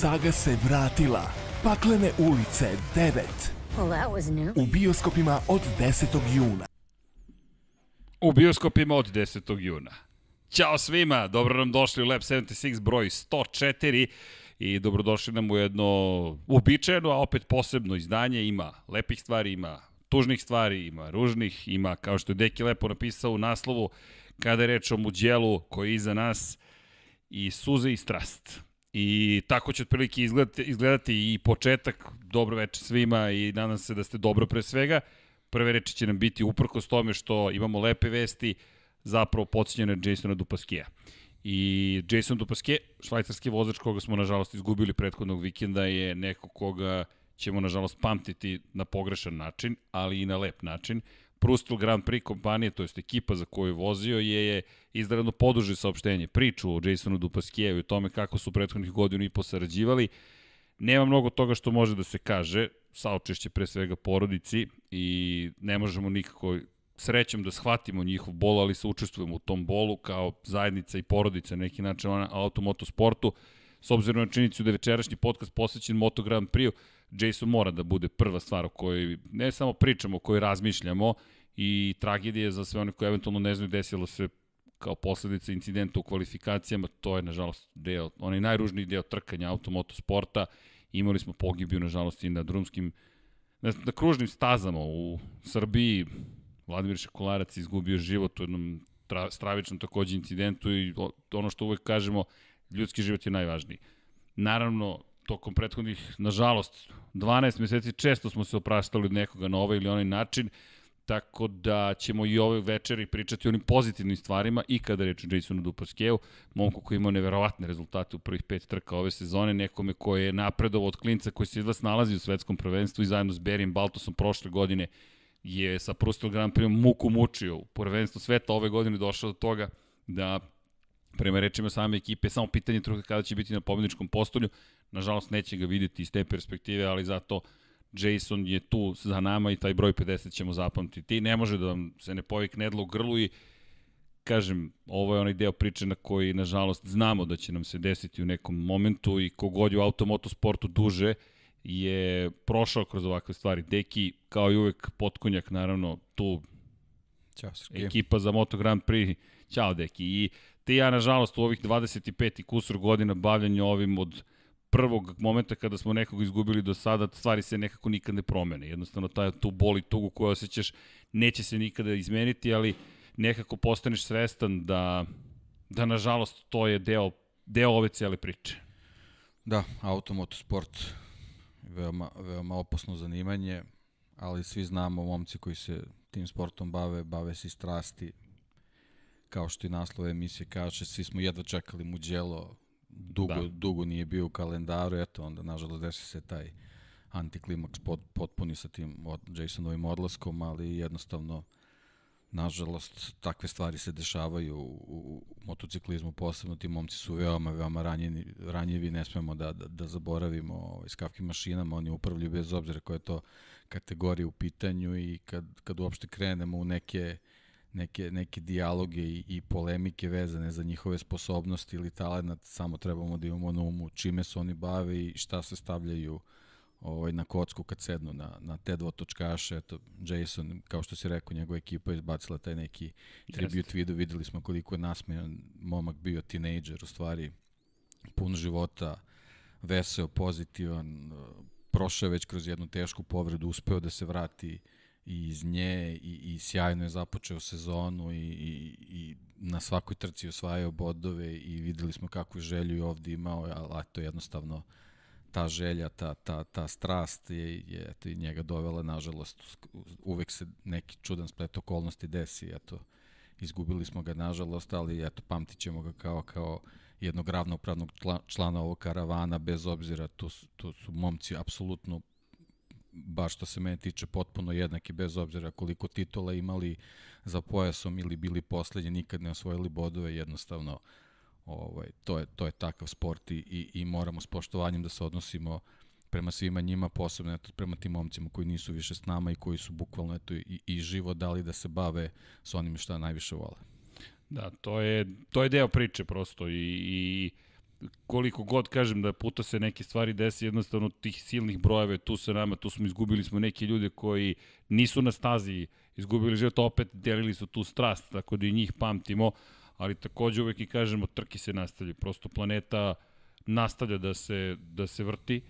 Saga se vratila. Paklene ulice 9. Well, that was new. U bioskopima od 10. juna. U bioskopima od 10. juna. Ćao svima, dobro nam došli u Lab 76 broj 104 i dobrodošli nam u jedno uobičajeno, a opet posebno izdanje. Ima lepih stvari, ima tužnih stvari, ima ružnih, ima, kao što je Deki lepo napisao u naslovu, kada je reč o muđelu koji je iza nas, i suze i strast. I tako će otprilike izgledati, izgledati i početak. Dobro večer svima i nadam se da ste dobro pre svega. Prve reči će nam biti uprkos tome što imamo lepe vesti, zapravo podsjećene Jasona Dupaskija. I Jason Dupaske, švajcarski vozač koga smo nažalost izgubili prethodnog vikenda, je neko koga ćemo nažalost pamtiti na pogrešan način, ali i na lep način. Prustel Grand Prix kompanije, to jest ekipa za koju vozio, je, je izdradno poduže saopštenje, priču o Jasonu Dupaskijevu i tome kako su prethodnih godina i posarađivali. Nema mnogo toga što može da se kaže, saočešće pre svega porodici i ne možemo nikako srećom da shvatimo njihov bol, ali se učestvujemo u tom bolu kao zajednica i porodica na neki način na automotosportu. S obzirom na činjenicu da je večerašnji podcast posvećen Moto Grand Prix, Jason mora da bude prva stvar o kojoj ne samo pričamo, o kojoj razmišljamo i tragedija za sve one koji eventualno ne znaju desilo se kao posledica incidenta u kvalifikacijama, to je nažalost deo, onaj najružniji deo trkanja automotosporta. Imali smo pogibiju nažalost i na drumskim na, na kružnim stazama u Srbiji. Vladimir Šekolarac izgubio život u jednom tra, stravičnom takođe incidentu i ono što uvek kažemo, ljudski život je najvažniji. Naravno, tokom prethodnih, nažalost, 12 meseci često smo se opraštali od nekoga na ovaj ili onaj način, tako da ćemo i ove večeri pričati o onim pozitivnim stvarima i kada reč o Jasonu Dupaskeu, momku koji imao neverovatne rezultate u prvih pet trka ove sezone, nekome koji je napredovao od klinca koji se vas nalazi u svetskom prvenstvu i zajedno s Berijem Baltosom prošle godine je sa Prustel Grand Prix muku mučio u prvenstvu sveta. Ove godine došao do toga da prema rečima same ekipe, samo pitanje truka kada će biti na pobedničkom postolju, nažalost neće ga videti iz te perspektive, ali zato Jason je tu za nama i taj broj 50 ćemo zapamtiti. Ne može da vam se ne pojavi knedlo u grlu i kažem, ovo je onaj deo priče na koji, nažalost, znamo da će nam se desiti u nekom momentu i kogod je u automotosportu duže je prošao kroz ovakve stvari. Deki, kao i uvek, potkonjak, naravno, tu Ćao, ekipa za Moto Grand Prix. Ćao, Deki. I te ja, nažalost, u ovih 25 i kusur godina bavljanja ovim od prvog momenta kada smo nekog izgubili do sada, stvari se nekako nikad ne promene. Jednostavno, taj, tu boli tugu koju osjećaš neće se nikada izmeniti, ali nekako postaneš svestan da, da nažalost, to je deo, deo ove cijele priče. Da, automotosport veoma, veoma opasno zanimanje, ali svi znamo momci koji se tim sportom bave, bave se strasti, kao što i naslov emisije kaže, svi smo jedva čekali Muđelo, dugo, da. dugo nije bio u kalendaru, eto, onda nažalost desi se taj antiklimaks pot, potpuni sa tim od Jasonovim odlaskom, ali jednostavno nažalost takve stvari se dešavaju u, u, u motociklizmu posebno ti momci su veoma veoma ranjeni, ranjivi ne smemo da, da, da zaboravimo ovaj, skavkim mašinama oni upravljaju bez obzira koje je to kategorije u pitanju i kad, kad uopšte krenemo u neke neke, neke dijaloge i, i polemike vezane za njihove sposobnosti ili talent, samo trebamo da imamo na umu čime se oni bave i šta se stavljaju ovaj, na kocku kad sednu na, na te dvotočkaše. Eto, Jason, kao što si rekao, njegova ekipa je izbacila taj neki tribute video, videli smo koliko je nasmejan momak bio tinejdžer, u stvari pun života, veseo, pozitivan, prošao već kroz jednu tešku povredu, uspeo da se vrati uh, i iz nje i, i sjajno je započeo sezonu i, i, i na svakoj trci osvajao bodove i videli smo kakvu želju je ovde imao, ali to jednostavno ta želja, ta, ta, ta strast je, je eto, i njega dovela, nažalost, uvek se neki čudan splet okolnosti desi, eto, izgubili smo ga, nažalost, ali eto, pamtit ćemo ga kao, kao jednog ravnopravnog člana ovog karavana, bez obzira, tu, tu su momci apsolutno baš što se mene tiče potpuno jednaki bez obzira koliko titula imali za pojasom ili bili poslednji nikad ne osvojili bodove jednostavno ovaj to je to je takav sport i, i, i moramo s poštovanjem da se odnosimo prema svima njima posebno eto prema tim momcima koji nisu više s nama i koji su bukvalno eto i, i život dali da se bave s onim šta najviše vole. Da, to je to je deo priče prosto i, i koliko god kažem da puta se neke stvari desi, jednostavno tih silnih brojeva tu sa nama, tu smo izgubili smo neke ljude koji nisu na stazi izgubili život, opet delili su tu strast, tako da i njih pamtimo, ali takođe uvek i kažemo, trke se nastavljaju, prosto planeta nastavlja da se, da se vrti,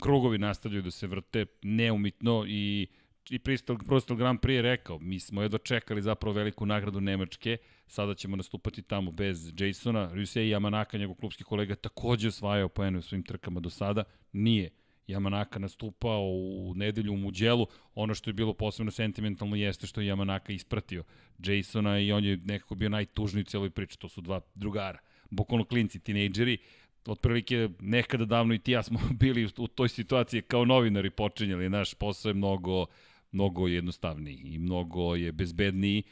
krugovi nastavljaju da se vrte neumitno i i Pristal, Pristal Grand Prix je rekao, mi smo jedva čekali zapravo veliku nagradu Nemačke, sada ćemo nastupati tamo bez Jasona, Rusej Yamanaka, njegov klubski kolega, takođe osvajao poene u svim trkama do sada, nije. Yamanaka nastupao u nedelju u Muđelu, ono što je bilo posebno sentimentalno jeste što je Yamanaka ispratio Jasona i on je nekako bio najtužniji u cijeloj priči, to su dva drugara, bukvalno klinci, tinejdžeri, otprilike nekada davno i ti ja smo bili u toj situaciji kao novinari počinjali, naš posao je mnogo, mnogo jednostavniji i mnogo je bezbedniji,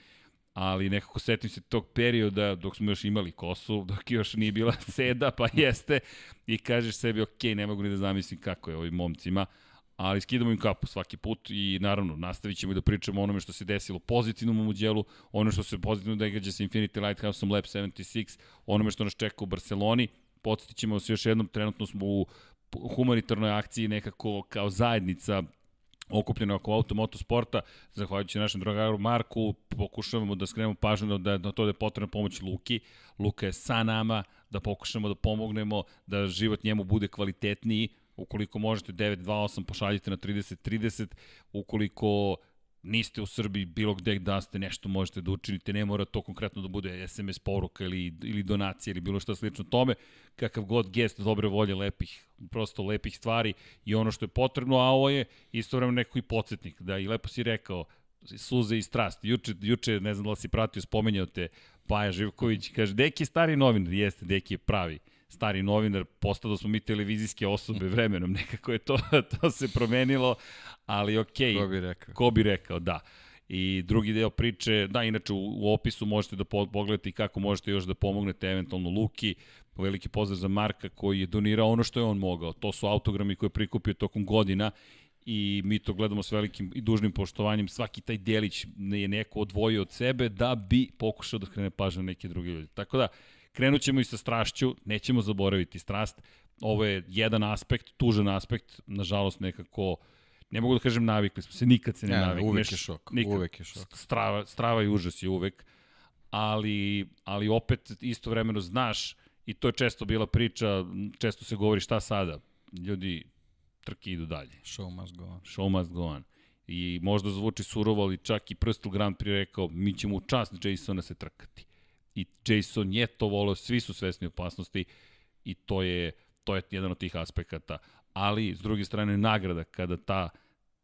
ali nekako setim se tog perioda dok smo još imali kosu, dok još nije bila seda, pa jeste, i kažeš sebi, ok, ne mogu ni da zamislim kako je ovim momcima, ali skidamo im kapu svaki put i naravno nastavit ćemo i da pričamo o onome što se desilo pozitivnom u Muđelu, ono što se pozitivno događa sa Infinity Lighthouseom Lab 76, onome što nas čeka u Barceloni, podsjetit ćemo se još jednom, trenutno smo u humanitarnoj akciji nekako kao zajednica okupljeno oko automotosporta, zahvaljujući našem drugaru Marku, pokušavamo da skrenemo pažnju da, na to da je potrebna pomoć Luki. Luka je sa nama, da pokušamo da pomognemo, da život njemu bude kvalitetniji. Ukoliko možete 928 pošaljite na 3030, ukoliko niste u Srbiji, bilo gde da ste nešto možete da učinite, ne mora to konkretno da bude SMS poruka ili, ili donacija ili bilo što slično tome, kakav god gest dobre volje, lepih, prosto lepih stvari i ono što je potrebno, a ovo je istovremeno neko i podsjetnik, da i lepo si rekao, suze i strast. Juče, juče ne znam da li si pratio, spomenjao te Paja Živković, kaže, Deki je stari novinar, jeste, Deki je pravi stari novinar, postao da smo mi televizijske osobe vremenom, nekako je to, to se promenilo, ali okej. Okay, ko bi rekao? Ko bi rekao, da. I drugi deo priče, da, inače u, u opisu možete da pogledate kako možete još da pomognete eventualno Luki, veliki pozdrav za Marka koji je donirao ono što je on mogao. To su autogrami koje je prikupio tokom godina i mi to gledamo s velikim i dužnim poštovanjem. Svaki taj delić je neko odvojio od sebe da bi pokušao da skrene pažnju na neke druge ljudi. Tako da, krenut ćemo i sa strašću, nećemo zaboraviti strast. Ovo je jedan aspekt, tužan aspekt, nažalost nekako ne mogu da kažem navikli smo se, nikad se ne, ne navikneš. Uvek je šok, nikad. uvek je šok. Strava, strava i užas je uvek, ali, ali opet istovremeno znaš, i to je često bila priča, često se govori šta sada, ljudi, trke idu dalje. Show must go on. Show must go on. I možda zvuči surovo, ali čak i Prstul Grand Prix rekao, mi ćemo u čast Jasona se trkati. I Jason je to volio, svi su svesni opasnosti i to je, to je jedan od tih aspekata. Ali, s druge strane, nagrada kada ta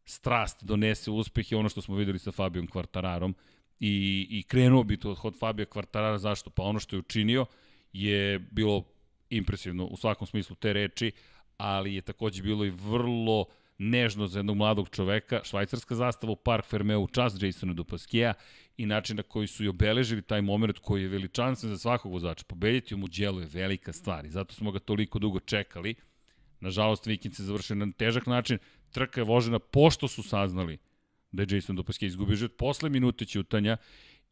strast donese uspeh je ono što smo videli sa Fabijom Kvartararom i, i krenuo bi to od Fabija Kvartarara, zašto? Pa ono što je učinio je bilo impresivno u svakom smislu te reči, ali je takođe bilo i vrlo nežno za jednog mladog čoveka, švajcarska zastava u Park Fermeu, čast Jasona Dupaskija i način na koji su i obeležili taj moment koji je veličanstven za svakog vozača. Pobediti u Muđelu je velika stvar i zato smo ga toliko dugo čekali. Nažalost, vikend se završio na težak način. Trka je vožena pošto su saznali da je Jason Dupaski izgubio život posle minute ćutanja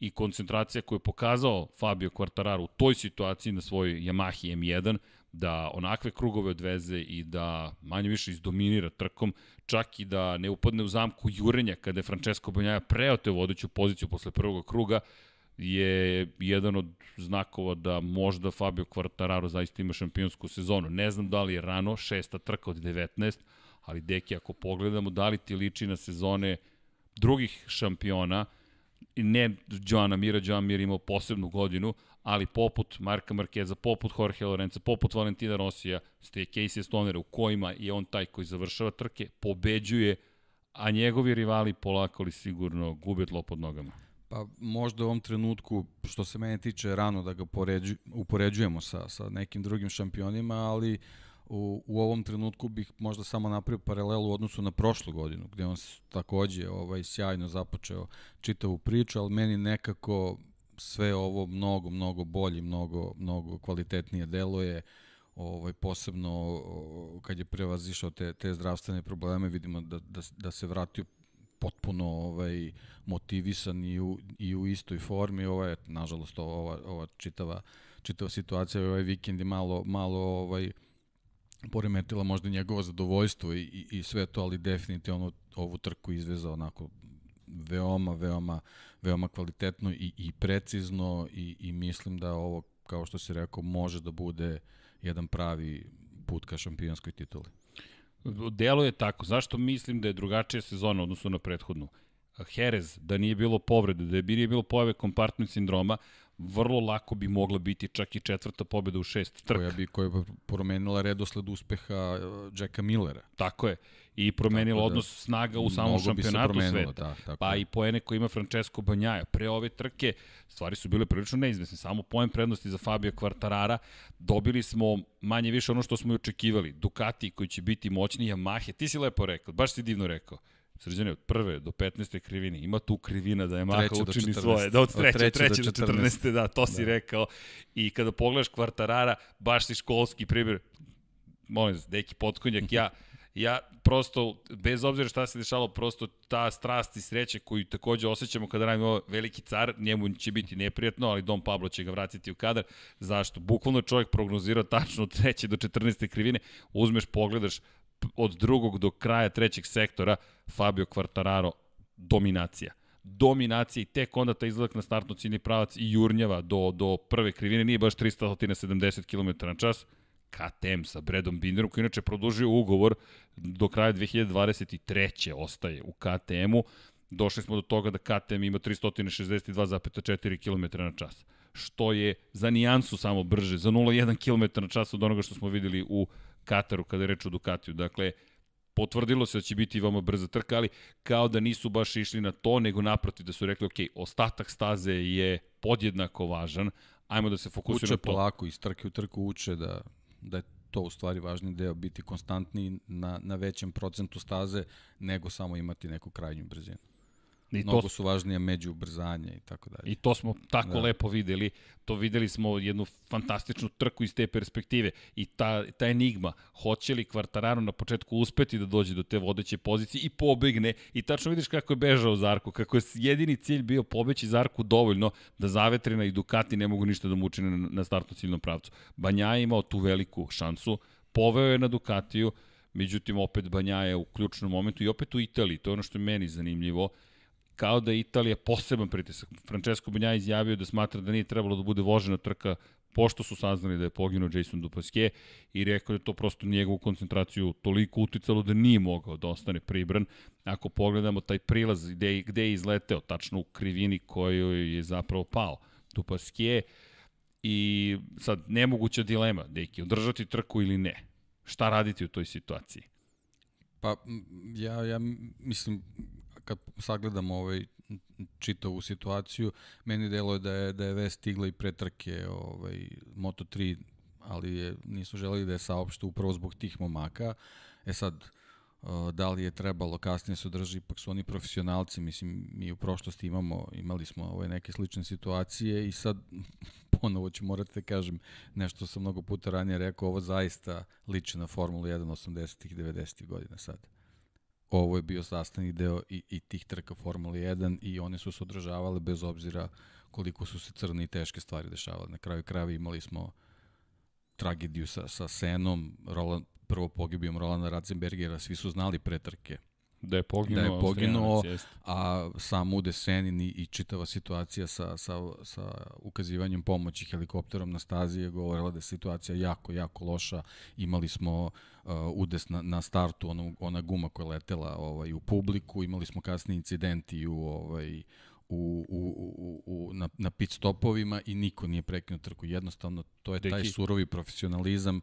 i koncentracija koju je pokazao Fabio Quartararo u toj situaciji na svojoj Yamahi M1, da onakve krugove odveze i da manje više izdominira trkom, čak i da ne upadne u zamku jurenja kada je Francesco Bonjaja preo te vodeću poziciju posle prvog kruga, je jedan od znakova da možda Fabio Quartararo zaista ima šampionsku sezonu. Ne znam da li je rano, šesta trka od 19, ali deki ako pogledamo da li ti liči na sezone drugih šampiona, ne Joana Mira, Joan Mir imao posebnu godinu, ali poput Marka Markeza, poput Jorge Lorenza, poput Valentina Rosija, ste Casey Stonera u kojima je on taj koji završava trke, pobeđuje, a njegovi rivali polako li sigurno gube tlo pod nogama. Pa možda u ovom trenutku, što se mene tiče, rano da ga poređu, upoređujemo sa, sa nekim drugim šampionima, ali u, u ovom trenutku bih možda samo napravio paralelu u odnosu na prošlu godinu, gde on takođe ovaj, sjajno započeo čitavu priču, ali meni nekako sve ovo mnogo, mnogo bolje, mnogo, mnogo kvalitetnije deluje, ovaj, posebno kad je prevazišao te, te zdravstvene probleme, vidimo da, da, da se vratio potpuno ovaj motivisan i u, i u istoj formi. Ovo je, nažalost, ova, ova čitava čitava situacija ovaj vikend je malo, malo ovaj, poremetila možda njegovo zadovoljstvo i, i, i sve to, ali definitivno ovu trku izvezao onako veoma, veoma, veoma kvalitetno i, i precizno i, i mislim da ovo, kao što si rekao, može da bude jedan pravi put ka šampionskoj tituli. Delo je tako. Zašto mislim da je drugačija sezona odnosno na prethodnu? Jerez, da nije bilo povrede, da je nije bilo pojave kompartment sindroma, vrlo lako bi mogla biti čak i četvrta pobjeda u šest trka. Koja bi, koja bi promenila redosled uspeha uh, Jacka Millera. Tako je. I promenila da, odnos snaga u samom šampionatu sveta. Da, tako pa i poene koje ima Francesco Banjaja. Pre ove trke stvari su bile prilično neizvesne. Samo poen prednosti za Fabio Quartarara. Dobili smo manje više ono što smo i očekivali. Ducati koji će biti moćni, Yamaha. Ti si lepo rekao, baš si divno rekao Srđane, od prve do 15. krivine, ima tu krivina da je Maka učini svoje, da od treće, od treće, treće do 14. Do 14. Da, to si da. rekao. I kada pogledaš kvartarara, baš si školski primjer, molim se, deki potkonjak, ja, ja prosto, bez obzira šta se dešalo, prosto ta strast i sreće koju takođe osjećamo kada radimo veliki car, njemu će biti neprijatno, ali Dom Pablo će ga vratiti u kadar. Zašto? Bukvalno čovjek prognozirao tačno od 3. do 14. krivine, uzmeš, pogledaš, od drugog do kraja trećeg sektora Fabio Quartararo dominacija. Dominacija i tek onda ta izlazak na startno ciljni pravac i jurnjava do, do prve krivine, nije baš 370 km na čas, KTM sa Bredom Binderom, koji inače produžio ugovor do kraja 2023. ostaje u KTM-u. Došli smo do toga da KTM ima 362,4 km na čas, što je za nijansu samo brže, za 0,1 km na čas od onoga što smo videli u Kataru kada je reč o Ducatiju. Dakle, potvrdilo se da će biti vama brza trka, ali kao da nisu baš išli na to, nego naprotiv da su rekli, ok, ostatak staze je podjednako važan, ajmo da se fokusiramo. Uče polako, iz trke u trku uče da, da je to u stvari važni deo, biti konstantni na, na većem procentu staze nego samo imati neku krajnju brzinu. I Mnogo to, su važnije među ubrzanje i tako dalje. I to smo tako da. lepo videli. To videli smo jednu fantastičnu trku iz te perspektive. I ta, ta enigma, hoće li Kvartararo na početku uspeti da dođe do te vodeće pozicije i pobegne. I tačno vidiš kako je bežao Zarko, kako je jedini cilj bio pobeći Zarku dovoljno da Zavetrina i Ducati ne mogu ništa da mu učine na, na startnu ciljnom pravcu. Banja je imao tu veliku šansu, poveo je na Ducatiju, međutim opet Banja je u ključnom momentu i opet u Italiji, to je ono što je meni zanimljivo kao da je Italija poseban pritisak. Francesco Banja izjavio da smatra da nije trebalo da bude vožena trka pošto su saznali da je poginuo Jason Dupasquier i rekao da to prosto njegovu koncentraciju toliko uticalo da nije mogao da ostane pribran. Ako pogledamo taj prilaz gde, gde je izleteo, tačno u krivini koju je zapravo pao Dupasquier i sad nemoguća dilema, deki, održati trku ili ne. Šta raditi u toj situaciji? Pa ja, ja mislim kad sagledamo ovaj čitavu situaciju, meni delo je da je, da je vest stigla i pretrke ovaj, Moto3, ali je, nisu želeli da je saopšte upravo zbog tih momaka. E sad, da li je trebalo kasnije se održi, ipak su oni profesionalci, mislim, mi u prošlosti imamo, imali smo ove neke slične situacije i sad ponovo ću morati da kažem nešto sam mnogo puta ranije rekao, ovo zaista liči na Formulu 1 80-ih, 90-ih godina sad ovo je bio sastavni deo i, i tih trka Formule 1 i one su se održavale bez obzira koliko su se crne i teške stvari dešavale. Na kraju krajeva imali smo tragediju sa, sa Senom, Roland, prvo pogibijom Rolanda Ratzenbergera, svi su znali pre trke Da je poginuo, da je poginuo a sam Ude Senin i, čitava situacija sa, sa, sa ukazivanjem pomoći helikopterom na stazi je govorila da je situacija jako, jako loša. Imali smo uh, udes na, na startu, ona, ona guma koja je letela ovaj, u publiku, imali smo kasni incidenti u, ovaj, u, u, u, u, na, na pit stopovima i niko nije prekinuo trku. Jednostavno, to je taj surovi profesionalizam uh,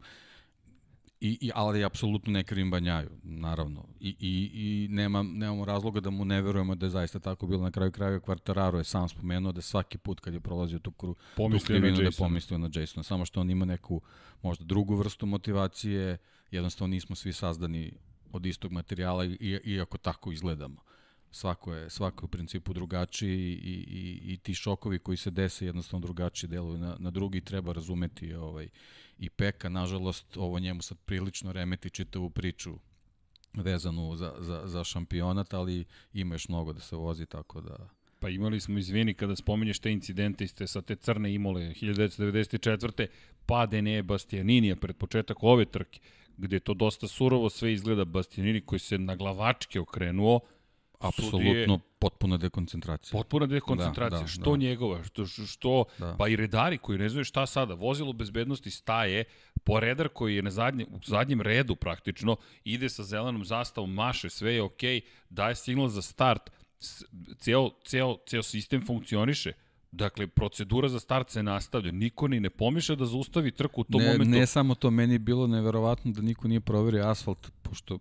I, i, ali apsolutno ne krivim Banjaju, naravno. I, i, i nema, nemamo razloga da mu ne verujemo da je zaista tako bilo. Na kraju kraja Kvartararo je sam spomenuo da svaki put kad je prolazio tu, kru, tu krivinu da je pomislio na Jasona. Samo što on ima neku možda drugu vrstu motivacije, jednostavno nismo svi sazdani od istog materijala i, iako tako izgledamo. Svako je, svako je u principu drugačiji i, i, i ti šokovi koji se dese jednostavno drugačije deluju na, na drugi treba razumeti ovaj, i Peka, nažalost, ovo njemu sad prilično remeti čitavu priču vezanu za, za, za šampionat, ali ima još mnogo da se vozi, tako da... Pa imali smo, izvini, kada spominješ te incidente iste sa te crne imole 1994. pade ne Bastianinija pred početak ove trke, gde to dosta surovo sve izgleda Bastianini koji se na glavačke okrenuo, Apsolutno potpuna dekoncentracija. Potpuna dekoncentracija. Da, da, što da. njegova, što, što da. pa i redari koji ne znaju šta sada. Vozilo bezbednosti staje, po redar koji je na zadnje, u zadnjem redu praktično, ide sa zelenom zastavom, maše, sve je okej, okay, daje signal za start, ceo, ceo, ceo sistem funkcioniše. Dakle, procedura za start se nastavlja. Niko ni ne pomišlja da zaustavi trku u tom ne, momentu. Ne samo to, meni je bilo neverovatno da niko nije proverio asfalt, pošto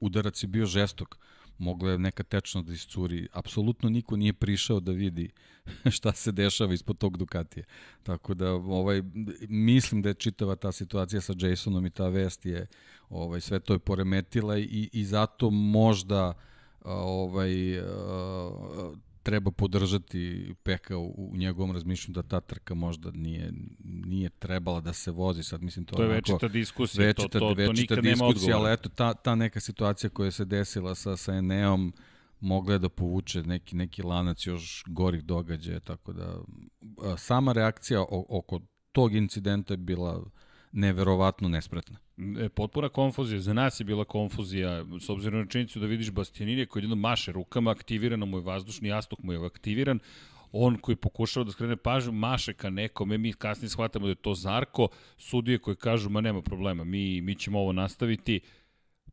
udarac je bio žestok mogla je neka tečnost da iscuri. Apsolutno niko nije prišao da vidi šta se dešava ispod tog Ducatija. Tako da ovaj, mislim da je čitava ta situacija sa Jasonom i ta vest je ovaj, sve to je poremetila i, i zato možda ovaj, treba podržati Peka u, u njegovom razmišljanju da ta trka možda nije, nije trebala da se vozi. Sad mislim to, to je onako, večita diskusija, večita, to, to, to nikad diskusija, nema odgovora. Ali eto, ta, ta neka situacija koja se desila sa, sa Eneom mogla je da povuče neki, neki lanac još gorih događaja, tako da sama reakcija oko tog incidenta je bila neverovatno nespretna. E, potpuna konfuzija, za nas je bila konfuzija, s obzirom na činjenicu da vidiš Bastianini koji jedno maše rukama, aktivirano mu je vazdušni jastuk mu je aktiviran, on koji pokušava da skrene pažnju, maše ka nekome, mi kasnije shvatamo da je to Zarko, sudije koji kažu, ma nema problema, mi, mi ćemo ovo nastaviti,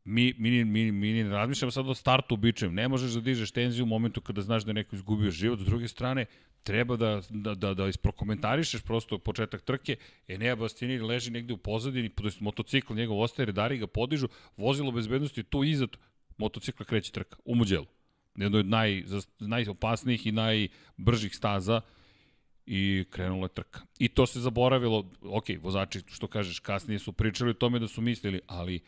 mi, mi, mi, mi ne razmišljamo sad o startu ubičajem. Ne možeš da dižeš tenziju u momentu kada znaš da je neko izgubio život. S druge strane, treba da, da, da, da isprokomentarišeš prosto početak trke. Enea Bastianini leži negde u pozadini, to je motocikl njegov ostaje, redari ga podižu, vozilo bezbednosti tu iza motocikla kreće trka u Muđelu. Jedno od naj, najopasnijih i najbržih staza i krenula je trka. I to se zaboravilo, ok, vozači, što kažeš, kasnije su pričali o tome da su mislili, ali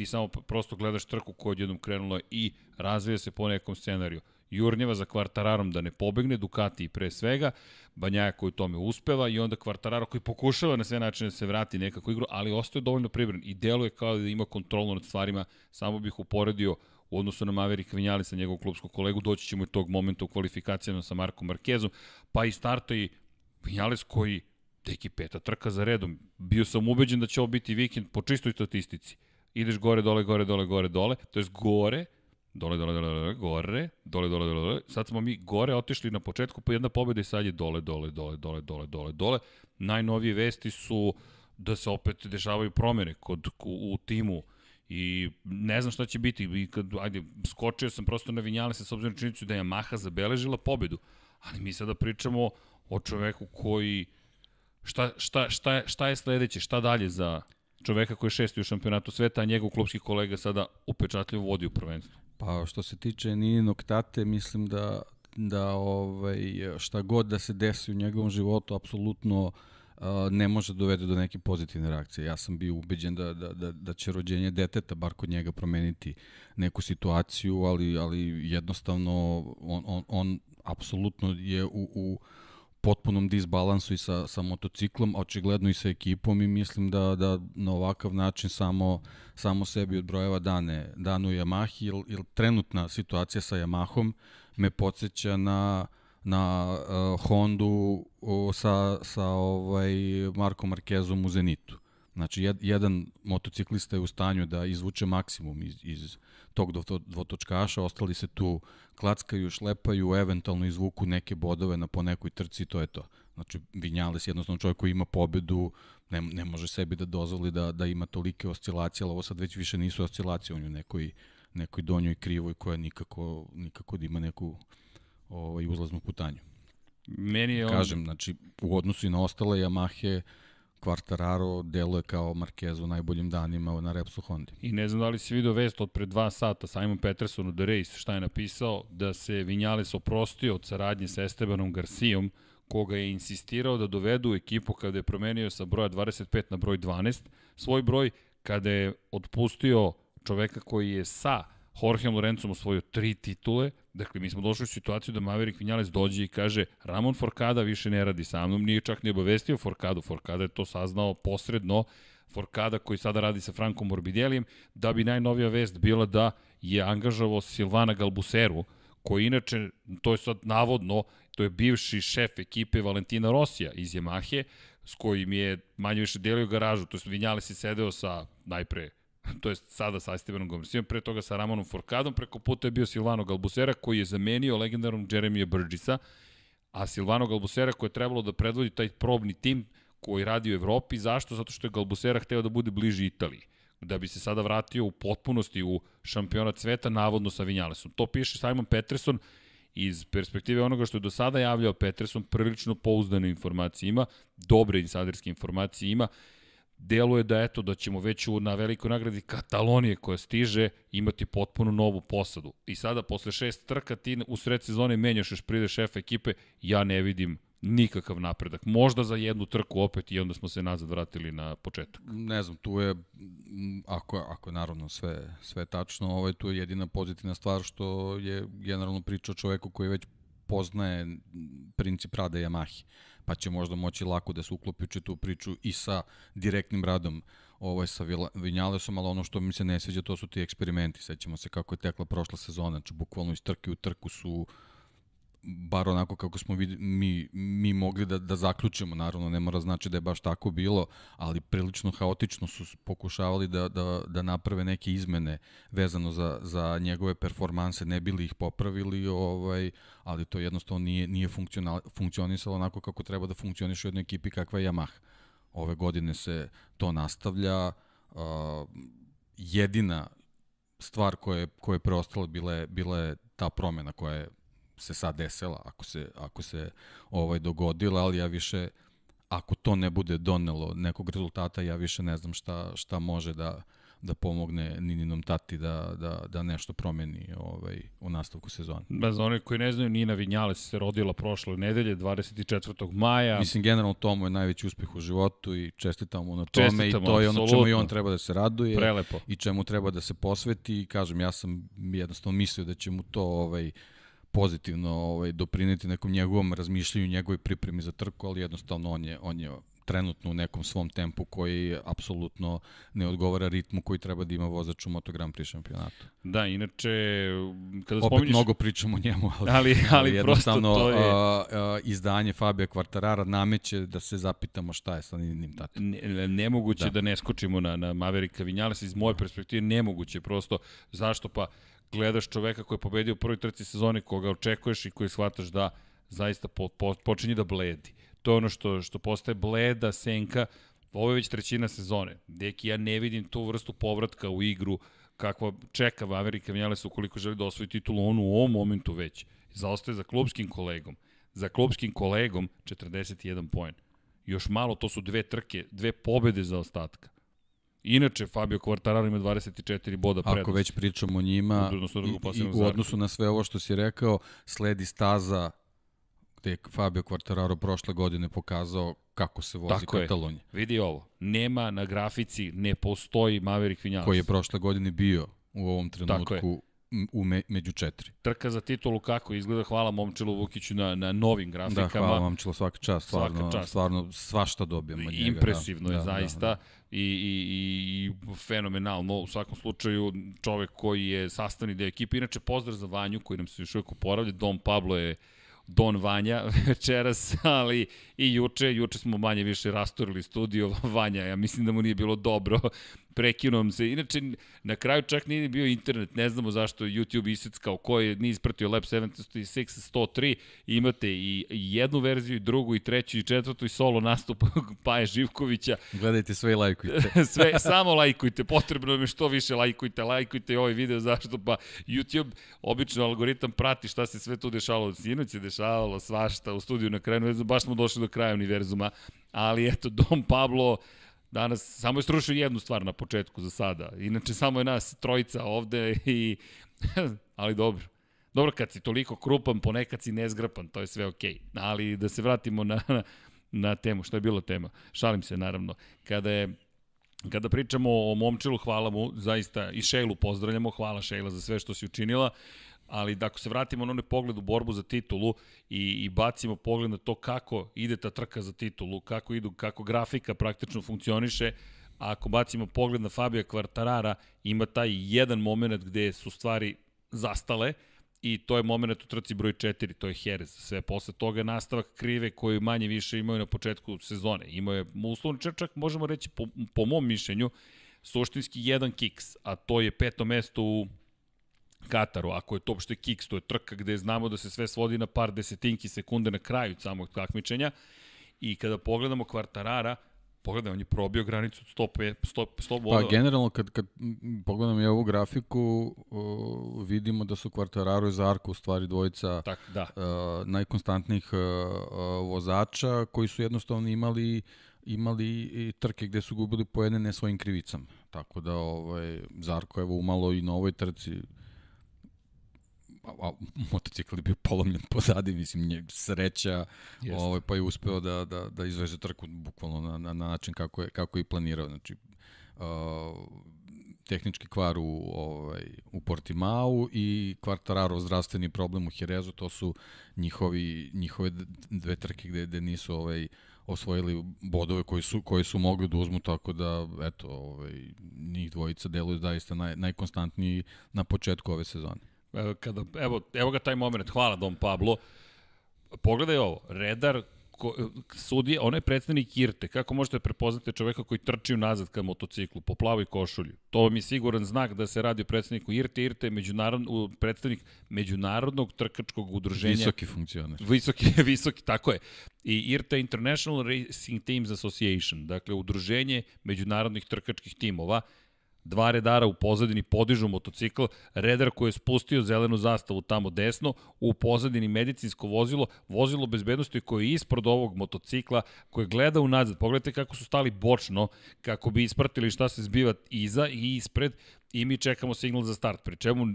ti samo prosto gledaš trku koja odjednom krenula i razvija se po nekom scenariju. Jurnjeva za Kvartararom da ne pobegne, Ducati pre svega, Banjaja koji tome uspeva i onda Kvartararo koji pokušava na sve načine da se vrati nekako igru, ali ostaje dovoljno pribran i deluje kao da ima kontrolu nad stvarima, samo bih uporedio u odnosu na Maverick Vinjali sa njegovog klubskog kolegu, doći ćemo i tog momenta u kvalifikacijama sa Markom Markezom, pa i starta i Vinjales koji teki peta trka za redom. Bio sam ubeđen da će ovo biti vikend po čistoj statistici ideš gore, dole, gore, dole, gore, dole, to je gore, dole, dole, dole, dole, gore, dole, dole, dole, dole. Sad smo mi gore otišli na početku, pa jedna pobeda i sad je dole, dole, dole, dole, dole, dole, dole. Najnovije vesti su da se opet dešavaju promene kod, u, u timu i ne znam šta će biti. I kad, ajde, skočio sam prosto na vinjale sa obzirom činjenicu da je Yamaha zabeležila pobedu. Ali mi sada pričamo o čoveku koji šta, šta, šta, šta je sledeće, šta dalje za, čoveka koji je šesti u šampionatu sveta, a njegov klubski kolega sada upečatljivo vodi u prvenstvu. Pa što se tiče Nininog tate, mislim da, da ovaj, šta god da se desi u njegovom životu, apsolutno ne može da dovede do neke pozitivne reakcije. Ja sam bio ubeđen da, da, da, da će rođenje deteta, bar kod njega, promeniti neku situaciju, ali, ali jednostavno on, on, on apsolutno je u, u potpunom disbalansu i sa, sa motociklom, očigledno i sa ekipom i mislim da, da na ovakav način samo, samo sebi odbrojeva dane, danu Yamahi, jer, jer trenutna situacija sa Yamahom me podsjeća na na uh, Hondu uh, sa, sa ovaj Marko Markezom u Zenitu. Znači, jed, jedan motociklista je u stanju da izvuče maksimum iz, iz tog dvotočkaša, ostali se tu klackaju, šlepaju, eventualno izvuku neke bodove na po nekoj trci, to je to. Znači, Vinjales jednostavno čovjek koji ima pobedu, ne, ne može sebi da dozvoli da, da ima tolike oscilacije, ali ovo sad već više nisu oscilacije, on je u nekoj, nekoj donjoj krivoj koja nikako, nikako da ima neku ovaj, uzlaznu putanju. Meni je on... Kažem, znači, u odnosu i na ostale Yamahe, Quartararo deluje kao Marquez u najboljim danima na Repsol Honda. I ne znam da li si vidio vest od pre dva sata Simon Peterson u The Race, šta je napisao, da se Vinjales oprostio od saradnje sa Estebanom Garcijom, koga je insistirao da dovedu u ekipu kada je promenio sa broja 25 na broj 12, svoj broj kada je otpustio čoveka koji je sa Jorge Lorenzom osvojio tri titule, dakle mi smo došli u situaciju da Maverick Vinales dođe i kaže Ramon Forcada više ne radi sa mnom, nije čak ni obavestio Forcadu, Forcada je to saznao posredno, Forcada koji sada radi sa Frankom Morbidelijem, da bi najnovija vest bila da je angažovao Silvana Galbuseru, koji inače, to je sad navodno, to je bivši šef ekipe Valentina Rosija iz Yamahe, s kojim je manje više delio garažu, to je Vinjali si sedeo sa najpre to je sada sa Stevenom Gomersijem, pre toga sa Ramonom Forkadom, preko puta je bio Silvano Galbusera koji je zamenio legendarnog Jeremija Burgessa, a Silvano Galbusera koji je trebalo da predvodi taj probni tim koji radi u Evropi, zašto? Zato što je Galbusera hteo da bude bliži Italiji da bi se sada vratio u potpunosti u šampionat sveta, navodno sa Vinjalesom. To piše Simon Peterson iz perspektive onoga što je do sada javljao Peterson, prilično pouzdane informacije ima, dobre insajderske informacije ima, deluje da eto da ćemo već u, na velikoj nagradi Katalonije koja stiže imati potpuno novu posadu. I sada posle šest trka ti u sred sezone menjaš još pride šefa ekipe, ja ne vidim nikakav napredak. Možda za jednu trku opet i onda smo se nazad vratili na početak. Ne znam, tu je, ako, ako je naravno sve, sve tačno, ovaj, tu je jedina pozitivna stvar što je generalno priča o čoveku koji već poznaje princip rada Yamahi, pa će možda moći lako da se uklopi u tu priču i sa direktnim radom ovaj, sa Vinjalesom, ali ono što mi se ne sviđa to su ti eksperimenti. Sećamo se kako je tekla prošla sezona, znači bukvalno iz trke u trku su uh, bar onako kako smo vidi, mi, mi mogli da, da zaključimo, naravno ne mora znači da je baš tako bilo, ali prilično haotično su pokušavali da, da, da naprave neke izmene vezano za, za njegove performanse, ne bili ih popravili, ovaj, ali to jednostavno nije, nije funkcionisalo onako kako treba da funkcioniše u jednoj ekipi kakva je Yamaha. Ove godine se to nastavlja, uh, jedina stvar koja je, koja je preostala bila je, bila je ta promena koja je se sad desila, ako se, ako se ovaj dogodila, ali ja više, ako to ne bude donelo nekog rezultata, ja više ne znam šta, šta može da, da pomogne Nininom tati da, da, da nešto promeni ovaj, u nastavku sezone. Da, za one koji ne znaju, Nina Vinjales se rodila prošle nedelje, 24. maja. Mislim, generalno to mu je najveći uspeh u životu i čestitam mu na tome čestitamo, i to je ono čemu i on treba da se raduje Prelepo. i čemu treba da se posveti. Kažem, ja sam jednostavno mislio da će mu to ovaj, pozitivno ovaj, doprineti nekom njegovom razmišljanju, njegovoj pripremi za trku, ali jednostavno on je, on je trenutno u nekom svom tempu koji apsolutno ne odgovara ritmu koji treba da ima vozač u Moto Grand Prix šampionatu. Da, inače, kada Opet spominješ... mnogo pričamo o njemu, ali, ali, ali, ali jednostavno to je... a, a, izdanje Fabio Quartarara nameće da se zapitamo šta je sa njim tatom. Ne, nemoguće da. da ne skočimo na, na Mavericka Vinjales, iz moje perspektive nemoguće, prosto zašto pa gledaš čoveka koji je pobedio u prvoj trci sezone, koga očekuješ i koji shvataš da zaista po, po, počinje da bledi. To je ono što, što postaje bleda, senka, ovo je već trećina sezone. Deki, ja ne vidim tu vrstu povratka u igru kakva čeka Amerika Vinjales ukoliko želi da osvoji titulu on u ovom momentu već. Zaostaje za klubskim kolegom. Za klubskim kolegom 41 poen. Još malo, to su dve trke, dve pobede za ostatka. Inače, Fabio Quartararo ima 24 boda prednost. Ako već pričamo o njima, i, i u odnosu na sve ovo što si rekao, sledi staza gde je Fabio Quartararo prošle godine pokazao kako se vozi Tako Katalonija. Je. Vidi ovo, nema na grafici, ne postoji Maverick Vinales. Koji je prošle godine bio u ovom trenutku u me, među četiri. Trka za titulu kako izgleda, hvala Momčilu Vukiću na, na novim grafikama. Da, hvala Momčilu svaka čast, stvarno, svaka čast. stvarno svašta dobijemo od njega. Impresivno da. je da, zaista da, da. I, i, i fenomenalno, u svakom slučaju čovek koji je sastavni deo ekipe, inače pozdrav za Vanju koji nam se još uvijek uporavlja, Dom Pablo je Don Vanja večeras, ali i juče, juče smo manje više rastorili studio Vanja, ja mislim da mu nije bilo dobro, prekinuo se, inače na kraju čak nije bio internet, ne znamo zašto YouTube iseckao, ko je nije ispratio Lab 76 103, imate i jednu verziju, i drugu, i treću, i četvrtu, i solo nastup Paje Živkovića. Gledajte sve i lajkujte. sve, samo lajkujte, potrebno mi što više lajkujte, lajkujte ovaj video, zašto pa YouTube, obično algoritam prati šta se sve tu dešavalo, sinoć se dešavalo svašta u studiju na kraju, baš smo došli do kraja univerzuma, ali eto, Dom Pablo, danas samo je srušio jednu stvar na početku za sada. Inače, samo je nas trojica ovde i... ali dobro. Dobro, kad si toliko krupan, ponekad si nezgrapan, to je sve okej. Okay. Ali da se vratimo na, na, na temu, što je bila tema. Šalim se, naravno. Kada je Kada pričamo o Momčilu, hvala mu, zaista i Šejlu pozdravljamo, hvala Šejla za sve što si učinila ali da ako se vratimo na onaj pogled u borbu za titulu i, i bacimo pogled na to kako ide ta trka za titulu, kako idu, kako grafika praktično funkcioniše, a ako bacimo pogled na Fabio Quartarara, ima taj jedan moment gde su stvari zastale i to je moment u trci broj 4, to je Jerez. Sve posle toga nastavak krive koji manje više imaju na početku sezone. Imao je uslovno čak možemo reći po, po mom mišljenju suštinski jedan kiks, a to je peto mesto u Kataru, ako je to uopšte kiks, to je trka gde znamo da se sve svodi na par desetinki sekunde na kraju samog takmičenja i kada pogledamo Kvartarara, Pogledaj, on je probio granicu od 100, 100, 100 bodova. Pa generalno, kad, kad pogledam i ovu grafiku, uh, vidimo da su Quartararo i Zarko u stvari dvojica tak, da. uh, najkonstantnijih uh, vozača koji su jednostavno imali imali i trke gde su gubili pojedne ne svojim krivicama. Tako da ovaj, Zarko evo umalo i na ovoj trci a, a motocikl je bio polomljen pozadi, mislim, nje, sreća, Jeste. ovaj, pa je uspeo da, da, da izveze trku bukvalno na, na, na način kako je, kako je i planirao. Znači, uh, tehnički kvar u, ovaj, u Portimao i Quartararo zdravstveni problem u Jerezu, to su njihovi, njihove dve trke gde, gde nisu ovaj, osvojili bodove koji su, koji su mogli da uzmu, tako da, eto, ovaj, njih dvojica deluju zaista naj, najkonstantniji na početku ove sezone. Kada, evo, evo ga taj moment, hvala Dom Pablo. Pogledaj ovo, redar ko, sudije, on je predstavnik Irte. Kako možete prepoznate čoveka koji trči nazad ka motociklu po plavoj košulji? To mi je siguran znak da se radi o predstavniku Irte. Irte je međunarodno, predstavnik međunarodnog trkačkog udruženja. Visoki funkcioner. Visoki, visoki, tako je. I IRTE International Racing Teams Association, dakle udruženje međunarodnih trkačkih timova Dva redara u pozadini podižu motocikl, redar koji je spustio zelenu zastavu tamo desno, u pozadini medicinsko vozilo, vozilo bezbednosti koje je ispred ovog motocikla, koje gleda unazad. Pogledajte kako su stali bočno, kako bi ispratili šta se zbiva iza i ispred, i mi čekamo signal za start, pri čemu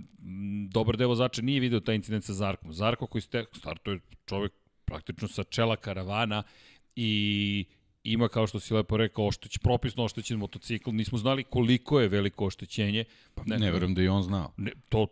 dobar deo vozača nije video taj incident sa Zarkom. Zarko koji startuje čovek praktično sa čela karavana i ima, kao što si lepo rekao, ošteć, propisno oštećen motocikl. Nismo znali koliko je veliko oštećenje. Pa ne, ne verujem da i on znao. Ne, to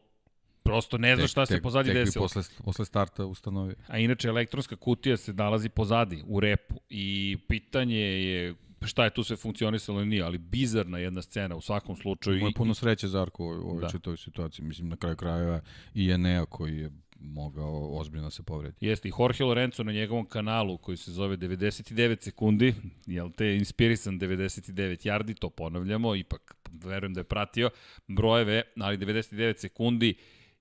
prosto ne zna šta tek, se pozadi tek desilo. Posle, posle starta ustanovio. A inače, elektronska kutija se nalazi pozadi, u repu. I pitanje je šta je tu sve funkcionisalo ili nije, ali bizarna jedna scena u svakom slučaju. Moje puno sreće Zarko u ovoj da. čitavoj situaciji. Mislim, na kraju krajeva i Enea koji je mogao ozbiljno da se povredi. Jeste, i Jorge Lorenzo na njegovom kanalu koji se zove 99 sekundi, jel te, inspirisan 99 yardi, to ponavljamo, ipak verujem da je pratio brojeve, ali 99 sekundi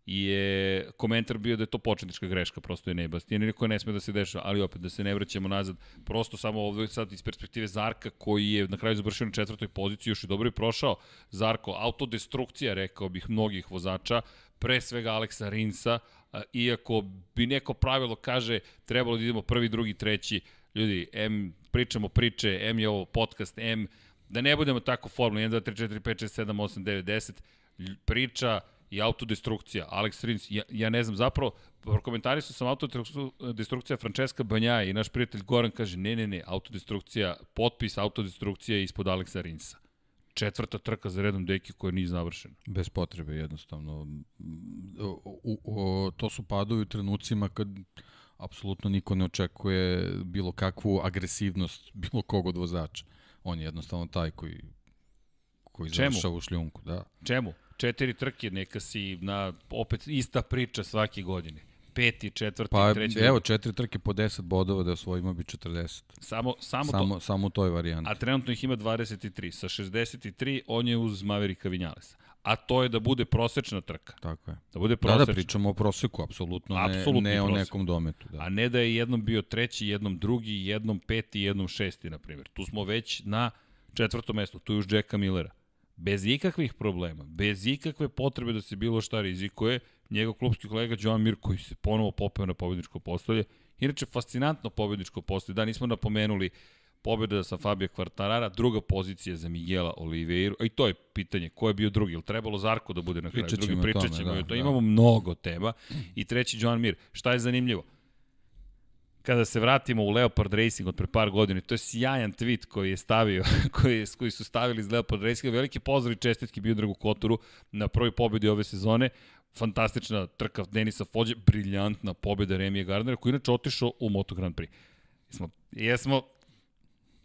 je komentar bio da je to početnička greška, prosto je Nebastijan, niko ne sme da se dešava, ali opet da se ne vraćamo nazad, prosto samo ovdje sad iz perspektive Zarka koji je na kraju završio na četvrtoj poziciji, još i dobro je prošao. Zarko, autodestrukcija, rekao bih, mnogih vozača, pre svega Aleksa Rinsa, iako bi neko pravilo kaže trebalo da idemo prvi, drugi, treći, ljudi, M pričamo priče, M je ovo podcast, M da ne budemo tako formula 1, 2, 3, 4, 5, 6, 7, 8, 9, 10, priča i autodestrukcija. Alex Rins, ja, ja ne znam, zapravo, prokomentari su sam autodestrukcija Francesca Banjaja i naš prijatelj Goran kaže, ne, ne, ne, autodestrukcija, potpis autodestrukcija ispod Alexa Rinsa četvrta trka za redom deki koja nije završena. Bez potrebe jednostavno. O, o, o, to su padovi u trenucima kad apsolutno niko ne očekuje bilo kakvu agresivnost bilo kog od vozača. On je jednostavno taj koji koji završava u šljunku, da. Čemu? Četiri trke, neka si na opet ista priča svake godine peti, četvrti, pa, treći. Evo, četiri trke po 10 bodova da osvojimo bi 40. Samo, samo, samo to. Samo u toj varijanti. A trenutno ih ima 23. Sa 63 on je uz Maverika Vinjalesa. A to je da bude prosečna trka. Tako je. Da bude prosečna. Da, da pričamo o proseku, apsolutno, apsolutno ne, ne o nekom dometu. Da. A ne da je jednom bio treći, jednom drugi, jednom peti, jednom šesti, na primjer. Tu smo već na četvrtom mestu, tu je už Jacka Millera. Bez ikakvih problema, bez ikakve potrebe da se bilo šta rizikuje, njegov klubski kolega Joan Mir koji se ponovo popeo na pobedničko postolje. Inače, fascinantno pobedničko postolje. Da, nismo napomenuli pobjeda sa Fabio Quartarara, druga pozicija za Miguela Oliveira, a i to je pitanje, ko je bio drugi, ili trebalo Zarko da bude na kraju, drugi pričat ćemo, da, to da. imamo mnogo tema, i treći Joan Mir. Šta je zanimljivo? kada se vratimo u Leopard Racing od pre par godina, to je sjajan tweet koji je stavio, koji, je, koji su stavili iz Leopard Racing, veliki pozdrav i čestitki bio Dragu Kotoru na prvoj pobedi ove sezone, fantastična trka Denisa Fođe, briljantna pobjeda Remija Gardnera, koji inače otišao u Moto Grand Prix. Jesmo, jesmo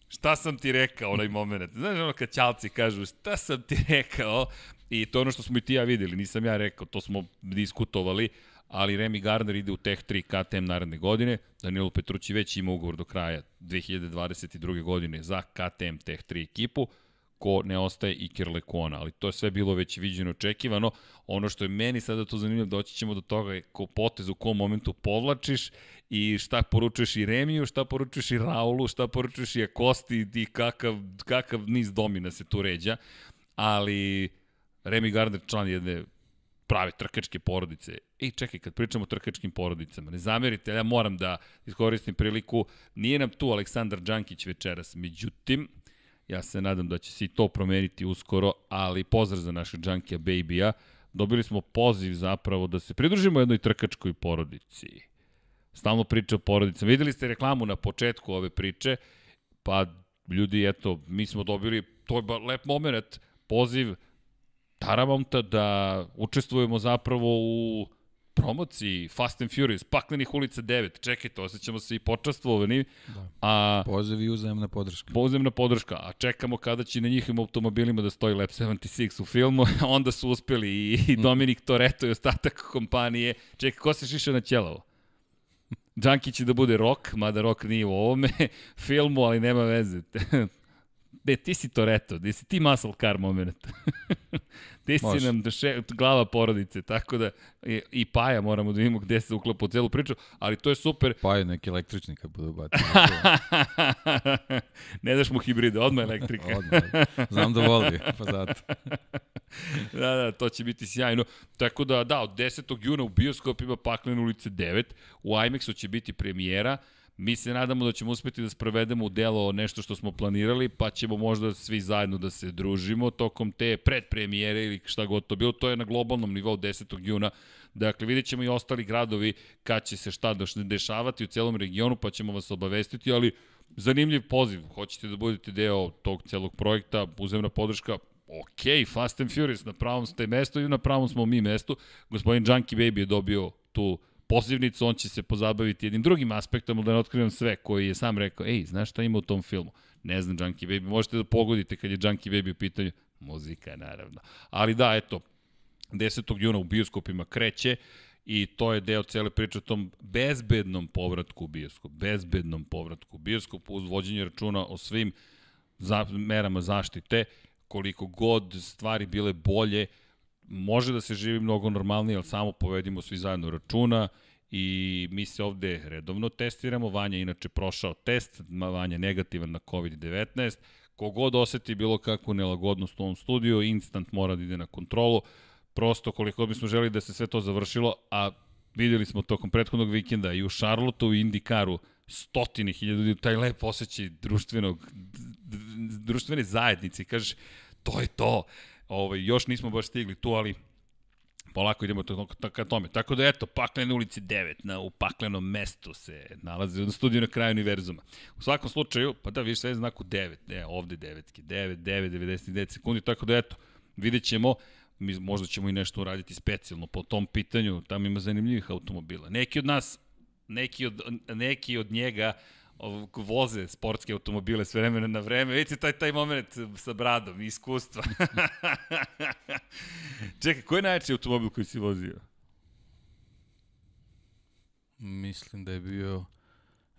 šta sam ti rekao onaj moment? Znaš ono kad ćalci kažu šta sam ti rekao? I to ono što smo i ti ja videli, nisam ja rekao, to smo diskutovali, ali Remy Gardner ide u Tech 3 KTM naredne godine, Danilo Petrući već ima ugovor do kraja 2022. godine za KTM Tech 3 ekipu, ko ne ostaje i Kirlekona, ali to je sve bilo već viđeno očekivano. Ono što je meni sada to zanimljivo, doći ćemo do toga ko potez u kom momentu povlačiš i šta poručuješ i Remiju, šta poručuješ i Raulu, šta poručuješ i Akosti i kakav, kakav niz domina se tu ređa. Ali Remy Gardner član jedne prave trkačke porodice. Ej, čekaj, kad pričamo o trkačkim porodicama, ne zamerite, ja moram da iskoristim priliku, nije nam tu Aleksandar Đankić večeras, međutim, ja se nadam da će se i to promeniti uskoro, ali pozdrav za našeg Džankija Baby-a, dobili smo poziv zapravo da se pridružimo jednoj trkačkoj porodici. Stalno priča o porodicama. Videli ste reklamu na početku ove priče, pa ljudi, eto, mi smo dobili, to je lep moment, poziv Taramonta da učestvujemo zapravo u promociji Fast and Furious, paklenih ulica 9. Čekajte, osjećamo se i počastvovani. Da. A, Poziv i uzajemna podrška. Uzajemna podrška, a čekamo kada će na njihovim automobilima da stoji Lab 76 u filmu. Onda su uspeli i, i Dominik Toretto i ostatak kompanije. Čekaj, ko se šiša na ćelavo? Junkie će da bude Rock, mada Rock nije u ovome filmu, ali nema veze. De, ti si Toretto, di si ti muscle car moment. ti si Može. nam še, glava porodice, tako da i, i Paja moramo da vidimo gde se uklapa u celu priču, ali to je super. Paja neki električni kad budu bati. ne daš mu hibride, odmah elektrika. odmah, znam da voli, pa zato. da, da, to će biti sjajno. Tako da, da, od 10. juna u bioskopima Paklen ulice 9, u IMAX-u će biti premijera, Mi se nadamo da ćemo uspeti da sprovedemo u delo nešto što smo planirali, pa ćemo možda svi zajedno da se družimo tokom te predpremijere ili šta god to bilo. To je na globalnom nivou 10. juna. Dakle, vidjet ćemo i ostali gradovi kad će se šta dešavati u celom regionu, pa ćemo vas obavestiti, ali zanimljiv poziv. Hoćete da budete deo tog celog projekta, uzemna podrška, ok, Fast and Furious, na pravom ste mesto i na pravom smo mi mestu. Gospodin Junkie Baby je dobio tu pozivnicu, on će se pozabaviti jednim drugim aspektom, da ne otkrivam sve, koji je sam rekao, ej, znaš šta ima u tom filmu? Ne znam, Junkie Baby, možete da pogodite kad je Junkie Baby u pitanju. Muzika, naravno. Ali da, eto, 10. juna u bioskopima kreće i to je deo cele priče o tom bezbednom povratku u bioskop, bezbednom povratku u bioskop uz vođenje računa o svim za, merama zaštite, koliko god stvari bile bolje, može da se živi mnogo normalnije, ali samo povedimo svi zajedno računa i mi se ovde redovno testiramo. Vanja je inače prošao test, Vanja negativan na COVID-19. Kogod oseti bilo kakvu nelagodnost u ovom studiju, instant mora da ide na kontrolu. Prosto koliko bismo želi da se sve to završilo, a videli smo tokom prethodnog vikenda i u Charlotteu i Indikaru stotine hiljada ljudi, taj lep osjećaj društvenog, društvene zajednice. Kažeš, to je to Ovaj, još nismo baš stigli tu, ali polako idemo ka tome. Tako da eto, Paklene ulici 9, na, u paklenom mestu se nalazi na studiju na kraju univerzuma. U svakom slučaju, pa da, vidiš sve znaku 9, ne, ovde devetke, 9, 9, 99 sekundi, tako da eto, vidjet ćemo, mi možda ćemo i nešto uraditi specijalno po tom pitanju, tamo ima zanimljivih automobila. Neki od nas, neki od, neki od njega voze sportske automobile sve vremena na vreme. Vidite taj, taj moment sa bradom, iskustva. Čekaj, koji je najjači automobil koji si vozio? Mislim da je bio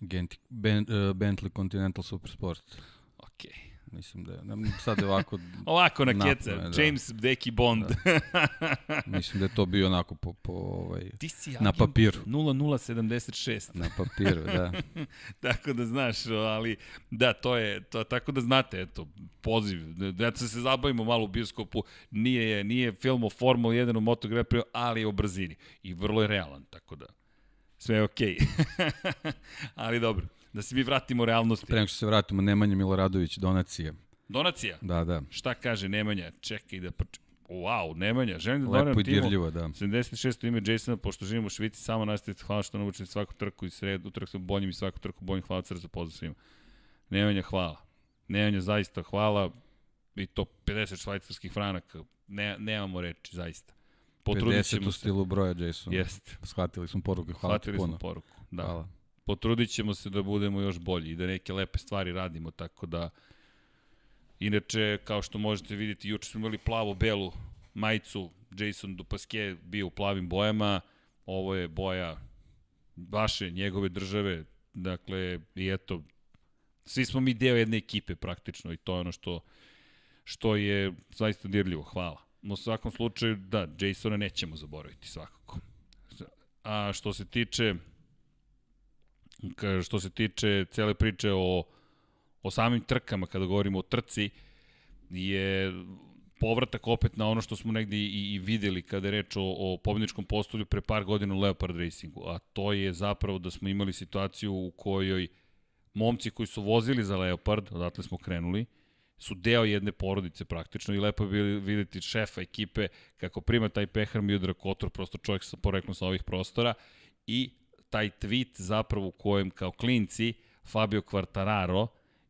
Genti, ben, uh, Bentley Continental Supersport. Okej. Okay. Mislim da je, sad je ovako... ovako na keca, da. James Deki Bond. da. Mislim da je to bio onako po, po ovaj, Ti si na papiru. 0076. Na papiru, da. tako da znaš, ali da, to je, to, tako da znate, eto, poziv, da se se zabavimo malo u bioskopu, nije, nije film o Formula 1 u Moto Grand Prix, ali je o brzini i vrlo je realan, tako da sve je okej. Okay. ali dobro. Da se mi vratimo realnosti. Pre nego što se vratimo, Nemanja Miloradović, donacija. Donacija? Da, da. Šta kaže Nemanja? Čekaj da... Wow, Nemanja, želim da donem timu. Lepo i da. 76. ime Jasona, pošto živimo u Švici, samo nastavite, hvala što naučite svaku trku i sredu, utorak sam boljim i svaku trku boljim, hvala crzo za pozdrav svima. Nemanja, hvala. Nemanja, zaista hvala. I to 50 švajcarskih franaka. Ne, nemamo reči, zaista. Potrudit 50 u stilu broja, Jason. Jeste. Shvatili smo poruku, hvala Shvatili ti puno. Shvatili smo poruku, da. Hvala potrudit ćemo se da budemo još bolji i da neke lepe stvari radimo, tako da inače, kao što možete vidjeti, juče smo imali plavo-belu majicu, Jason Dupaske bio u plavim bojama, ovo je boja vaše, njegove države, dakle, i eto, svi smo mi deo jedne ekipe praktično i to je ono što, što je zaista dirljivo. Hvala. U svakom slučaju, da, Jasona nećemo zaboraviti svakako. A što se tiče što se tiče cele priče o, o samim trkama, kada govorimo o trci, je povratak opet na ono što smo negde i, i videli kada je reč o, o pobjedničkom postolju pre par godina u Leopard Racingu, a to je zapravo da smo imali situaciju u kojoj momci koji su vozili za Leopard, odatle smo krenuli, su deo jedne porodice praktično i lepo je videti šefa ekipe kako prima taj pehar Miodra Kotor, prosto čovjek sa poreklom sa ovih prostora i taj tweet zapravo u kojem kao klinci Fabio Quartararo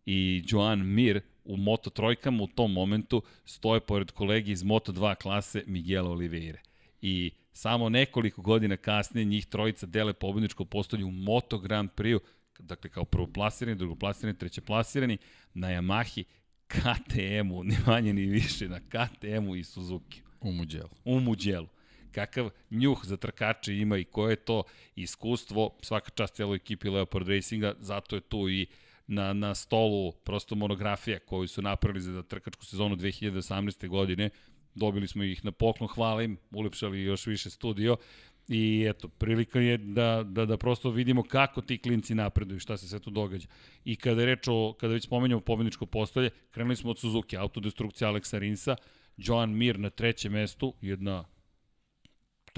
i Joan Mir u Moto trojkama u tom momentu stoje pored kolegi iz Moto 2 klase Miguel Oliveira. I samo nekoliko godina kasnije njih trojica dele pobedničko postolje u Moto Grand Prix, dakle kao prvoplasirani, drugoplasirani, trećeplasirani na Yamahi KTM-u, ni manje ni više, na KTM-u i Suzuki. U Muđelu. U Muđelu. Kakav njuh za trkače ima i koje je to iskustvo, svaka čast celoj ekipi Leopard Racinga, zato je tu i na, na stolu prosto monografija koju su napravili za trkačku sezonu 2018. godine. Dobili smo ih na poklon, hvala im, ulepšali još više studio. I eto, prilika je da, da, da prosto vidimo kako ti klinci napreduju, šta se sve tu događa. I kada je reč o, kada već spomenjamo pobedničko postolje, krenuli smo od Suzuki, autodestrukcija Aleksa Rinsa, Joan Mir na trećem mestu, jedna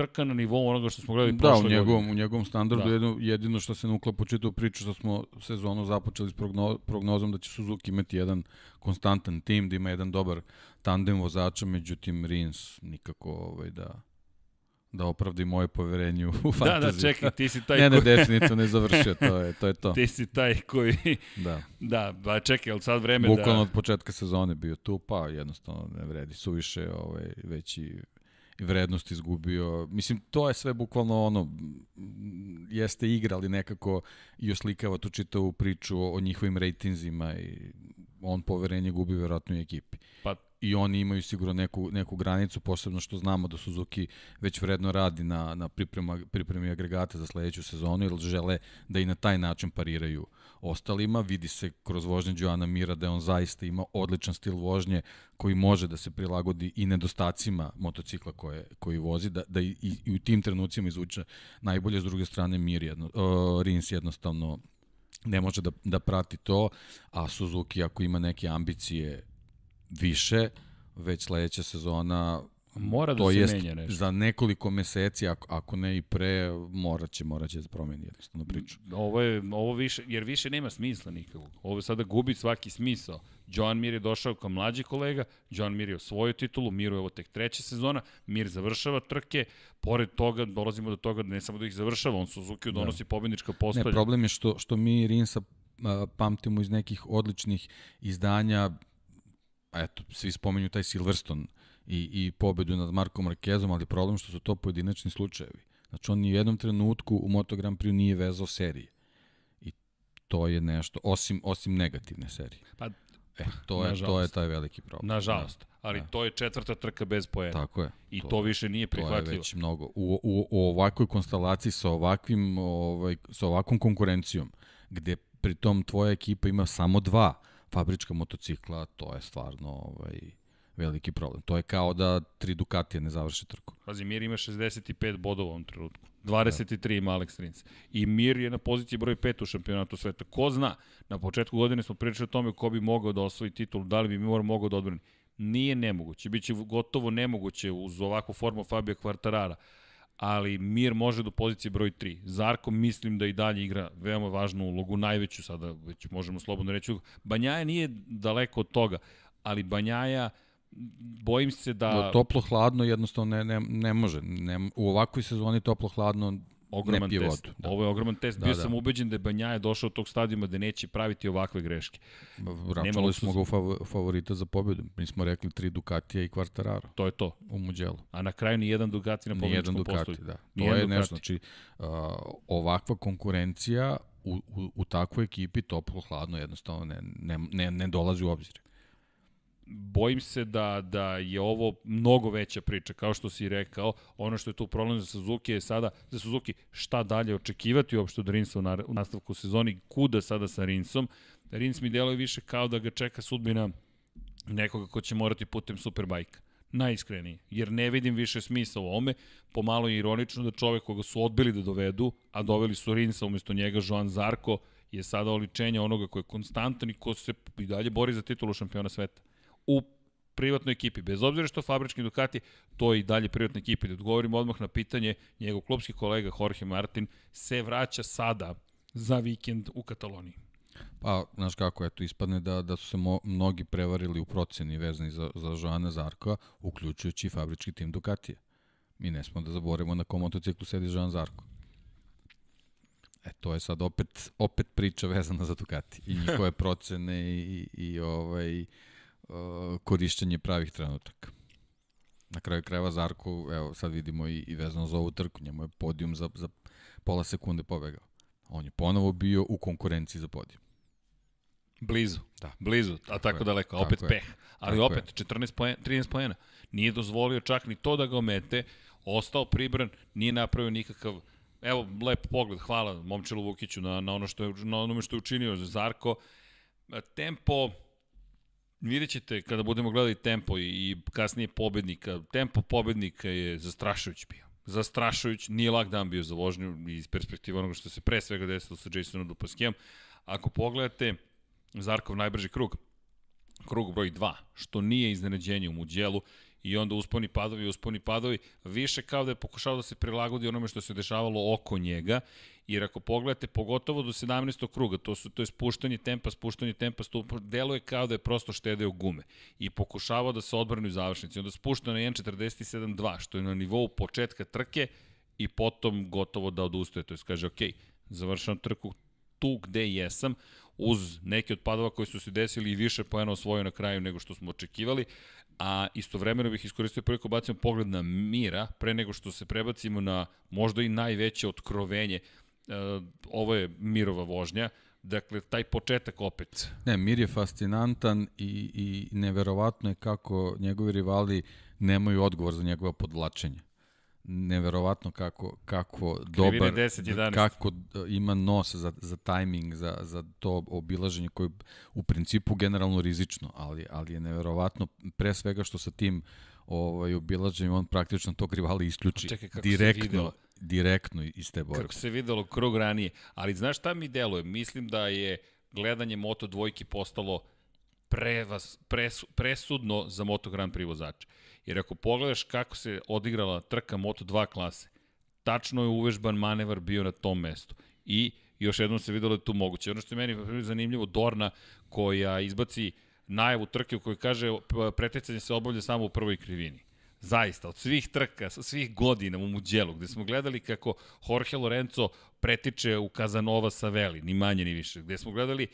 trka na nivou onoga što smo gledali da, prošle godine. Da, u njegovom, u njegovom standardu da. jedino, jedino što se ne uklapa u priču što smo sezonu započeli s progno, prognozom da će Suzuki imati jedan konstantan tim, da ima jedan dobar tandem vozača, međutim Rins nikako ovaj, da da opravdi moje poverenje u fantaziju. Da, da, čekaj, ti si taj ne, ne, definitivno ne završio, to je to. Je to. ti si taj koji... Da. Da, ba čekaj, ali sad vreme Bukvalno da... Bukvalno od početka sezone bio tu, pa jednostavno ne vredi, suviše ovaj, veći vrednost izgubio. Mislim, to je sve bukvalno ono, jeste igra, ali nekako i oslikava tu čitavu priču o, o njihovim rejtinzima i on poverenje gubi verovatno i ekipi. Pa i oni imaju sigurno neku, neku granicu, posebno što znamo da Suzuki već vredno radi na, na priprema, pripremi agregata za sledeću sezonu, jer žele da i na taj način pariraju ostalima. Vidi se kroz vožnje Joana Mira da on zaista ima odličan stil vožnje koji može da se prilagodi i nedostacima motocikla koje, koji vozi, da, da i, i u tim trenucima izvuče najbolje, s druge strane Mir jedno, uh, Rins jednostavno ne može da, da prati to, a Suzuki ako ima neke ambicije više, već sledeća sezona Mora da to se jest, menja nešto. Za nekoliko meseci, ako, ako ne i pre, moraće, moraće da promeni jednostavno priču. Ovo je, ovo više, jer više nema smisla nikakvog. Ovo sada gubi svaki smisao. Joan Mir je došao kao mlađi kolega, Joan Mir je osvojio titulu, Mir je ovo tek treća sezona, Mir završava trke, pored toga dolazimo do toga da ne samo da ih završava, on Suzuki donosi da. pobednička postolja. Ne, problem je što, što mi Rinsa pamtimo iz nekih odličnih izdanja, eto, svi spomenju taj Silverstone i, i pobedu nad Markom Markezom, ali problem što su to pojedinačni slučajevi. Znači, on ni u jednom trenutku u Moto Grand Prix nije vezao serije. I to je nešto, osim, osim negativne serije. Pa, e, to, je, to je taj veliki problem. Nažalost. Da. Ali da. to je četvrta trka bez poena. Tako je. I to, to više nije prihvatljivo. To je već mnogo. U, u, u ovakvoj konstelaciji sa, ovakvim, ovaj, sa ovakvom konkurencijom, gde pritom tvoja ekipa ima samo dva fabrička motocikla, to je stvarno ovaj, veliki problem. To je kao da tri Ducatija ne završe trku. Pazi, Mir ima 65 bodova u ovom trenutku. 23 da. ima Alex Rins. I Mir je na poziciji broj 5 u šampionatu sveta. Ko zna, na početku godine smo pričali o tome ko bi mogao da osvoji titul, da li bi Mir mogao da odbrani. Nije nemoguće, biće gotovo nemoguće uz ovakvu formu Fabio Quartarara ali Mir može do pozicije broj 3. Zarko mislim da i dalje igra veoma važnu ulogu, najveću sada, već možemo slobodno reći. Banjaja nije daleko od toga, ali Banjaja bojim se da... No, toplo hladno jednostavno ne, ne, ne može. Ne, u ovakvoj sezoni toplo hladno ogroman ne pije test. vodu. Da. Ovo je ogroman test. Da, Bio da. sam ubeđen da je Banjaja došao od tog stadijuma da neće praviti ovakve greške. Račali smo ga u favorita za pobedu. Mi smo rekli tri Ducatija i Quartararo. To je to. U Mugello. A na kraju ni jedan Ducati na pobedničkom postolju. Ni jedan Ducati, da. To je nešto. Znači, uh, ovakva konkurencija u, u, u takvoj ekipi toplo hladno jednostavno ne, ne, ne, ne dolazi u obzir bojim se da, da je ovo mnogo veća priča, kao što si rekao, ono što je tu problem za Suzuki je sada, za Suzuki, šta dalje očekivati uopšte od Rinsa u, u nastavku sezoni, kuda sada sa Rinsom, Rins mi deluje više kao da ga čeka sudbina nekoga ko će morati putem Superbajka najiskreniji, jer ne vidim više smisla u ovome, pomalo je ironično da čovek koga su odbili da dovedu, a doveli su Rinsa umesto njega, Joan Zarko, je sada oličenje onoga ko je konstantan i ko se i dalje bori za titulu šampiona sveta. U privatnoj ekipi, bez obzira što fabrički Ducati, to je i dalje privatna ekipa. Da odgovorimo odmah na pitanje, njegov klubski kolega Jorge Martin se vraća sada za vikend u Kataloniji. Pa, znaš kako, eto, ispadne da, da su se mo, mnogi prevarili u proceni vezani za, za Joana Zarkova, uključujući i fabrički tim Ducatija. Mi ne smo da zaborimo na kom motociklu sedi Joan Zarko. E, to je sad opet, opet priča vezana za Ducati i njihove procene i, i, i ovaj, korišćenje pravih trenutaka. Na kraju krajeva Zarko, evo sad vidimo i, i vezano za ovu trku, njemu je podijum za, za pola sekunde pobegao. On je ponovo bio u konkurenciji za podijum. Blizu. Da. Blizu, a tako, tako daleko, opet tako peh. Ali tako opet 14 poena, 13 poena. Nije dozvolio čak ni to da ga omete, ostao pribran, nije napravio nikakav Evo, lep pogled, hvala Momčilu Vukiću na, na, ono što je, na onome što je učinio za Zarko. Tempo, vidjet ćete kada budemo gledali tempo i, i kasnije pobednika, tempo pobednika je zastrašujući bio. Zastrašujući, nije lag dan bio za vožnju iz perspektive onoga što se pre svega desilo sa Jasonom Dupaskijom. Ako pogledate, Zarkov najbrži krug, krug broj 2, što nije iznenađenje u Muđelu i onda usponi padovi, usponi padovi, više kao da je pokušao da se prilagodi onome što se dešavalo oko njega, jer ako pogledate, pogotovo do 17. kruga, to, su, to je spuštanje tempa, spuštanje tempa, stup, deluje kao da je prosto štedeo gume i pokušavao da se odbrani u završnici. Onda spušta na 1.47.2, što je na nivou početka trke i potom gotovo da odustaje, to je kaže, ok, završam trku tu gde jesam, uz neke od padova koji su se desili i više poena osvojio na kraju nego što smo očekivali, a istovremeno bih iskoristio priliku da bacimo pogled na Mira, pre nego što se prebacimo na možda i najveće otkrovenje. E, ovo je Mirova vožnja, dakle, taj početak opet. Ne, Mir je fascinantan i, i neverovatno je kako njegovi rivali nemaju odgovor za njegova podvlačenja neverovatno kako kako Krivine dobar 10 11. kako ima nos za za tajming za za to obilaženje koje u principu generalno rizično, ali ali je neverovatno pre svega što sa tim ovaj obilaženjem on praktično tog rivala isključi Čekaj, direktno direktno iz te borbe. Kako se videlo krug ranije, ali znaš šta mi deluje? Mislim da je gledanje Moto dvojki postalo prevas, pres, presudno za Moto Grand Prix vozače. Jer ako pogledaš kako se odigrala trka Moto2 klase, tačno je uvežban manevar bio na tom mestu. I još jednom se videlo da je tu moguće. Ono što je meni zanimljivo, Dorna koja izbaci najavu trke u kojoj kaže pretecanje se obavlja samo u prvoj krivini. Zaista, od svih trka, sa svih godina u Muđelu, gde smo gledali kako Jorge Lorenzo pretiče u Kazanova sa Veli, ni manje ni više, gde smo gledali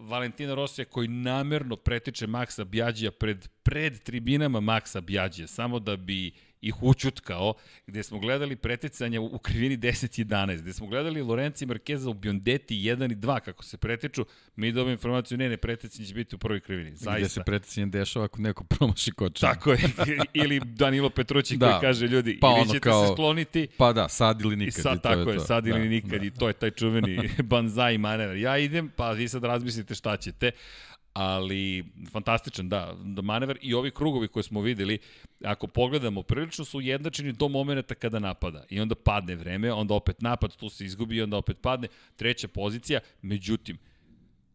Valentina Rosija koji namerno pretiče Maksa Bjađija pred, pred tribinama Maksa Bjađija, samo da bi ih učutkao, gde smo gledali preticanja u krivini 10-11, gde smo gledali Lorenzi Markeza u Biondeti 1 i 2, kako se pretiču, mi dobijemo informaciju, ne, ne, preticanje će biti u prvoj krivini. Zaista. Gde se preticanje dešava ako neko promaši kočenje. Tako je, ili Danilo Petrući da, koji kaže, ljudi, pa ili ćete kao, se skloniti. Pa da, sad ili nikad. I sad, i tako je, je, to. sad ili da, nikad da. i to je taj čuveni banzai manevar. Ja idem, pa vi sad razmislite šta ćete ali fantastičan, da, da manevar. I ovi krugovi koje smo videli, ako pogledamo, prilično su ujednačeni do momenta kada napada. I onda padne vreme, onda opet napad, tu se izgubi i onda opet padne, treća pozicija, međutim,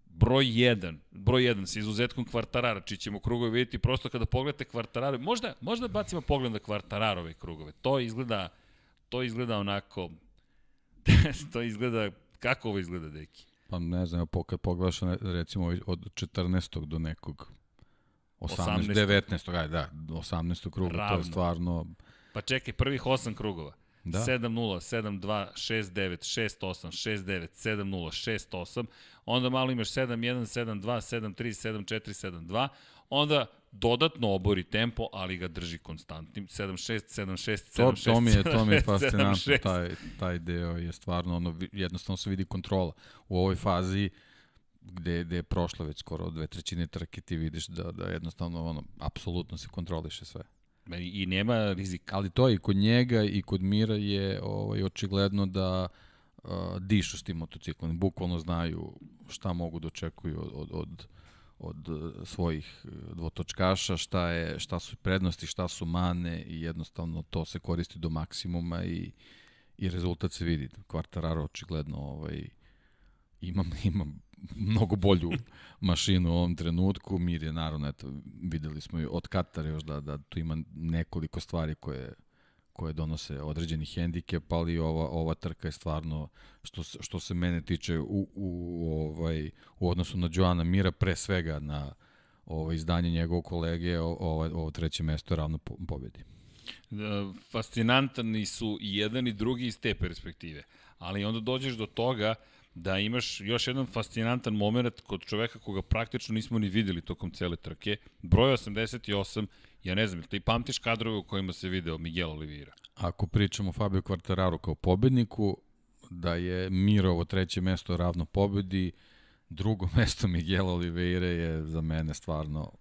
broj 1, broj 1 sa izuzetkom Kvartarara, čiji ćemo krugove vidjeti. Prosto kada pogledate Kvartarara, možda, možda bacimo pogled na Kvartararove krugove, to izgleda, to izgleda onako, to izgleda, kako ovo izgleda, deki? Pa ne znam, kad pogledaš recimo od 14. do nekog 18, 18. 19. Aj, da, 18. kruga, Ravno. to je stvarno... Pa čekaj, prvih 8 krugova. Da. 7-0, 7-2, 6-9, 6-8, 6-9, 7-0, 6-8, onda malo imaš 7-1, 7-2, 7-3, 7-4, 7-2, onda dodatno obori tempo, ali ga drži konstantnim. 7-6, 7-6, 7-6, to, to mi je, to mi je fascinantno, taj, taj deo je stvarno, ono, jednostavno se vidi kontrola. U ovoj fazi gde, gde je prošlo već skoro dve trećine trke, ti vidiš da, da jednostavno ono, apsolutno se kontroliše sve. I nema rizika. Ali to i kod njega i kod Mira je ovaj, očigledno da uh, dišu s tim motociklom. Bukvalno znaju šta mogu da očekuju od, od, od, od svojih dvotočkaša, šta, je, šta su prednosti, šta su mane i jednostavno to se koristi do maksimuma i, i rezultat se vidi. Kvartararo očigledno ovaj, ima, ima mnogo bolju mašinu u ovom trenutku. Mir je naravno, eto, videli smo i od Katara još da, da tu ima nekoliko stvari koje koje donose određeni hendikep, ali ova, ova trka je stvarno, što, što se mene tiče, u, u, ovaj, u odnosu na Joana Mira, pre svega na ovaj, izdanje njegovog kolege, ovo, ovo treće mesto je ravno po, pobedi. Da, fascinantani su i jedan i drugi iz te perspektive, ali onda dođeš do toga da imaš još jedan fascinantan moment kod čoveka koga praktično nismo ni videli tokom cele trke. Broj 88, ja ne znam, ti pamtiš kadrove u kojima se video Miguel Oliveira? Ako pričamo o Fabio Quartararo kao pobedniku, da je Mirovo treće mesto ravno pobedi, drugo mesto Miguel Oliveira je za mene stvarno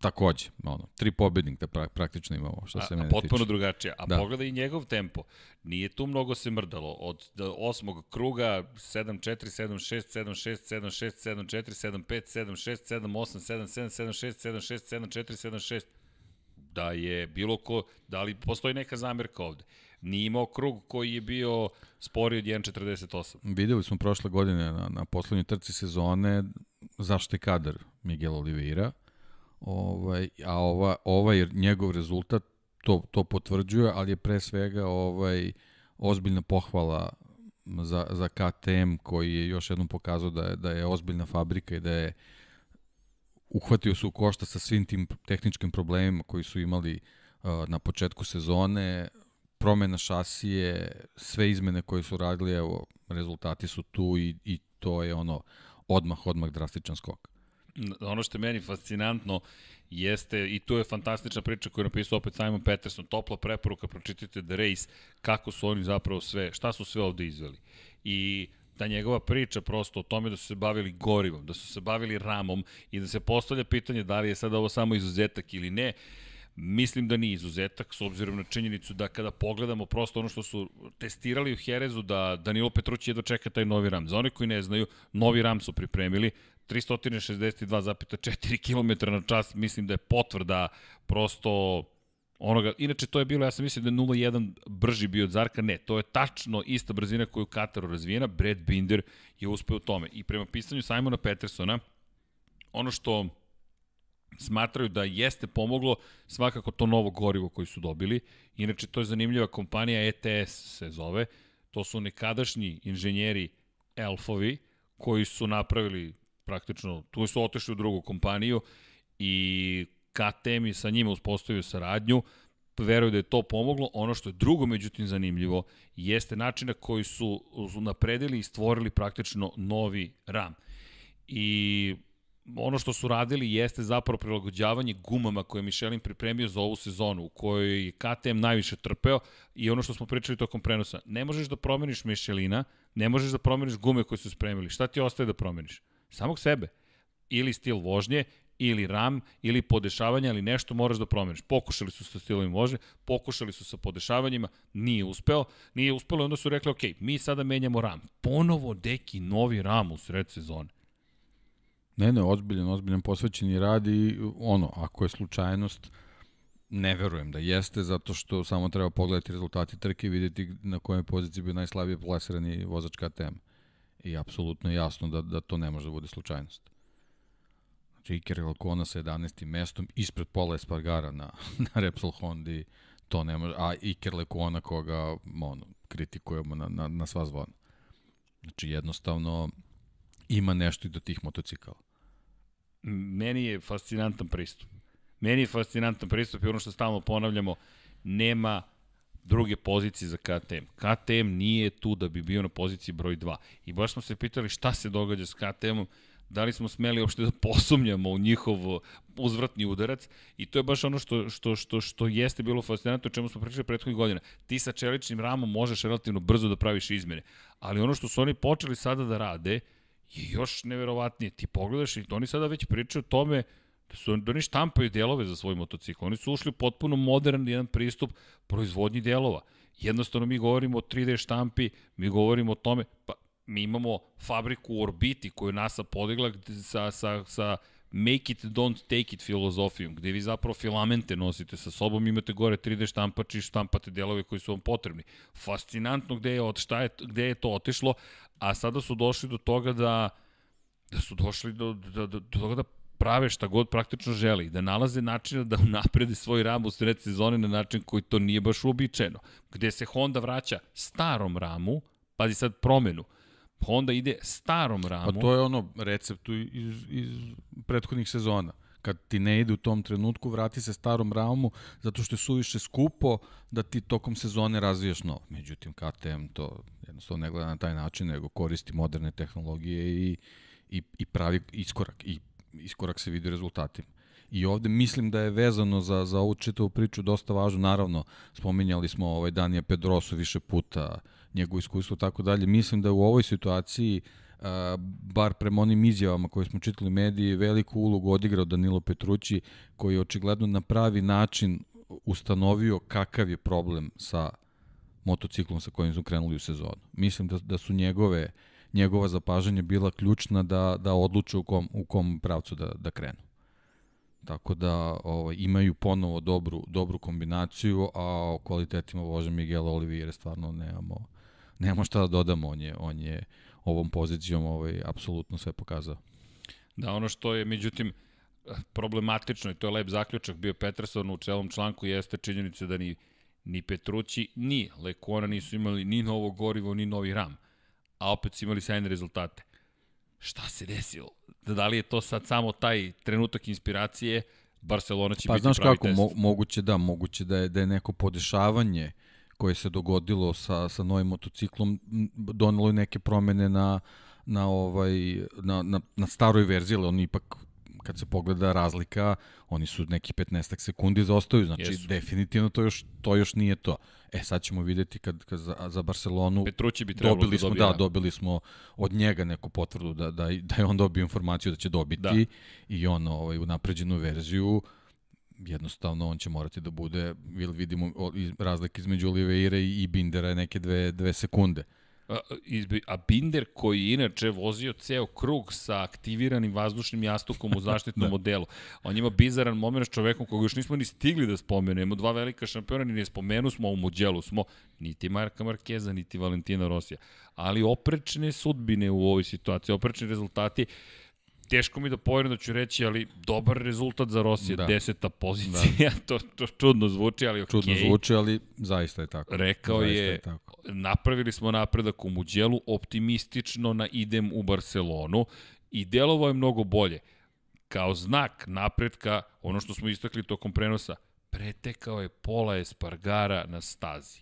takođe, ono, tri pobednika pra, praktično imamo, što se a, mene a potpuno tiče. drugačije. A da. pogledaj i njegov tempo. Nije tu mnogo se mrdalo. Od osmog kruga 7-4, 7-6, 7-6, 7-6, 7-4, 7-5, 7-6, 7-8, 7-7, 7-6, 7-6, 7-4, 7-6. Da je bilo ko, da li postoji neka zamerka ovde? Nije imao krug koji je bio sporiji od 1.48. Videli smo prošle godine na, na poslednjoj trci sezone zašto je kadar Miguel Oliveira Ovaj, a ova, ovaj njegov rezultat to, to potvrđuje, ali je pre svega ovaj ozbiljna pohvala za, za KTM koji je još jednom pokazao da je, da je ozbiljna fabrika i da je uhvatio se u košta sa svim tim tehničkim problemima koji su imali uh, na početku sezone, promena šasije, sve izmene koje su radili, evo, rezultati su tu i, i to je ono odmah, odmah drastičan skok ono što je meni fascinantno jeste, i tu je fantastična priča koju je napisao opet Simon Peterson, topla preporuka, pročitajte The Race, kako su oni zapravo sve, šta su sve ovde izveli. I ta njegova priča prosto o tome da su se bavili gorivom, da su se bavili ramom i da se postavlja pitanje da li je sada ovo samo izuzetak ili ne, Mislim da nije izuzetak, s obzirom na činjenicu da kada pogledamo prosto ono što su testirali u Herezu, da Danilo Petrući jedva čeka taj novi ram. Za one koji ne znaju, novi ram su pripremili, 362,4 km na čas, mislim da je potvrda prosto onoga, inače to je bilo, ja sam mislim da je 0.1 brži bio od Zarka, ne, to je tačno ista brzina koju Kataru razvijena, Brad Binder je uspeo u tome. I prema pisanju Simona Petersona, ono što smatraju da jeste pomoglo svakako to novo gorivo koji su dobili. Inače, to je zanimljiva kompanija ETS se zove. To su nekadašnji inženjeri Elfovi koji su napravili praktično, tu su otešli u drugu kompaniju i KTM i sa njima uspostavio saradnju, veruju da je to pomoglo. Ono što je drugo, međutim, zanimljivo, jeste način na koji su, napredili i stvorili praktično novi RAM. I ono što su radili jeste zapravo prilagođavanje gumama koje je Michelin pripremio za ovu sezonu, u kojoj je KTM najviše trpeo i ono što smo pričali tokom prenosa. Ne možeš da promeniš Michelina, ne možeš da promeniš gume koje su spremili. Šta ti ostaje da promeniš? Samog sebe. Ili stil vožnje, ili ram, ili podešavanje, ali nešto moraš da promeniš. Pokušali su sa stilovim vožnje, pokušali su sa podešavanjima, nije uspeo, nije uspelo i onda su rekli, ok, mi sada menjamo ram. Ponovo deki novi ram u sred sezone. Ne, ne, ozbiljan, ozbiljan posvećeni rad i ono, ako je slučajnost, ne verujem da jeste, zato što samo treba pogledati rezultati trke i videti na kojoj poziciji bio najslabije plasirani vozač KTM. I apsolutno je jasno da, da to ne može da bude slučajnost. Znači, Iker Lakona sa 11. mestom ispred Pola Espargara na, na Repsol Hondi, to ne može, a Iker Lekona koga ono, kritikujemo na, na, na sva zvona. Znači, jednostavno, ima nešto i do tih motocikala. Meni je fascinantan pristup. Meni je fascinantan pristup i ono što stalno ponavljamo, nema druge pozicije za KTM. KTM nije tu da bi bio na poziciji broj 2. I baš smo se pitali šta se događa s KTM-om, da li smo smeli uopšte da posumnjamo u njihov uzvratni udarac i to je baš ono što, što, što, što jeste bilo fascinantno o čemu smo pričali prethodnih godina. Ti sa čeličnim ramom možeš relativno brzo da praviš izmene, ali ono što su oni počeli sada da rade je još neverovatnije. Ti pogledaš i oni sada već pričaju o tome da su da oni štampaju delove za svoj motocikl. Oni su ušli potpuno modern jedan pristup proizvodnji delova. Jednostavno mi govorimo o 3D štampi, mi govorimo o tome, pa mi imamo fabriku u orbiti koju NASA podigla sa, sa, sa make it, don't take it filozofijom, gde vi zapravo filamente nosite sa sobom, imate gore 3D štampač i štampate delove koji su vam potrebni. Fascinantno gde je, od, šta je, gde je to otišlo, a sada su došli do toga da, da su došli do, do, do, do toga da prave šta god praktično želi, da nalaze načina da naprede svoj ram u sred sezone na način koji to nije baš uobičajeno. Gde se Honda vraća starom ramu, pazi sad promenu, Honda ide starom ramu. Pa to je ono receptu iz, iz prethodnih sezona. Kad ti ne ide u tom trenutku, vrati se starom ramu zato što je suviše skupo da ti tokom sezone razvijaš novo. Međutim, KTM to jednostavno ne gleda na taj način, nego koristi moderne tehnologije i, i, i pravi iskorak. I iskorak se vidi rezultatima. I ovde mislim da je vezano za, za ovu čitavu priču dosta važno. Naravno, spominjali smo ovaj Danija Pedrosu više puta, njegovo iskustvo tako dalje. Mislim da u ovoj situaciji Uh, bar prema onim izjavama koje smo čitali mediji, veliku ulogu odigrao Danilo Petrući, koji je očigledno na pravi način ustanovio kakav je problem sa motociklom sa kojim su krenuli u sezonu. Mislim da, da su njegove, njegova zapažanja bila ključna da, da odluče u kom, u kom pravcu da, da krenu. Tako da ovaj, imaju ponovo dobru, dobru kombinaciju, a o kvalitetima voža Miguel Oliviere stvarno nemamo, nemamo šta da dodamo. On je, on je ovom pozicijom ovaj, apsolutno sve pokazao. Da, ono što je, međutim, problematično i to je lep zaključak bio Peterson u celom članku jeste činjenica da ni, ni Petrući, ni Lekona nisu imali ni novo gorivo, ni novi ram, a opet su imali sajne rezultate. Šta se desilo? Da li je to sad samo taj trenutak inspiracije, Barcelona će pa, biti znaš pravi kako, test. Mo, moguće da, moguće da je, da je neko podešavanje koje se dogodilo sa, sa novim motociklom donelo neke promene na, na, ovaj, na, na, na staroj verziji, ali on ipak kad se pogleda razlika, oni su neki 15 sekundi zaostaju, znači Jesu. definitivno to još, to još nije to. E sad ćemo videti kad, kad za, za Barcelonu Petrući bi trebalo dobili da smo, dobije, da, dobili smo od njega neku potvrdu da, da, da je on dobio informaciju da će dobiti Da. i on ovaj, u napređenu verziju jednostavno on će morati da bude, ili vidimo razlike između Oliveira i Bindera je neke dve, dve sekunde. A, izbi- a Binder koji je inače vozio ceo krug sa aktiviranim vazdušnim jastukom u zaštitnom Da. modelu. On ima bizaran moment s čovekom koga još nismo ni stigli da spomenemo. Dva velika šampiona ni ne spomenu smo, u Muđelu smo niti Marka Markeza, niti Valentina Rosija. Ali oprečne sudbine u ovoj situaciji, oprečni rezultati, teško mi da poverujem da ću reći, ali dobar rezultat za Rosija, Da. deseta pozicija, to, to čudno zvuči, ali okej. Čudno zvuči, ali zaista je tako. Rekao zaista je, tako. napravili smo napredak u Muđelu, optimistično na idem u Barcelonu i delovo je mnogo bolje. Kao znak napretka, ono što smo istakli tokom prenosa, pretekao je pola Espargara na stazi.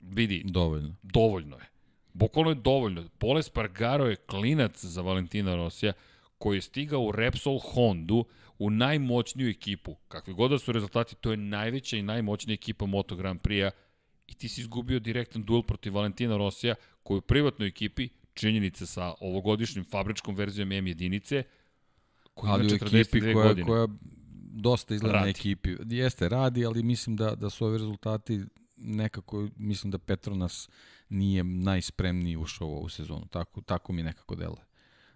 Vidi, Dovoljno. dovoljno je. Bukvalno je dovoljno. Pole Spargaro je klinac za Valentina Rosija koji je stigao u Repsol Hondu u najmoćniju ekipu. Kakvi god da su rezultati, to je najveća i najmoćnija ekipa Moto Grand Prix-a i ti si izgubio direktan duel protiv Valentina Rosija koji u privatnoj ekipi činjenice sa ovogodišnjim fabričkom verzijom M jedinice koji ali ima u 42 ekipi koja, godine. koja dosta izgleda na ekipi. Jeste, radi, ali mislim da, da su ovi rezultati nekako, mislim da Petronas nije najspremniji ušao u ovu sezonu. Tako, tako mi nekako deluje.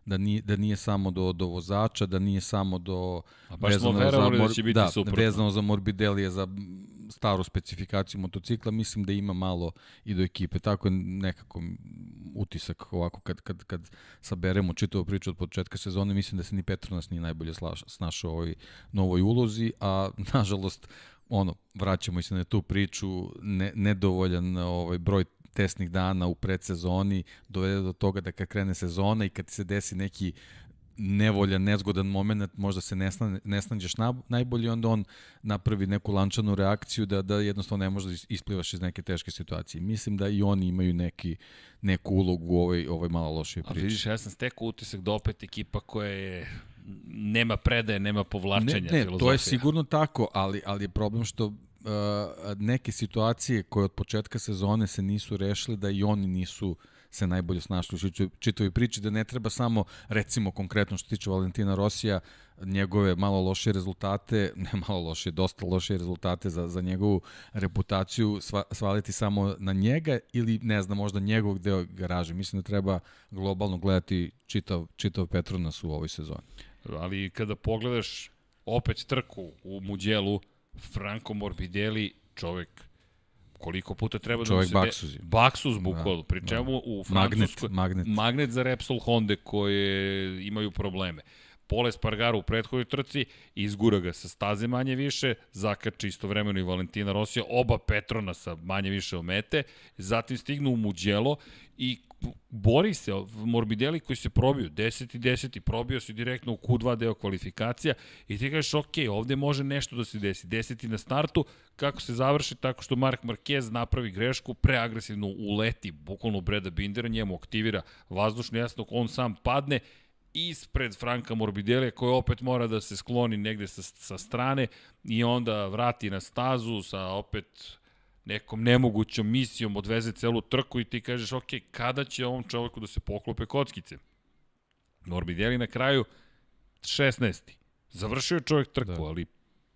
Da nije, da nije samo do, do vozača, da nije samo do... A baš smo verovali da će biti da, suprotno. vezano za Morbidelije, za staru specifikaciju motocikla, mislim da ima malo i do ekipe. Tako je nekako utisak ovako kad, kad, kad saberemo čitavu priču od početka sezone, mislim da se ni Petronas nije najbolje slaš, snašao ovoj novoj ulozi, a nažalost ono, vraćamo se na tu priču, ne, nedovoljan ovaj broj testnih dana u predsezoni dovede do toga da kad krene sezona i kad se desi neki nevoljan, nezgodan moment, možda se ne, sna, ne snađeš na, najbolje, onda on napravi neku lančanu reakciju da, da jednostavno ne možeš da is- isplivaš iz neke teške situacije. Mislim da i oni imaju neki, neku ulogu u ovoj, ovoj malo lošoj A priči. vidiš, ja sam stekao utisak da opet ekipa koja je nema predaje, nema povlačenja Ne, ne, to filozofija. je sigurno tako, ali, ali je problem što neke situacije koje od početka sezone se nisu rešile, da i oni nisu se najbolje snašli u čitavoj priči, da ne treba samo, recimo konkretno što tiče Valentina Rosija, njegove malo loše rezultate, ne malo loše, dosta loše rezultate za, za njegovu reputaciju sva, svaliti samo na njega ili ne znam, možda njegovog deo garaže. Mislim da treba globalno gledati čitav, čitav Petronas u ovoj sezoni. Ali kada pogledaš opet trku u Muđelu, Franco Morbidelli, čovek koliko puta treba Čovek da mu se... baksuzi. Baksus bukvalno, pri da. čemu u Magnet, Francuskoj... magnet. Magnet za Repsol Honda koje imaju probleme. Pole Spargaro u prethodnoj trci, izgura ga sa staze manje više, zakači istovremeno i Valentina Rosija, oba Petrona sa manje više omete, zatim stignu u Muđelo i bori se Morbidelli koji se probio, 10 i 10 probio se direktno u Q2 deo kvalifikacija i ti kažeš ok, ovde može nešto da se desi, 10 na startu, kako se završi? Tako što Mark Marquez napravi grešku, preagresivno uleti, bukvalno Breda Bindera, njemu aktivira vazdušni jasnog, on sam padne ispred Franka Morbidelli koji opet mora da se skloni negde sa, sa strane i onda vrati na stazu sa opet nekom nemogućom misijom odveze celu trku i ti kažeš, ok, kada će ovom čoveku da se poklope kockice? Morbidelli na kraju 16. Završio je čovjek trku, da. ali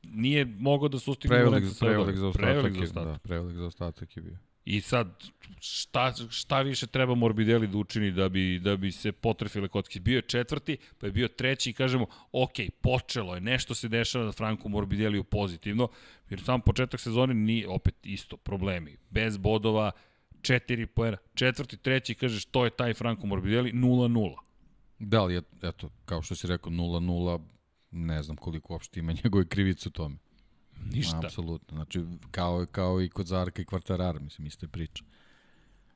nije mogao da sustigne Prevelik, prevelik za ostatak, Prevelik za ostatak. da, prevelik za ostatak je bio. I sad, šta, šta više treba Morbidelli da učini da bi, da bi se potrefile kockice? Bio je četvrti, pa je bio treći i kažemo, ok, počelo je, nešto se dešava na Franku Morbideliju pozitivno, jer sam početak sezone ni opet isto, problemi. Bez bodova, četiri poena, četvrti, treći, kažeš, to je taj Franco Morbidelli, 0-0. Da li je, eto, kao što si rekao, 0-0, ne znam koliko uopšte ima njegove krivice u tome. Ništa. Apsolutno. Znači, kao, kao i kod Zarka i Kvartarara, mislim, iste priča.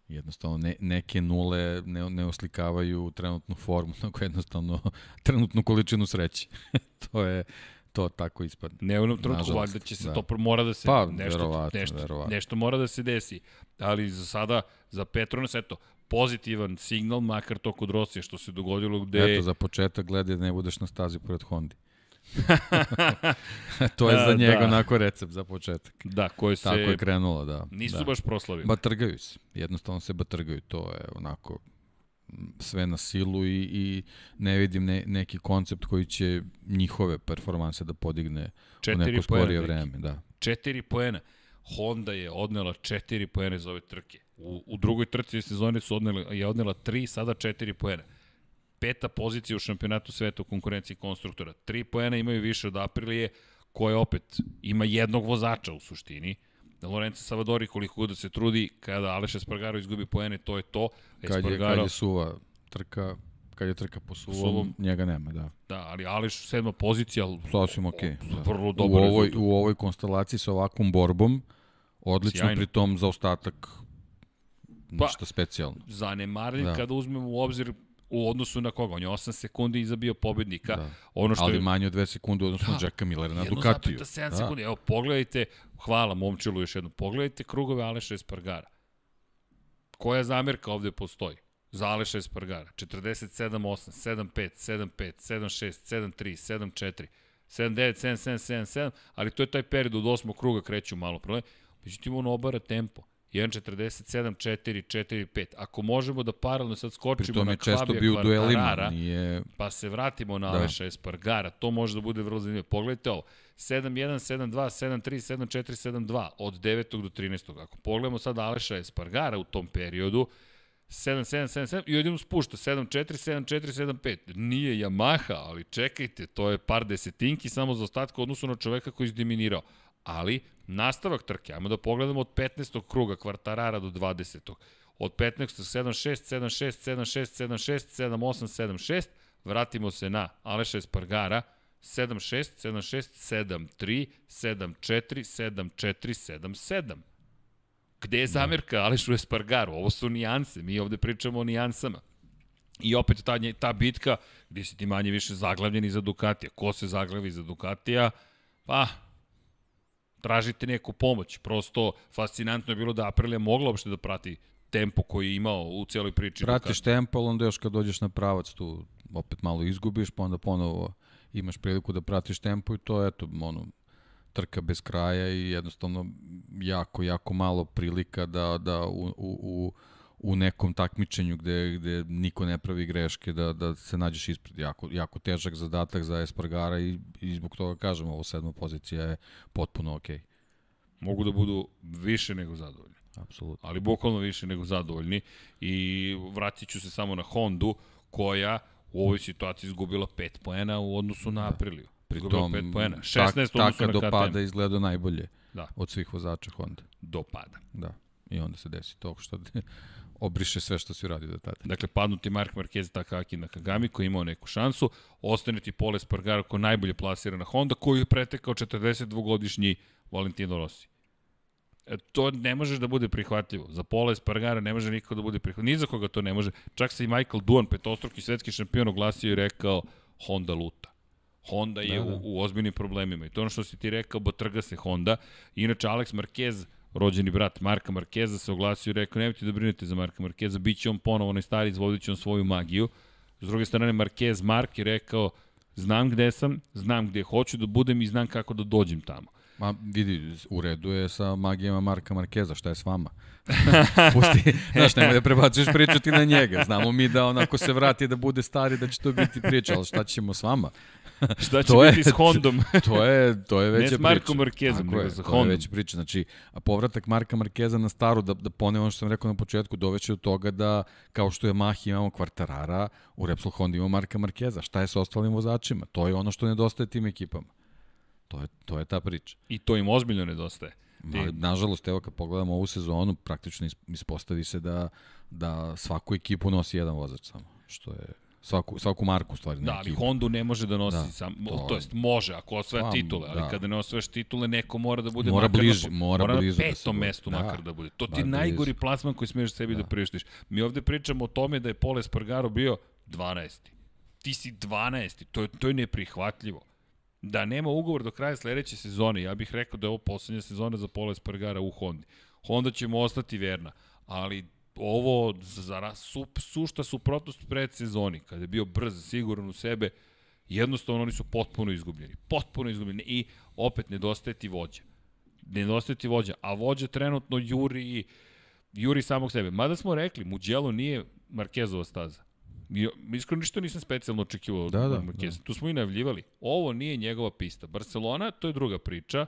Jednostavno, ne, neke nule ne, ne oslikavaju trenutnu formu, nego jednostavno trenutnu količinu sreće. to je, to tako ispadne. Ne u jednom trenutku, valjda će se da. to mora da se Pa, nešto, verovatno, nešto, verovatno. nešto mora da se desi. Ali za sada, za Petronas, eto, pozitivan signal, makar to kod Rosije što se dogodilo gde... Eto, za početak gledaj da ne budeš na stazi pored Hondi. to je Da, za njega da. onako recept za početak. Da, koje se Tako je krenulo, da. nisu da. baš proslavili. Batrgaju se. Jednostavno se batrgaju. To je onako sve na silu i, i ne vidim ne, neki koncept koji će njihove performanse da podigne u Četiri neko poena, skorije vreme. Da. Četiri poena. Honda je odnela četiri poena iz ove trke. U, u drugoj trci sezone su odnela, je odnela tri, sada četiri poena. Peta pozicija u šampionatu sveta u konkurenciji konstruktora. Tri poena imaju više od Aprilije, koja opet ima jednog vozača u suštini. Lorenzo Savadori koliko god da se trudi, kada Aleš Espargaro izgubi poene, to je to. Kad je, kad je suva trka, kad je trka po suvom, Suvom. njega nema, da. Da, ali Aleš sedma pozicija, Sasvim okej. da. vrlo u dobar ovoj, rezultat. u ovoj konstelaciji sa ovakvom borbom, odlično Sjajno. pri tom za ostatak Pa, ništa specijalno. zanemarljiv Da. kada uzmemo u obzir u odnosu na koga. On je 8 sekundi iza bio pobednika. Da. Ono što Ali je manje od dve sekunde u odnosu na Da. Jacka Millera na Ducatiju. 1,7 Da. sekundi. Evo, pogledajte, hvala momčilu još jednom, pogledajte krugove Aleša Espargara. Koja zamerka ovde postoji? Za Aleša Espargara. 47-8, 7-5, 7-5, 7-6, 7-3, 7-4, 7-9, 7-7, 7-7, ali to je taj period od osmog kruga kreću malo problem. Međutim, on obara tempo. 1.47, 4, 4, 5. Ako možemo da paralelno sad skočimo na Kvabija bio Quartarara, nije... Pa se vratimo na Da. Aleša Espargara, to može da bude vrlo zanimljivo. Pogledajte ovo, 7-1, 7-2, 7-3, 7-4, 7-2, od 9. do 13. Ako pogledamo sad Aleša Espargara u tom periodu, 7-7-7-7 i odjednom spušta 7-4, 7-4, 7-5. Nije Yamaha, ali čekajte, to je par desetinki samo za ostatka u odnosu na čoveka koji je izdominirao. Ali, nastavak trke, ajmo da pogledamo od 15. kruga kvartarara do 20. Od 15. 7-6, 7-6, 7-6, 7-6, 7-8, 7-6, vratimo se na Aleša Espargara, 7-6, 7-6, 7-3, 7-4, 7-4, 7-7. Gde je zamerka Alešu Espargaru? Ovo su nijanse, mi ovde pričamo o nijansama. I opet ta, ta bitka gde si ti manje više zaglavljeni za Ducatija. Ko se zaglavi za Ducatija? Pa, tražite neku pomoć. Prosto, fascinantno je bilo da Aprilia mogla uopšte da prati tempo koji je imao u celoj priči. Pratiš tempo, ali onda još kad dođeš na pravac tu opet malo izgubiš, pa onda ponovo imaš priliku da pratiš tempo i to je, eto, ono, trka bez kraja i jednostavno jako, jako malo prilika da, da u, u, u u nekom takmičenju gde, gde niko ne pravi greške da, da se nađeš ispred. Jako, jako težak zadatak za Espargara i, i zbog toga kažem, ovo sedma pozicija je potpuno okej. Okay. Mogu da budu više nego zadovoljni. Apsolutno. Ali bukvalno više nego zadovoljni. I vratit ću se samo na Hondu, koja u ovoj situaciji izgubila 5 poena u odnosu na Apriliju. Izgubila 5 poena. 16 tak, taka na do pada izgleda najbolje Da, od svih vozača Honda. do pada. Da. I onda se desi to što obriše sve što si uradio do tada. Dakle, padnuti Mark Marquez Takaki na Kagami koji je imao neku šansu, ostane ti Pole Spargaro ko najbolje plasirana Honda koju je pretekao 42-godišnji Valentino Rossi. E, to ne može da bude prihvatljivo. Za Pola Espargara ne može nikako da bude prihvatljivo. Ni za koga to ne može. Čak se i Michael Duan, petostruki svetski šampion, oglasio i rekao Honda luta. Honda je Da, da. u, u ozbiljnim problemima. I to ono što si ti rekao, botrga se Honda. Inače, Alex Marquez, rođeni brat Marka Markeza, se oglasio i rekao, nemojte da brinete za Marka Markeza, bit će on ponovo onaj stari, izvodit će on svoju magiju. S druge strane, Marquez Mark je rekao, znam gde sam, znam gde hoću da budem i znam kako da dođem tamo. Ma vidi, u redu je sa magijama Marka Markeza, šta je s vama? Pusti, znaš, nemoj da prebacuješ priču ti na njega. Znamo mi da onako se vrati da bude stari, da će to biti priča, ali šta ćemo s vama? Šta će To je- biti s Hondom? To je, to je veća priča. s Markom Markezom, nego je, sa To Hondom. je već priča. Znači, a povratak Marka Markeza na staru, da, da ponem ono što sam rekao na početku, doveće do toga da, kao što je Mahi imamo kvartarara, u Repsol Honda imamo Marka Markeza. Šta je sa ostalim vozačima? To je ono što nedostaje tim ekipama. To je, to je ta priča. I to im ozbiljno nedostaje. Ma, nažalost, evo kad pogledamo ovu sezonu, praktično is- ispostavi se da, da svaku ekipu nosi jedan vozač samo. Što je svaku, svaku marku stvari. Da, ali. Hondu ne može da nosi Da, sam, to- to, jest može ako osvaja Pa, titule, ali da. kada ne osvajaš titule neko mora da bude Mora makar bliže, na, mora mora blizu na da petom bude. mestu Da. makar da bude. To ti blizu. najgori plasman koji smeš sebi da, da prištiš. Mi ovde pričamo o tome da je Pole Spargaro bio 12. Ti si 12. To je, to je neprihvatljivo. Da nema ugovor do kraja sledeće sezone, ja bih rekao da je ovo poslednja sezona za Pola Espargara u Hondi. Honda će mu ostati verna, ali ovo za su, sušta suprotnost pred sezoni, kada je bio brz, siguran u sebe, jednostavno oni su potpuno izgubljeni. Potpuno izgubljeni i opet nedostaje ti vođa. Nedostaje ti vođa, a vođa trenutno juri, juri samog sebe. Mada smo rekli, Mugello nije Markezova staza. I, iskreno ništa nisam specijalno očekivao Da, od da, Markeza. Tu smo i najavljivali. Ovo nije njegova pista. Barcelona, to je druga priča.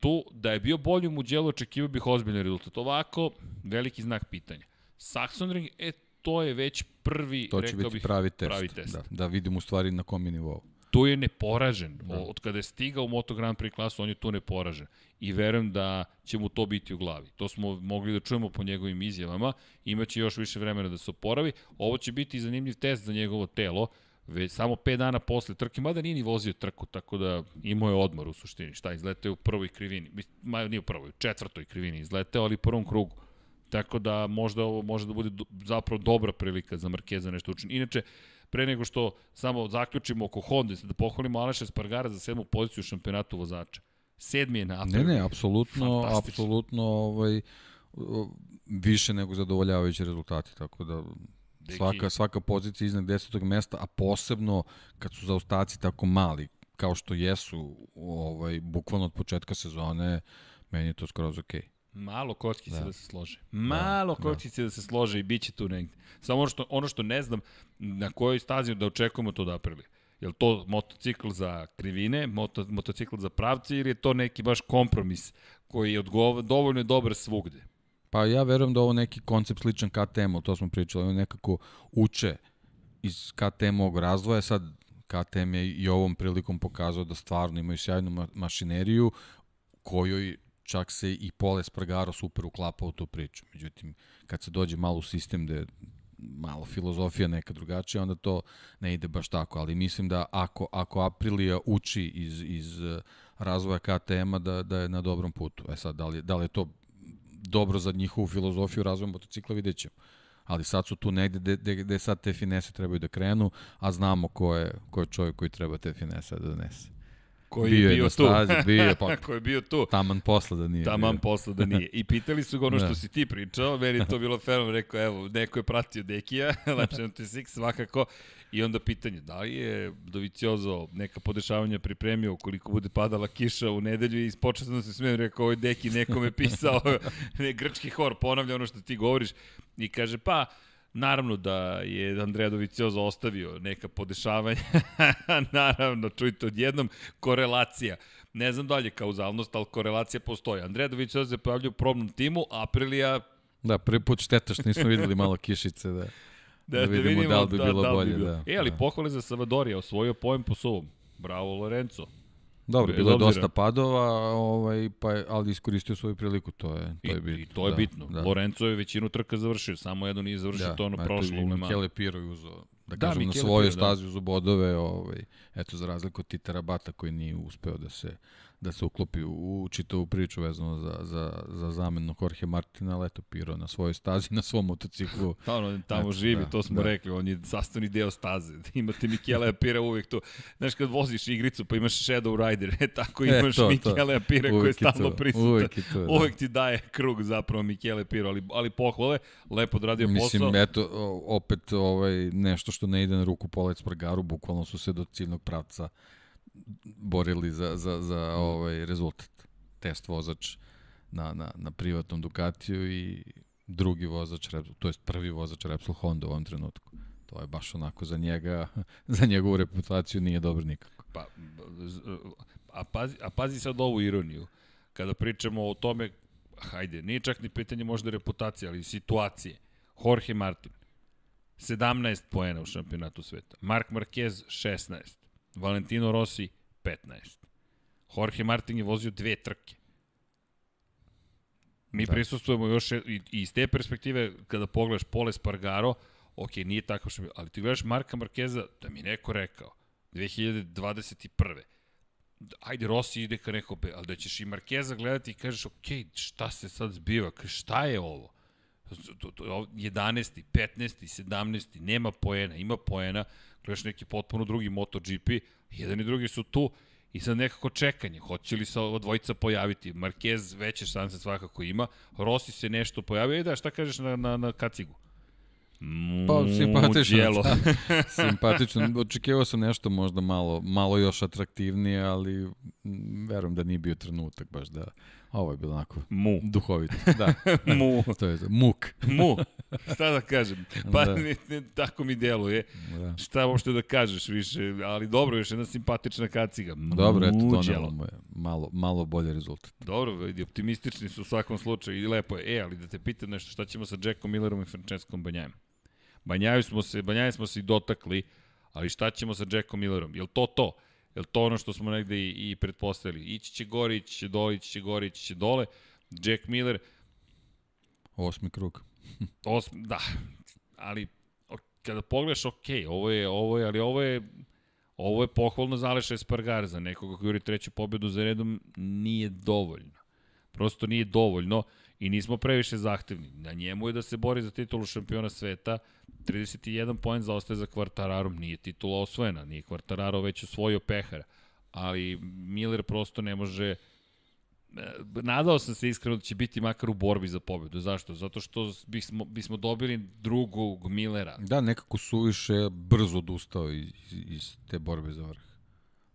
Tu, da je bio bolji u Mugello, očekivao bih ozbiljan rezultat. Ovako, veliki znak pitanja. Saxonring, e, to je već prvi, To rekao biti bih, pravi test. pravi test. Da, da vidimo u stvari na kom je nivou. tu je neporažen. Da. Od kada je stigao u Moto Grand Prix klasu, on je tu neporažen. I verujem da će mu to biti u glavi. To smo mogli da čujemo po njegovim izjavama. Imaće još više vremena da se oporavi. Ovo će biti zanimljiv test za njegovo telo. Već samo 5 dana posle trke, mada nije ni vozio trku, tako da imao je odmor u suštini. Šta, izleteo u prvoj krivini. Ma, nije u prvoj, u četvrtoj krivini izleteo, ali u prvom krugu. Tako da možda ovo može da bude do, zapravo dobra prilika za Markeza nešto učini. Inače, pre nego što samo zaključimo oko Honda, da pohvalimo Aleša Spargara za sedmu poziciju u šampionatu vozača. Sedmi je na Ne, ne, apsolutno, apsolutno ovaj, više nego zadovoljavajući rezultati, tako da Deki. svaka, svaka pozicija iznad desetog mesta, a posebno kad su zaostaci tako mali, kao što jesu ovaj, bukvalno od početka sezone, meni je to skroz okej. Malo kockice da. Da. da se slože. Malo da, kockice da. da se slože i bit će tu negde. Samo ono što, ono što ne znam, na kojoj stazi da očekujemo to da aprili. Je li to motocikl za krivine, moto, motocikl za pravce ili je to neki baš kompromis koji je odgov, dovoljno je dobar svugde? Pa ja verujem da ovo neki koncept sličan KTM-u, to smo pričali, oni nekako uče iz KTM-ovog razvoja, sad KTM je i ovom prilikom pokazao da stvarno imaju sjajnu ma mašineriju, kojoj čak se i Pole Spargaro super uklapa u tu priču. Međutim, kad se dođe malo u sistem gde malo filozofija neka drugačija, onda to ne ide baš tako, ali mislim da ako, ako Aprilia uči iz, iz eh, razvoja KTM-a da, da je na dobrom putu. E sad, da li, da li je to dobro za njihovu filozofiju razvoja motocikla, vidjet ćemo. Ali sad su tu negde gde, gde, sad te finese trebaju da krenu, a znamo ko je, ko je čovjek koji treba te finese da donese. Koji Bio je bio na tu. stazi, bio je, pa- Koji je bio tu. Taman posla da nije. Taman bio. posla da nije. I pitali su ga ono što Da. si ti pričao, meni je to bilo fenomen, rekao, evo, neko je pratio Dekija, Lab 76 svakako, I onda pitanje, da li je Doviciozo neka podešavanja pripremio ukoliko bude padala kiša u nedelju i početno se smijem, rekao, ovo je deki nekome pisao, ne, grčki hor, ponavlja ono što ti govoriš i kaže, pa, Naravno da je Andreja Doviciozo ostavio neka podešavanja, naravno, čujte, odjednom korelacija. Ne znam da li je kauzalnost, ali korelacija postoji. Andreja Doviciozo je pojavljio u probnom timu, Aprilija Da, prvi put šteta što nismo videli malo kišice da, da, da vidimo, da li bi da, bilo da, bolje. Da, e, ali da. pohvale za Salvadorija, osvojio pojem po suvom. Bravo Lorenzo. Dobro, bilo je dosta padova, ovaj, pa, ali iskoristio svoju priliku, to je, to je bitno. I to je da, bitno. Da. Lorenzo je većinu trka završio, samo jedno nije završio, da, to ono prošlo. Da, Michele Piro je uzo, da, da kažem, na svojoj da. stazi uzo bodove, ovaj, eto, za razliku od Tita Bata koji nije uspeo da se da se uklopi u čitavu priču vezano za, za, za zamenu Jorge Martina, ali eto Piro na svojoj stazi, na svom motociklu. ono, tamo eto, živi, da, to smo da. rekli, on je sastavni deo staze. Imate Mikela Pira uvek tu. Znaš, kad voziš igricu pa imaš Shadow Rider, e, tako e, imaš e, to, Mikela Pira koji je stalno prisutan. Uvek, je to, da. uvek ti daje krug zapravo Mikele Pira, ali, ali pohvale, lepo odradio posao. Mislim, eto, opet ovaj, nešto što ne ide na ruku Polec Prgaru, bukvalno su se do ciljnog pravca borili za, za, za ovaj rezultat. Test vozač na, na, na privatnom Ducatiju i drugi vozač, to jest prvi vozač Repsol Honda u ovom trenutku. To je baš onako za njega, za njegovu reputaciju nije dobro nikako. Pa, a pazi, a pazi sad ovu ironiju. Kada pričamo o tome, hajde, nije čak ni pitanje možda reputacije, ali situacije. Jorge Martin, 17 poena u šampionatu sveta. Mark Marquez, 16. Valentino Rossi 15. Jorge Martin je vozio dve trke. Mi da. prisustujemo još i, iz te perspektive kada pogledaš Pole Spargaro, ok, nije tako što ali ti gledaš Marka Markeza, da mi neko rekao, 2021. Ajde, Rossi ide ka neko, ali da ćeš i Markeza gledati i kažeš, ok, šta se sad zbiva, šta je ovo? 11. 15. 17. nema poena, ima poena, gledaš neki potpuno drugi MotoGP, jedan i drugi su tu i sad nekako čekanje, hoće li se ova dvojica pojaviti. Marquez veće šanse svakako ima, Rossi se nešto pojavio, i da, šta kažeš na, na, na kacigu? Pa, simpatično. Da. simpatično. Očekivao sam nešto možda malo, malo još atraktivnije, ali verujem da nije bio trenutak baš da Ovo je bilo onako Mu. duhovito. Da. Mu. to je muk. Mu. Šta da kažem? Pa da. Ne, ne, tako mi deluje. Da. Šta uopšte da kažeš više, ali dobro, još jedna simpatična kaciga. Dobro, eto, donelo mu je malo, malo bolje rezultat. Dobro, vidi, optimistični su u svakom slučaju i lepo je. E, ali da te pitam nešto, šta ćemo sa Jackom Millerom i Franceskom Banjajem? Banjaju smo se, Banjaje smo se i dotakli, ali šta ćemo sa Jackom Millerom? Je li to to? Je to ono što smo negde i, i pretpostavili? Ići će gore, ići će dole, ići će gore, ići će dole. Jack Miller... Osmi krug. osmi, da. Ali kada pogledaš, ok, ovo je, ovo je, ali ovo je ovo je pohvalno zaleša Espargar za nekoga koji juri treću pobedu za redom nije dovoljno. Prosto nije dovoljno i nismo previše zahtevni. Na njemu je da se bori za titulu šampiona sveta, 31 poen zaostaje za Kvartararom, nije titula osvojena, nije Kvartararo već osvojio pehara, ali Miller prosto ne može e, nadao sam se iskreno da će biti makar u borbi za pobedu. Zašto? Zato što bismo, bismo dobili drugog Millera. Da, nekako suviše brzo odustao iz, iz te borbe za vrh.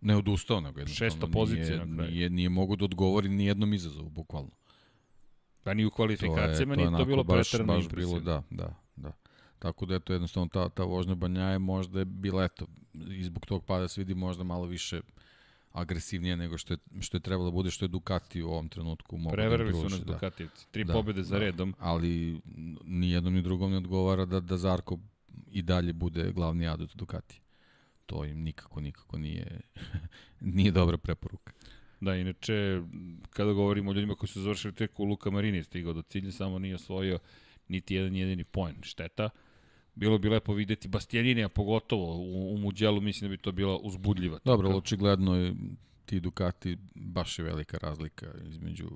Ne odustao, nego jednostavno Šesta pozicija nije, nije, nije, nije mogu da odgovori ni jednom izazovu, bukvalno. Pa ni u kvalifikacijama to je, to nije to bilo pretrano baš, baš bilo, da, da, da. Tako da eto jednostavno ta, ta vožnja Banjaje možda je bila eto i zbog tog pada se vidi možda malo više agresivnije nego što je, što je trebalo da bude, što je Ducati u ovom trenutku mogu da Preverili da su nas da. Ducativci. Tri da, pobede za da, redom. Ali ni jednom ni drugom ne odgovara da, da Zarko i dalje bude glavni adut Ducati. To im nikako, nikako nije, nije dobra preporuka. Da, inače, kada govorimo o ljudima koji su završili tek u Luka Marini, stigao do cilja, samo nije osvojio niti jedan jedini poen. Šteta. Bilo bi lepo videti Bastianinija, pogotovo u, u Muđelu, mislim da bi to bila uzbudljiva. Dobro, ali očigledno je ti Ducati baš je velika razlika između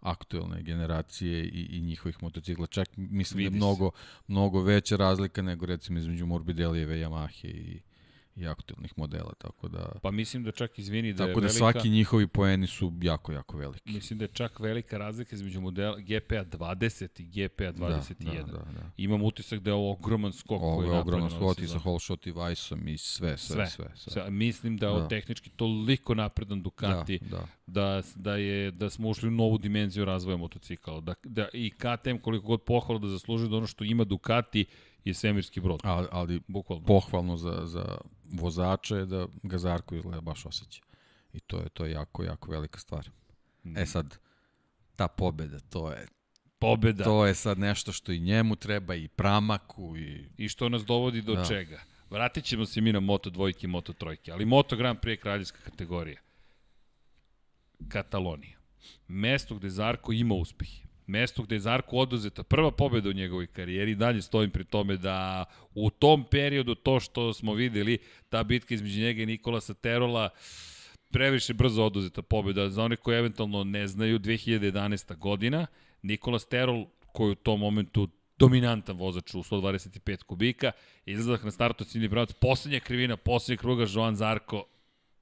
aktuelne generacije i, i njihovih motocikla. Čak mislim Vidi da je mnogo, mnogo veća razlika nego recimo između Morbidelijeve, Yamahe i, i aktualnih modela, tako da... Pa mislim da čak, izvini, da Tako da velika... svaki njihovi poeni su jako, jako veliki. Mislim da je čak velika razlika između modela GPA 20 i GPA 21. Da, da, da, da. Imam utisak da je ovo ogroman skok Ovo koji je ove skot i sa sezone. Holshot i Weissom i sve, sve, sve. sve, Sve. Mislim da je Da. tehnički toliko napredan Ducati Da, da. da, da, je, da smo ušli u novu dimenziju razvoja motocikala. Da, da i KTM koliko god pohvala da zaslužuje da ono što ima Ducati je svemirski brod. Ali, ali Bukvalno. pohvalno za, za vozače je da ga Zarko izgleda baš osjeća. I to je, to je jako, jako velika stvar. Mm. E sad, ta pobeda, to je, Pobeda. to je sad nešto što i njemu treba, i Pramaku, i... I što nas dovodi do Da. čega? Vratit ćemo se mi na Moto dvojke i Moto trojke, ali Moto Grand Prix je kraljevska kategorija. Katalonija. Mesto gde Zarko ima uspeh. Mesto gde je Zarko oduzeta prva pobjeda u njegovoj karijeri. Dalje stojim pri tome da u tom periodu to što smo videli, ta bitka između njega i Nikolasa Terola, previše brzo oduzeta pobjeda. Za one koji eventualno ne znaju, 2011. godina, Nikolas Terol, koji u tom momentu dominantan vozač u 125 kubika, izlazak na startu ciljni pravac, poslednja krivina, poslednja kruga, Joan Zarko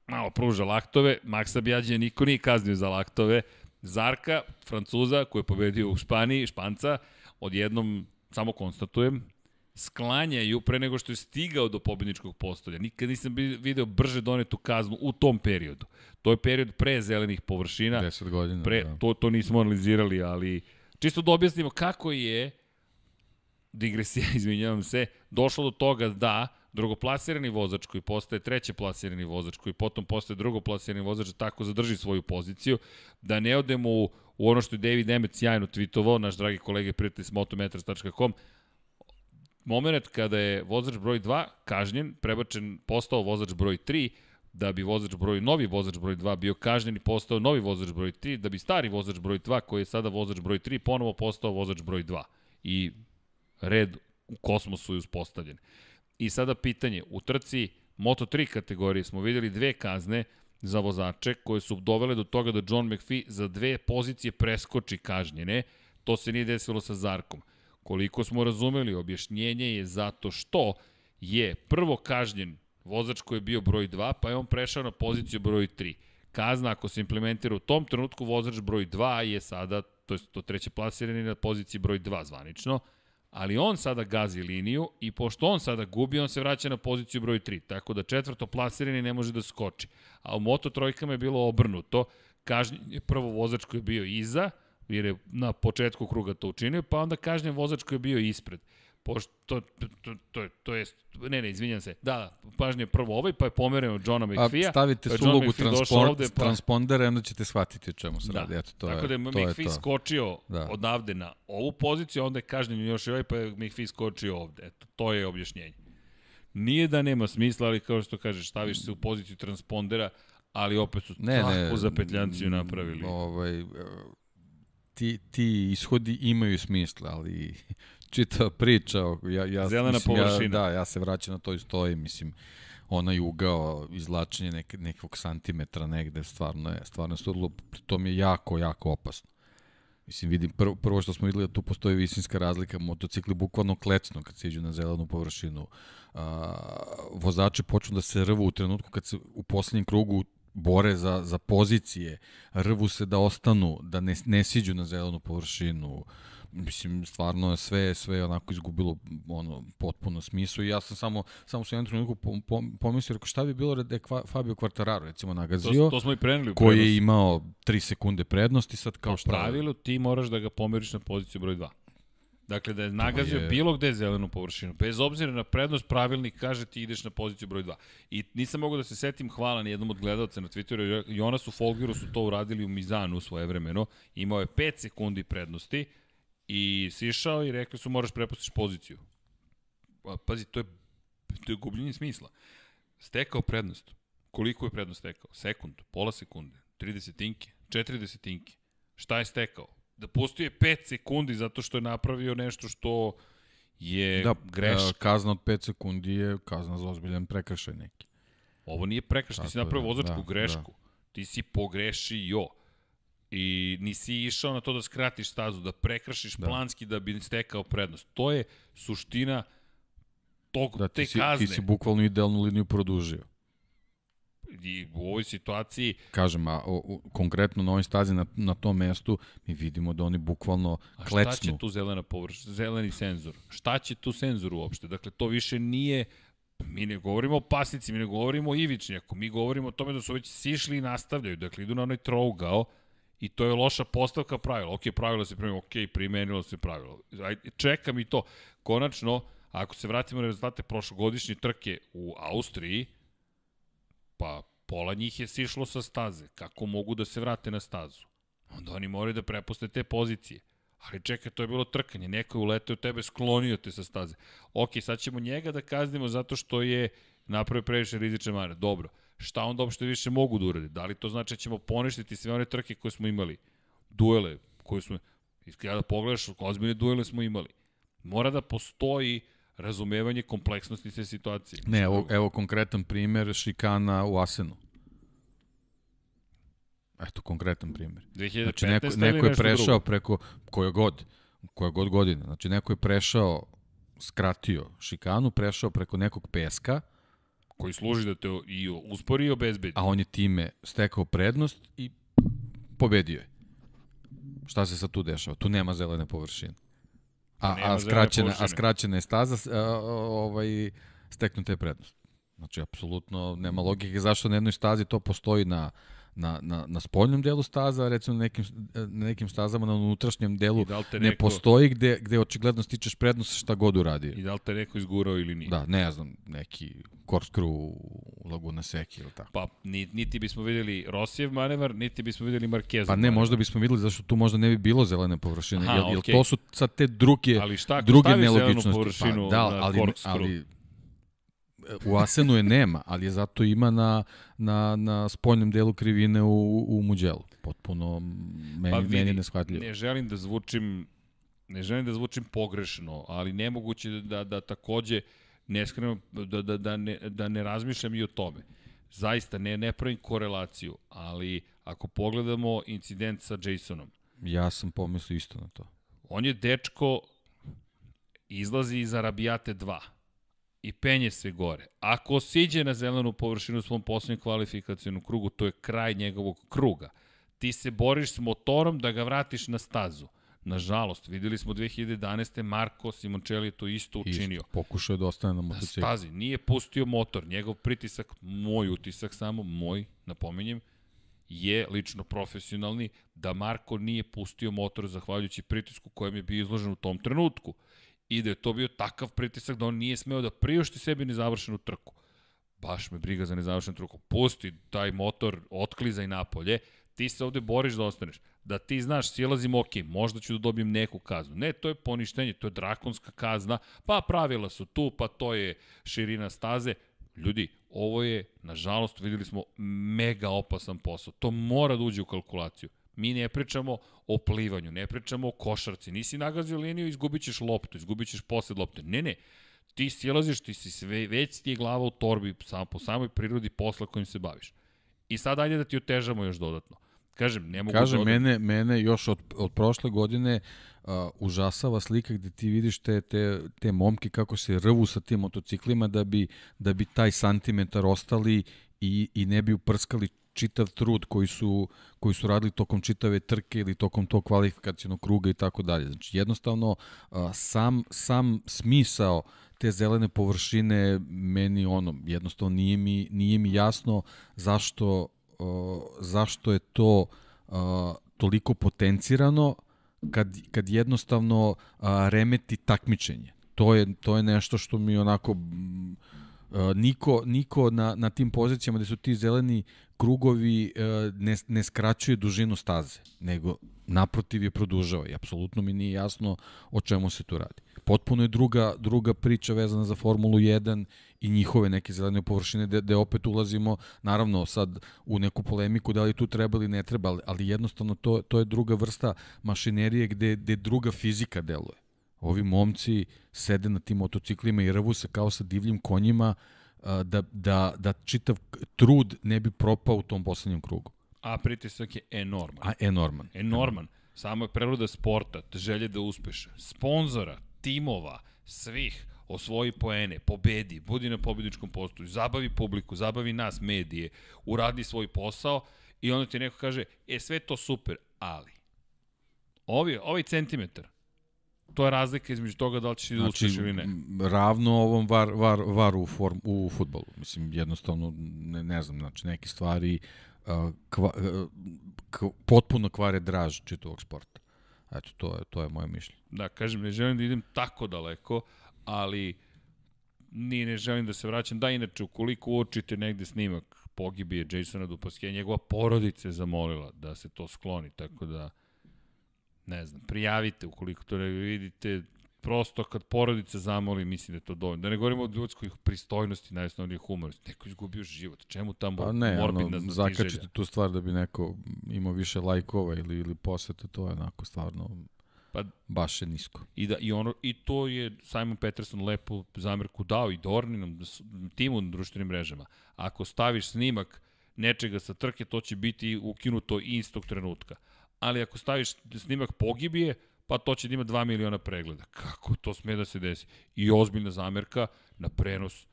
malo pruža laktove, Maksa Bjađe niko nije kaznio za laktove, Zarka, Francuza, koji je pobedio u Španiji, Španca, odjednom, samo konstatujem, sklanjaju pre nego što je stigao do pobedničkog postolja. Nikad nisam video brže donetu kaznu u tom periodu. To je period pre zelenih površina. 10 godina. Pre, da. to, to nismo analizirali, ali čisto da objasnimo kako je digresija, izvinjavam se, došlo do toga da drugoplasirani vozač koji postaje treće plasirani vozač koji potom postaje drugoplasirani vozač da tako zadrži svoju poziciju, da ne odemo u, u ono što je David Emmett sjajno tweetovao, naš dragi kolega prijatelj s motometers.com, moment kada je vozač broj 2 kažnjen, prebačen, postao vozač broj 3, da bi vozač broj, novi vozač broj 2 bio kažnjen i postao novi vozač broj 3, da bi stari vozač broj 2, koji je sada vozač broj 3, ponovo postao vozač broj 2. I red u kosmosu je uspostavljen. I sada pitanje, u trci Moto3 kategorije smo videli dve kazne za vozače koje su dovele do toga da John McPhee za dve pozicije preskoči kažnjene. To se nije desilo sa Zarkom. Koliko smo razumeli, objašnjenje je zato što je prvo kažnjen vozač koji je bio broj 2, pa je on prešao na poziciju broj 3. Kazna ako se implementira u tom trenutku, vozač broj 2 je sada, to je to treće plasirani na poziciji broj 2 zvanično, ali on sada gazi liniju i pošto on sada gubi, on se vraća na poziciju broj 3, tako da četvrto plasirani ne može da skoči. A u Moto trojkama je bilo obrnuto, kažnjen je prvo vozač koji je bio iza, jer je na početku kruga to učinio, pa onda kažnjen vozač koji je bio ispred. Pošto, to, to, to, to je, ne, ne, izvinjam se, da, da, pažnje je prvo ovaj, pa je pomereno Johna McPhee-a. stavite pa su ulogu transpon, ovde, pa- transpondera onda ćete shvatiti o čemu se Da. radi. Eto, to Tako je, da je to je McPhee skočio Da. odavde na ovu poziciju, onda je kažnjen još i ovaj, pa je McPhee skočio ovde. Eto, to je objašnjenje. Nije da nema smisla, ali kao što kažeš, staviš se u poziciju transpondera, ali opet su Ne, ne. takvu zapetljanciju napravili. Ovaj, ti, ti ishodi imaju smisla, ali čitava priča, ja, ja, Zelena mislim, površina. Ja, da, ja se vraćam na to i stoji, mislim, onaj ugao, izlačenje nek, nekog santimetra negde, stvarno je, stvarno je sudilo, to mi je jako, jako opasno. Mislim, vidim, prvo, prvo što smo videli da tu postoji visinska razlika, motocikli bukvalno klecnu kad se iđu na zelenu površinu. A, vozači počnu da se rvu u trenutku kad se u poslednjem krugu bore za, za pozicije, rvu se da ostanu, da ne, ne siđu na zelenu površinu. Mislim, stvarno sve, sve onako izgubilo ono, potpuno smislu i ja sam samo, samo sam u jednom trenutku pom, pom, pomislio, rekao, šta bi bilo da je Fabio Quartararo recimo nagazio, To, to smo i preneli u koji je imao 3 sekunde prednosti, sad kao Po šta... pravilu ti moraš da ga pomeriš na poziciju broj 2. Dakle, da je nagazio je- bilo gde zelenu površinu. Bez obzira na prednost, pravilnik kaže ti ideš na poziciju broj 2. I nisam mogao da se setim hvala ni jednom od gledalca na Twitteru. Jonasu Folgiru su to uradili u Mizanu svoje vremeno. Imao je 5 sekundi prednosti i sišao i rekli su moraš prepustiš poziciju. Pa, pazi, to je, to je gubljenje smisla. Stekao prednost. Koliko je prednost stekao? Sekund, pola sekunde, 30 desetinke, 4 desetinke. Šta je stekao? Da pustio je 5 sekundi zato što je napravio nešto što je Da, greška. e, kazna od 5 sekundi je kazna za ozbiljan prekršaj neki. Ovo nije prekršaj, ti si napravio vozačku da, grešku. Ti si pogrešio. I nisi išao na to da skratiš stazu, da prekršiš Da. planski da bi stekao prednost. To je suština tog, Da, te si, kazne. ti si bukvalno idealnu liniju produžio. I u ovoj situaciji, Kažem, a o, o, konkretno na ovoj stazi na, na tom mestu mi vidimo da oni bukvalno a šta klecnu. će tu zelena površ, zeleni senzor? Šta će tu senzor uopšte? Dakle, to više nije Mi ne govorimo o pasnici, mi ne govorimo o ivičnjaku, mi govorimo o tome da su već sišli i nastavljaju, dakle idu na onaj trougao i to je loša postavka pravila. Ok, pravila se primenilo, ok, primenilo se pravilo. Ajde, čekam i to. Konačno, ako se vratimo na rezultate prošlogodišnje trke u Austriji, pa pola njih je sišlo sa staze. Kako mogu da se vrate na stazu? Onda oni moraju da prepuste te pozicije. Ali čekaj, to je bilo trkanje, neko je uleteo tebe, sklonio te sa staze. Ok, sad ćemo njega da kaznimo zato što je napravio previše rizične mane. Dobro, šta onda uopšte više mogu da urade? Da li to znači da ćemo poništiti sve one trke koje smo imali? Duele koje smo... Kada pogledaš, ozbiljne duele smo imali. Mora da postoji razumevanje kompleksnosti te situacije. Ne, evo, evo konkretan primer šikana u Asenu. Eto, konkretan primer. 2015. Znači, neko, neko je prešao drugo? preko koje god, koje god godine. Znači, neko je prešao, skratio šikanu, prešao preko nekog peska, koji služi da te i uspori i obezbedi. a on je time stekao prednost i pobedio je. Šta se sad tu dešava? Tu nema zelene površine. A, a, skraćena, a površine. skraćena je staza, a, ovaj, steknuta je prednost. Znači, apsolutno nema logike zašto na jednoj stazi to postoji na, na, na, na spoljnom delu staza, recimo na nekim, na nekim stazama na unutrašnjem delu da te ne neko- postoji gde, gde očigledno stičeš prednost šta god uradio. I da li te neko izgurao ili nije. Da, ne znam, neki korskru u Laguna Seki ili tako. Pa ni, niti bismo videli Rosijev manevar, niti bismo videli Marquezov Pa ne, manevar. možda bismo videli zašto tu možda ne bi bilo zelene površine. Aha, jel, jel okej. to su sad te druge, Ali šta staviš zelenu nelogičnosti? površinu pa, da, na ali, ali e, u Asenu je nema, ali je zato ima na, na, na spoljnom delu krivine u, u Muđelu. Potpuno meni, Pa vidi, meni neshvatljivo. Ne želim da zvučim ne želim da zvučim pogrešno, ali nemoguće da, da takođe ne skrenem, da, da, da, ne, da ne razmišljam i o tome. Zaista, ne, ne pravim korelaciju, ali ako pogledamo incident sa Jasonom, Ja sam pomislio isto na to. on je dečko izlazi iz Arabijate 2 i penje se gore. Ako siđe na zelenu površinu u svom poslednjem kvalifikacijnom krugu, to je kraj njegovog kruga. Ti se boriš s motorom da ga vratiš na stazu. Nažalost, videli smo 2011. Marko Simoncelli to isto učinio. Isto, pokušao je da ostane na Na motociklu. stazi, nije pustio motor. Njegov pritisak, moj utisak samo, moj, napominjem, je lično profesionalni, da Marko nije pustio motor zahvaljujući pritisku kojem je bio izložen u tom trenutku. I da je to bio takav pritisak da on nije smeo da priušti sebi nezavršenu trku. Baš me briga za nezavršenu trku. Pusti taj motor, otklizaj napolje, ti se ovde boriš da ostaneš. Da ti znaš, silazim ok, možda ću da dobijem neku kaznu. Ne, to je poništenje, to je drakonska kazna, pa pravila su tu, pa to je širina staze. Ljudi, ovo je, nažalost, videli smo, mega opasan posao. To mora da uđe u kalkulaciju. Mi ne pričamo o plivanju, ne pričamo o košarci. Nisi nagazio liniju, izgubit ćeš loptu, izgubit ćeš posled lopte. Ne, ne. Ti silaziš, ti si sve, već ti je glava u torbi samo po samoj prirodi posla kojim se baviš. I sad ajde da ti otežamo još dodatno. Kažem, ne mogu Kažem, da mene, mene još od, od prošle godine uh, užasava slika gde ti vidiš te, te, te momke kako se rvu sa tim motociklima da bi, da bi taj santimetar ostali i, i ne bi uprskali čitav trud koji su, koji su radili tokom čitave trke ili tokom tog kvalifikacijnog kruga i tako dalje. Znači, jednostavno, sam, sam smisao te zelene površine meni ono, jednostavno nije mi, nije mi jasno zašto, zašto je to toliko potencirano kad, kad jednostavno remeti takmičenje. To je, to je nešto što mi onako niko, niko na, na tim pozicijama gde su ti zeleni krugovi a, ne, ne skraćuje dužinu staze, nego naprotiv je produžava i apsolutno mi nije jasno o čemu se tu radi. Potpuno je druga, druga priča vezana za Formulu 1 i njihove neke zelene površine gde, gde opet ulazimo, naravno sad u neku polemiku da li tu treba ili ne treba, ali, ali jednostavno to, to je druga vrsta mašinerije gde, gde druga fizika deluje. Ovi momci sede na tim motociklima i rvu se kao sa divljim konjima da, da, da čitav trud ne bi propao u tom poslednjem krugu. A pritisak je enorman. A enorman. Enorman. Samo je preroda sporta, želje da uspeš. Sponzora, timova, svih. osvoji poene, pobedi, budi na pobedničkom postoju, zabavi publiku, zabavi nas, medije, uradi svoj posao i onda ti neko kaže, e, sve to super, ali, ovi, ovaj centimetar, to je razlika između toga da li ćeš da znači, ili ne. ravno ovom var, var, varu u, form, u futbolu. Mislim, jednostavno, ne, ne znam, znači, neke stvari uh, kva, uh, k, potpuno kvare draž čitavog sporta. Eto, to je, to je moje mišljenje. Da, kažem, ne želim da idem tako daleko, ali ni ne želim da se vraćam. Da, inače, ukoliko uočite negde snimak pogibije Jasona Dupaske, njegova porodica je zamolila da se to skloni, tako da ne znam, prijavite ukoliko to ne vidite, prosto kad porodica zamoli, mislim da je to dovoljno. Da ne govorimo o ljudskoj pristojnosti, najosnovnije humorosti. Neko izgubio život. Čemu tamo pa ne, morbidna ono, zakačite tu stvar da bi neko imao više lajkova ili, ili poseta, to je onako stvarno pa, baš je nisko. I, da, i, ono, I to je Simon Peterson lepo zamerku dao i Dorninom, timu na društvenim mrežama. Ako staviš snimak nečega sa trke, to će biti ukinuto istog trenutka ali ako staviš snimak pogibije, pa to će da ima 2 miliona pregleda. Kako to sme da se desi? I ozbiljna zamerka na prenos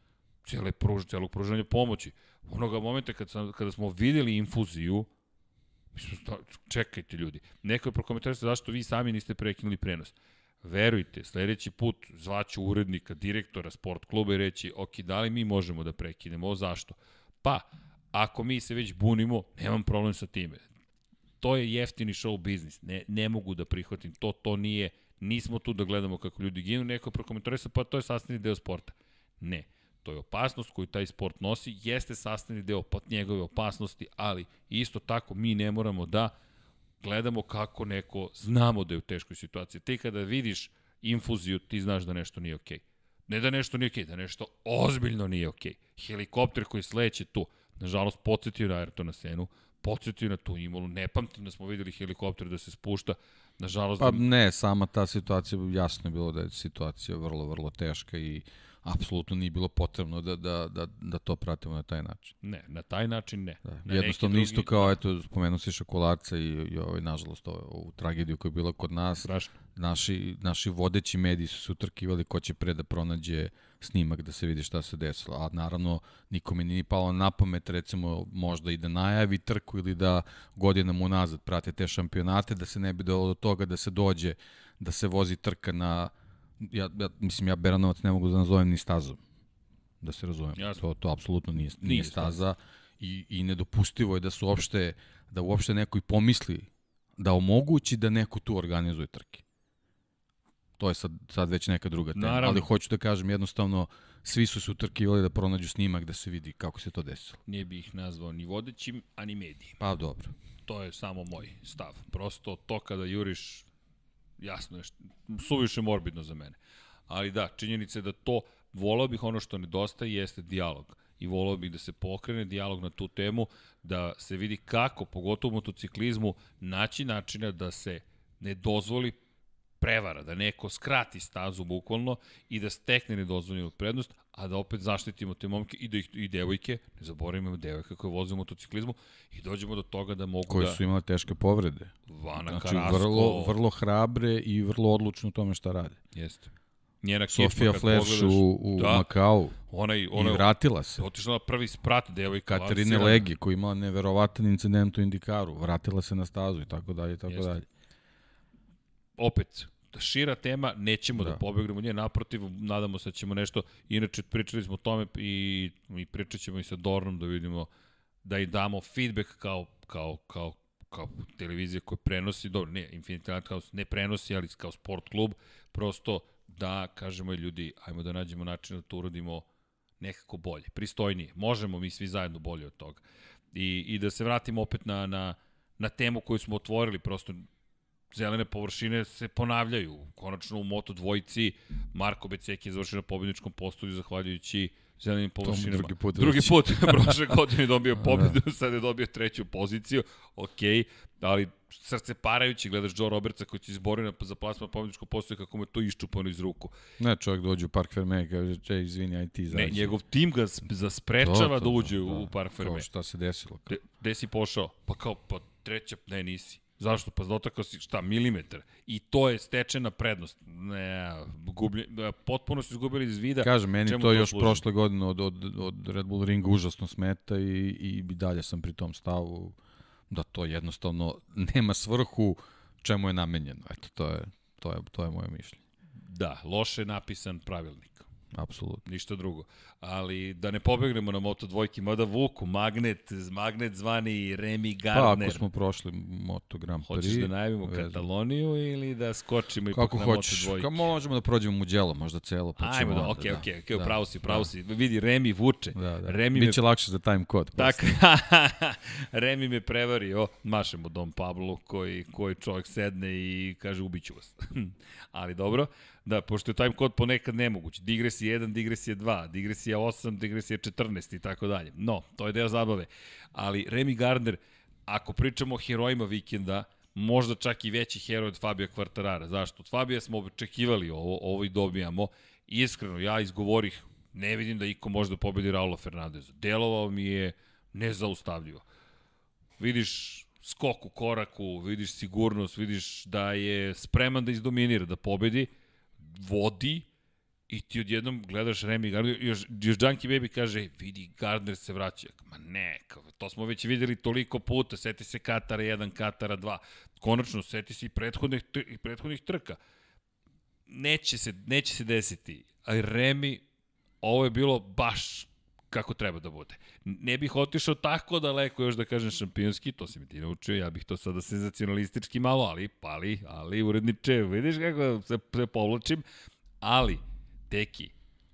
cele pruž, celog pružanja pomoći. Onoga momenta kad sam, kada smo videli infuziju, mi smo, čekajte ljudi, neko je prokomentarisao zašto vi sami niste prekinuli prenos. Verujte, sledeći put zvaću urednika, direktora sport kluba i reći, ok, da li mi možemo da prekinemo, zašto? Pa, ako mi se već bunimo, nemam problem sa time to je jeftini show biznis. Ne, ne mogu da prihvatim. To, to nije, nismo tu da gledamo kako ljudi ginu, neko prokomentarisa, pa to je sastavni deo sporta. Ne. To je opasnost koju taj sport nosi, jeste sastavni deo pod njegove opasnosti, ali isto tako mi ne moramo da gledamo kako neko, znamo da je u teškoj situaciji. Ti kada vidiš infuziju, ti znaš da nešto nije okej. Okay. Ne da nešto nije okej, okay, da nešto ozbiljno nije okej. Okay. Helikopter koji sleće tu, nažalost, podsjetio na Ayrtona Senu, podsjetio na tu imolu. Ne pamtim da smo videli helikopter da se spušta. Nažalost... Pa da... ne, sama ta situacija, jasno je bilo da je situacija vrlo, vrlo teška i apsolutno nije bilo potrebno da, da, da, da to pratimo na taj način. Ne, na taj način ne. Da. Na Jednostavno drugi... isto kao, eto, spomenuo si Šokolarca i, i ovaj, nažalost, ovo, ovu tragediju koja je bila kod nas. Strašno. Naši, naši vodeći mediji su se utrkivali ko će pre da pronađe snimak da se vidi šta se desilo. A naravno, nikome nije palo na pamet, recimo, možda i da najavi trku ili da godinama unazad prate te šampionate, da se ne bi do toga da se dođe, da se vozi trka na ja, ja, mislim, ja Beranovac ne mogu da nazovem ni stazom. Da se razumem. Jasno. To, to apsolutno nije, nije, nije staza. I, I nedopustivo je da su uopšte, da uopšte neko i pomisli da omogući da neko tu organizuje trke. To je sad, sad već neka druga tema. Naravno. Ali hoću da kažem, jednostavno, svi su se utrkivali da pronađu snimak da se vidi kako se to desilo. Nije bi ih nazvao ni vodećim, a ni medijima. Pa dobro. To je samo moj stav. Prosto to kada juriš jasno je, suviše morbidno za mene. Ali da, činjenica je da to, volao bih ono što nedostaje jeste dijalog. I volao bih da se pokrene dijalog na tu temu, da se vidi kako, pogotovo u motociklizmu, naći načina da se ne dozvoli prevara, da neko skrati stazu bukvalno i da stekne nedozvoljenu prednost, a da opet zaštitimo te momke i, da ih, i devojke, ne zaboravimo devojke koje voze u motociklizmu i dođemo do toga da mogu koje da... Koje su imale teške povrede. Vana znači, Karasko... vrlo, vrlo hrabre i vrlo odlučne u tome šta rade. Jeste. Njena Sofia Flash u, u da, Makau onaj, onaj, i vratila se. Otišla na prvi sprat devojka. Katarine Legi koja imala neverovatan incident u Indikaru. Vratila se na stazu i tako dalje i tako Jeste. dalje. Opet, šira tema, nećemo da, da pobegnemo nje, naprotiv, nadamo se da ćemo nešto, inače pričali smo o tome i, i pričat ćemo i sa Dornom da vidimo, da i damo feedback kao, kao, kao, kao televizija koja prenosi, dobro, ne, Infinity Lighthouse ne prenosi, ali kao sport klub, prosto da kažemo ljudi, ajmo da nađemo način da to uradimo nekako bolje, pristojnije. Možemo mi svi zajedno bolje od toga. I, i da se vratimo opet na, na, na temu koju smo otvorili, prosto zelene površine se ponavljaju. Konačno u Moto dvojici Marko Becek je završio na pobjedničkom postolju zahvaljujući zelenim površinama. drugi put. Drugi put. Prošle godine dobio da. pobedu, sad je dobio treću poziciju. Ok, ali srce parajući, gledaš Joe Robertsa koji će izborio na, za plasma pobjedničkog postoja kako mu je to iščupano iz ruku. Ne, čovjek dođe u Park Ferme i kaže, če, izvini, aj ti zađe. Ne, njegov tim ga zasprečava to, to, da uđe da, u Park Ferme. Šta se desilo? Gde, gde si pošao? Pa kao, pa treća, ne nisi Zašto? Pa dotakao si šta, milimetar. I to je stečena prednost. Ne, gublje, potpuno su izgubili iz vida. Kažem, meni čemu to još služi. prošle godine od, od, od Red Bull ringa užasno smeta i, i, i dalje sam pri tom stavu da to jednostavno nema svrhu čemu je namenjeno. Eto, to je, to je, to je moje mišljenje. Da, loše napisan pravilnik. Apsolutno. Ništa drugo. Ali da ne pobegnemo na Moto dvojki, mada Vuku, Magnet, Magnet zvani Remy Pa Gardner. ako smo prošli Moto Grand Prix... Hoćeš da najavimo Kataloniju ili da skočimo ipak Kako na hoćeš, Moto dvojki? kao možemo da prođemo Mugello, možda celo, pa Ajmo da, onda, okej, okej, okej, da, pravo si, pravo da. si. Vidi, Remi vuče. Da, da. Remi me Biće lakše za time kod. Tako, Remi me prevario, mašemo Dom Pablo koji, koji čovjek sedne i kaže ubiću vas. Ali dobro, da, pošto je time kod ponekad nemoguć. Digresija 1, digresija 2, digresija 8, digresija 14 i tako dalje. No, to je deo zabave. Ali Remi Gardner, ako pričamo o herojima vikenda, možda čak i veći heroj od Fabio Quartarara. Zašto? Od Fabija smo očekivali ovo, ovo i dobijamo. Iskreno, ja izgovorih, ne vidim da iko može da pobedi Raula Fernandeza. Delovao mi je nezaustavljivo. Vidiš skok u koraku, vidiš sigurnost, vidiš da je spreman da izdominira, da pobedi, vodi i ti odjednom gledaš Remy Gardner, još, još Junkie Baby kaže, vidi, Gardner se vraća. Ma ne, to smo već videli toliko puta, seti se Katara 1, Katara 2, konačno seti se i prethodnih, i prethodnih trka. Neće se, neće se desiti, ali Remy, ovo je bilo baš kako treba da bude. Ne bih otišao tako daleko još da kažem šampionski, to si mi ti naučio, ja bih to sada senzacionalistički malo, ali, ali, ali uredniče, vidiš kako se, se povlačim, ali, teki,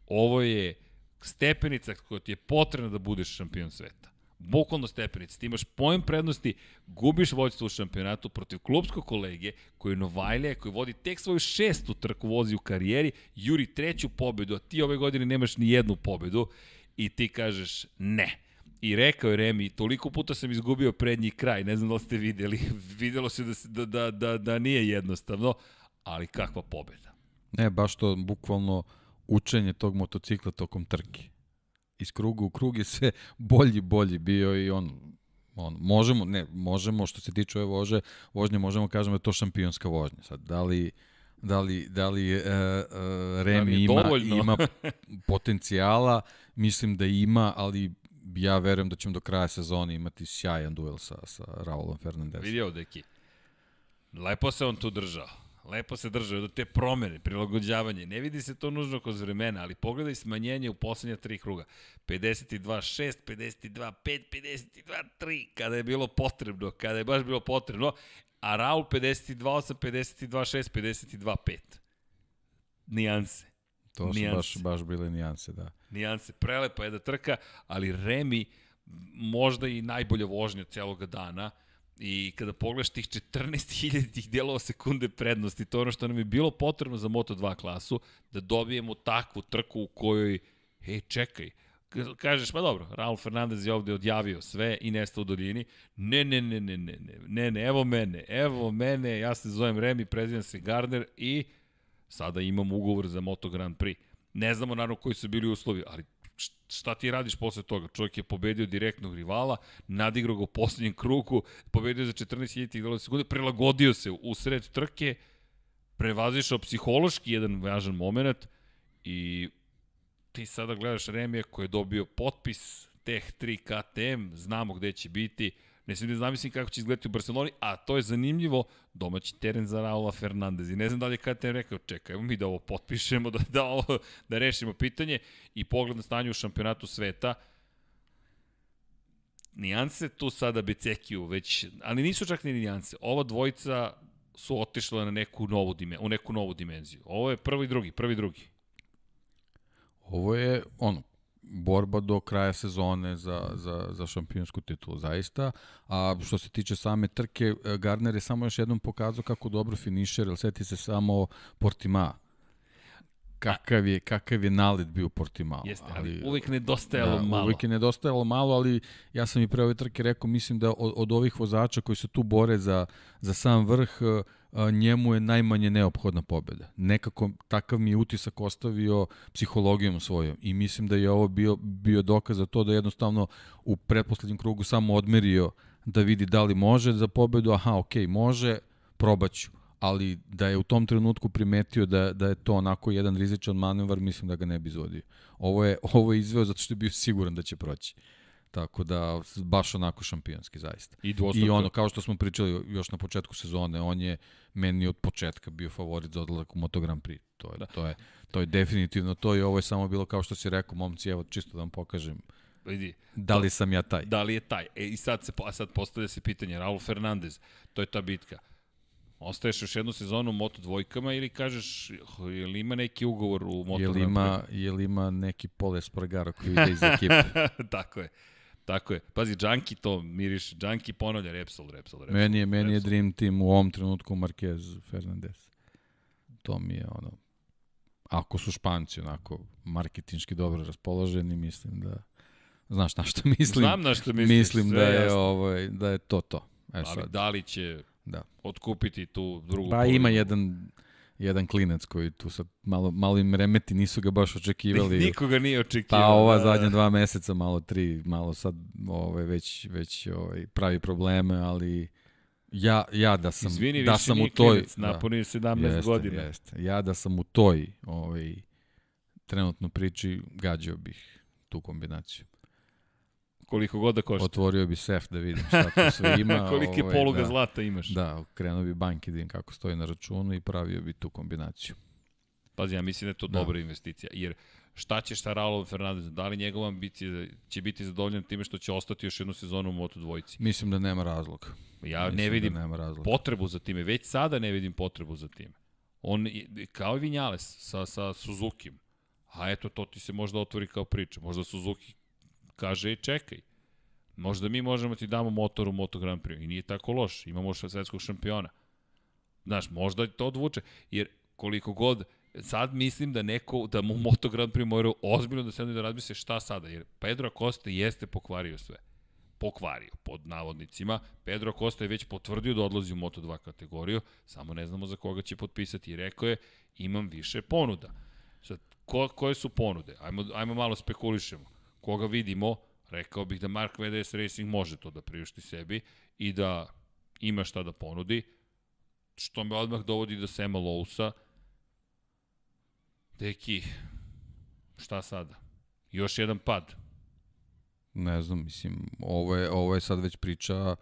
ovo je stepenica koja ti je potrebna da budeš šampion sveta. Bukvalno stepenica. Ti imaš pojem prednosti, gubiš vođstvo u šampionatu protiv klubskog kolege koji je Novajlija, koji vodi tek svoju šestu trku vozi u karijeri, juri treću pobedu, a ti ove godine nemaš ni jednu pobedu i ti kažeš ne. I rekao je Remi, toliko puta sam izgubio prednji kraj, ne znam da li ste videli, videlo se da, se- da, da, da, da nije jednostavno, ali kakva pobeda. Ne, baš to bukvalno učenje tog motocikla tokom trke. Iz kruga u krug je sve bolji, bolji bio i on, on možemo, ne, možemo, što se tiče ove vože, vožnje, možemo kažemo da je to šampionska vožnja. Sad, da li, da li, da li uh, uh, Remi je ima, ima potencijala, mislim da ima, ali ja verujem da ćemo do kraja sezone imati sjajan duel sa, sa Raulom Fernandezom. Vidi ovo, deki. Lepo se on tu držao. Lepo se držao do te promene, prilagođavanje. Ne vidi se to nužno kroz vremena, ali pogledaj smanjenje u poslednja tri kruga. 52-6, 52-5, 52-3, kada je bilo potrebno, kada je baš bilo potrebno, a Raul 52-8, 52-6, 52-5. Nijanse. To su nijanse. baš, baš bile nijanse, da. nijanse. Prelepa je da trka, ali Remi možda i najbolja vožnja celoga dana i kada pogledaš tih 14.000 tih delova sekunde prednosti, to je ono što nam je bilo potrebno za Moto2 klasu, da dobijemo takvu trku u kojoj, hej, čekaj, Ka- kažeš, pa dobro, Raul Fernandez je ovde odjavio sve i nestao u daljini. Ne, ne, ne, ne, ne, ne, ne, ne, evo mene, evo mene, ja se zovem Remi, prezivam se Gardner i sada imam ugovor za Moto Grand Prix. Ne znamo naravno koji su bili uslovi, ali šta ti radiš posle toga? Čovjek je pobedio direktnog rivala, nadigrao ga u poslednjem krugu, pobedio za 14.000 delova sekunde, prilagodio se u sred trke, prevazišao psihološki jedan važan moment i ti sada gledaš Remija koji je dobio potpis Teh 3 KTM, znamo gde će biti, ne znam da zamislim kako će izgledati u Barceloni, a to je zanimljivo, domaći teren za Raula Fernandez. I ne znam da li je KTM rekao, čekaj, evo mi da ovo potpišemo, da, da, ovo, da rešimo pitanje i pogled na stanje u šampionatu sveta, nijanse tu sada Becekiju već, ali nisu čak ni nijanse. Ova dvojica su otišle na neku novu dime, u neku novu dimenziju. Ovo je prvi drugi, prvi drugi. Ovo je ono borba do kraja sezone za, za, za šampionsku titulu, zaista. A što se tiče same trke, e, Gardner je samo još jednom pokazao kako dobro finišer, jer seti se samo Portima. Kakav je, kakav je nalet bio Portimao. Jeste, ali uvek nedostajalo da, malo. Uvijek je nedostajalo malo, ali ja sam i pre ove trke rekao, mislim da od, od ovih vozača koji se tu bore za, za sam vrh, a, njemu je najmanje neophodna pobeda. Nekako takav mi je utisak ostavio psihologijom svojom i mislim da je ovo bio, bio dokaz za to da jednostavno u pretposlednjem krugu samo odmerio da vidi da li može za pobedu, aha, ok, može, probaću. Ali da je u tom trenutku primetio da, da je to onako jedan rizičan manevar, mislim da ga ne bi izvodio. Ovo je, ovo je izveo zato što je bio siguran da će proći. Tako da, baš onako šampionski, zaista. I. I ono, kao što smo pričali još na početku sezone, on je meni od početka bio favorit za odlazak u Moto Grand Prix. To je, da. to je, to je definitivno to i ovo je samo bilo kao što si rekao, momci, evo, čisto da vam pokažem Vidi, da li sam ja taj. da li je taj. E, i sad, se, a sad postavlja se pitanje, Raul Fernandez, to je ta bitka. Ostaješ još jednu sezonu u Moto dvojkama ili kažeš, je li ima neki ugovor u Moto Je li ima, je li ima neki Pole Spargaro koji ide iz ekipe? Tako je. Tako je. Pazi, Junkie to miriše. Junkie ponavlja Repsol, Repsol, Repsol. meni je, meni je Repsol. Dream Team u ovom trenutku Marquez Fernandez. To mi je ono, ako su Španci onako marketinški dobro raspoloženi, mislim da, znaš na što mislim? Znam na što misliš. mislim da je, jasno. ovaj, da je to to. E Ali sad, da li će da. otkupiti tu drugu Pa ima jedan, jedan klinac koji tu sad malo, malo im remeti, nisu ga baš očekivali. Nikoga nije očekivao. Pa ova da, zadnja dva meseca, malo tri, malo sad ovaj, već, već ovaj, pravi probleme, ali ja, ja da sam, Izvini, da sam u nije toj... klinac, napunio 17 jeste, godina. Jeste. Ja da sam u toj ovaj, trenutno priči, gađao bih tu kombinaciju. Koliko god da košta. Otvorio bi sef da vidim šta tu sve ima. Kolike ovaj, poluga da, zlata imaš. Da, krenuo bi banke da vidim kako stoji na računu i pravio bi tu kombinaciju. Pazi, ja mislim da je to Da. dobra investicija. Jer šta ćeš sa Raulom Fernandezom? Da li njegova ambicija će biti zadovoljan time što će ostati još jednu sezonu u Moto dvojci? Mislim da nema razloga. Ja Mislim ne vidim da nema razloga. potrebu za time. Već sada ne vidim potrebu za time. On, kao i Vinjales sa, sa Suzuki. A eto, to ti se možda otvori kao priča. Možda Suzuki kaže, čekaj, možda mi možemo ti damo motor u Moto Grand Prix. I nije tako loš. Imamo svetskog šampiona. Znaš, možda to odvuče. Jer koliko god, sad mislim da neko, da mu Moto Grand Prix moraju ozbiljno da se da razmisle šta sada. Jer Pedro Acosta jeste pokvario sve pokvario, pod navodnicima. Pedro Costa je već potvrdio da odlazi u Moto2 kategoriju, samo ne znamo za koga će potpisati i rekao je imam više ponuda. Sad, ko, koje su ponude? Ajmo, ajmo malo spekulišemo. Koga vidimo, rekao bih da Mark VDS Racing može to da priušti sebi i da ima šta da ponudi, što me odmah dovodi do Sema Lousa. Deki, šta sada? Još jedan pad. Ne znam, mislim, ovo je, ovo je sad već priča,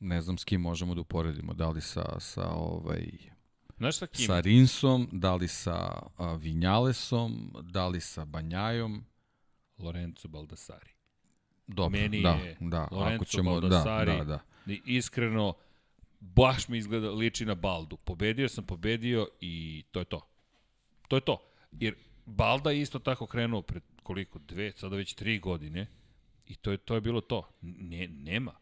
ne znam s kim možemo da uporedimo, da li sa, sa, ovaj, Znaš sa kim? sa Rinsom, da li sa a, Vinjalesom, da li sa Banjajom, Lorenzo Baldassari. dobro, Meni da, je da, Lorenzo ako ćemo, da, Baldassari da, da. I iskreno, baš mi izgleda liči na Baldu. Pobedio sam, pobedio i to je to. To je to. Jer Balda je isto tako krenuo pred koliko, dve, sada već tri godine i to je, to je bilo to. Ne, nema.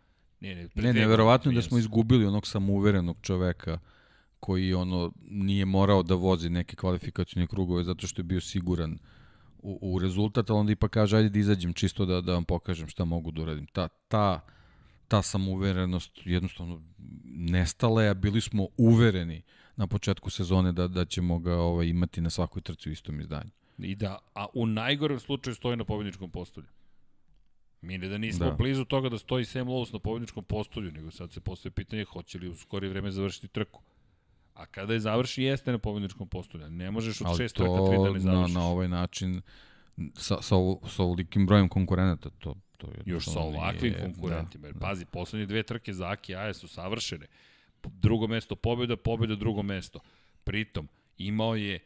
Ne, ne, Ne, dve neverovatno je da smo izgubili onog samouverenog čoveka koji ono nije morao da vozi neke kvalifikacijne krugove zato što je bio siguran u, u rezultat, ali onda ipak kaže ajde da izađem čisto da, da vam pokažem šta mogu da uradim. Ta, ta, ta samouverenost jednostavno nestala je, a bili smo uvereni na početku sezone da, da ćemo ga ovaj, imati na svakoj trci u istom izdanju. I da, a u najgorem slučaju stoji na pobedničkom postolju. Mi ne da nismo da. Blizu toga da stoji Sam Lowe's na pobedničkom postolju, nego sad se postoje pitanje hoće li u skorije vreme završiti trku. A kada je završi, jeste na pobedničkom postolju. Ne možeš od Ali šest trka tri da ne na, završiš. na ovaj način sa, sa, sa ovolikim brojem konkurenata to, to je Još sa ovakvim nije- konkurentima. Da, Jer da. pazi, poslednje dve trke za Aki Aja su savršene. Drugo mesto pobjeda, pobjeda, drugo mesto. Pritom, imao je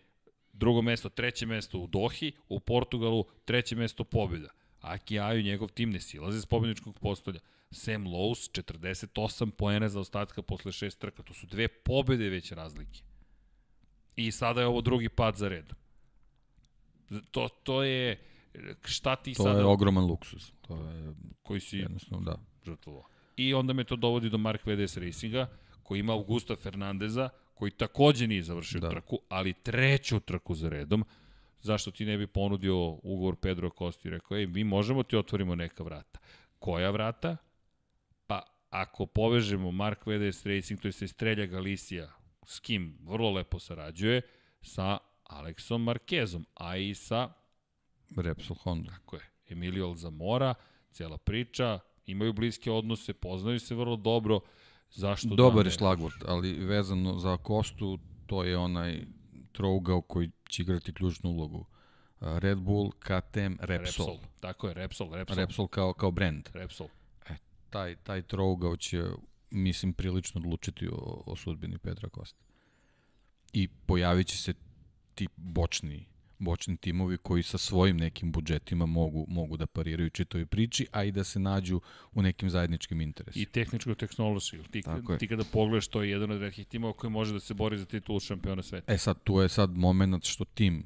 drugo mesto, treće mesto u Dohi, u Portugalu, treće mesto pobjeda. Aki Aju i njegov tim ne silaze s pobjedničkog postolja. Sam Lowe's, 48 poena za ostatka posle šest trka. To su dve pobjede već razlike. I sada je ovo drugi pad za redom. To, to je, šta ti To sada, je ogroman luksus. To je koji si jednostavno, da. žrtvovao. I onda me to dovodi do Mark VDS Racinga, koji ima Augusta Fernandeza, koji takođe nije završio da. Trku, ali treću trku za redom. Zašto ti ne bi ponudio ugovor Pedro Costa i rekao, ej, mi možemo ti otvorimo neka vrata. Koja vrata? Ako povežemo Mark VDS Racing, to je se Strelja Galicija, s kim vrlo lepo sarađuje, sa Aleksom Markezom, a i sa Repsol Honda. Tako je. Emilio Alzamora, cela priča, imaju bliske odnose, poznaju se vrlo dobro, zašto Dobar da je ne? šlagvort, ali vezano za Kostu, to je onaj trougao koji će igrati ključnu ulogu. Red Bull, KTM, Repsol. Repsol. Tako je, Repsol, Repsol. Repsol kao, kao brand. Repsol. Taj, taj trougao će, mislim, prilično odlučiti o, o sudbini Pedra Kosta. I pojavit će se ti bočni bočni timovi koji sa svojim nekim budžetima mogu, mogu da pariraju čitoj priči, a i da se nađu u nekim zajedničkim interesima. I tehničko-tehnološki. Ti, Tako ti kada pogledaš, to je jedan od redkih timova koji može da se bori za titulu šampiona sveta. E sad, tu je sad moment što tim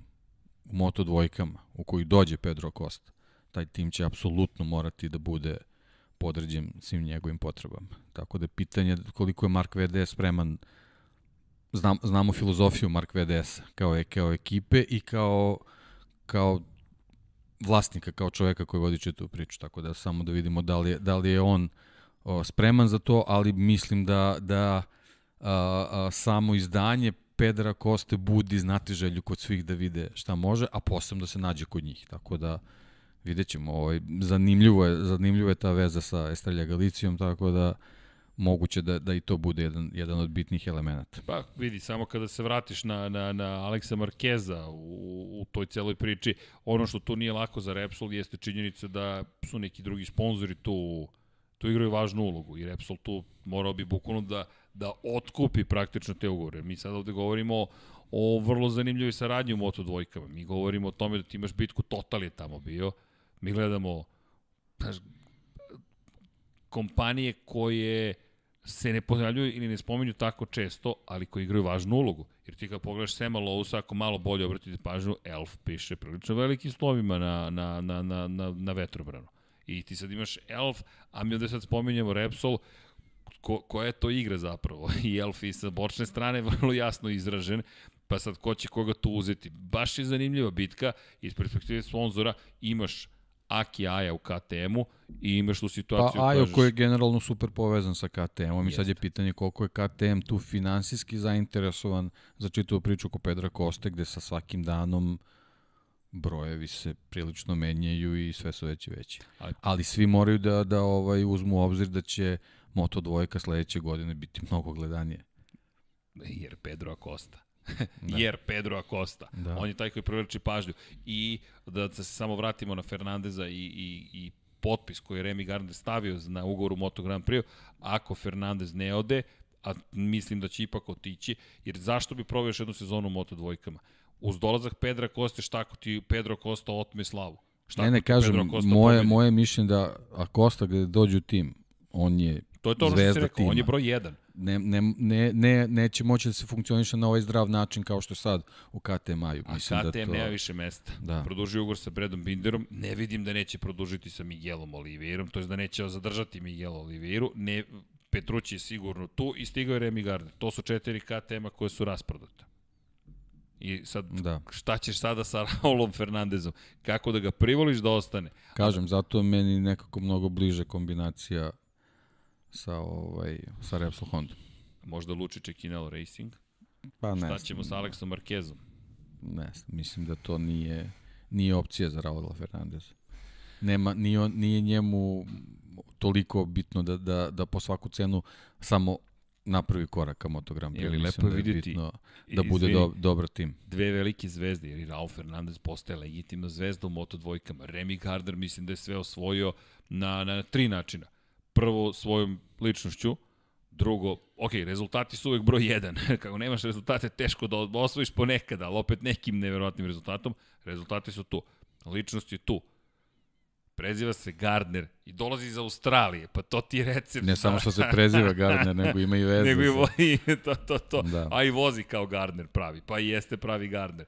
u Moto dvojkama, u koji dođe Pedro Costa, taj tim će apsolutno morati da bude podređen svim njegovim potrebama. Tako da je pitanje koliko je Mark VDS spreman Znam, znamo filozofiju Mark VDS-a kao, je, kao ekipe i kao, kao vlasnika, kao čoveka koji vodi čitavu priču, tako da samo da vidimo da li je, da li je on o, spreman za to, ali mislim da, da a, a, samo izdanje Pedra Koste budi znati želju kod svih da vide šta može, a posebno da se nađe kod njih, tako da vidjet ćemo, ovaj, zanimljivo, je, zanimljivo je ta veza sa Estrelja Galicijom, tako da moguće da, da i to bude jedan, jedan od bitnih elemenata. Pa vidi, samo kada se vratiš na, na, na Aleksa Markeza u, u toj celoj priči, ono što tu nije lako za Repsol jeste činjenica da su neki drugi sponzori tu, tu igraju važnu ulogu i Repsol tu morao bi bukvalno da, da otkupi praktično te ugovore. Mi sad ovde govorimo o vrlo zanimljivoj saradnji u Moto dvojkama. Mi govorimo o tome da ti imaš bitku, Total je tamo bio. Mi gledamo znaš, kompanije koje se ne pojavljuju ili ne spominju tako često, ali koji igraju važnu ulogu. Jer ti kad pogledaš Sema Lousa, ako malo bolje obratite pažnju, Elf piše prilično velikim slovima na, na, na, na, na, na vetrobranu. I ti sad imaš Elf, a mi ovde sad spominjemo Repsol, ko, koja je to igra zapravo. I Elf i sa bočne strane vrlo jasno izražen, pa sad ko će koga tu uzeti. Baš je zanimljiva bitka, iz perspektive sponzora imaš Aki Aja u KTM-u i imaš tu situaciju Pa Ajo kažeš- koji je generalno super povezan sa KTM-om i sad je pitanje koliko je KTM tu finansijski zainteresovan za čitavu priču oko Pedra Koste gde sa svakim danom brojevi se prilično menjaju i sve su veći veći. Ali- Ali svi moraju da, da ovaj uzmu u obzir da će Moto dvojka sledeće godine biti mnogo gledanije. Jer Pedro Acosta. Da. Jer Pedro Acosta. Da. On je taj koji privlači pažnju. I da se samo vratimo na Fernandeza i, i, i potpis koji je Remy Gardner stavio na ugovoru Moto Grand Prix, ako Fernandez ne ode, a mislim da će ipak otići, jer zašto bi proveo još jednu sezonu u Moto dvojkama? Uz dolazak Pedra Koste, šta ako ti Pedro Costa otme slavu? Šta ne, ne, kažem, moje, pobedi? moje mišljenje da Acosta gde dođe u tim, on je To je to ono što si rekao, on je tima. broj jedan. ne, ne, ne, ne, neće moći da se funkcioniše na ovaj zdrav način kao što sad u KTM-aju. A Mislim KTM da to... nema više mesta. Da. Produžio ugovor sa Bredom Binderom, ne vidim da neće produžiti sa Miguelom Oliveirom, to je da neće zadržati Miguel Oliveiru, ne, Petrući je sigurno tu i stigao je Remy Gardner. To su četiri KTM-a koje su rasprodate. I sad, Da. šta ćeš sada sa Raulom Fernandezom? Kako da ga privoliš da ostane? Kažem, zato je meni nekako mnogo bliže kombinacija sa, ovaj, sa Repsol Honda. Možda Lučić i Kinelo Racing? Pa ne, Šta ćemo sa Aleksom Markezom? ne, mislim da to nije, nije opcija za Raula Fernandez. Nema, nije, on, nije njemu toliko bitno da, da, da po svaku cenu samo napravi korak ka Moto Grand Prix. Je lepo da je vidjeti- bitno da bude Izvini. do, dobar tim. dve velike zvezde, jer i Raul Fernandez postaje legitimna zvezda u Moto dvojkama. Remy Gardner mislim da je sve osvojio na, na tri načina. Prvo, svojom ličnošću, drugo, ok, rezultati su uvek broj jedan. Kako nemaš rezultate, teško da osvojiš ponekad, ali opet nekim neverovatnim rezultatom. Rezultati su tu. Ličnost je tu. Preziva se Gardner i dolazi iz Australije, pa to ti je recept. Ne samo što se preziva Gardner, nego ima i veze. Nego i vozi, to, to, to. Da. A i vozi kao Gardner pravi, pa i jeste pravi Gardner.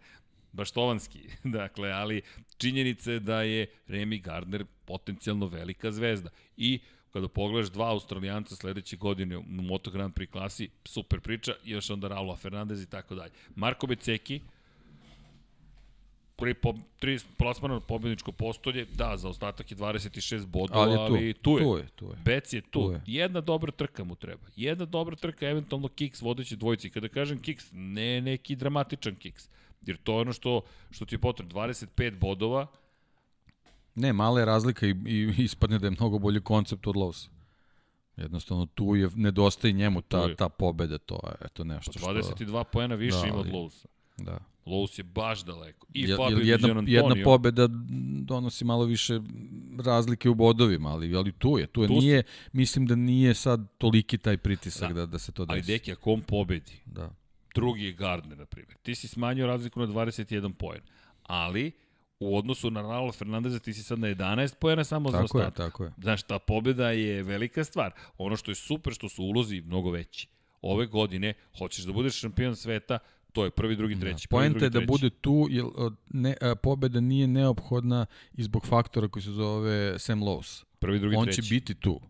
Baštovanski, dakle, ali činjenica je da je Remy Gardner potencijalno velika zvezda. I kada pogledaš dva Australijanca sledeće godine u Moto Grand Prix klasi, super priča, i još onda Raula Fernandez i tako dalje. Marko Beceki, pri po, tri plasmana na pobedničko postolje, da, za ostatak je 26 bodova, Ali ali, tu, tu je. tu je, tu je. Bec je tu. Tu je. Jedna dobra trka mu treba. Jedna dobra trka, eventualno kiks vodeći dvojici. Kada kažem kiks, ne neki dramatičan kiks. Jer to je ono što, što ti je potrebno. 25 bodova, Ne, mala je razlika i, i ispadne da je mnogo bolji koncept od Lowsa. Jednostavno tu je nedostaje njemu ta je. ta pobeda, to je eto nešto što 22 poena više Da, ima od ali- Lowsa. da. Lowe's je baš daleko. I Je- Fabio jedna, Gian jedna Antonio. pobeda donosi malo više razlike u bodovima, ali ali tu je, tu je. Tu nije, mislim da nije sad toliki taj pritisak da, da, se to Ali desi. deki, ako on pobedi, Da. drugi je Gardner, na primjer. Ti si smanjio razliku na 21 poen. Ali, u odnosu na Raula Fernandeza, ti si sad na 11 poena samo za Tako je, ostatak. tako je. Znaš, ta pobjeda je velika stvar. Ono što je super, što su ulozi mnogo veći. Ove godine, hoćeš da budeš šampion sveta, to je prvi, drugi, treći. prvi, Poenta je da treći. bude tu, jer od- ne, a, pobeda nije neophodna i zbog faktora koji se zove Sam Lowe's. Prvi, drugi, On treći. će biti tu.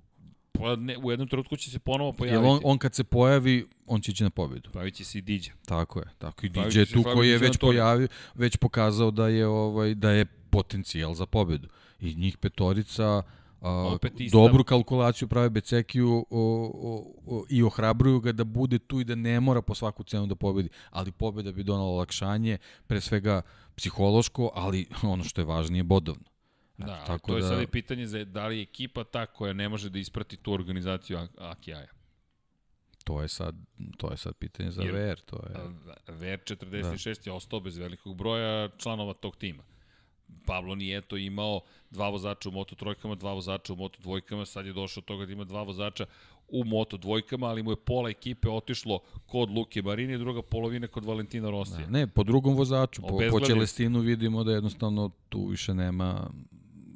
Pa ne, u jednom trenutku će se ponovo Jer pojaviti. on, on kad se pojavi, on će ići na pobedu. Pojavit će se i Diđa. Tako je. Tako i DJ je tu koji je već pojavio, već pokazao da je ovaj da je potencijal za pobedu. I njih petorica a, Opet ista- dobru kalkulaciju prave Becekiju o, o, o, i ohrabruju ga da bude tu i da ne mora po svaku cenu da pobedi. Ali pobeda bi donala olakšanje, pre svega psihološko, ali ono što je važnije, bodovno. Eto, Da, tako to je da- sad i pitanje za da li je ekipa ta koja ne može da isprati tu organizaciju Ak- Akijaja. To je sad, to je sad pitanje za Jer- VR. To je, Ver 46 je ostao bez velikog broja članova tog tima. Pablo Nijeto je imao dva vozača u Moto trojkama, dva vozača u Moto dvojkama, sad je došao od toga da ima dva vozača u Moto dvojkama, ali mu je pola ekipe otišlo kod Luke Marini, druga polovina kod Valentina Rosija. Da, ne, po drugom vozaču, po, po Čelestinu vidimo da jednostavno tu više nema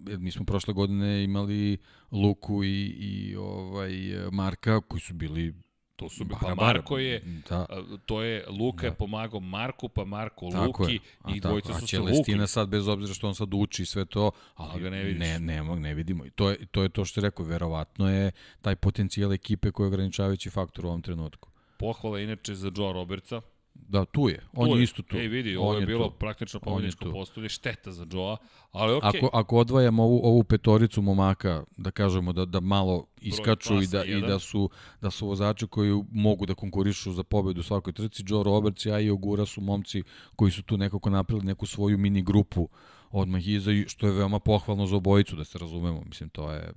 mi smo prošle godine imali Luku i, i ovaj Marka koji su bili To su pa bara, Marko je da, to je Luka je pomagao Marku, pa Marko tako Luki je. A, i dvojica su se vukli. sad bez obzira što on sad uči sve to, ali Ali ga ne vidiš. ne, ne, ne vidimo. I to je, to je to što je rekao, verovatno je taj potencijal ekipe koji je ograničavajući faktor u ovom trenutku. Pohvala inače za Joe Robertsa. Da, tu je. On Tu je isto tu. Ej, vidi, ovo je, je bilo tu. praktično je pobedničko tu. postolje, šteta za Joa, ali okej. Ako, ako odvajamo ovu, ovu petoricu momaka, da kažemo da, da malo iskaču i da, i da su, da su vozači koji mogu da konkurišu za pobedu u svakoj trci, Joe Roberts i Ajo Gura su momci koji su tu nekako napravili neku svoju mini grupu odmah iza, i što je veoma pohvalno za obojicu, da se razumemo. Mislim, to je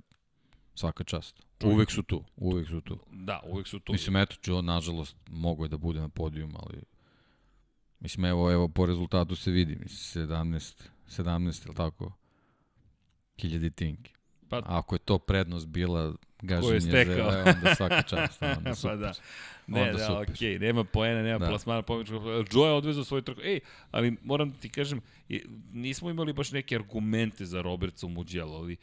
svaka čast. Uvek su tu, uvek su tu. Da, uvek su tu. Mislim, eto, Joe, nažalost, mogo je da bude na podijum, ali... Mislim, evo, evo, po rezultatu se vidi, mislim, 17, 17, ili tako, hiljadi tinki. Pa- ako je to prednost bila gaženje za, stekao. e, onda svaka čast, onda pa super. da. Ne, Onda da, super. okej, nema poena, nema Da. plasmana pobedničkog. Joe je odvezao svoj trku. Ej, ali moram da ti kažem, i- nismo imali baš neke argumente za Robertsa u Mugello, ali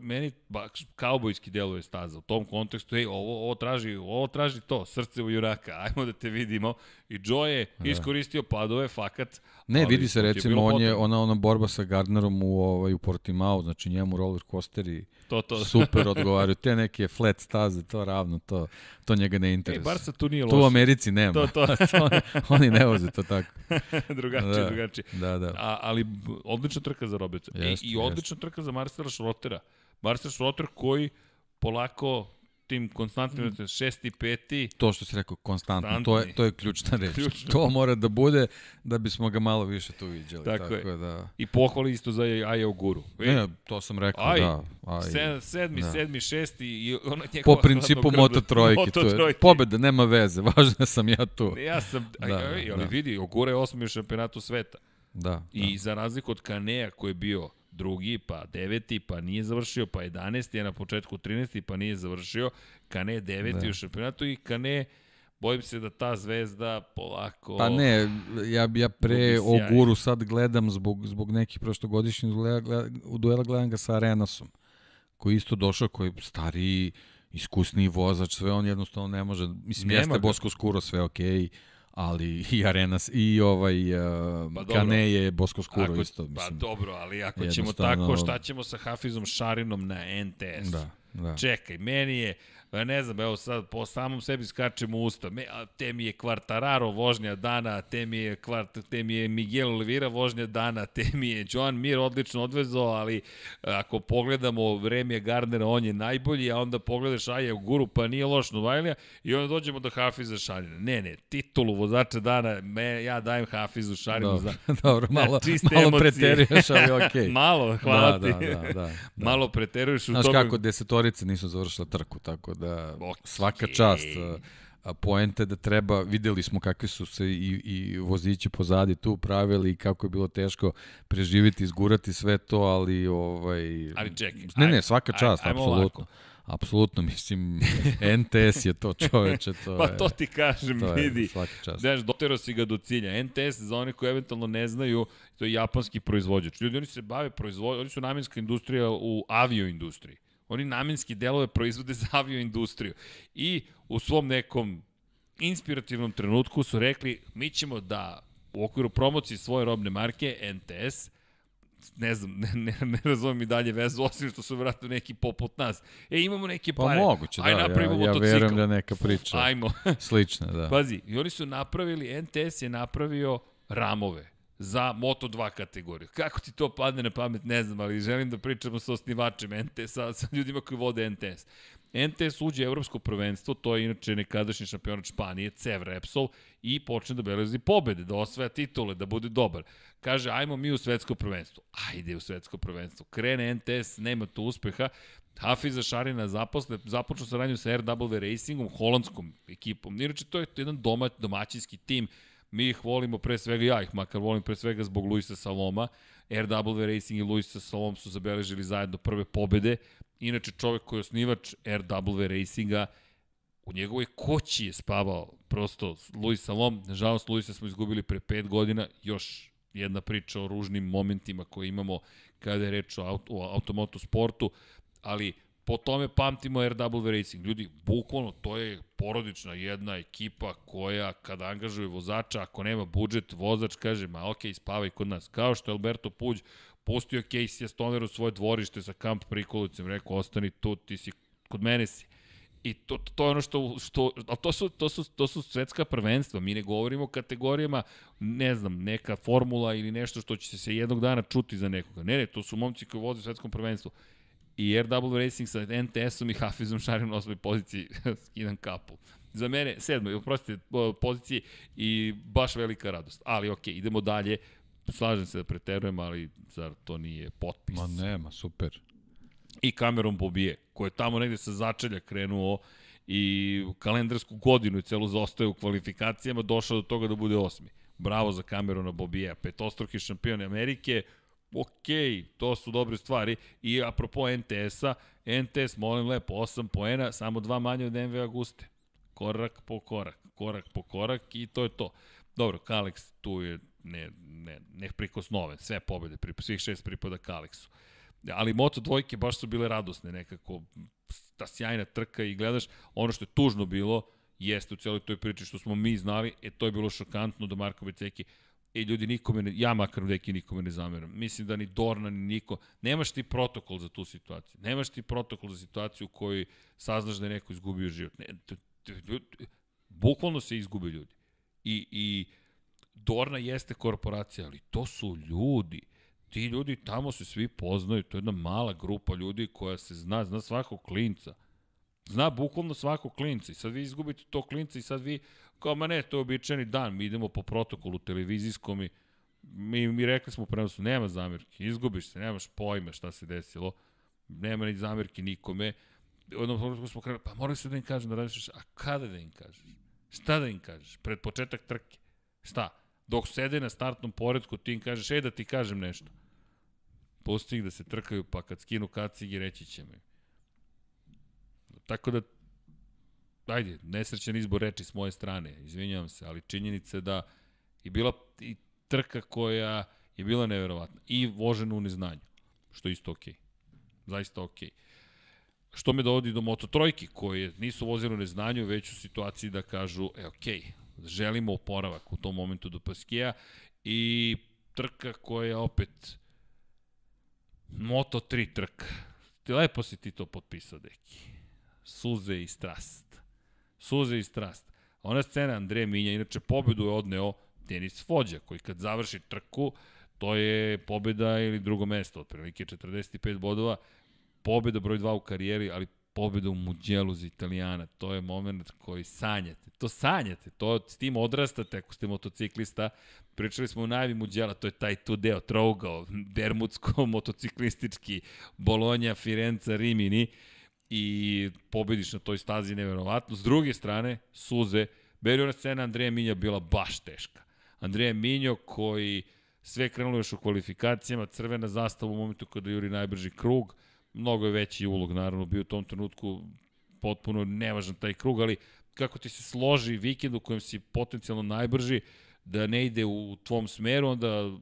meni baš kaubojski deluje staza. U tom kontekstu, ej, ovo, ovo traži, ovo traži to, srce u junaka, ajmo da te vidimo. I Joe je iskoristio padove, fakat. Ne, ali vidi se je recimo, on je, ona, ona borba sa Gardnerom u, ovaj, u Portimao, znači njemu roller coasteri To, to. super odgovaraju. Te neke flat staze, to ravno, to, to njega ne Ej, interesuje. Barca tu nije Tu u. Americi nema. To, to. oni, ne voze to tako. drugačije, Da. drugačije. Da, da. A, ali odlična trka za Robertsa. E, Jeste, I odlična trka za Marcela Šrotera. Marcel Šroter koji polako tim konstantnim mm. šesti, peti, To što si rekao, konstantno, to je, to je ključna reč. Ključno. To mora da bude da bismo ga malo više tu viđali. Tako Tako, je. da... i pohvali isto za Aja Guru. E, Ne, to sam rekao, Aj, da. Aj, se, sedmi, da. sedmi, šesti i ona njegova po principu Moto trojke, to je Moto-trojke. pobeda, nema veze, važno da sam ja tu. Ja sam, da, Da, da, da, ali da. vidi, Ogura je osmi u šampionatu sveta. Da, I da. za razliku od Kanea koji je bio drugi, pa deveti, pa nije završio, pa 11. je na početku 13. pa nije završio. Kane deveti Da. u šampionatu i Kane, bojim se da ta zvezda polako... Pa ne, ja, ja pre. Oguru sad gledam zbog, zbog nekih prošlogodišnjih duela, gleda- u duela gledam ga sa Arenasom, koji je isto došao, koji je stariji, iskusniji vozač, sve on jednostavno ne može, mislim, Nema jeste. Bosko Skuro, sve okej, ali i Arenas, i ovaj uh, Pa dobro. Kane je Bosko Skuro Ako, isto, pa mislim. dobro, ali ako ćemo tako, šta ćemo sa Hafizom Šarinom na NTS? Da, da. Čekaj, meni je Ne znam, evo sad po samom sebi skačem u usta. Me, a te mi je Quartararo vožnja dana, te mi je, kvart, te mi je Miguel Oliveira vožnja dana, te mi je Joan Mir odlično odvezao, ali ako pogledamo vreme Gardnera, on je najbolji, a onda pogledaš Aja u guru, pa nije loš Novajlija, i onda dođemo do Hafiza Šarina. Ne, ne, titulu vozača dana, me, ja dajem Hafizu Šarinu Dobro, za... dobro malo, malo preteruješ, ali okej. Malo, hvala da, ti. Da, da, da, da. Malo preteruješ u Znaš tome. kako, desetorice nisu završile trku, tako da Okej. svaka čast. A, poenta je da treba, videli smo kakvi su se i, i vozići pozadi tu pravili i kako je bilo teško preživiti, izgurati sve to, ali ovaj... Ali čekaj, Ne, ne, aj- svaka aj- čast, ajmo apsolutno. ovako. Apsolutno, mislim, NTS je to čoveče, to Pa je... to ti kažem, to je vidi. svaka čast. Znaš, dotero si ga do cilja. NTS, za one koji eventualno ne znaju, to je japanski proizvođač. Ljudi, oni se bave proizvodnjom, oni su namenska industrija u avioindustriji. Oni namenski delove proizvode za avioindustriju. I u svom nekom inspirativnom trenutku su rekli, mi ćemo da u okviru promocije svoje robne marke, NTS, ne znam, ne, ne, ne razumem i dalje vezu, osim što su vratno neki poput nas. E, imamo neke Pa pare. moguće, da, Aj, ja, napravimo ja motocikl. verujem da neka priča Ajmo. slična, da. Pazi, i oni su napravili, NTS je napravio ramove za Moto2 kategoriju. Kako ti to padne na pamet, ne znam, ali želim da pričamo sa osnivačem NTS, sa, sa ljudima koji vode NTS. NTS uđe evropsko prvenstvo, to je inače nekadašnji šampionat Španije, Cev Repsol, i počne da beleži pobede, da osvaja titule, da bude dobar. Kaže, ajmo mi u svetsko prvenstvo. Ajde u svetsko prvenstvo. Krene NTS, nema tu uspeha, Hafiza Šarina zaposle, započnu saradnju sa RW Racingom, holandskom ekipom. Inače, to je jedan doma, domaćinski tim. Mi ih volimo pre svega, ja ih makar volim pre svega zbog Luisa Saloma. RW Racing i Luisa Salom su zabeležili zajedno prve pobede. Inače, čovek koji je osnivač RW Racinga, u njegovoj koći je spavao prosto Luis Salom. Nažalost, Luisa smo izgubili pre pet godina. Još jedna priča o ružnim momentima koje imamo kada je reč o, auto, o automoto sportu, ali po tome pamtimo RW Racing. Ljudi, bukvalno, to je porodična jedna ekipa koja kada angažuje vozača, ako nema budžet, vozač kaže, ma ok, spavaj kod nas. Kao što je Alberto Puđ pustio Casey Stoner u svoje dvorište sa kamp prikolicom, rekao, ostani tu, ti si, kod mene si. I to, to je ono što, što a to su, to, su, to su svetska prvenstva. Mi ne govorimo o kategorijama, ne znam, neka formula ili nešto što će se jednog dana čuti za nekoga. Ne, ne, to su momci koji voze u svetskom prvenstvu. I RW Racing sa NTS-om i Hafizom Šarim na osmoj poziciji skidam kapu. Za mene, sedmoj, oprostite, poziciji i baš velika radost. Ali okej, okay, idemo dalje. Slažem se da preterujem, ali zar to nije potpis? Ma nema, super. i Cameron Bobije, koji je tamo negde sa začelja krenuo i kalendarsku godinu i celu zaostaje u kvalifikacijama, došao do toga da bude osmi. Bravo za Camerona Bobija, petostruki šampion Amerike, ok, to su dobre stvari. I apropo NTS-a, NTS, molim lepo, 8 poena, samo dva manje od MV Aguste. Korak po korak, korak po korak i to je to. Dobro, Kalex tu je ne, ne, ne prikosnoven, sve pobede, svih šest pripada Kalexu. Ali Moto dvojke baš su bile radosne nekako, ta sjajna trka i gledaš, ono što je tužno bilo, jeste u cijeloj toj priči što smo mi znali, e to je bilo šokantno da Marko Beceki, e ljudi nikome, ne, ja makar u deki nikome ne zameram. Mislim da ni Dorna, ni niko, nemaš ti protokol za tu situaciju. Nemaš ti protokol za situaciju u kojoj saznaš da je neko izgubio život. Ne, t, t, t, bukvalno se izgube ljudi. I, I Dorna jeste korporacija, ali to su ljudi ti ljudi tamo se svi poznaju, to je jedna mala grupa ljudi koja se zna, zna svakog klinca. Zna bukvalno svakog klinca i sad vi izgubite to klinca i sad vi, kao ma ne, to je običajni dan, mi idemo po protokolu televizijskom i mi, mi rekli smo u prenosu, nema zamirki, izgubiš se, nemaš pojma šta se desilo, nema ni zamirki nikome. Odnom trenutku smo krenuli, pa morali su da im kažem da radiš, a kada da im kažeš? Šta da im kažeš? Pred početak trke? Šta? Dok sede na startnom poredku, ti im kažeš, ej da ti kažem nešto. Pusti ih da se trkaju, pa kad skinu kacigi, reći ćemo im. Tako da, ajde, nesrećan izbor reči s moje strane, izvinjavam se, ali činjenica je da je bila i trka koja je bila neverovatna. I vožena u neznanju, što je isto okej. Okay. Zaista okej. Okay. Što me dovodi do Moto Trojki, koje nisu vozili u neznanju, već u situaciji da kažu, e, okej, okay, želimo oporavak u tom momentu do Paskija i trka koja opet Moto 3 trka. Lepo si ti to potpisao, deki. Suze i strast. Suze i strast. Ona scena Andreja Minja, inače pobedu je odneo Denis Fođa, koji kad završi trku, to je pobeda ili drugo mesto, otprilike 45 bodova, pobeda broj 2 u karijeri, ali pobeda u Muđelu za Italijana. To je moment koji sanjate. To sanjate. To s tim odrastate ako ste motociklista. Pričali smo u najavi Muđela, to je taj tu deo, trougao, bermudsko, motociklistički, Bolonja, Firenca, Rimini i pobediš na toj stazi neverovatno. S druge strane, suze, Beri scena Andreja Minja bila baš teška. Andreja Minjo koji sve krenulo još u kvalifikacijama, crvena zastava u momentu kada juri najbrži krug, mnogo je veći ulog, naravno, bio u tom trenutku potpuno nevažan taj krug, ali kako ti se složi vikend u kojem si potencijalno najbrži, da ne ide u tvom smeru, onda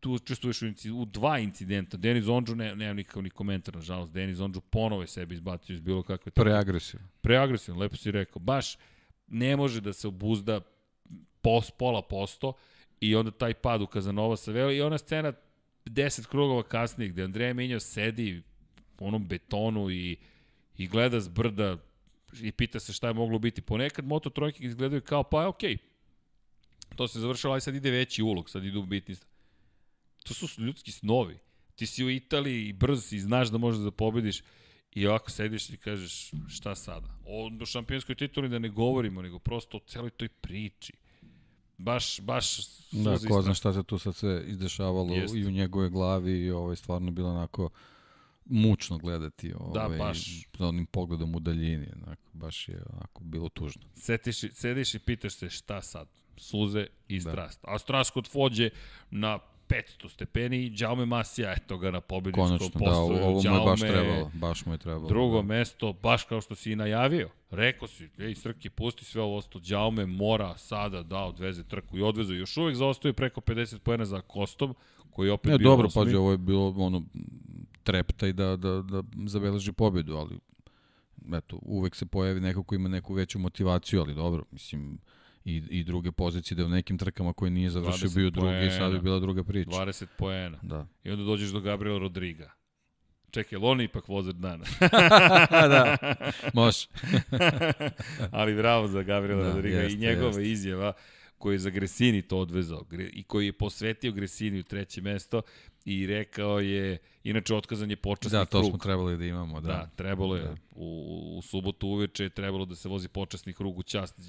tu učestvuješ u, u dva incidenta. Denis Ondžu, ne, nemam nikakav ni komentar, nažalost. Denis Ondžu ponovo je sebi izbacio iz bilo kakve... Preagresivno. Preagresivno, lepo si rekao. Baš ne može da se obuzda pos, pola posto i onda taj pad u Kazanova sa veli i ona scena 10 krugova kasnije gde Andreja Minjao sedi u onom betonu i, i gleda s brda i pita se šta je moglo biti. Ponekad moto trojke izgledaju kao pa okej, okay, to se završilo, ali sad ide veći ulog, sad idu bitni. To su ljudski snovi. Ti si u Italiji i brz si, znaš da možeš da pobediš i ovako sediš i kažeš šta sada. O, šampionskoj tituli da ne govorimo, nego prosto o celoj toj priči baš, baš Da, ko zna šta se tu sad sve izdešavalo Jest. i u njegove glavi i ovaj, stvarno bilo onako mučno gledati ovaj, da, baš. sa onim pogledom u daljini. Onako, baš je onako bilo tužno. Setiš, sediš i pitaš se šta sad? Suze i da. strast. Da. A strast kod Fođe na 500 stepeni i Đaume Masija, eto ga na pobjedičkom postoju. Konačno, da, ovo mu je baš trebalo, baš mu je trebalo. Drugo da. mesto, baš kao što si i najavio. Rekao si, ej Srki, pusti sve ovo osto, Đaume mora sada da odveze trku i odveze. Još uvek zaostaje preko 50 pojena za Kostom, koji je opet ne, bio dobro, osmi. pazi, ovo je bilo ono, trepta i da, da, da zabeleži pobedu, ali eto, uvek se pojavi neko ko ima neku veću motivaciju, ali dobro, mislim, i, i druge pozicije da u nekim trkama koje nije završio bio drugi i sad bi bila druga priča. 20 poena. Da. I onda dođeš do Gabriela Rodriga. Čekaj, on ipak vozer dana. da, može. Ali bravo za Gabriela da, Rodriga jeste, i njegova jeste. izjava koji je za Gresini to odvezao i koji je posvetio Gresini u treće mesto i rekao je, inače otkazan je počasni krug. Da, to krug. smo trebali da imamo, da. Da, trebalo je. Da. U, u subotu uveče je trebalo da se vozi počasni krug u čast.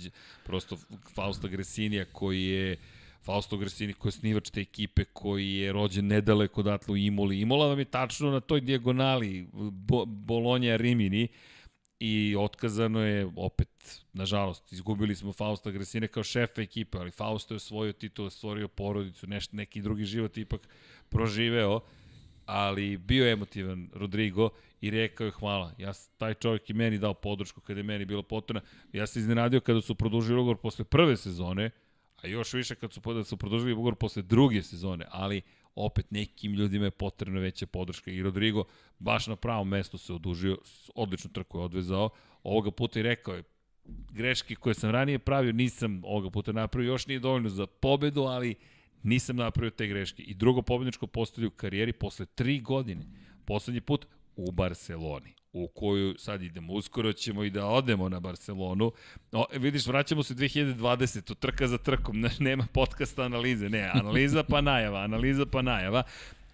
Prosto Fausto Gresinija koji je Fausto Gresini koji je snivač te ekipe, koji je rođen nedaleko odatle u Imoli. Imola vam je tačno na toj dijagonali Bo, Bolonja Rimini i otkazano je opet, nažalost, izgubili smo Fausta Gresine kao šefa ekipe, ali Fausto je osvojio titul, stvorio porodicu, neš, neki drugi život ipak proživeo, ali bio je emotivan Rodrigo i rekao je hvala. Ja, taj čovjek i meni dao podršku kada je meni bilo potrebno. Ja se iznenadio kada su produžili ugovor posle prve sezone, a još više kad su, kada su produžili ugovor posle druge sezone, ali opet nekim ljudima je potrebna veća podrška i Rodrigo baš na pravom mestu se odužio, odlično trku je odvezao, ovoga puta i rekao je greške koje sam ranije pravio nisam ovoga puta napravio, još nije dovoljno za pobedu, ali nisam napravio te greške. I drugo pobedničko postavlju u karijeri posle tri godine. Poslednji put u Barceloni u koju sad idemo, uskoro ćemo i da odemo na Barcelonu. O, vidiš, vraćamo se 2020. Trka za trkom, ne, nema podcasta analize, ne, analiza pa najava, analiza pa najava,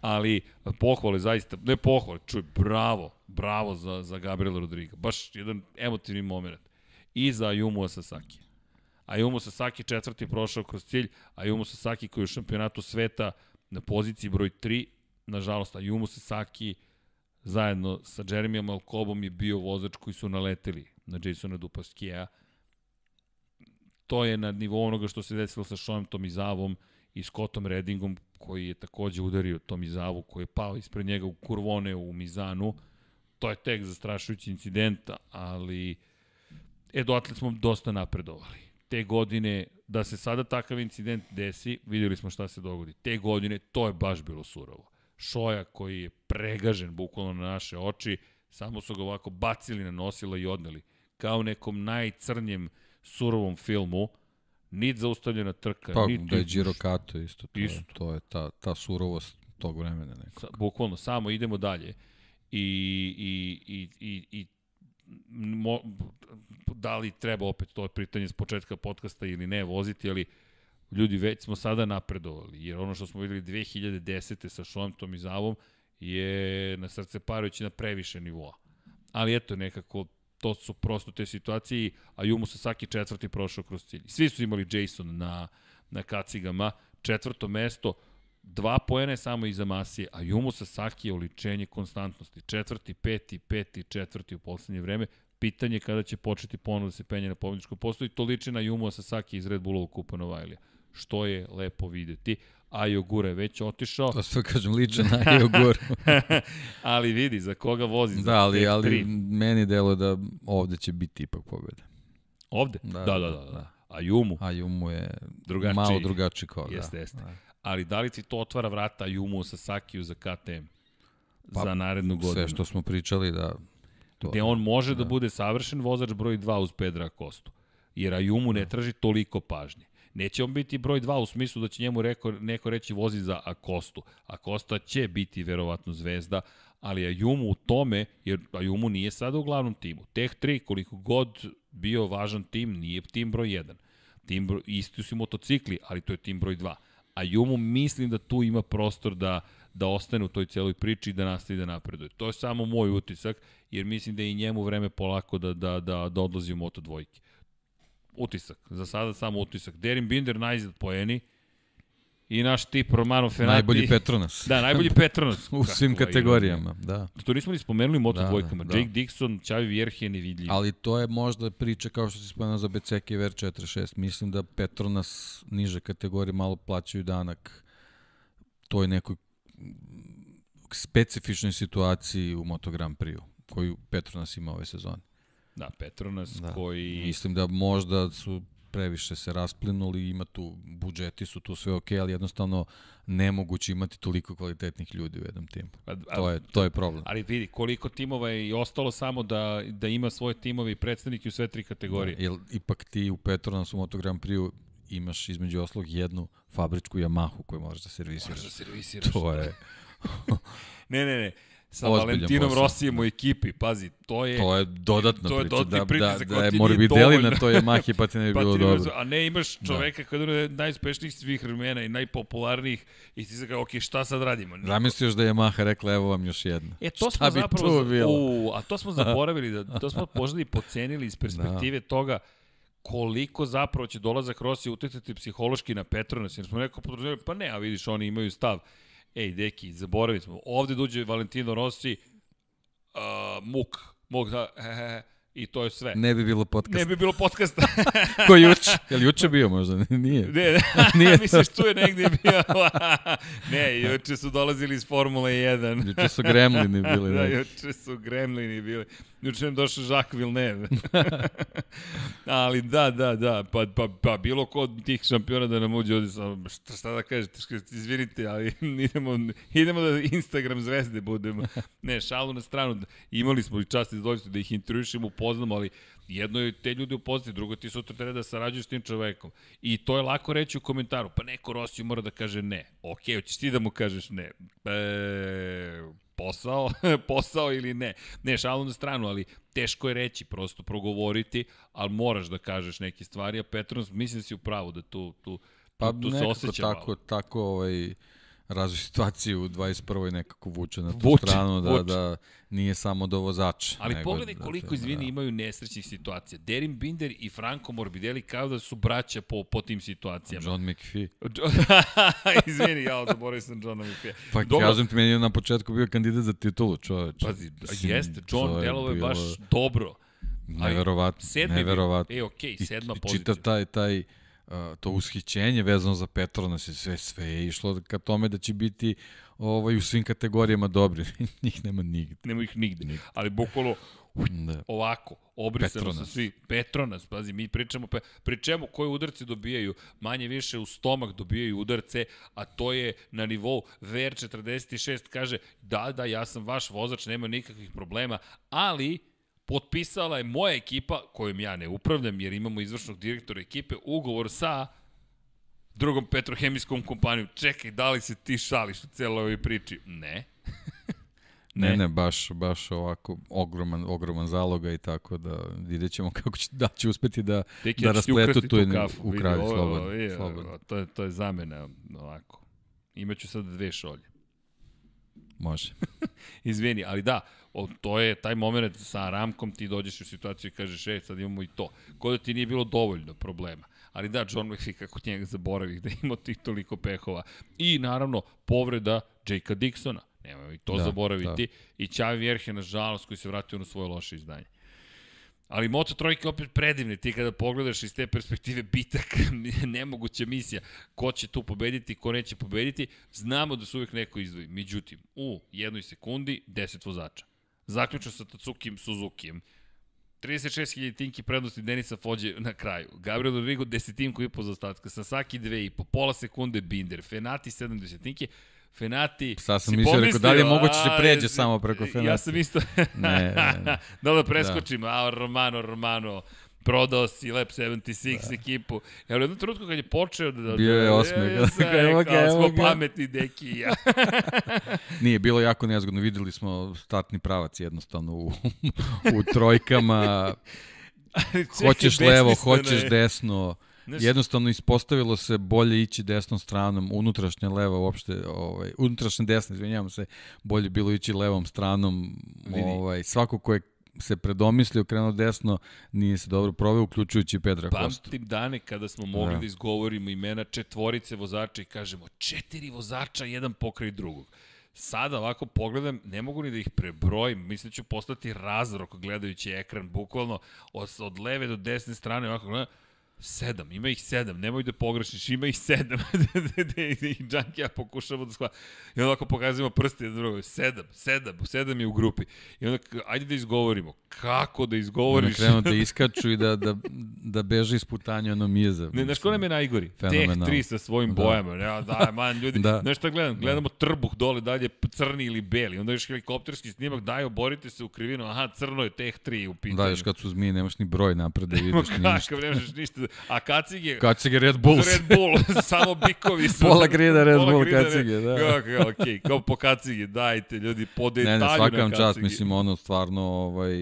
ali pohvale zaista, ne pohvale, čuj, bravo, bravo za, za Gabriel Rodriga, baš jedan emotivni moment. I za Ayumu Sasaki. Ayumu Sasaki četvrti prošao kroz cilj, Ayumu Sasaki koji je u šampionatu sveta na poziciji broj 3, nažalost, Ayumu Sasaki zajedno sa Jeremijom Alcobom je bio vozač koji su naleteli na Jasona Dupaskija. To je na nivou onoga što se desilo sa Šojem Tomizavom i Scottom Reddingom, koji je takođe udario Tomizavu, koji je pao ispred njega u kurvone u Mizanu. To je tek zastrašujući incident, ali e, dotle smo dosta napredovali. Te godine, da se sada takav incident desi, videli smo šta se dogodi. Te godine, to je baš bilo surovo Šoja koji je pregažen bukvalno na naše oči, samo su ga ovako bacili na nosila i odneli. Kao nekom najcrnjem surovom filmu, nit zaustavljena trka, pa, nit... da je Giro Kato isto, to, isto. Je, to je ta, ta surovost tog vremena. Nekog. Sa, bukvalno, samo idemo dalje. I, i, i, i, i mo, da li treba opet, to je pitanje s početka podcasta ili ne, voziti, ali ljudi već smo sada napredovali, jer ono što smo videli 2010. sa Šontom i Zavom je na srce parujući na previše nivoa. Ali eto, nekako to su prosto te situacije, a Jumu Sasaki četvrti prošao kroz cilj. Svi su imali Jason na, na kacigama, četvrto mesto, dva poena je samo iza Masije, a Jumu Sasaki je oličenje konstantnosti. Četvrti, peti, peti, četvrti u poslednje vreme. Pitanje je kada će početi ponovno da se penje na pobjedičko posto i to liči na Jumu Sasaki iz Red Bullovog kupa Novajlija. Što je lepo videti. A Jogura je već otišao. To sve kažem, liče na Joguru. ali vidi, za koga vozi? da, ali, tek ali tri. meni delo da ovde će biti ipak pobjeda. Ovde? Da, Da, da, da. da, da. da. A Jumu? A Jumu je Drugačiji. malo drugačiji kod. Jeste, da. jeste. Da. Ali da li ti to otvara vrata Jumu Sasakiju za KTM? Pa, za narednu godinu. Sve što smo pričali da... To, Gde on može da. da bude savršen vozač broj 2 uz Pedra Kostu. Jer Ajumu ne traži toliko pažnje. Neće on biti broj 2 u smislu da će njemu reko, neko reći vozi za Akostu. Akosta će biti verovatno zvezda, ali Ajumu u tome, jer Ajumu nije sada u glavnom timu. Teh 3, koliko god bio važan tim, nije tim broj 1. Tim broj, isti su motocikli, ali to je tim broj 2. A Jumu mislim da tu ima prostor da, da ostane u toj celoj priči i da nastavi da napreduje. To je samo moj utisak, jer mislim da je i njemu vreme polako da, da, da, da odlazi u Moto dvojke. Utisak, za sada samo utisak. Derin Binder najzad poeni i naš tip Romano Fenati. Najbolji Petronas. Da, najbolji Petronas. u svim Kakva kategorijama, da. To nismo ni spomenuli Moto Da, dvojkama. da. Jake Dixon, Čavi Vjerhije nevidljivi. Ali to je možda priča kao što si spomenuo za BCK i VR46. Mislim da Petronas niže kategorije malo plaćaju danak toj nekoj specifičnoj situaciji u Moto Grand Prix koju Petronas ima ove sezone. Da, Petronas Da. koji... Mislim da možda su previše se rasplinuli, ima tu, budžeti su tu sve okej, ali jednostavno nemoguće imati toliko kvalitetnih ljudi u jednom timu. To je, to je problem. Ali vidi, koliko timova je i ostalo samo da, da ima svoje timove i predstavnike u sve tri kategorije. Jer ipak ti u Petronasu Moto Grand Prix imaš između oslog jednu fabričku Yamahu koju možeš da servisiraš. Možeš da servisiraš. To je, Ne, ne, ne. Sa Ozbiljan Valentinom posao. Rosijem u ekipi, pazi, to je... to je dodatna to je priča. dodatni da, pritisak da, koji da je Morbidelli na toj Yamahi pa ti ne bi Pa bilo ne dobro. a ne imaš čoveka da. koji je najuspešnijih svih vremena i najpopularnijih i ti se kao, ok, šta sad radimo? Zamisli još da je Yamaha rekla evo vam još jedna. E, to Šta smo bi zapravo, tu bilo? U, a to smo zaboravili, da, to smo možda i pocenili iz perspektive da. toga koliko zapravo će dolazak Rosije uticati psihološki na Petronas, jer smo neko podrazumeli, pa ne, a vidiš, oni imaju stav. Ej, deki, zaboravili smo, ovde dođe Valentino Rossi, uh, muk, muk, da, he, he, he, i to je sve. Ne, bi bilo podcast. ne bi bilo podcasta. Ko juče? Je li juče bio možda? Nije. Ne, ne, Nije misliš tu je negdje bio. ne, juče su dolazili iz Formule 1. Juče su gremlini bili. da, Da, juče su gremlini bili. Juče nam došao Jacques Villeneuve. Ali da, da, da, pa, pa, pa bilo ko od tih šampiona da nam uđe ovde, samo, šta, šta da kažete, izvinite, ali idemo, idemo da Instagram zvezde budemo. Ne, šalu na stranu, imali smo i čast i zadovoljstvo da ih intervjušimo, upoznamo, ali jedno je te ljude upoznati, drugo ti sutra treba da sarađuješ s tim čovekom. I to je lako reći u komentaru, pa neko Rosiju mora da kaže ne. Ok, hoćeš ti da mu kažeš ne. E, posao, posao ili ne. Ne, šalu na stranu, ali teško je reći, prosto progovoriti, ali moraš da kažeš neke stvari, a Petrons, mislim da si u pravu da tu, tu, Pa tu, tu se osjeća tako, malo. tako ovaj, razvoj situaciju u 21. nekako vuče na tu Vuče, stranu da, vuče. da nije samo do vozača. Ali nego pogledaj da koliko, te- izvini, da. imaju nesrećnih situacija. Derin Binder i Franco Morbidelli kao da su braća po, po tim situacijama. John McPhee. izvini, ja zaboravio sam Johna McPhee. Pa Dobro. kažem ti, meni je na početku bio kandidat za titulu, čoveč. Pazi, jeste, John Delove je baš dobro. Neverovatno, neverovatno. E, okej, sedma I, i pozicija. čitav taj, taj to ushićenje vezano za Petronas i sve, sve je išlo ka tome da će biti ovaj, u svim kategorijama dobri. Njih nema nigde. Nema ih nigde. Ali bukvalo Da. ovako, obrisano su Petronas. svi. Petronas, pazi, mi pričamo, pe, pri čemu koje udarce dobijaju, manje više u stomak dobijaju udarce, a to je na nivou VR46 kaže, da, da, ja sam vaš vozač, nema nikakvih problema, ali potpisala je moja ekipa, kojom ja ne upravljam, jer imamo izvršnog direktora ekipe, ugovor sa drugom petrohemijskom kompanijom. Čekaj, da li se ti šališ u celoj ovoj priči? Ne. Ne, ne, baš, baš ovako ogroman, ogroman zaloga i tako da vidjet ćemo kako će, da će uspeti da, Deki, da raspletu tu kafu. u kraju, slobodno. je, slobodno. To je, to je zamena, ovako. Imaću sad dve šolje. Može. Izvini, ali da, o, to je taj moment sa Ramkom ti dođeš u situaciju i kažeš, ej, sad imamo i to. Kod da ti nije bilo dovoljno problema. Ali da, John McPhee, kako njega zaboravih da ima tih toliko pehova. I naravno, povreda Jakea Dixona. Nemoj i to da, Da, zaboraviti. I Čavi Vjerhe, nažalost, koji se vratio na svoje loše izdanje. Ali Moto Trojke opet predivne, ti kada pogledaš iz te perspektive bitak, nemoguća misija, ko će tu pobediti, ko neće pobediti, znamo da su uvijek neko izdvoji. Međutim, u jednoj sekundi 10 vozača. Zaključno sa Tatsukim Suzukijem. 36.000 tinki prednosti Denisa Fođe na kraju. Gabriel Rodrigo desetinku i po zaostatka. Sasaki dve i po pola sekunde Binder. Fenati 70 tinki. Fenati... Sad sam mislio, rekao, da li je moguće će a, pređe jesi- samo preko Ja Fenati? sam isto... Ne, ne, ne. da da preskočim, da. a Romano, Romano, prodao si Lab 76 da. ekipu. Evo, u jednom trenutku kad je počeo da... Bio je da, osmeh. Ja, ja sam Evo ga, evo smo pametni deki i ja. Nije, bilo jako nezgodno. Videli smo startni pravac jednostavno u, u trojkama. hoćeš levo, hoćeš desno. Znaš, Jednostavno ispostavilo se bolje ići desnom stranom, unutrašnja leva uopšte, ovaj, unutrašnja desna, izvinjavam se, bolje bilo ići levom stranom. Vidi. Ovaj, svako ko je se predomislio, krenuo desno, nije se dobro proveo, uključujući Pedra Kostu. Pamtim dane kada smo mogli da. Da. da izgovorimo imena četvorice vozača i kažemo četiri vozača, jedan pokraj drugog. Sada ovako pogledam, ne mogu ni da ih prebrojim, mislim da ću postati razrok gledajući ekran, bukvalno od, od leve do desne strane ovako gledam, Sedam, ima ih sedam, nemoj da pogrešiš, ima ih sedam. I Junkie ja pokušamo da shvata. I onda ako pokazujemo prste jedan drugoj, sedam, sedam, sedam je u grupi. I onda, ajde da izgovorimo. Kako da Da izgovoriš? krenu da iskaču i da, da, da beže iz putanja ono miza. Ne, znaš ko nam je najgori? Teh Fenomenalno. 3 sa svojim Da. bojama. Ja, da, man, ljudi, da. Da. znaš šta gledam? Gledamo trbuh dole, dalje crni ili beli. Onda još helikopterski snimak, daj, oborite se u krivinu. Aha, crno je Teh 3 u pitanju. Da, još kad su zmije, nemaš ni broj napred da vidiš ni ništa. Kakav, ne možeš ništa. A kacige, ga Red Bull Red Bull, samo bikovi su. Pola grida Red Bull grida, kacige, da. Kako, okej, kao po kacige, dajte ljudi, po detalju Ne, ne, na svaka vam kacigi. čast, mislim, ono stvarno ovaj,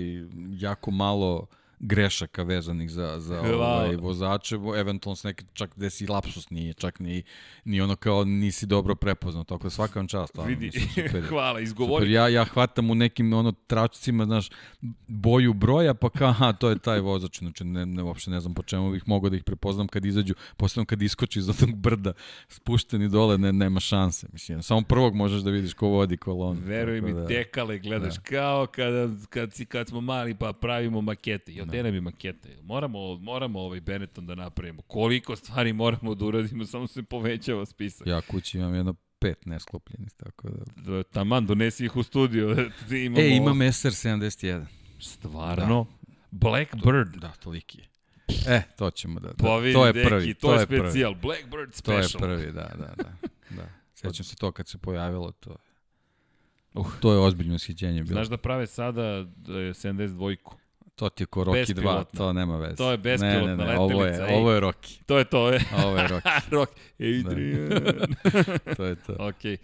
jako malo grešaka vezanih za, za Hvala. ovaj, vozače, eventualno s neke, čak gde si lapsus nije, čak ni, ni ono kao nisi dobro prepoznao, tako da svaka vam čast, Vidi, mislim, super. hvala, Super, izgovori. ja, ja hvatam u nekim ono tračcima, znaš, boju broja, pa kao, aha, to je taj vozač, znači ne, ne, uopšte ne znam po čemu bih mogao da ih prepoznam kad izađu, posebno kad iskoči iz onog brda, spušteni dole, ne, nema šanse, mislim, samo prvog možeš da vidiš ko vodi kolonu. Veruj mi, da- dekale gledaš da. kao kada, kad, si, kad smo mali pa pravimo makete. Jel, da. mi makete? Moramo, moramo ovaj Benetton da napravimo. Koliko stvari moramo da uradimo, samo se povećava spisak. Ja kući imam jedno pet nesklopljenih, tako da... Da. Taman, donesi ih u studio. Ti imamo... E, imam SR71. Stvarno? Blackbird. Da, toliki je. E, to ćemo da... da Pa vidi, to je deki, prvi, to, je prvi. specijal. Blackbird To je special. prvi, da, da, da. da. Sećam se to kad se pojavilo, to je... Uh. To je ozbiljno ushićenje bilo. Znaš da prave sada e, 72-ku. To ti je ko Rocky 2, Bespilotna. to nema veze. To je bespilotna ne, ne, ne, ovo je, ovo je Rocky. To je to, je. Ovo je Rocky, Rock. Adrian. to je to. Ok.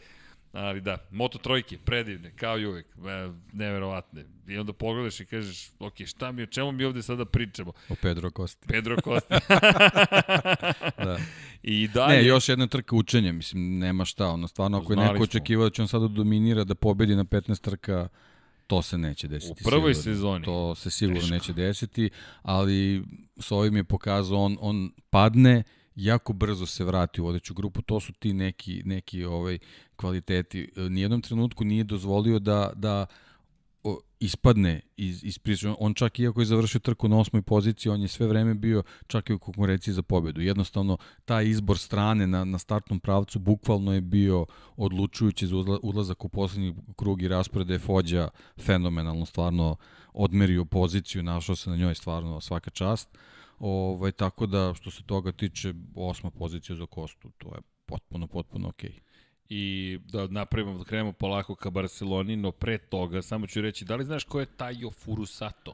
Ali da, Moto trojke, predivne, kao i uvek, e, neverovatne. I onda pogledaš i kažeš, ok, šta mi, o čemu mi ovde sada pričamo? O Pedro Costa. Pedro Costa. Da. I dalje... Ne, još jedna trka učenja, mislim, nema šta, ono, stvarno, ako je neko očekivao da će on sada dominira, da pobedi na 15 trka, to se neće desiti. U prvoj sigurno. sezoni. To se sigurno Teško. neće desiti, ali s ovim je pokazao, on, on padne, jako brzo se vrati u vodeću grupu, to su ti neki, neki ovaj, kvaliteti. Nijednom trenutku nije dozvolio da, da o, ispadne iz, iz priče. On čak iako je završio trku na osmoj poziciji, on je sve vreme bio čak i u konkurenciji za pobedu. Jednostavno, taj izbor strane na, na startnom pravcu bukvalno je bio odlučujući za ulazak u poslednji krug i raspored je Fođa fenomenalno stvarno odmerio poziciju, našao se na njoj stvarno svaka čast. Ovaj, tako da, što se toga tiče, osma pozicija za Kostu, to je potpuno, potpuno okej. Okay. I da napravimo, da krenemo polako ka Barceloni, no pre toga, samo ću reći, da li znaš ko je Tajo Furusato?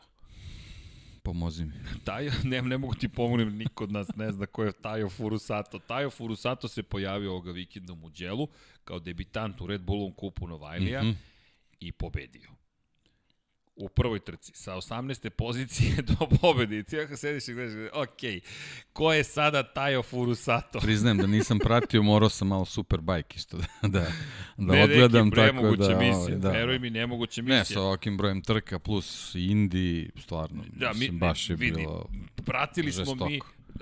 Pomozi mi. Tajo, ne, ne mogu ti pomognem, niko od nas ne zna ko je Tajo Furusato. Tajo Furusato se pojavio ovoga vikenda u Muđelu kao debitant u Red Bullovom kupu Novajlija. Mm -hmm. i pobedio. U prvoj trci, sa 18. pozicije do pobede. I ti ako sediš i gledaš, ok, ko je sada Tajo Furusato? Priznajem da nisam pratio, morao sam malo Superbike isto da, da, da ne, odgledam. neki, tako da, misije. ovaj, Da. Veruj mi, nemoguće Ne, misije. sa ovakvim brojem trka plus Indi, stvarno, Da, mi, baš je vidi, bilo... pratili smo mi,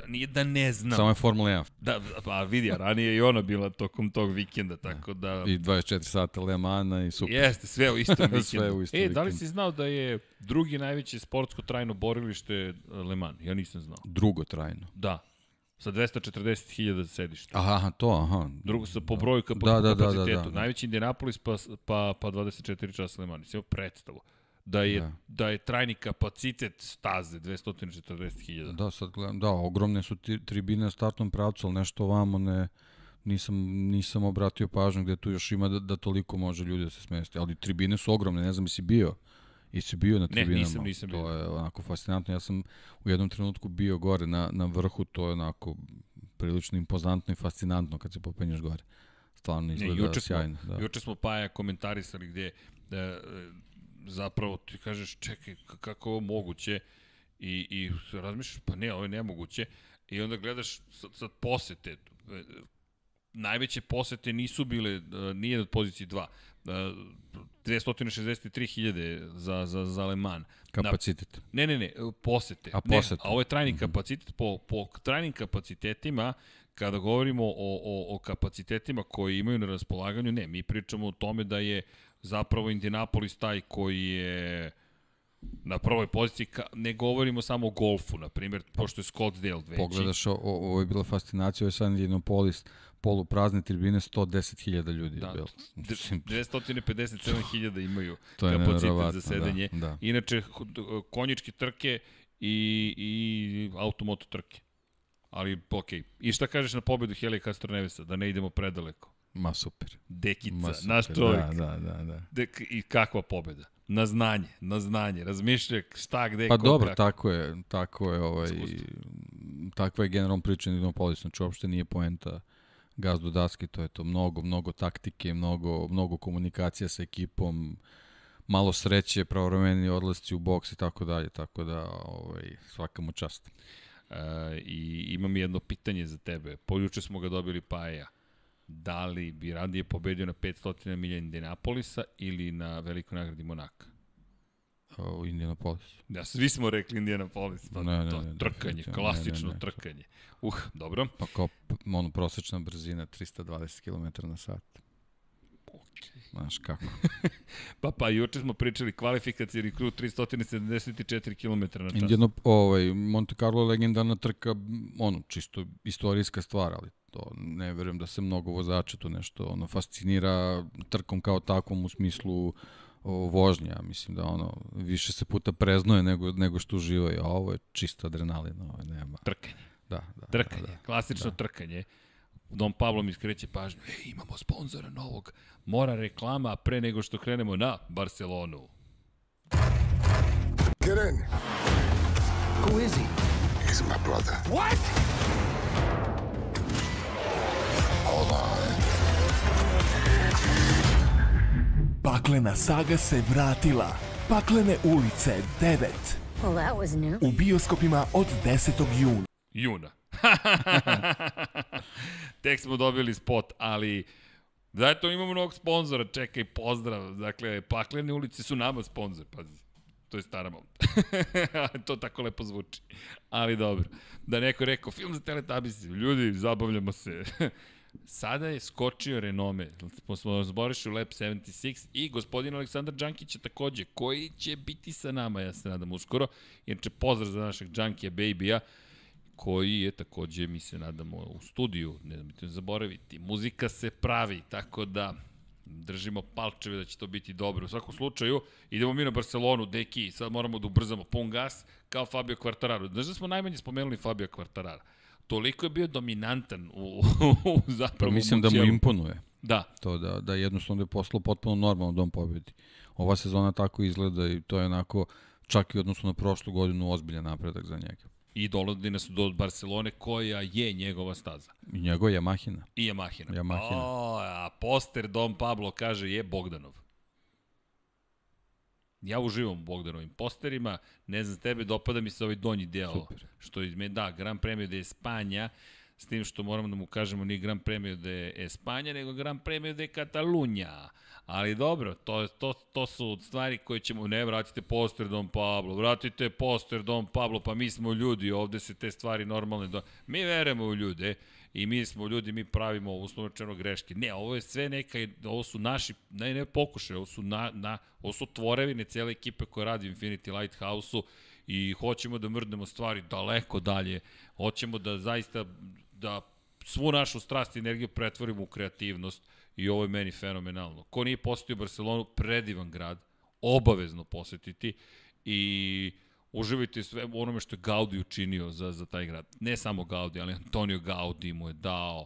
nije da ne znam. Samo je Formula 1 Da, pa vidi, ranije je i ona bila tokom tog vikenda, tako da... i 24 sata Le Mana i super. Jeste, sve u istom vikendu. Sve u istom e, da li vikendu. si znao da je drugi najveće sportsko trajno borilište eh, Le Mans? Ja nisam znao. Drugo trajno. Da. Sa 240.000 sedišta. Aha, to, aha. Drugo sa po broju Da, da, da, da, kapacitetu. da, da. Najveći Indianapolis pa, pa, pa 24 časa Le Mans. Sve predstavu. Da je, da. Da. je trajni kapacitet staze 240.000. Da, sad gledam, da, ogromne su ti, tribine na startnom pravcu, ali nešto ovamo ne, nisam, nisam obratio pažnju gde tu još ima da, da toliko može ljudi da se smesti. Ali tribine su ogromne, ne znam, jesi bio? Jesi bio na tribinama? nisam, nisam bio. To je onako fascinantno. Ja sam u jednom trenutku bio gore na, na vrhu, to je onako prilično impozantno i fascinantno kad se popenješ gore. Stvarno izgleda juče smo- sjajno. Da. Juče smo Paja komentarisali gde e, e, zapravo ti kažeš čekaj kako je ovo moguće i, i razmišljaš pa ne, ovo je nemoguće i onda gledaš sad, sad posete e, najveće posete nisu bile e, nije od pozicije 2 e, 263.000 za, za, za Le Mans. Kapacitet. Ne, ne, ne, posete. A, Ne, posete. a ovo je trajni kapacitet. Po, po trajnim kapacitetima, kada govorimo o, o, o kapacitetima koji imaju na raspolaganju, ne, mi pričamo o tome da je zapravo Indianapolis taj koji je na prvoj poziciji, ne govorimo samo o golfu, na primjer, pošto je Scottsdale veći. Pogledaš, o, ovo je bila fascinacija, ovo je San Indianapolis, poluprazne tribine, 110.000 ljudi Da, je bilo. D- Mislim, 257.000 imaju To je kapacitet za sedenje. da, da. Inače, konjičke trke i, i automoto trke. Ali, okej. I šta kažeš na pobedu Helija Castronevesa, da ne idemo predaleko? Ma super. Dekica, Ma super, naš čovjek. Da, da, da. da. Dek, I kakva pobeda? Na znanje, na znanje. Razmišlja šta, gde, Pa ko, dobro, kako. tako je, tako je, ovaj, Iskustvo. takva je generalno priča Indianapolis, znači uopšte nije poenta gazdu daske, to je to mnogo, mnogo taktike, mnogo, mnogo komunikacija sa ekipom, malo sreće, pravovremeni odlasci u boks i tako dalje, tako da ovaj, svaka mu čast. E, I imam jedno pitanje za tebe. Poljuče smo ga dobili Paja. Da li bi radije pobedio na 500 milija Indianapolisa ili na velikoj nagradi Monaka? U Indianapolisu. Da, svi smo rekli Indianapolis, pa Ne, ne, to ne, trkanje, definitivno, klasično ne, ne, ne. trkanje. Uh, dobro. Pa kao ono, prosečna brzina 320 km na sat. Okay. Znaš kako. Pa pa, juče smo pričali kvalifikacijni krug 374 km na čas. Indijano, ovaj, Monte Carlo legendarna trka, ono, čisto istorijska stvar, ali to ne verujem da se mnogo vozača tu nešto ono, fascinira trkom kao takvom u smislu o, vožnja. Ja Mislim da ono, više se puta preznoje nego, nego što uživaju, a ovo je čisto adrenalin, ovo nema. Trkanje, Da, da. trkanje, Da, da. klasično trkanje. Don Pablo mi skreće pažnju, ej, imamo sponzora novog, mora reklama pre nego što krenemo na Barcelonu. Get in. Who is he? He's my brother. What? Paklena saga se vratila. Paklene ulice 9. Well, that was new. U bioskopima od 10. juna. Juna. Tek smo dobili spot, ali da eto imamo novog sponzora, čekaj, pozdrav. Dakle, paklene ulice su nama sponzor, pazi. To je stara mom. to tako lepo zvuči. Ali dobro. Da neko je rekao, film za Teletubbies, ljudi, zabavljamo se. Sada je skočio renome. Smo zboriši u Lab 76 i gospodin Aleksandar Đankić je takođe, koji će biti sa nama, ja se nadam uskoro. Inače, pozdrav za našeg Đankija Baby-a, koji je takođe, mi se nadamo, u studiju, ne znam, ne zaboraviti. Muzika se pravi, tako da držimo palčeve da će to biti dobro. U svakom slučaju, idemo mi na Barcelonu, deki, sad moramo da ubrzamo pun gas, kao Fabio Quartararo. Znaš da smo najmanje spomenuli Fabio Quartarara? Toliko je bio dominantan u, u Pa zapravo mislim da mu imponuje. Da, to da, da jednostavno je poslao potpuno normalno da on pobedi. Ova sezona tako izgleda i to je onako čak i odnosno na prošlu godinu ozbiljan napredak za njega. i dolazi nas do Barcelone koja je njegova staza. I njegova je Mahina. I Yamahina. Yamahina. O, a poster Dom Pablo kaže je Bogdanov. Ja uživam u Bogdanovim posterima, ne znam, tebe dopada mi se ovaj donji deo. Super. Što izme, da, Gran Premio de Espanja, s tim što moramo da mu kažemo ni Gran Premio de Espanja, nego Gran Premio de Catalunja. Ali dobro, to, to, to su stvari koje ćemo, ne, vratite poster Dom Pablo, vratite poster Dom Pablo, pa mi smo ljudi, ovde se te stvari normalne, do... mi verujemo u ljude, i mi smo ljudi, mi pravimo uslovno greške. Ne, ovo je sve neka, ovo su naši, ne, ne pokušaj, ovo su, na, na, ovo su tvorevine cele ekipe koja radi u Infinity Lighthouse-u i hoćemo da mrdnemo stvari daleko dalje, hoćemo da zaista, da svu našu strast i energiju pretvorimo u kreativnost i ovo je meni fenomenalno. Ko nije posetio Barcelonu, predivan grad, obavezno posetiti i uživajte sve u onome što je Gaudi učinio za, za taj grad. Ne samo Gaudi, ali Antonio Gaudi mu je dao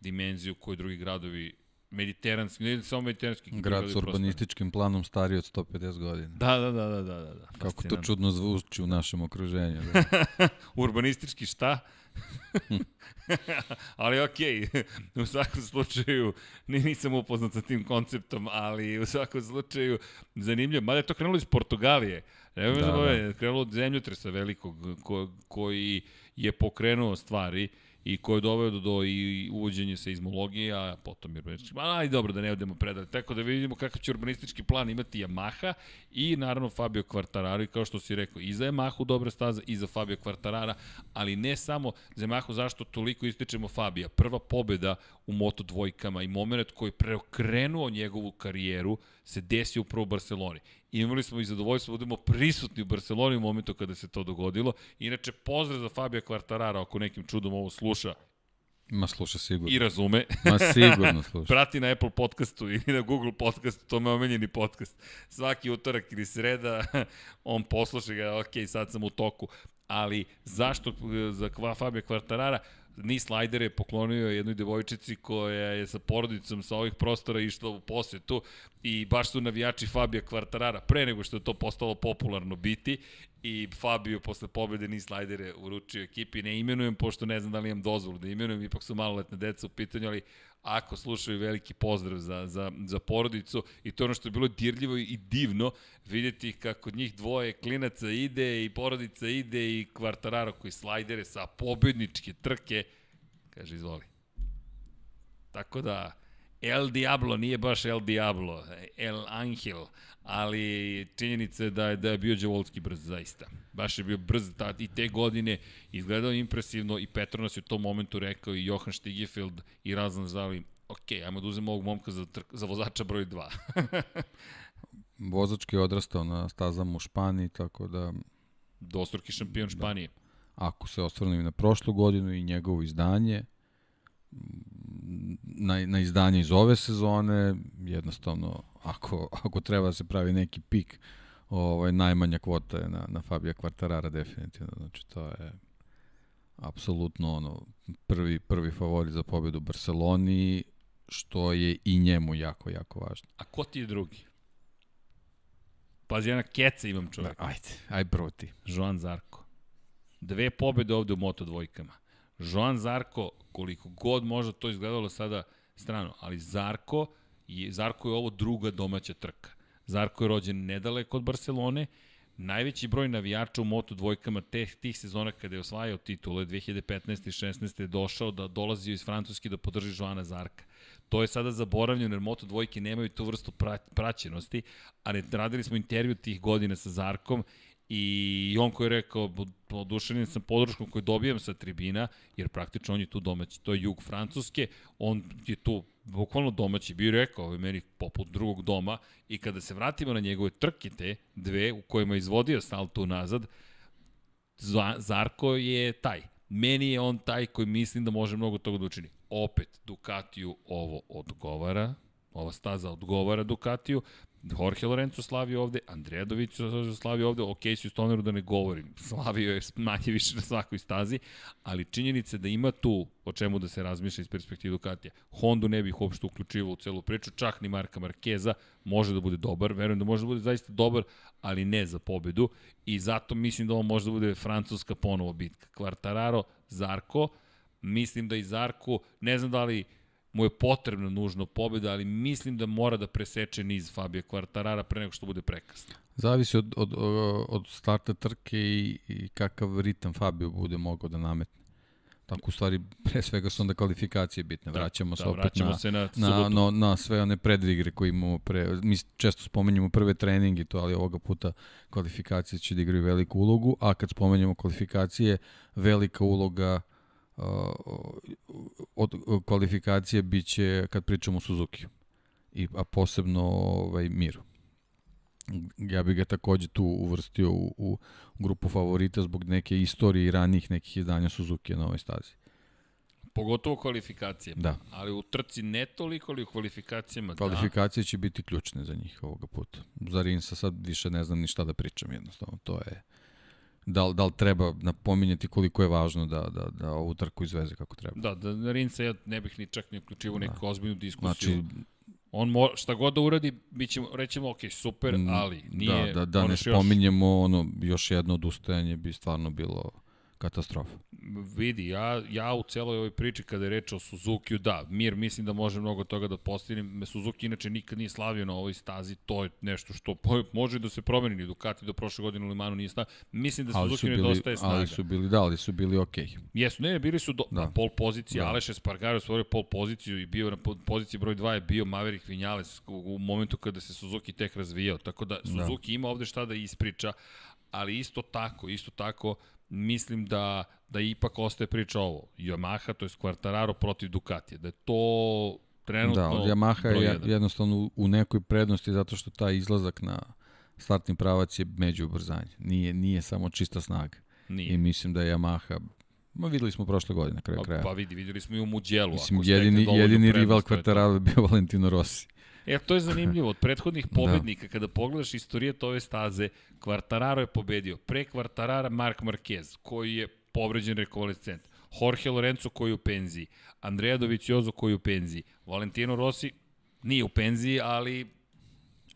dimenziju koju drugi gradovi mediteranski, ne samo mediteranski. Grad s urbanističkim prosto. planom stariji od 150 godina. Da, da, da, da, da. da. Kako to čudno zvuči u našem okruženju. Da. urbanistički šta? ali okej, okay. u svakom slučaju nisam upoznat sa tim konceptom, ali u svakom slučaju zanimljivo. Mada je to krenulo iz Portugalije. Evo da, da. da. krenulo od zemljotresa velikog ko, koji je pokrenuo stvari i ko je doveo do, do i uvođenje seizmologije, a potom urbanistički plan, ali dobro da ne odemo predali. Tako da vidimo kakav će urbanistički plan imati Yamaha i naravno Fabio Quartararo i kao što si rekao, i za Yamahu dobra staza i za Fabio Quartarara, ali ne samo za Yamahu zašto toliko ističemo Fabija. Prva pobeda u Moto dvojkama i moment koji je preokrenuo njegovu karijeru se desio upravo u Barceloni imali smo i zadovoljstvo da budemo prisutni u Barceloni u momentu kada se to dogodilo. Inače, pozdrav za Fabija Kvartarara, ako nekim čudom ovo sluša. Ma sluša sigurno. I razume. Ma sigurno sluša. Prati na Apple podcastu ili na Google podcastu, to me omenjeni podcast. Svaki utorak ili sreda, on posluša ga, ok, sad sam u toku. Ali zašto za Fabija Kvartarara? Ni slajdere poklonio jednoj devojčici koja je sa porodicom sa ovih prostora išla u posetu i baš su navijači Fabija Kvartarara pre nego što je to postalo popularno biti i Fabio posle pobede ni slajdere uručio ekipi. Ne imenujem pošto ne znam da li imam dozvolu da imenujem, ipak su maloletne deca u pitanju, ali ako slušaju veliki pozdrav za, za, za porodicu i to ono što je bilo dirljivo i divno vidjeti kako njih dvoje klinaca ide i porodica ide i kvartararo koji slajdere sa pobedničke trke kaže izvoli tako da El Diablo nije baš El Diablo, El Angel, ali činjenica je da je, da je bio Đevolski brz, zaista. Baš je bio brz ta, i te godine, izgledao impresivno i Petronas je u tom momentu rekao i Johan Stigefeld i Razan Zali, ok, ajmo da uzemo ovog momka za, trk, za vozača broj 2. Vozački je odrastao na stazama u Španiji, tako da... Dostruki šampion da. Španije. Ako se osvrnem na prošlu godinu i njegovo izdanje, na, na izdanje iz ove sezone, jednostavno, ako, ako treba da se pravi neki pik, ovaj, najmanja kvota je na, na Fabija Kvartarara definitivno. Znači, to je apsolutno ono, prvi, prvi favorit za pobedu u Barceloni, što je i njemu jako, jako važno. A ko ti je drugi? Pazi, ja na keca imam čovjek. Da, ajde, aj proti. Joan Zarko. Dve pobede ovde u Moto dvojkama. Joan Zarko, koliko god možda to izgledalo sada strano, ali Zarko je, Zarko je ovo druga domaća trka. Zarko je rođen nedaleko od Barcelone, najveći broj navijača u Moto dvojkama teh, tih sezona kada je osvajao titule 2015. i 16. je došao da dolazi iz Francuske da podrži Joana Zarka. To je sada zaboravljeno jer Moto dvojke nemaju tu vrstu praćenosti, ali radili smo intervju tih godina sa Zarkom I on koji je rekao, oduševljen sam podrškom koju dobijam sa tribina, jer praktično on je tu domaći, to je jug Francuske, on je tu bukvalno domaći, bio rekao, je meni poput drugog doma, i kada se vratimo na njegove trke te, dve, u kojima je izvodio salto nazad, Zarko je taj. Meni je on taj koji mislim da može mnogo toga da učini. Opet, Ducatiju ovo odgovara, ova staza odgovara Ducatiju, Jorge Lorenzo slavio ovde, Andreja Dović slavio ovde, si u Stoneru da ne govorim, slavio je manje više na svakoj stazi, ali činjenica da ima tu o čemu da se razmišlja iz perspektive Ducatija. Hondu ne bih uopšte uključivao u celu priču, čak ni Marka Markeza može da bude dobar, verujem da može da bude zaista dobar, ali ne za pobedu i zato mislim da ovo može da bude francuska ponovo bitka. Quartararo, Zarko, mislim da i Zarko, ne znam da li mu je potrebna nužno pobjeda, ali mislim da mora da preseče niz Fabio Quartarara pre nego što bude prekasno. Zavisi od, od, od starta trke i, i kakav ritam Fabio bude mogao da nametne. Tako u stvari, pre svega su onda kvalifikacije bitne. Da, vraćamo da, se opet vraćamo na, se na na, na, na sve one predvigre koje imamo pre, mi često spomenjamo prve treninge to, ali ovoga puta kvalifikacije će da igraju veliku ulogu, a kad spomenjamo kvalifikacije, velika uloga od kvalifikacije biće kad pričamo o Suzuki. I, a posebno ovaj, Miru ja bih ga takođe tu uvrstio u, u grupu favorita zbog neke istorije i ranijih nekih izdanja Suzuki na ovoj stazi. Pogotovo kvalifikacije. Da. Ali u trci ne toliko, ali u kvalifikacijama Kvalifikacije da. će biti ključne za njih ovoga puta. Za Rinsa sad više ne znam ni šta da pričam jednostavno. To je da li, da li treba napominjati koliko je važno da, da, da ovu trku izveze kako treba. Da, da Rinsa ja ne bih ni čak ni uključivo neku da. ozbiljnu diskusiju. Znači, On mo, šta god da uradi, mi ćemo, rećemo, ok, super, ali nije... da, da, da ne spominjemo ono, još jedno odustajanje bi stvarno bilo katastrofa. Vidi, ja, ja u celoj ovoj priči kada je reč o Suzuki-u, da, Mir mislim da može mnogo toga da postigne. Me Suzuki inače nikad nije slavio na ovoj stazi, to je nešto što može da se promeni. Ni Ducati do prošle godine u Limanu nije stav. Mislim da Suzuki bili, nedostaje snaga. Ali su bili, da, ali su bili okej. Okay. Jesu, ne, bili su do, da. na pol poziciji. Da. Aleš Espargaro stvorio pol poziciju i bio na poziciji broj 2 je bio Maverick Vinales u, u momentu kada se Suzuki tek razvijao. Tako da, da. Suzuki da. ima ovde šta da ispriča, ali isto tako, isto tako, mislim da, da ipak ostaje priča ovo. Yamaha, to je Quartararo protiv Ducatija. Da je to trenutno... Da, od Yamaha je jednostavno u nekoj prednosti zato što taj izlazak na startni pravac je među ubrzanje. Nije, nije samo čista snaga. Nije. I mislim da je Yamaha Ma videli smo prošle godine na kraju pa, kraja. Pa vidi, videli smo i u Mugello. Mislim, jedini, jedini rival Quartararo je bio Valentino Rossi. E, to je zanimljivo. Od prethodnih da. pobednika, da. kada pogledaš istorije ove staze, Quartararo je pobedio. Pre Quartarara Mark Marquez, koji je povređen rekonvalescent. Jorge Lorenzo koji je u penziji. Andrea Doviciozo koji je u penziji. Valentino Rossi nije u penziji, ali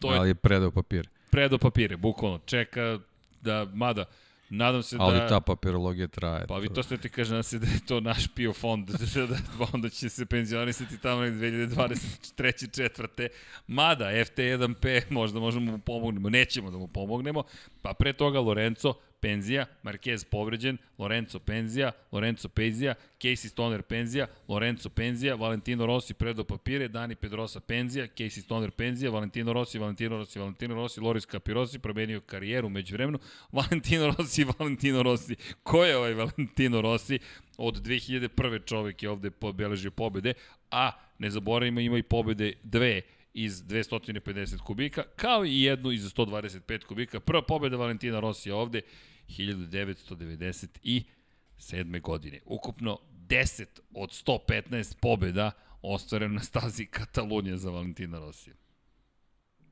to je... Ali je predao papire. Predao papire, bukvalno. Čeka da, mada, Nadam se Ali da... Ali ta papirologija traje. Pa vi to ste ti kaže, nadam se da je to naš PIO fond, da, da onda će se penzionisati tamo 2023. četvrte. Mada, FT1P, možda možemo mu pomognemo, nećemo da mu pomognemo, pa pre toga Lorenzo, penzija, Marquez povređen, Lorenzo penzija, Lorenzo penzija, Casey Stoner penzija, Lorenzo penzija, Valentino Rossi predo papire, Dani Pedrosa penzija, Casey Stoner penzija, Valentino Rossi, Valentino Rossi, Valentino Rossi, Loris Capirossi promenio karijeru među vremenu, Valentino Rossi, Valentino Rossi. Ko je ovaj Valentino Rossi? Od 2001. čovek je ovde pobeležio pobede, a ne zaboravimo ima i pobede dve iz 250 kubika, kao i jednu iz 125 kubika. Prva pobeda Valentina Rosija ovde 1997. godine. Ukupno 10 od 115 pobeda ostvareno na stazi Katalonija za Valentina Rosija.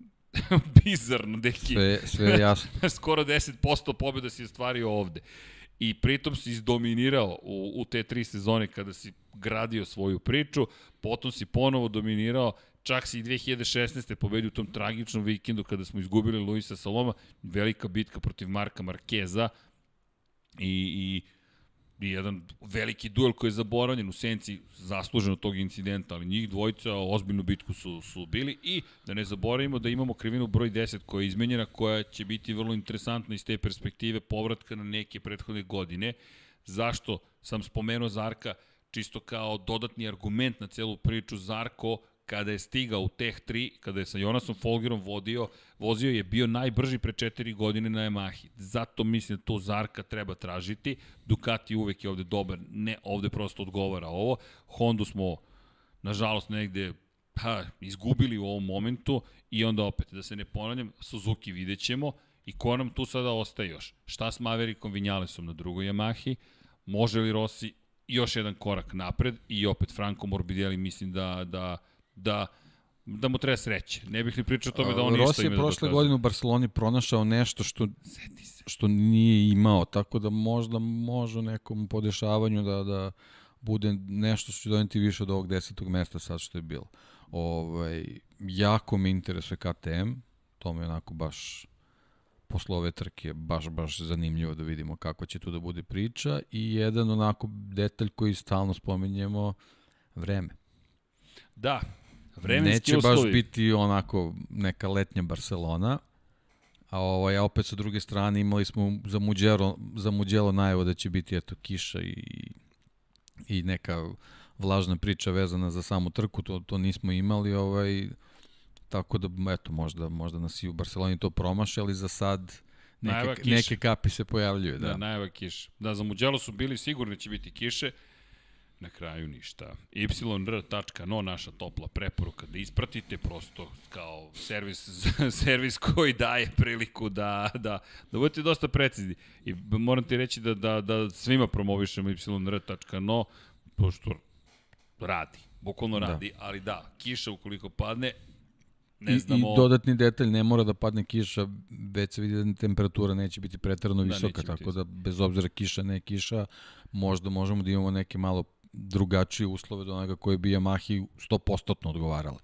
Bizarno, deki. Sve, sve jasno. Skoro 10% pobeda si ostvario ovde. I pritom si izdominirao u, u te tri sezone kada si gradio svoju priču, potom si ponovo dominirao Čak si i 2016. pobedio u tom tragičnom vikendu kada smo izgubili Luisa Saloma, velika bitka protiv Marka Markeza i, i i jedan veliki duel koji je zaboravljen u senci zasluženo tog incidenta, ali njih dvojica ozbiljnu bitku su, su bili i da ne zaboravimo da imamo krivinu broj 10 koja je izmenjena, koja će biti vrlo interesantna iz te perspektive povratka na neke prethodne godine. Zašto sam spomenuo Zarka čisto kao dodatni argument na celu priču Zarko kada je stigao u Teh 3, kada je sa Jonasom Folgerom vodio, vozio je bio najbrži pre 4 godine na Yamahi. Zato mislim da to Zarka treba tražiti. Ducati uvek je ovde dobar, ne ovde prosto odgovara ovo. Hondu smo, nažalost, negde pa, izgubili u ovom momentu i onda opet, da se ne ponavljam, Suzuki vidjet ćemo i ko nam tu sada ostaje još? Šta s Maverickom Vinjalesom na drugoj Yamahi? Može li Rossi još jedan korak napred i opet Franco Morbidelli mislim da, da da da mu treba sreće. Ne bih ni pričao o tome da on ništa ima je prošle da godine u Barceloni pronašao nešto što, što nije imao, tako da možda može u nekom podešavanju da, da bude nešto što će doneti više od ovog desetog mesta sad što je bilo. Ovaj, jako me interesuje KTM, to mi je onako baš posle ove trke baš, baš zanimljivo da vidimo kako će tu da bude priča i jedan onako detalj koji stalno spominjemo, vreme Da, vremenski Neće uslovi. baš biti onako neka letnja Barcelona, a ovaj, a opet sa druge strane imali smo za Muđelo, za Muđelo najevo da će biti eto kiša i, i neka vlažna priča vezana za samu trku, to, to nismo imali, ovaj, tako da eto možda, možda nas i u Barceloni to promaše, ali za sad neke, neke kapi se pojavljuju. Da, Da. najava kiše. Da, za Mugello su bili sigurni da će biti kiše, na kraju ništa. yr.no, naša topla preporuka da ispratite prosto kao servis, servis koji daje priliku da, da, da budete dosta precizni. I moram ti reći da, da, da svima promovišemo yr.no, pošto radi, bukvalno Da. radi, ali da, kiša ukoliko padne, I, ne znamo... I dodatni detalj, ne mora da padne kiša, već se vidi da temperatura neće biti pretarano Da, visoka, neće biti tako da bez obzira kiša, ne kiša, možda možemo da imamo neke malo drugačije uslove do onoga koje bi Yamahi 100% odgovarale.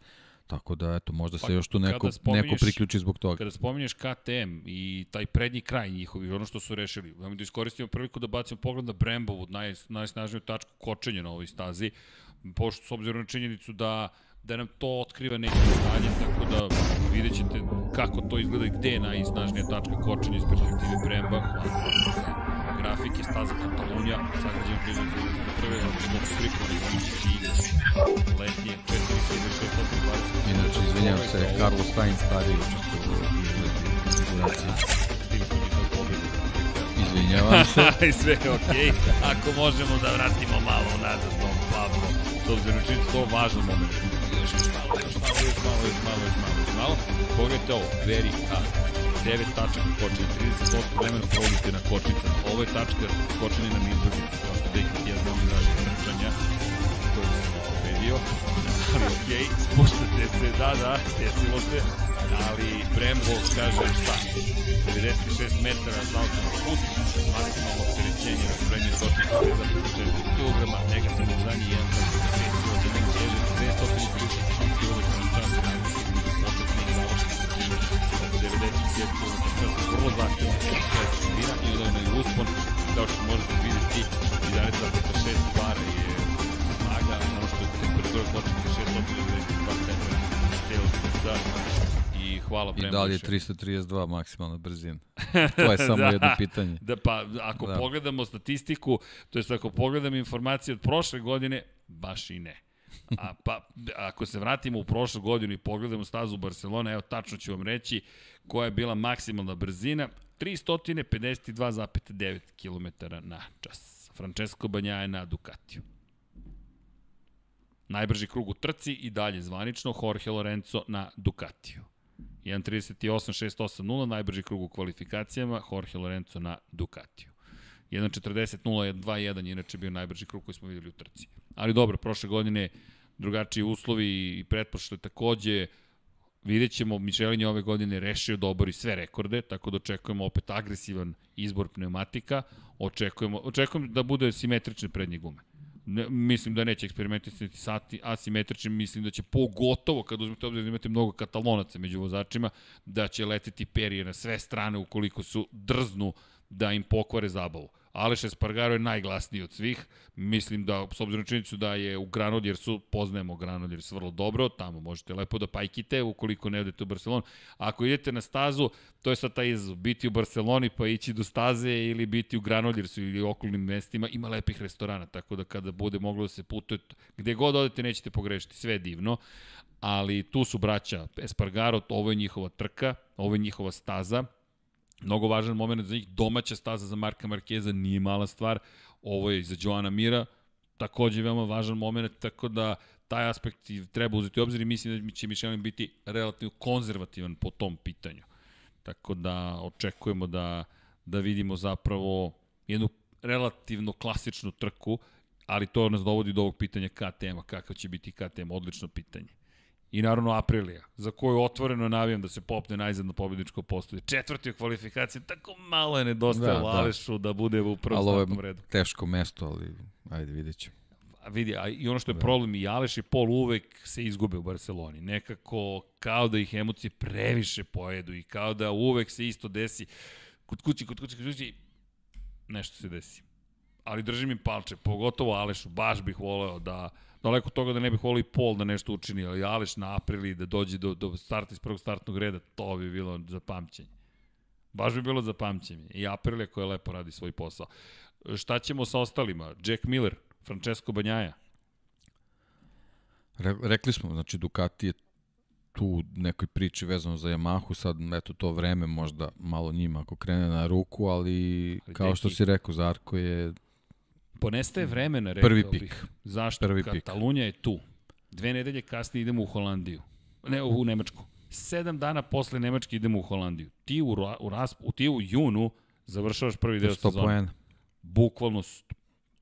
Tako da, eto, možda se Pa, još tu neko, neko priključi zbog toga. Kada spominješ KTM i taj prednji kraj njihovi, ono što su rešili, vam da iskoristimo priliku da bacimo pogled na Brembovu, naj, najsnažniju tačku kočenja na ovoj stazi, pošto s obzirom na činjenicu da da nam to otkriva neke detalje, tako da vidjet ćete kako to izgleda i gde je najsnažnija tačka kočenja iz perspektive Bremba. Hvala za grafike, staza Katalunja, sagrađen 2021. od Sport Stripa, i letnje 4620. Inače, izvinjavam se, Carlos Sainz stariji učestvuje u izgledati. Izvinjavam se. I sve je okej. Ako možemo da vratimo malo nazad Dom Pablo, s obzirom na činjenicu, to je važan moment. Još, malo, još malo, još malo, još malo, još malo. Pogledajte ovo, very hard. 9 tačaka kočenja, 30% vremena provodite na kočnicama. Ovo je tačka kočenja na nizbrzici, kao što ih ja znam izražim trčanja, to je video, ali okej, okay, spuštate se, da, da, stjesilo se, ali Brembo kaže šta, 96 metara sa autom put, maksimalno opterećenje na vreme točnika 3,4 kg, negativno znanje 1,5 kg, 250 95 km na čas, vrlo zahtjevno brzina i onda onaj uspon, kao što možete vidjeti, 11,6 bara je snaga, ono što je temperatura početnika 692 stepena Celsijusa i hvala I Brembo. da li je još jednom. 332 maksimalna brzina? To je samo Da. jedno pitanje. Da, pa ako da. Da. pogledamo statistiku, to jest ako pogledamo informacije od prošle godine, baš i ne. A, pa, ako se vratimo u prošlu godinu i pogledamo stazu Barcelona, evo tačno ću vam reći koja je bila maksimalna brzina, 352,9 km na čas. Francesco Banjaje na Ducatiju. Najbrži krug u trci i dalje zvanično Jorge Lorenzo na Ducatiju. 1.38.680, najbrži krug u kvalifikacijama, Jorge Lorenzo na Ducatiju. 1.40.021 je inače bio najbrži krug koji smo videli u trci. Ali dobro, prošle godine drugačiji uslovi i pretpošle takođe vidjet ćemo, Michelin je ove godine rešio da obori sve rekorde, tako da očekujemo opet agresivan izbor pneumatika, očekujemo, očekujem da bude simetrične prednje gume. Ne, mislim da neće eksperimentisati sati asimetričnim, mislim da će pogotovo kad uzmete obzir da imate mnogo katalonaca među vozačima, da će leteti perije na sve strane ukoliko su drznu da im pokvare zabavu. Aleš Espargaro je najglasniji od svih. Mislim da, s obzirom činjenicu da je u Granodjersu, poznajemo Granodjers vrlo dobro, tamo možete lepo da pajkite ukoliko ne odete u Barcelonu. Ako idete na stazu, to je sad taj izazov. Biti u Barceloni pa ići do staze ili biti u Granodjersu ili okolnim mestima, ima lepih restorana, tako da kada bude moglo da se putuje, gde god odete nećete pogrešiti, sve je divno ali tu su braća Espargaro, ovo je njihova trka, ovo je njihova staza, Mnogo važan moment za njih, domaća staza za Marka Markeza nije mala stvar, ovo je i za Joana Mira, takođe veoma važan moment, tako da taj aspekt treba uzeti u obzir i mislim da će Michelin biti relativno konzervativan po tom pitanju. Tako da očekujemo da, da vidimo zapravo jednu relativno klasičnu trku, ali to nas dovodi do ovog pitanja KTM-a, kakav će biti KTM, odlično pitanje. I naravno Aprilija, za koju otvoreno navijam da se popne najzad na pobjedičko postoje. Četvrti u kvalifikaciji, tako malo je nedostajalo Da, da, da. Alešu da bude u prvom Ali startnom redu. teško mesto, ali ajde vidjet ćemo. A vidi, a i ono što je problem, i Aleš i Pol uvek se izgube u Barceloni. Nekako kao da ih emocije previše pojedu i kao da uvek se isto desi kod kući, kod kući, kod kući, nešto se desi. ali držim im palče, pogotovo Alešu, baš bih voleo da, daleko od toga da ne bih volio i Pol da nešto učini, ali Aleš na aprili da dođe do, do starta iz prvog startnog reda, to bi bilo za pamćenje. Baš bi bilo za pamćenje. I Aprilia koja lepo radi svoj posao. Šta ćemo sa ostalima? Jack Miller, Francesco Banjaja. Re, rekli smo, znači Ducati je tu nekoj priči vezano za Yamahu, sad eto to vreme možda malo njima ako krene na ruku, ali, Ali kao što deki- si rekao, Zarko je Ponestaje vremena, rekao Prvi bih. pik. Zašto? Prvi pik. Katalunja je tu. Dve nedelje kasnije idemo u Holandiju. Ne, u Nemačku. Sedam dana posle Nemačke idemo u Holandiju. Ti u, u, rasp, u, ti u junu završavaš prvi deo 100 sezone. poena. Bukvalno,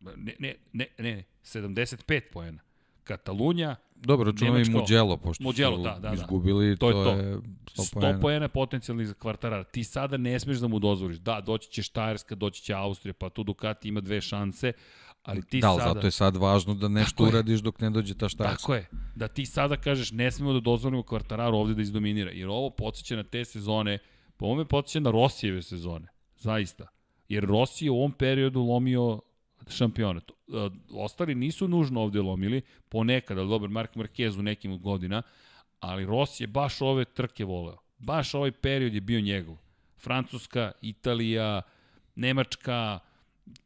ne, ne, ne, ne, 75 poena. Katalunja, Dobro, računamo i Mugello, pošto Mugello, su da, da, da. izgubili, To to, je to. je 100 100 poena. poena potencijalnih za kvartarara. Ti sada ne smeš da mu dozvoliš. Da, doći će Štajerska, doći će Austrija, pa tu Ducati ima dve šanse, ali ti Da, sada... zato je sad važno da nešto Tako je. uradiš dok ne dođe ta štajerska. Tako je. Da ti sada kažeš ne smemo da dozvolimo kvartararu ovde da izdominira. Jer ovo podsjeća na te sezone, po ovome podsjeća na Rosijeve sezone. Zaista. Jer Rossi je u ovom periodu lomio šampionat. E, Ostali nisu nužno ovde lomili, ponekad, ali dobar, Mark Marquez u nekim godina, ali Rossi je baš ove trke voleo. Baš ovaj period je bio njegov. Francuska, Italija, Nemačka,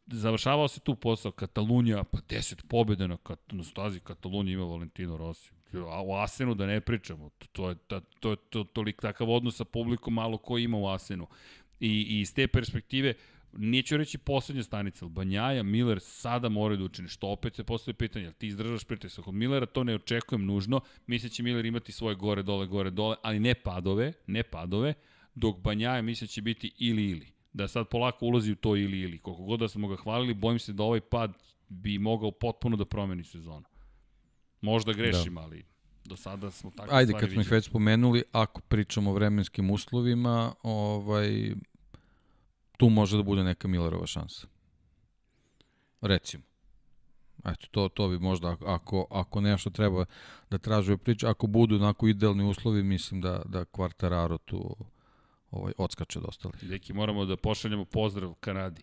završavao se tu posao, Katalunja, pa 10 pobjeda na, kat, na stazi Katalunja ima Valentino Rossi. A u Asenu da ne pričamo, to, to je, ta, to je to, tolik takav odnos sa publikom malo ko ima u Asenu. I, I iz te perspektive, neću reći poslednja stanica, ali Banjaja, Miller sada moraju da učine, što opet se postoje pitanje, jel ti izdržaš pritisak od Millera, to ne očekujem nužno, misle će Miller imati svoje gore, dole, gore, dole, ali ne padove, ne padove, dok Banjaja misle će biti ili ili. Da sad polako ulazi u to ili ili. Koliko god da smo ga hvalili, bojim se da ovaj pad bi mogao potpuno da promeni sezonu. Možda grešim, da. ali do sada smo takve Ajde, kad smo ih već spomenuli, ako pričamo o vremenskim uslovima, ovaj, tu može da bude neka Millerova šansa. Recimo. Eto, to, to bi možda, ako, ako nešto treba da tražuje priča, ako budu onako idealni uslovi, mislim da, da Quartararo tu ovaj, odskače od ostalih. Deki, moramo da pošaljemo pozdrav Kanadi.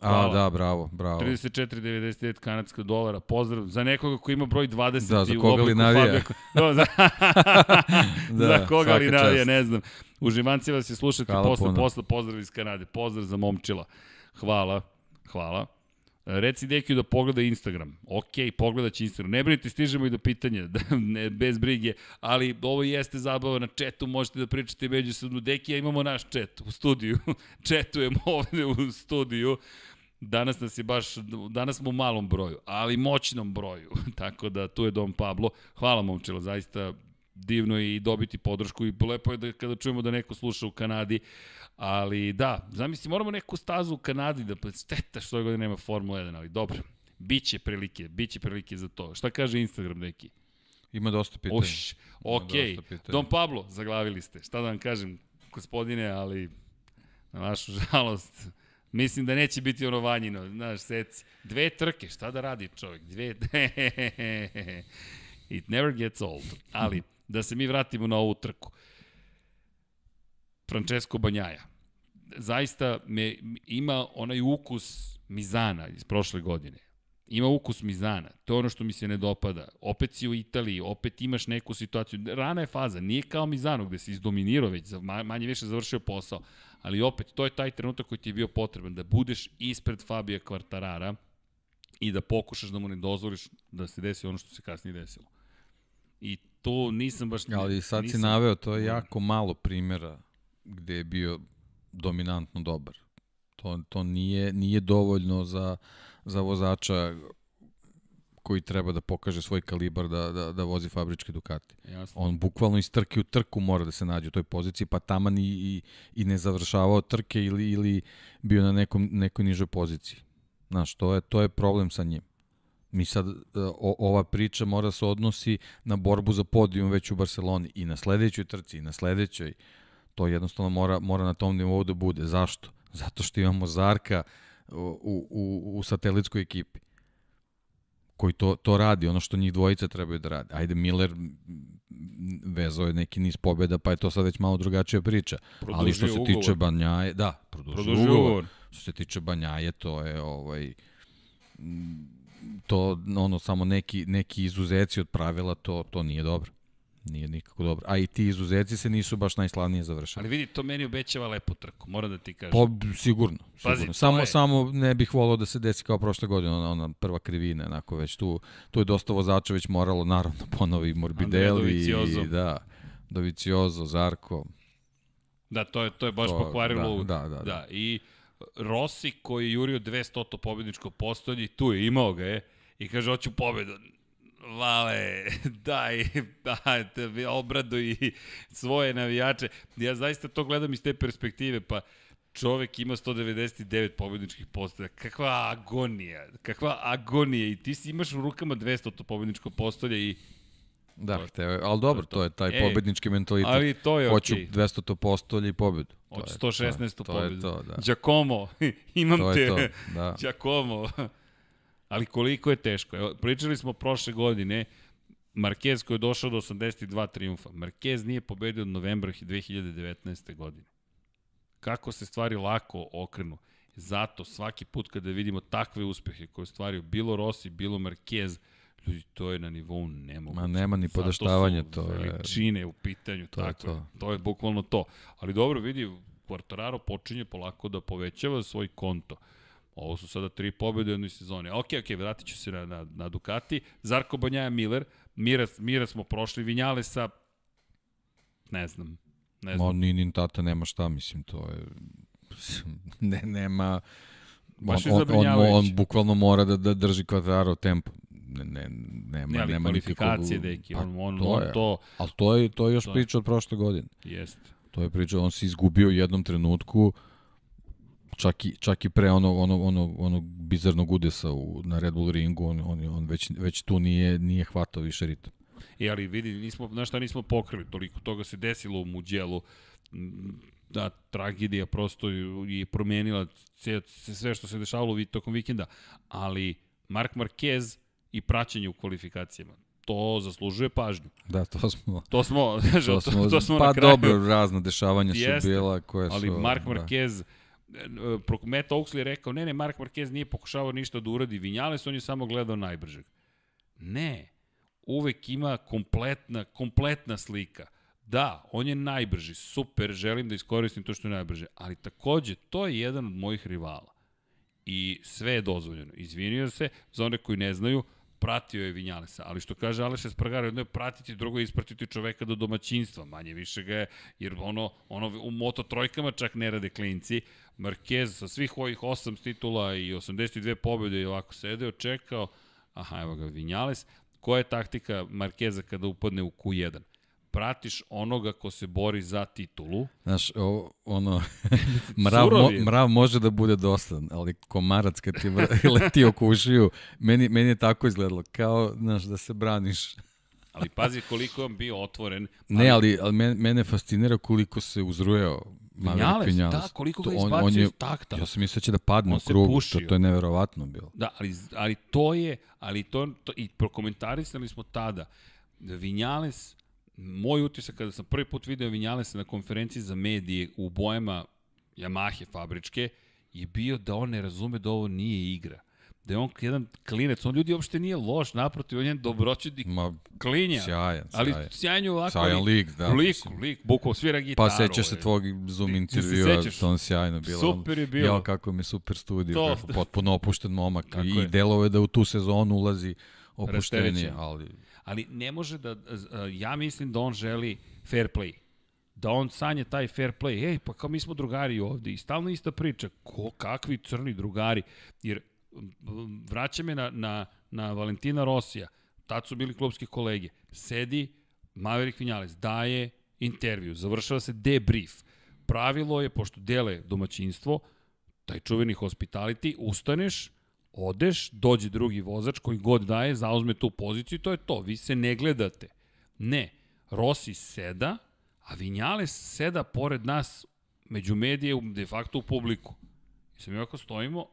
A, Hvala. da, bravo, bravo. 34,99 kanadska dolara. Pozdrav za nekoga koji ima broj 20 Da, za i u koga li obliku navija. Fabio. Da, za, Da, za koga li navija, čast. ne znam. Uživanci vas je slušati Hvala posle puno. posla. Pozdrav iz Kanade. Pozdrav za momčila. Hvala. Hvala. Reci Dekiju da pogleda Instagram. Ok, pogledat će Instagram. Ne brinite, stižemo i do pitanja, da, ne, bez brige, ali ovo jeste zabava na četu, možete da pričate međusobno. Dekija, imamo naš čet u studiju. Četujemo ovde u studiju. Danas nas je baš, danas smo u malom broju, ali moćnom broju. Tako da tu je Dom Pablo. Hvala momčilo, zaista divno je i dobiti podršku i lepo je da kada čujemo da neko sluša u Kanadi, ali da, zamisli, moramo neku stazu u Kanadi da šteta što ove godine nema Formula 1, ali dobro, biće prilike, biće prilike za to. Šta kaže Instagram neki? Ima dosta pitanja. Uš, ok, pitanja. Dom Pablo, zaglavili ste. Šta da vam kažem, gospodine, ali na vašu žalost, mislim da neće biti ono vanjino, znaš, seci. Dve trke, šta da radi čovjek? Dve, it never gets old. Ali, da se mi vratimo na ovu trku. Francesco Banjaja. Zaista me, ima onaj ukus Mizana iz prošle godine. Ima ukus Mizana. To je ono što mi se ne dopada. Opet si u Italiji, opet imaš neku situaciju. Rana je faza, nije kao Mizano gde si izdominirao već, manje više završio posao. Ali opet, to je taj trenutak koji ti je bio potreban, da budeš ispred Fabija Kvartarara i da pokušaš da mu ne dozvoliš da se desi ono što se kasnije desilo. I to nisam baš... Ali sad si nisam- naveo, to je jako malo primjera gde je bio dominantno dobar. To, to nije, nije dovoljno za, za vozača koji treba da pokaže svoj kalibar da, da, da vozi fabričke Ducati. Jasno. On bukvalno iz trke u trku mora da se nađe u toj poziciji, pa taman i, i, i ne završavao trke ili, ili bio na nekom, nekoj nižoj poziciji. Znaš, to je, to je problem sa njim. Mi sad, e, o, ova priča mora se odnosi na borbu za podijum već u Barceloni i na sledećoj trci i na sledećoj. To jednostavno mora, mora na tom nivou da bude. Zašto? Zato što imamo Zarka u, u, u satelitskoj ekipi koji to, to radi, ono što njih dvojica trebaju da radi. Ajde, Miller vezao je neki niz pobjeda, pa je to sad već malo drugačija priča. Ali što se Produžio tiče ugovor. Banjaje, da, produžio, Produžio ugovor. ugovor. Što se tiče Banjaje, to je ovaj to ono samo neki neki izuzeci od pravila to to nije dobro. Nije nikako dobro. A i ti izuzeci se nisu baš najslavnije završili. Ali vidi, to meni obećava lepu trku, moram da ti kažem. Po, sigurno. Pazi, sigurno. samo, je- samo ne bih volao da se desi kao prošle godine, ona, ona prva krivina, onako već tu, tu je dosta vozača već moralo, naravno, ponovi Morbidelli, i, da, Doviciozo, Zarko, Da, to je, to je baš To- pokvarilo. da, da, da, da. I Rossi koji je jurio 200 pobjedničko postolje, tu je, imao ga je, i kaže, hoću pobedu. Vale, daj, daj, te obraduj svoje navijače. Ja zaista to gledam iz te perspektive, pa čovek ima 199 pobjedničkih postolja. Kakva agonija, kakva agonija. I ti si imaš u rukama 200 pobjedničko postolje i Da, To hteo, ali dobro, to je taj Ej, pobednički mentalitet. ali to je Hoću okej. 200 to postolje i pobedu. To Od je- 116. to je, pobedu. To je to, da. Giacomo, imam To te. je to, da. Giacomo. Ali koliko je teško. Evo, pričali smo prošle godine, Marquez koji je došao do 82 triumfa. Marquez nije pobedio od novembra 2019. godine. Kako se stvari lako okrenu. Zato svaki put kada vidimo takve uspehe koje stvaraju bilo Rossi, bilo Marquez, ljudi, to je na nivou nemoguće. Ma nema ni Zato podaštavanja, su to je- Veličine u pitanju, To je tako to. je. To je bukvalno to. Ali dobro, vidi, Quartararo počinje polako da povećava svoj konto. Ovo su sada tri pobjede u jednoj sezoni. Ok, ok, vratit ću se na, na, na Ducati. Zarko Banjaja Miller, Mira, Mira smo prošli, Vinjalesa, ne znam, ne Ma znam. Ninin tata nema šta, mislim, to je... Ne, nema... On, Baš on, on, zabrinjavajuće. on bukvalno mora da, da drži kvadraro tempo. Ne, ne, nema, Ne, ali nema kvalifikacije, nikakvog... deki, Pa, on, on, to on je. to, Ali to je, to je još To priča od prošle godine. jeste. To je priča, on se izgubio u jednom trenutku, čak i, čak i pre onog, onog, onog, onog bizarnog udesa u, na Red Bull ringu, on, on, on već, već tu nije, nije hvatao više ritam. E, ali vidi, nismo, znaš šta nismo pokrili, toliko toga se desilo u Muđelu, m, da tragedija prosto je promenila sve, sve što se dešavalo tokom vikenda, ali Mark Marquez i praćenje u kvalifikacijama, to zaslužuje pažnju. Da, to smo... To smo, To to, smo, to smo pa na kraju. dobro, razna dešavanja su Jeste, bila koje su... Ali Mark da. Marquez, da. Matt Oaksley je rekao, ne, ne, Mark Marquez nije pokušavao ništa da uradi Vinjales, on je samo gledao najbržeg. Ne, uvek ima kompletna, kompletna slika. Da, on je najbrži, super, želim da iskoristim to što je najbrže, ali takođe, to je jedan od mojih rivala. I sve je dozvoljeno. Izvinio se, za one koji ne znaju, pratio je Vinjalesa, ali što kaže Aleš Espargaro, jedno je pratiti, drugo je ispratiti čoveka do domaćinstva, manje više ga je, jer ono, ono u moto trojkama čak ne rade klinci, Marquez sa svih ovih osam titula i 82 pobjede i ovako sedeo, čekao, aha, evo ga, Vinjales, koja je taktika Markeza kada upadne u Q1? Pratiš onoga ko se bori za titulu, Znaš, o, ono, mrav, mo, mrav može da bude dosta, ali komarac kad ti leti oko ušiju, meni, meni je tako izgledalo, kao, znaš, da se braniš. ali pazi koliko je on bio otvoren. Ne, ali, ali mene, mene fascinira koliko se uzrujao Maverick Vinales, da, koliko ga To on- izbacio on je- iz takta. Ja sam mislio da će da padne u se krugu, to, je neverovatno bilo. Da, ali, ali to je, ali to, to i prokomentarisali smo tada, da Vinjales, moj utisak kada sam prvi put video Vinjalesa na konferenciji za medije u bojama Yamahe fabričke, je bio da on ne razume da ovo nije igra. Da je on jedan klinec, on ljudi uopšte nije loš, naprotiv, on je jedan dobroćudnik Ma, klinja. sjajan, ali sjajan. sjajnju ovako. Sjajan lik, da, Lik, mislim. lik, bukvalo svira gitaru. Pa sećaš se je. tvog Zoom se intervjua, sećaš? to on sjajno bilo. Super je bilo. Ja, kako mi super studio, To- kako potpuno opušten momak. Tako I je. delove da u tu sezonu ulazi opuštenije, ali Ali ne može da, ja mislim da on želi fair play. Da on sanje taj fair play. Ej, pa kao mi smo drugari ovde i stalno ista priča. Ko, kakvi crni drugari? Jer vraća me na, na, na Valentina Rosija. Tad su bili klubski kolege. Sedi Maverick Vinales, daje intervju, završava se debrief. Pravilo je, pošto dele domaćinstvo, taj čuveni hospitality, ustaneš, odeš, dođe drugi vozač koji god daje, zauzme tu poziciju i to je to. Vi se ne gledate. Ne. Rossi seda, a Vinjales seda pored nas među medije, de facto u publiku. I mi ovako stojimo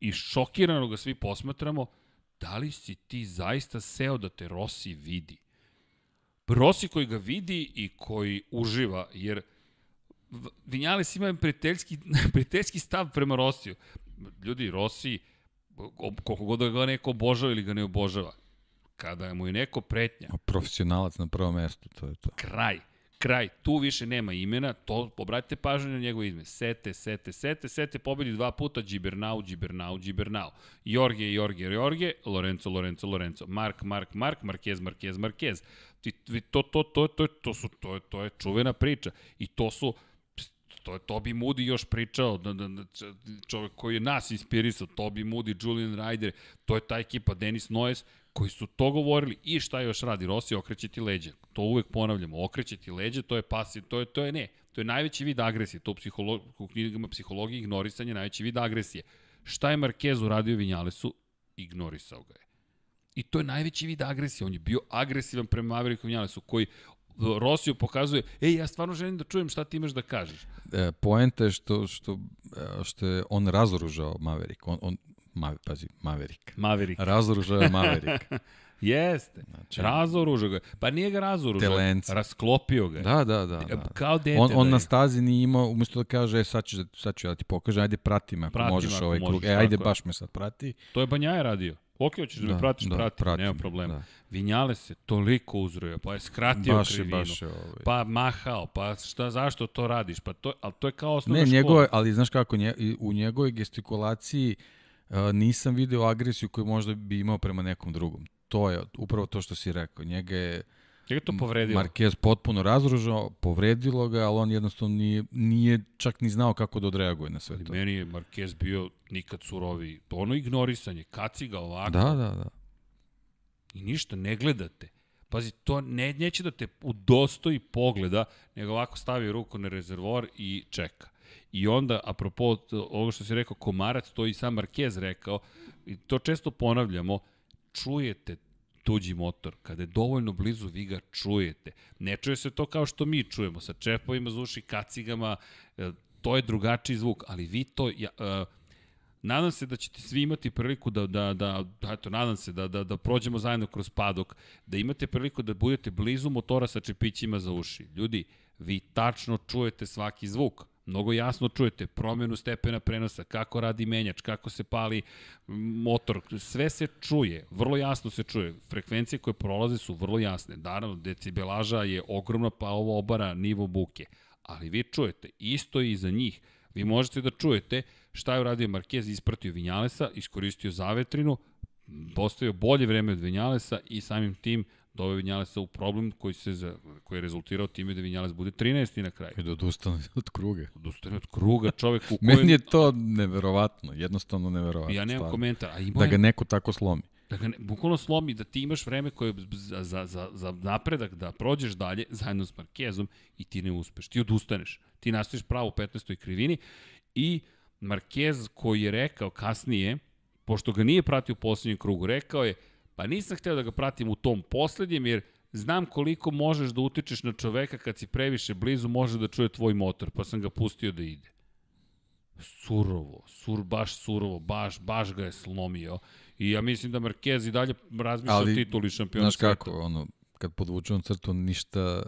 i šokirano ga svi posmatramo, da li si ti zaista seo da te Rossi vidi? Rossi koji ga vidi i koji uživa, jer Vinjales ima prijateljski, prijateljski stav prema Rosiju. Ljudi, Rossi koliko god da ga neko obožava ili ga ne obožava, kada mu je neko pretnja, Profesionalac na prvom mestu, to je to. kraj, kraj, tu više nema imena, to obratite pažnju na njegovo ime. Sete, sete, sete, sete, pobedi dva puta, Gibernau, Gibernau, Gibernau. Jorge, Jorge, Jorge, Lorenzo, Lorenzo, Lorenzo. Mark, Mark, Mark, Marquez, Marquez, Marquez. Ti, to, to, to, to, to, su, to, to je čuvena priča. I to su to je Toby Moody još pričao, da, da, da, čovjek koji je nas inspirisao, Toby Moody, Julian Ryder, to je ta ekipa, Denis Noyes, koji su to govorili i šta još radi Rossi, okreće ti leđe. To uvek ponavljamo, okreće ti leđe, to je pasiv, to je, to je ne, to je najveći vid agresije, to psiholo, u knjigama psihologije ignorisanje je najveći vid agresije. Šta je Marquez uradio Vinjalesu? Ignorisao ga je. I to je najveći vid agresije. On je bio agresivan prema Mavericku Vinjalesu, koji Rosiju pokazuje, ej, ja stvarno želim da čujem šta ti imaš da kažeš. E, poenta je što, što, e, što je on razoružao Maverick. On, on, Ma, pazi, Maverick. Maverick. Razoružao je Maverick. Jeste. Znači, razoružao ga. Pa nije ga razoružao. Telence. Rasklopio ga. Da, da, da. da. Kao dete. On, on da na stazi nije imao, umesto da kaže, e, sad, ću, sad ću ja ti pokažem, ajde prati me ako Prati možeš ako ovaj možeš, krug. E, ajde baš me sad prati. To je Banjaja radio. Ok, hoćeš da, me pratiš, da, prati, pratim, nema problema. da. Vinjale se toliko uzroja, pa je skratio Baš je, krivinu, baš je, ovaj. pa mahao, pa šta, zašto to radiš? Pa to, ali to je kao osnovna Ne, škola. njegove, ali znaš kako, nje, u njegovoj gestikulaciji uh, nisam video agresiju koju možda bi imao prema nekom drugom. To je upravo to što si rekao. Njega je je to povredilo. Marquez potpuno razružao, povredilo ga, ali on jednostavno nije, nije čak ni znao kako da odreaguje na sve Ali to. meni je Marquez bio nikad suroviji. To ono ignorisanje, kaci ga ovako Da, da, da. i ništa, ne gledate. Pazi, to ne, neće da te udostoji pogleda, nego ovako stavi ruku na rezervoar i čeka. I onda, apropo ovo što si rekao, komarac, to i sam Marquez rekao, i to često ponavljamo, čujete tuđi motor. Kada je dovoljno blizu, vi ga čujete. Ne čuje se to kao što mi čujemo, sa čepovima za uši, kacigama, e, to je drugačiji zvuk, ali vi to... Ja, uh, Nadam se da ćete svi imati priliku da, da, da, da eto, nadam se da, da, da prođemo zajedno kroz padok, da imate priliku da budete blizu motora sa čepićima za uši. Ljudi, vi tačno čujete svaki zvuk. Mnogo jasno čujete promenu stepena prenosa, kako radi menjač, kako se pali motor, sve se čuje, vrlo jasno se čuje. Frekvencije koje prolaze su vrlo jasne. Naravno, decibelaža je ogromna, pa ovo obara nivo buke. Ali vi čujete, isto i za njih. Vi možete da čujete šta je uradio Marquez, ispratio Vinjalesa, iskoristio zavetrinu, postavio bolje vreme od Vinjalesa i samim tim doveo Vinjalesa u problem koji, se za, koji je rezultirao time da Vinjales bude 13. na kraju. I da odustane od kruga. Odustane od kruga čovek u kojem... Meni je to neverovatno, jednostavno neverovatno. Ja nemam stvarno. komentar, a imao Da ga neko tako slomi. da ga ne, bukvalno slomi, da ti imaš vreme koje je za, za, za, za napredak, da prođeš dalje zajedno s Markezom i ti ne uspeš, ti odustaneš. Ti nastaviš pravo u 15. krivini i Marquez koji je rekao kasnije, pošto ga nije pratio u poslednjem krugu, rekao je, pa nisam hteo da ga pratim u tom poslednjem, jer znam koliko možeš da utičeš na čoveka kad si previše blizu, može da čuje tvoj motor, pa sam ga pustio da ide. Surovo, sur, baš surovo, baš, baš ga je slomio. I ja mislim da Marquez i dalje razmišlja Ali, o tituli šampiona Znaš sveta. kako, ono, kad podvučem crtu, ništa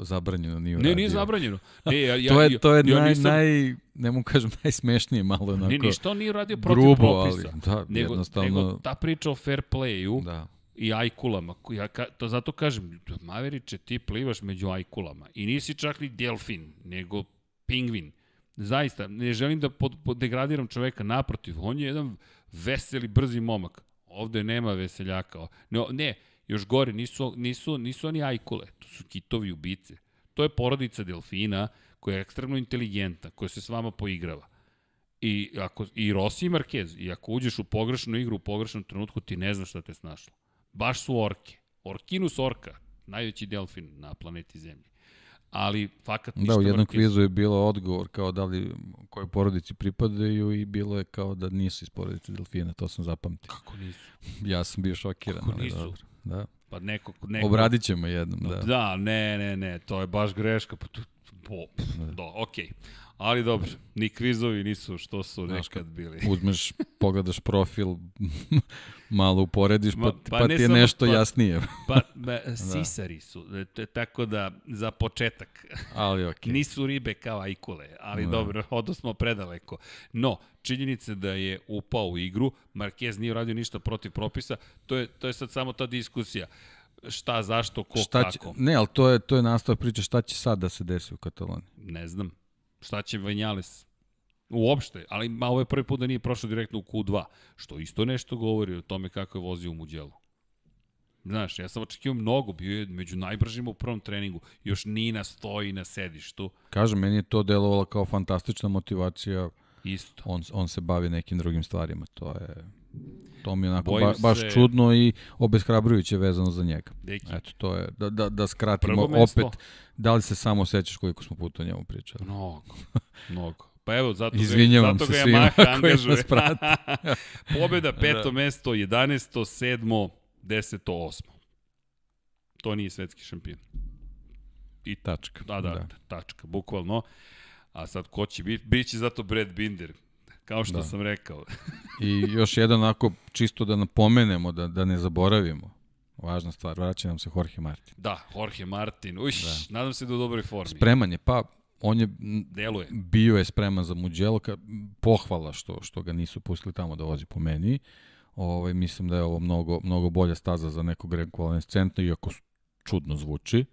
zabranjeno nije Ne, uradio. nije zabranjeno. Ne, ja, ja, to je, to je ja, naj, nisam, naj, ne mogu kažem najsmešnije, malo onako. Ne, ništa on nije uradio protiv grubo, ali, propisa. da, nego, jednostavno- nego ta priča o fair playu Da. i ajkulama. Ja ka, to zato kažem, Maveriče, ti plivaš među ajkulama. I nisi čak ni delfin, nego pingvin. Zaista, ne želim da pod, pod degradiram čoveka, naprotiv, on je jedan veseli, brzi momak. Ovde nema veseljaka. Ne, ne još gore, nisu, nisu, nisu oni ajkule, to su kitovi ubice. To je porodica delfina koja je ekstremno inteligentna, koja se s vama poigrava. I, ako, i Rossi i Marquez, i ako uđeš u pogrešnu igru u pogrešnom trenutku, ti ne znaš šta te snašlo. Baš su orke. Orkinus orka, najveći delfin na planeti Zemlji. Ali, fakat ništa Da, u jednom Marquez- kvizu je bilo odgovor kao da li kojoj porodici pripadaju i bilo je kao da nisu iz porodice delfina, to sam zapamtio. Kako nisu? Ja sam bio šokiran, Kako ali nisu? dobro. Da. Pa neko... neko Obradit ćemo jednom, da. Da, ne, ne, ne, to je baš greška. Pa tu, pff, do, okej. Okay. Ali dobro, ni kvizovi nisu što su Znaš, nekad bili. Uzmeš, pogledaš profil, malo uporediš, pa, Ma, pa, pa pa ne ti je samo- nešto pa- jasnije. Pa, ba, sisari su, e, tako da, za početak, Ali okej. nisu ribe kao ajkule, ali Da. dobro, odo smo predaleko. No, činjenica da je upao u igru, Marquez nije uradio ništa protiv propisa, to je, to je sad samo ta diskusija. Šta, zašto, ko, Šta će, kako. ne, ali to je, to je nastavak priče šta će sad da se desi u Kataloniji. Ne znam. Šta će Vanjales? Uopšte, ali ma, ovo je prvi put da nije prošao direktno u Q2, što isto nešto govori o tome kako je vozio u Muđelu. Znaš, ja sam očekio mnogo, bio je među najbržima u prvom treningu, još Nina stoji na sedištu, Kažem, meni je to delovalo kao fantastična motivacija, isto. on, on se bavi nekim drugim stvarima, to je... To mi je onako Bojim ba, baš se- čudno i obeshrabrujuće vezano za njega. Deki, Eto, to je, da, da, da skratimo opet, da li se samo sećaš koliko smo puta o njemu pričali? Mnogo, mnogo. Pa evo, zato Izvinjavam zato ga Yamaha angažuje. Pobjeda, peto mesto, 11. 7. 10. 8. To nije svetski šampion. I Tačka. Da, da, da, tačka, bukvalno. A sad ko će biti? Biće zato Brad Binder. Kao što Da. sam rekao. I još jedan onako, čisto da napomenemo, da, da ne zaboravimo. Važna stvar, vraća nam se Jorge Martin. Da, Jorge Martin. Uš, da. nadam se da je u dobroj formi. Spreman je, pa on je Deluje. bio je spreman za Mugello, ka, pohvala što, što ga nisu pustili tamo da vozi po meni. Ovaj, mislim da je ovo mnogo, mnogo bolja staza za nekog rekvalescentno, iako čudno zvuči,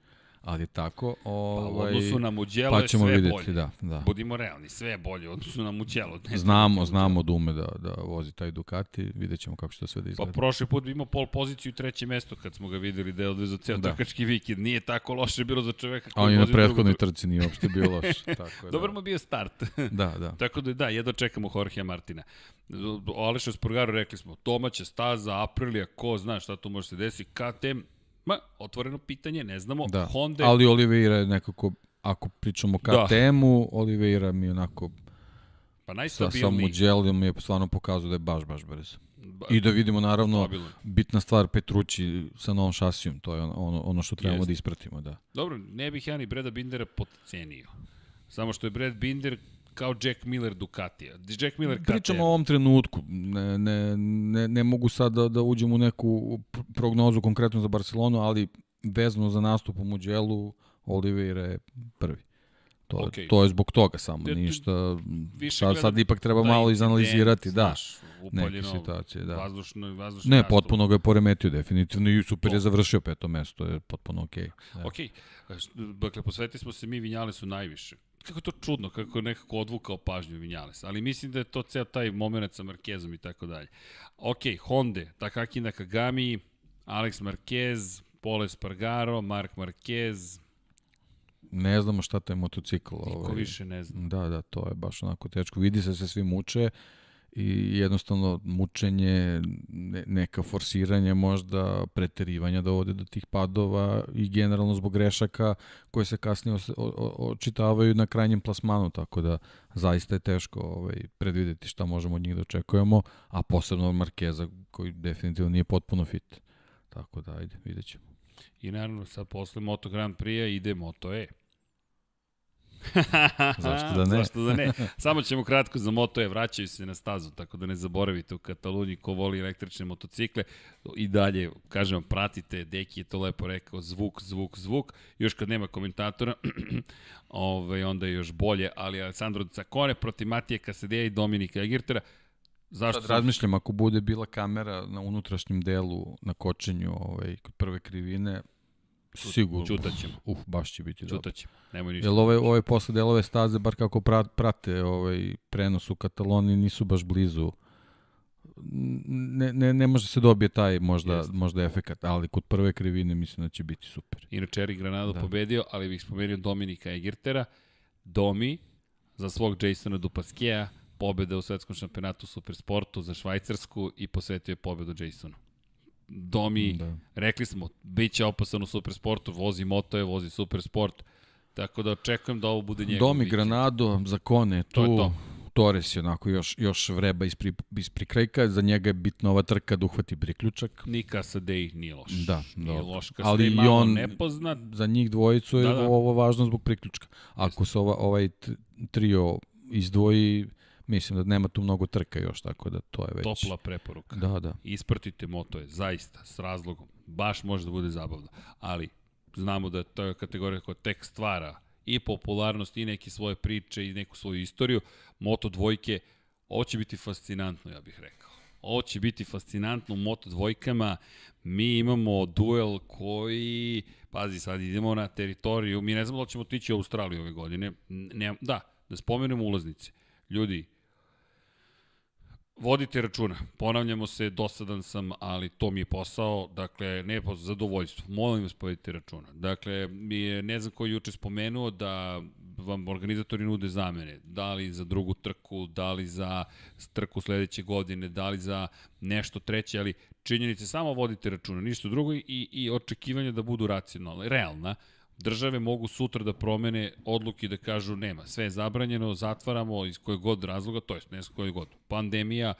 ali tako. Pa u Ovaj, odnosu na Mugello pa je sve vidjeti, bolje. da, da. Budimo realni, sve je bolje u odnosu na Mugello. Ne Znamo, znam, znamo da ume da, da vozi taj Ducati, vidjet ćemo kako će to sve da Pa izgleda. prošli put bi imao pol poziciju i treće mesto kad smo ga videli da je odvezao ceo Da. trkački vikend. Nije tako loše bilo za čoveka A koji on je na prethodnoj trci nije uopšte bio loš. Tako je, Dobar da. mu bio start. Da, da. Tako da da, jedno čekamo Jorgea Martina. O Alešu Sporgaru rekli smo, domaća staza, Aprilia, ko zna šta tu može se desiti, KTM, ma, otvoreno pitanje, ne znamo. da. Honda, Ali Oliveira je nekako, ako pričamo o Da. KTM-u, Oliveira mi onako pa sa, sa najstabilniji. Mugello mi je stvarno pokazao da je baš, baš brz. Ba- I da vidimo naravno stabilan. bitna stvar Petrući sa novom šasijom, to je ono, ono, što trebamo Jeste. da ispratimo, da. Dobro, ne bih ja ni Breda Bindera potcenio. Samo što je Brad Binder kao Jack Miller Ducatija. Jack Miller KTM. Pričamo o ovom trenutku, ne, ne, ne, ne mogu sad da, da uđem u neku pr- prognozu konkretno za Barcelonu, ali vezano za nastup u Mugellu, Oliveira je prvi. To, okay. Okej. to je zbog toga samo, Ja ništa. više Sad, sad ipak treba taj malo izanalizirati, da, neke situacije, da. Vazdušno, vazdušni Ne, nastup. potpuno ga je poremetio definitivno i super To. je završio peto mesto, je potpuno okej. Da. Ok, dakle, posvetili smo se mi Vinjalesu najviše. Kako je to čudno, kako je nekako odvukao pažnju Vinjales, ali mislim da je to ceo taj moment sa Markezom i tako dalje. Ok, Honda, Takaki Nakagami, Alex Marquez, Pole Spargaro, Mark Marquez, Ne znamo šta taj motocikl. niko ovaj, više ne zna. Da, da, to je baš onako teško. Vidi se da se svi muče i jednostavno mučenje, ne, neka forsiranje možda preterivanja dovode do tih padova i generalno zbog grešaka koje se kasnije očitavaju na krajnjem plasmanu, tako da zaista je teško ovaj, predvideti šta možemo od njih da očekujemo, a posebno Markeza koji definitivno nije potpuno fit. Tako da, ajde, vidjet ćemo. I naravno, sad posle Moto Grand Prix-a ide Moto E. Zašto da ne? Zašto da ne? Samo ćemo kratko za Moto E, vraćaju se na stazu, tako da ne zaboravite u Kataluniji ko voli električne motocikle. I dalje, kažem vam, pratite, Deki je to lepo rekao, zvuk, zvuk, zvuk. Još kad nema komentatora, ovaj, onda je još bolje, ali Alessandro Cacone protiv Matije Kasadeja i Dominika Egirtera. Zašto Sad razmišljam, ako bude bila kamera na unutrašnjem delu, na kočenju ovaj, kod prve krivine, sigurno. čutaćemo. Uf, baš će biti dobro. Čutat ćemo, nemoj ništa. Jer ove, ove posle delove staze, bar kako pra- prate ovaj prenos u Kataloniji, nisu baš blizu. Ne, ne, ne može se dobije taj možda, Jeste. možda efekat, ali kod prve krivine mislim da će biti super. Inače, Eric Granado Da. pobedio, ali bih spomenuo Dominika Egirtera. Domi, za svog Jasona Dupaskeja, pobeda u svetskom šampionatu Supersportu za Švajcarsku i posvetio je pobedu Jasonu. Domi, Da. rekli smo, bit će opasan u Supersportu, vozi motoje, vozi Supersport, tako da očekujem da ovo bude njegov Domi vikend. Granado, Zakone, tu, To je to. Torres je onako još, još vreba ispri, ispri krajka, za njega je bitna ova trka da uhvati priključak. Ni Kasadej nije loš. Da, nije dobro. loš. Ali Kasadej i malo on- nepoznat. Za njih dvojicu je Da, da, ovo važno zbog priključka. Ako se ova, ovaj trio izdvoji, mislim da nema tu mnogo trka još, tako da to je već... Topla preporuka. Da, da. Ispratite motoje, zaista, s razlogom. Baš može da bude zabavno. Ali znamo da to je kategorija koja tek stvara i popularnost i neke svoje priče i neku svoju istoriju. Moto dvojke, ovo će biti fascinantno, ja bih rekao. Ovo će biti fascinantno u Moto dvojkama. Mi imamo duel koji, pazi sad idemo na teritoriju, mi ne znamo da ćemo otići u Australiju ove godine. Ne, da, da spomenemo ulaznice. Ljudi, Vodite računa, ponavljamo se, dosadan sam, ali to mi je posao, dakle, ne po zadovoljstvo. Molim vas, povedite računa. Dakle, mi je, ne znam ko je juče spomenuo da vam organizatori nude zamene, da li za drugu trku, da li za trku sledeće godine, da li za nešto treće, ali činjenice samo vodite računa, ništa drugo i, i očekivanja da budu racionalne, realna. Države mogu sutra da promene odluke da kažu nema, sve je zabranjeno, zatvaramo iz kojeg god razloga, to jest ne iz kojeg god. Pandemija,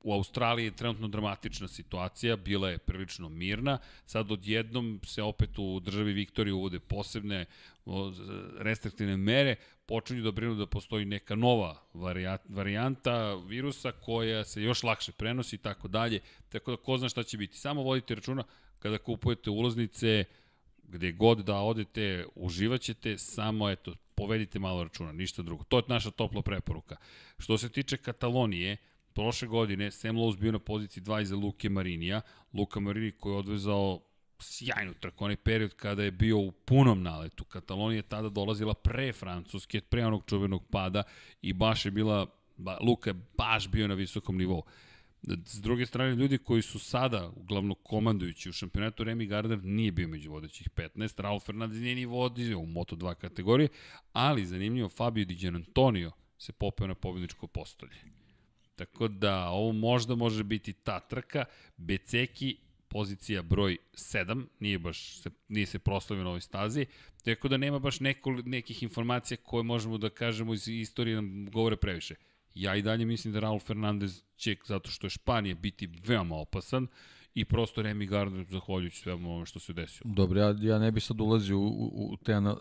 u Australiji je trenutno dramatična situacija, bila je prilično mirna, sad odjednom se opet u državi Viktorije uvode posebne restriktivne mere, počinju da brinu da postoji neka nova varija- varijanta virusa koja se još lakše prenosi i tako dalje, tako da ko zna šta će biti. Samo vodite računa kada kupujete ulaznice, gde god da odete, uživaćete, samo eto, povedite malo računa, ništa drugo. To je naša topla preporuka. Što se tiče Katalonije, prošle godine Sam Lowe's bio na poziciji 2 iza Luke Marinija. Luka Marini koji je odvezao sjajnu trku, onaj period kada je bio u punom naletu. Katalonija je tada dolazila pre Francuske, pre onog čuvenog pada i baš je bila, ba, Luka je baš bio na visokom nivou. S druge strane, ljudi koji su sada uglavnom komandujući u šampionatu, Remy Gardner nije bio među vodećih 15, Raul Fernandez nije ni vodio u Moto2 kategoriji, ali zanimljivo, Fabio Di Gianantonio se popeo na pobjedničko postolje. Tako da ovo možda može biti ta trka. Beceki pozicija broj 7, nije baš se, nije se proslavio na ovoj stazi, tako da nema baš neko, nekih informacija koje možemo da kažemo iz istorije nam govore previše. Ja i dalje mislim da Raul Fernandez će, zato što je Španija, biti veoma opasan i prosto Remy Gardner, zahvaljujući svemu ovome što se desilo. Dobro, ja, ja ne bi sad ulazio u, u, u te ana,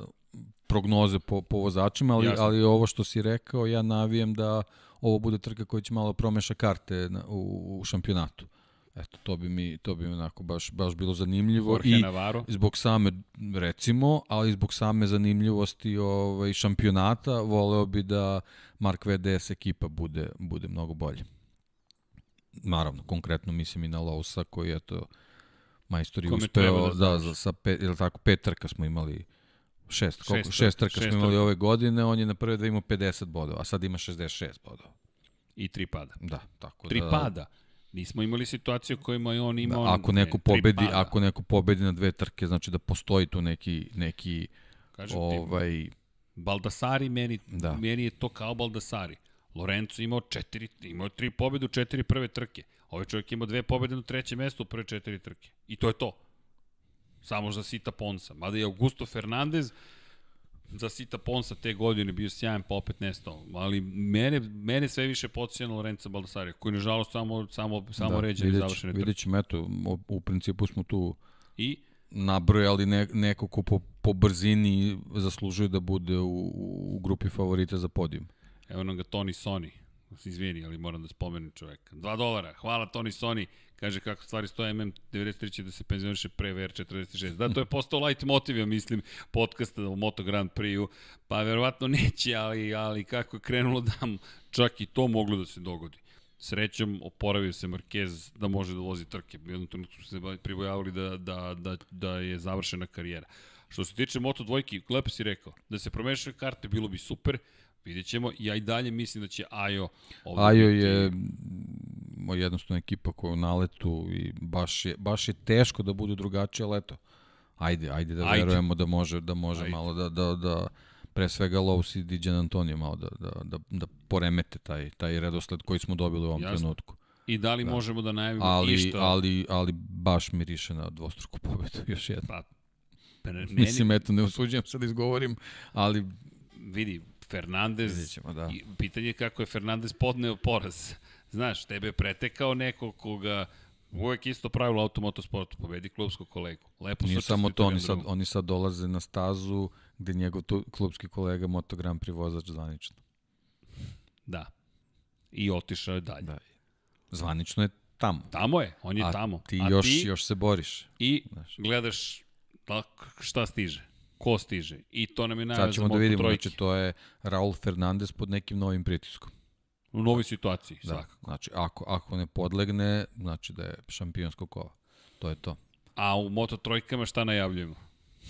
prognoze po, po vozačima, ali, Jasno. ali ovo što si rekao, ja navijem da ovo bude trka koja će malo promeša karte na, u, u šampionatu. Eto, to bi mi, to bi mi onako baš, baš bilo zanimljivo. Jorge I Navarro. zbog same, recimo, ali zbog same zanimljivosti ovaj, šampionata, voleo bi da Mark VDS ekipa bude, bude mnogo bolje. Naravno, konkretno mislim i na Lousa koji je to majstori Kome treba uspeo, da da, za, sa pet, ili tako, pet trka smo imali, šest, koliko, Šest šest, trka, šest smo imali trka. ove godine, on je na prve dve imao 50 bodova, a sad ima 66 bodova. I tri pada. Da, tako Tri da... pada. Nismo imali situaciju kojima je on imao... Da, ako ne, neko pobedi, pada. ako neko pobedi na dve trke, znači da postoji tu neki neki Kažem ti, ovaj Baldasari meni, Da. meni je to kao Baldasari. Lorenzo imao četiri, imao tri pobede u četiri prve trke. Ovaj čovjek imao dve pobede na trećem mestu u prve četiri trke. I to je to. Samo za Sita Ponsa. Mada je Augusto Fernandez za Sita Ponsa te godine bio sjajan pa opet nestao. Ali mene, mene sve više podsjeća na Lorenza Baldasari, koji nažalost samo, samo, samo da, ređe vidjet, završene trke. vidjet ćemo, eto, u, u principu smo tu I nabrojali ne, neko ko po, po brzini zaslužuje da bude u, u grupi favorita za podijum. Evo nam ga Tony Sony. Izvini, ali moram da spomenem čoveka. 2 dolara. Hvala Tony Sony. Kaže kako stvari stoje MM93 će da se penzioniše pre VR46. Da, to je postao light motiv, ja mislim, podcasta o Moto Grand Prix-u. Pa verovatno neće, ali, ali kako je krenulo da čak i to moglo da se dogodi. Srećom oporavio se Marquez da može da vozi trke. U jednom trenutku su se pribojavali da, da, da, da je završena karijera. Što se tiče Moto dvojki, lepo si rekao, da se promešaju karte bilo bi super, vidjet ćemo. Ja i dalje mislim da će Ajo Ajo biti- je jednostavno ekipa koja je u naletu i baš je, baš je teško da bude drugačije, ali eto, ajde, ajde da Ajde. verujemo da može, da može Ajde. malo da, da, da pre svega Lowe's i Dijan Antonio malo da, da, da, da poremete taj, taj redosled koji smo dobili u ovom Jasno. trenutku. I da li da. možemo da najavimo Ali, išta? ali, ali baš miriše na dvostruku pobedu još jedno. Pa, meni, Mislim, eto, ne usuđujem se da izgovorim, ali vidi, Fernandez, ćemo, da. pitanje je kako je Fernandez podneo poraz. Znaš, tebe je pretekao neko koga uvek isto pravilo automotosportu, pobedi klubskog kolegu. Lepo Nije samo to, oni sad, oni sad dolaze na stazu gde njegov tu, klubski kolega Moto Grand Prix vozač zvanično. Da. I otišao je dalje. Da. Zvanično je tamo. Tamo je, on je A tamo. ti A još, ti još se boriš. i Znaš. gledaš tak, šta stiže, ko stiže. I to nam je najava Sad za ćemo da vidimo, trojke. znači to je Raul Fernandez pod nekim novim pritiskom. U novoj situaciji, Da. svakako. Znači, ako, ako ne podlegne, znači da je šampionsko kova. To je to. A u Moto trojkama šta najavljujemo?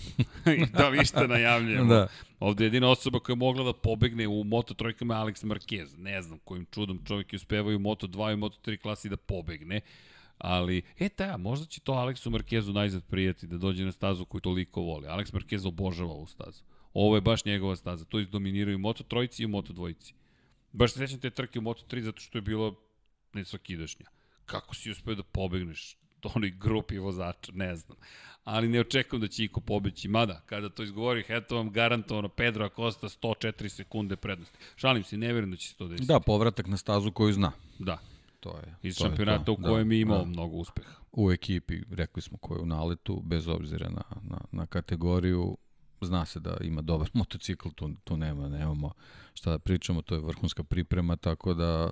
da li šta najavljujemo? Da. Ovde je jedina osoba koja je mogla da pobegne u Moto trojkama je Alex Marquez. Ne znam kojim čudom čovjek je uspevao u Moto 2 i u Moto 3 klasi da pobegne. Ali, e ta, možda će to Aleksu Markezu najzad prijeti da dođe na stazu koju toliko voli. Alex Marquez obožava ovu stazu. Ovo je baš njegova staza. To izdominiraju Moto trojici i Moto dvojici. Baš se sećam te trke u Moto 3 zato što je bilo nesvakidašnja. Kako si uspeo da pobegneš? Onoj grupi vozača, ne znam. Ali ne očekujem da će Iko pobeći. Mada, kada to izgovori, eto vam garantovano Pedro Acosta 104 sekunde prednosti. Šalim se, ne verujem da će se to desiti. Da, povratak na stazu koju zna. Da. To je, Iz to je šampionata to. u kojem je imao Da. mnogo uspeha. U ekipi, rekli smo ko je u naletu, bez obzira na, na, na kategoriju, zna se da ima dobar motocikl, tu, tu nema, nemamo šta da pričamo, to je vrhunska priprema, tako da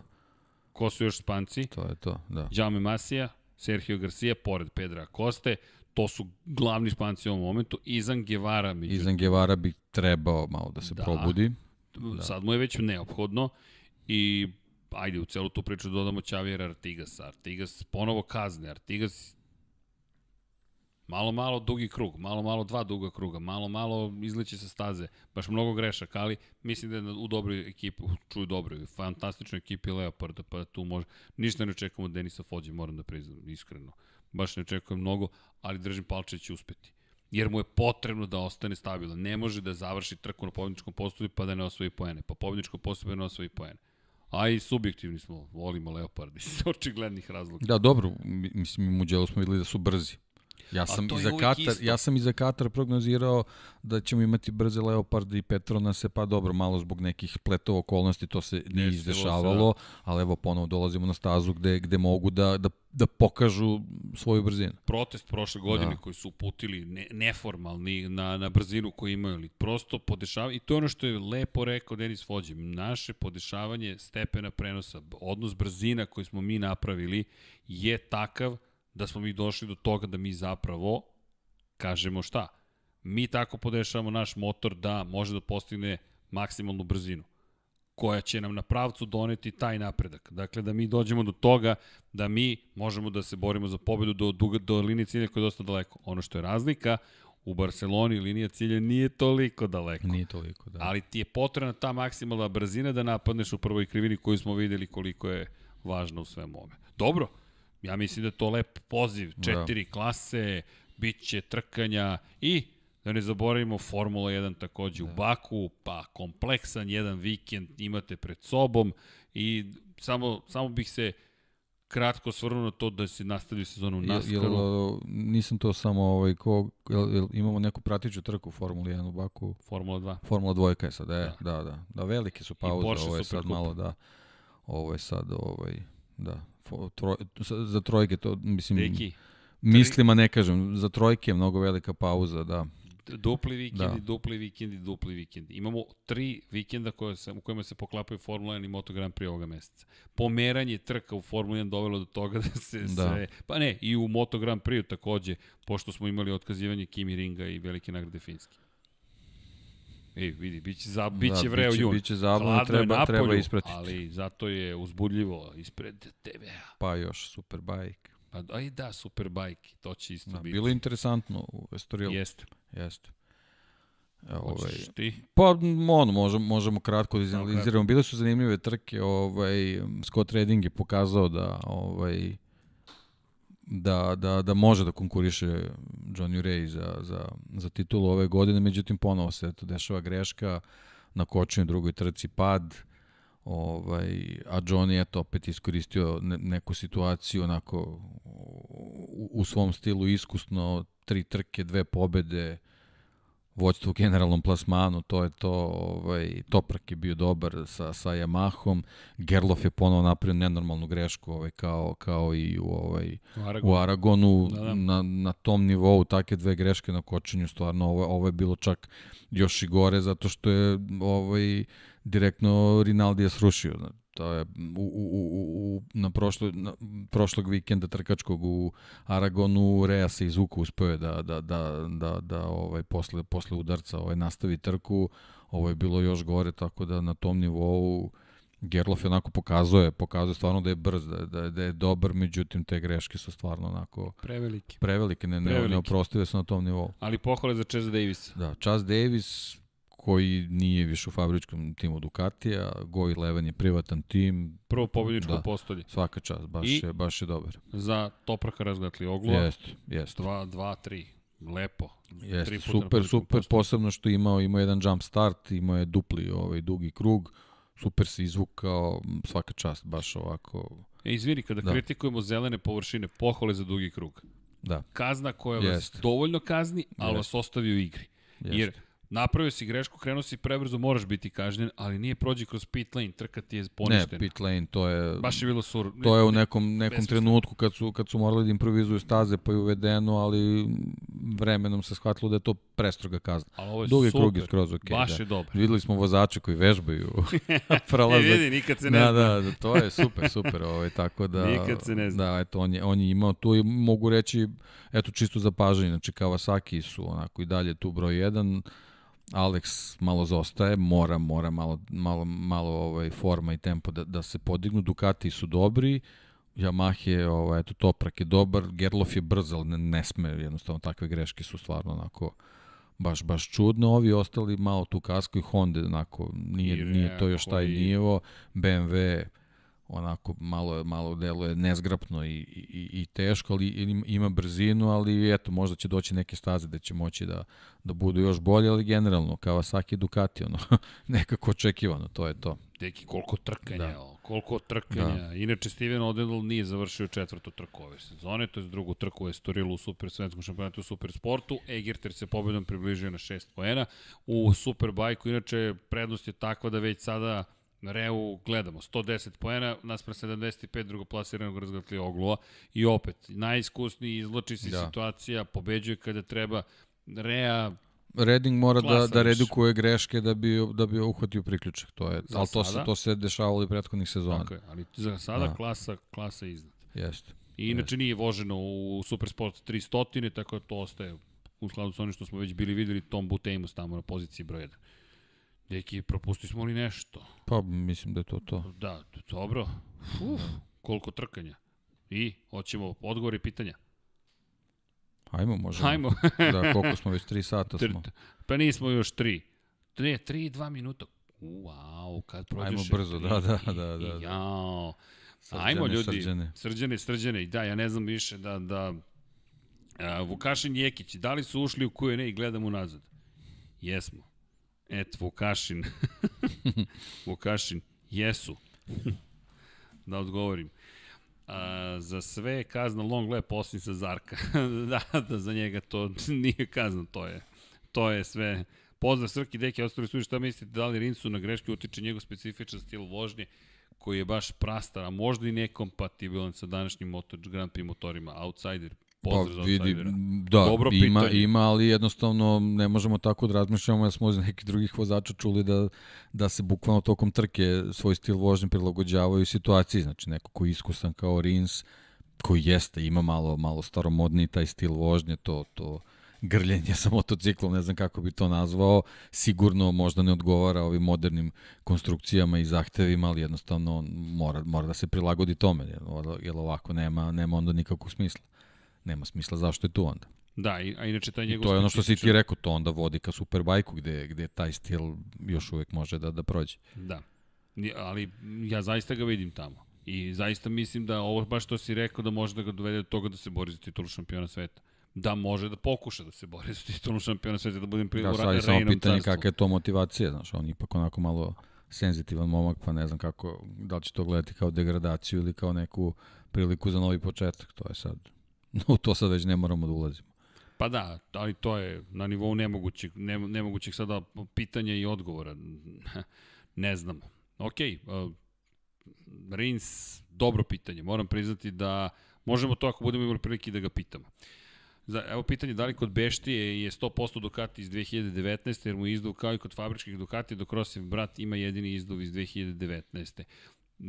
Ko su još Španci? to je to, da. Jaume Masija, Sergio Garcia, pored Pedra Koste, to su glavni Španci u ovom momentu. Izan Guevara, međutim, Izan Guevara bi trebao malo da se Da. probudi. da. sad mu je već neophodno i ajde u celu tu priču dodamo Ćavijera Artigasa. Artigas ponovo kazne. Artigas malo, malo dugi krug, malo, malo dva duga kruga, malo, malo izleće sa staze. Baš mnogo grešaka, ali mislim da je u dobroj ekipi, čuju dobroj, fantastičnoj ekipi Leoparda, pa tu može, ništa ne očekujemo od Denisa Fođe, moram da priznam, iskreno. Baš ne očekujem mnogo, ali držim palče da će uspeti jer mu je potrebno da ostane stabilan. Ne može da završi trku na pobjedničkom postoju pa da ne osvoji poene. Pa pobjedničkom postoju ne osvoji poene. A i subjektivni smo, volimo Leopard iz očiglednih razloga. Da, dobro, mi- mislim, u Muđelu smo videli da su brzi. Ja sam, i za Katar, isto. ja sam i za Katar prognozirao da ćemo imati brze Leopard i Petronase, pa dobro, malo zbog nekih pletova okolnosti to se nije Desilo se, izdešavalo, ali evo ponovo dolazimo na stazu gde, gde mogu da, da, da pokažu svoju brzinu. Protest prošle godine Da. koji su uputili ne, neformalni na, na brzinu koju imaju, ali prosto podešavanje, i to je ono što je lepo rekao Denis Fođe, naše podešavanje stepena prenosa, odnos brzina koji smo mi napravili je takav da smo mi došli do toga da mi zapravo kažemo šta? Mi tako podešavamo naš motor da može da postigne maksimalnu brzinu koja će nam na pravcu doneti taj napredak. Dakle, da mi dođemo do toga da mi možemo da se borimo za pobedu do, do, do linije cilja koja je dosta daleko. Ono što je razlika, u Barceloni linija cilja nije toliko daleko. Nije toliko, da. Ali ti je potrebna ta maksimalna brzina da napadneš u prvoj krivini koju smo videli koliko je važna u svemu ome. Dobro, ja mislim da je to lep poziv. Četiri klase, bit će trkanja i da ne zaboravimo Formula 1 takođe u Baku, pa kompleksan jedan vikend imate pred sobom i samo, samo bih se kratko svrnuo na to da se nastavi sezonu u Jel, NASCARu. jel, nisam to samo, ovaj, ko, jel, jel, imamo neku pratiću trku u Formuli 1 u Baku? Formula 2. Formula dvojka je sad, e, da, da, da, da velike su pauze, ovo je sad malo da, ovo je sad, ovaj, da, troj, za trojke to, mislim, Deki, mislim, a ne kažem, za trojke je mnogo velika pauza, da, dupli vikendi, Da. dupli vikendi, dupli vikendi. Imamo tri vikenda koje se, u kojima se poklapaju Formula 1 i Moto Grand Prix ovoga meseca. Pomeranje trka u Formula 1 dovelo do toga da se Da. sve... Pa ne, i u Moto Grand Prix takođe, pošto smo imali otkazivanje Kimi Ringa i velike nagrade Finske. Ej, vidi, biće, za, biće da, vreo biće, jun. biće zabavno, treba, napolju, treba ispratiti. Ali zato je uzbudljivo ispred TV-a. Pa još Superbike. Pa, aj da, Superbike, to će isto Da, biti. bilo je interesantno u Estorilu. Jeste. Jeste. Evo, ovaj, ti? Pa, ono, možemo, možemo kratko da izanaliziramo. Bile su zanimljive trke, ovaj, Scott Redding je pokazao da, ovaj, da, da, da može da konkuriše Johnny Ray za, za, za titulu ove godine, međutim ponovo se eto, dešava greška na kočenju drugoj trci pad, ovaj, a Johnny eto opet iskoristio ne, neku situaciju onako u, u svom stilu iskusno, tri trke, dve pobede, vođstvo u generalnom plasmanu, to je to, ovaj, Toprak je bio dobar sa, sa Yamahom, Gerlof je ponovo napravio nenormalnu grešku, ovaj, kao, kao i u, ovaj, U Aragonu. u Aragonu, Da, da. Na, na tom nivou, takve dve greške na kočenju, stvarno, ovo, ovo je bilo čak još i gore, zato što je ovaj, direktno Rinaldija srušio. Znači, To je u, u, u, u, na, prošlo, na prošlog vikenda trkačkog u Aragonu Rea se izvuku uspeo je da, da, da, da, da ovaj, posle, posle udarca ovaj, nastavi trku. Ovo je bilo još gore, tako da na tom nivou Gerlof je onako pokazuje, pokazuje stvarno da je brz, da, da, da je dobar, međutim te greške su stvarno onako Preveliki. prevelike, ne, ne, Prevelike. neoprostive su na tom nivou. Ali pohvale za Chase Davisa. Da, Chas Davis koji nije više u fabričkom timu Ducatija, Go 11 je privatan tim, Prvo pobjedničko Da. postolje. svaka čast, baš, I- je, baš je dobar. Za Topraka razgatli oglo. Jeste, jeste. 2, 2, 3. Lepo. Jeste, super, super, postolju. posebno što je imao, imao jedan jump start, imao je dupli ovaj dugi krug, super se izvukao, svaka čast, baš ovako, E, izvini, kada Da. kritikujemo zelene površine, pohvale za dugi krug. da, Kazna koja vas dovoljno kazni, ali Jeste. vas ostavi u igri. jeste. Jer napravio si grešku, krenuo si prebrzo, moraš biti kažnjen, ali nije prođi kroz pit lane, trka ti je ne, poništena. pit lane, to je, Baš je bilo sur. to je u nekom, nekom trenutku kad su, kad su morali da improvizuju staze pa je uvedeno, ali vremenom se shvatilo da je to prestroga kazna. Ali ovo je Dugi super. krug je skroz okej. Baš da. je dobro. Videli smo vozače koji vežbaju E, prolazak. vidi, nikad se ne da, zna. da, da, to je super, super, ovaj, tako da... Nikad se ne zna. Da, eto, on je, on je imao tu i mogu reći, eto, čisto za pažanje, znači Kawasaki su onako i dalje tu broj 1, Alex malo zostaje, mora, mora malo, malo, malo ovaj, forma i tempo da, da se podignu, Ducati su dobri, Yamaha je, ovaj, eto, Toprak je dobar, Gerlof je brz, ali ne, ne sme, jednostavno takve greške su stvarno onako baš, baš čudno, ovi ostali malo tu kasko i Honda, onako, nije, nije to još taj nivo, BMW onako malo, malo deluje nezgrapno i, i, i teško, ali ima- brzinu, ali eto, možda će doći neke staze da će moći da, da budu još bolje, ali generalno, Kawasaki Ducati, ono, nekako očekivano, to je to. Deki, koliko trkanja, Da. koliko trkanja. Da. Inače, Steven Odedl nije završio četvrtu trku ove sezone, to je drugu trku u Estorilu u super svetskom šampionatu u super sportu. Egerter se pobedom približio na 6 poena. U Superbajku, inače, prednost je takva da već sada na Reu gledamo 110 poena, naspram 75 drugoplasiranog razgatli Oglua i opet najiskusniji izloči se Da. situacija, pobeđuje kada treba Rea Redding mora da, da redukuje greške da bi, da bi uhvatio priključak, to je, Za ali to se, sada. to se dešavalo i prethodnih sezona. Tako je, ali za sada Da. klasa, klasa iznad. Jeste. I inače nije voženo u Supersport 300, tako da to ostaje u skladu sa onim što smo već bili videli Tom Butеймус tamo na poziciji broj 1. Deki, propusti smo li nešto? Pa mislim da je to to. Da, dobro. Uf, koliko trkanja. I, hoćemo odgovor i pitanja. Hajmo, možemo. Hajmo. da, koliko smo već 3 sata smo. Pa nismo još tri. Ne, tri i dva minuta. Wow, kad prođeš... Ajmo brzo, da, da, da, da, da. Jao. Srđane, Ajmo ljudi, srđane. srđane, srđane. I da, ja ne znam više da, da a, Vukašin Jekić, da li su ušli u Q&A i gledamo nazad? Jesmo. Et, Vukašin. Vukašin, jesu. da odgovorim. A, za sve je kazna long lap osim sa Zarka. da, da, za njega to nije kazna, to je, to je sve. Pozdrav Srki, deki, ostali su šta mislite, da li Rinsu na greške utiče njegov specifičan stil vožnje, koji je baš prastar, a možda i nekompatibilan sa današnjim Moto Grand Prix motorima, outsider, pozdrav Pa, vidi, da, Dobro ima, pitanje. ima, ali jednostavno ne možemo tako da razmišljamo, jer smo iz nekih drugih vozača čuli da, da se bukvalno tokom trke svoj stil vožnje prilagođavaju situaciji, znači neko ko je iskusan kao Rins, koji jeste, ima malo, malo staromodni taj stil vožnje, to, to grljenje sa motociklom, ne znam kako bi to nazvao, sigurno možda ne odgovara ovim modernim konstrukcijama i zahtevima, ali jednostavno mora, mora da se prilagodi tome, jer ovako nema, nema onda nikakvog smisla. Nema smisla zašto je tu onda. Da, i- a inače taj I njegov to je ono što si ti rekao, to onda vodi ka Superbajku gde, gde taj stil još uvek može da, da prođe. Da. Ali ja zaista ga vidim tamo. I zaista mislim da ovo baš što si rekao da može da ga dovede do toga da se bori za titulu šampiona sveta. Da može da pokuša da se bori za titulu šampiona sveta, da budem pri Ja, ja, sad je samo pitanje kakva je to motivacija, znaš, on ipak onako malo senzitivan momak, pa ne znam kako, da li će to gledati kao degradaciju ili kao neku priliku za novi početak, to je sad, u to sad već ne moramo da ulazimo. Pa da, ali to je na nivou nemogućeg, ne, nemogućeg sada pitanja i odgovora. ne znamo. Ok, uh, Rins, dobro pitanje. Moram priznati da možemo to ako budemo imali prilike da ga pitamo. Za, evo pitanje, da li kod Beštije je 100% Ducati iz 2019. jer mu je kao i kod fabričkih Ducati, dok Rosjev brat ima jedini izduv iz 2019. Uh,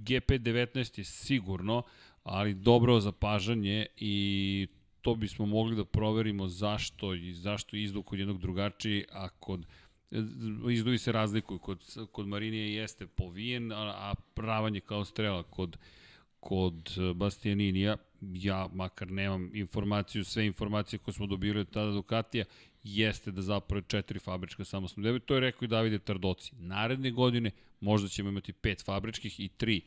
GP19 je sigurno, ali dobro zapažanje i to bismo mogli da proverimo zašto i zašto izduv kod jednog drugačiji, a kod izduvi se razlikuju. Kod, kod Marinije jeste povijen, a, a pravan je kao strela. Kod, kod Bastianinija, ja makar nemam informaciju, sve informacije koje smo dobili od tada Ducatija, jeste da zapravo četiri fabrička samostalno debit. To je rekao i Davide Tardoci. Naredne godine možda ćemo imati pet fabričkih i tri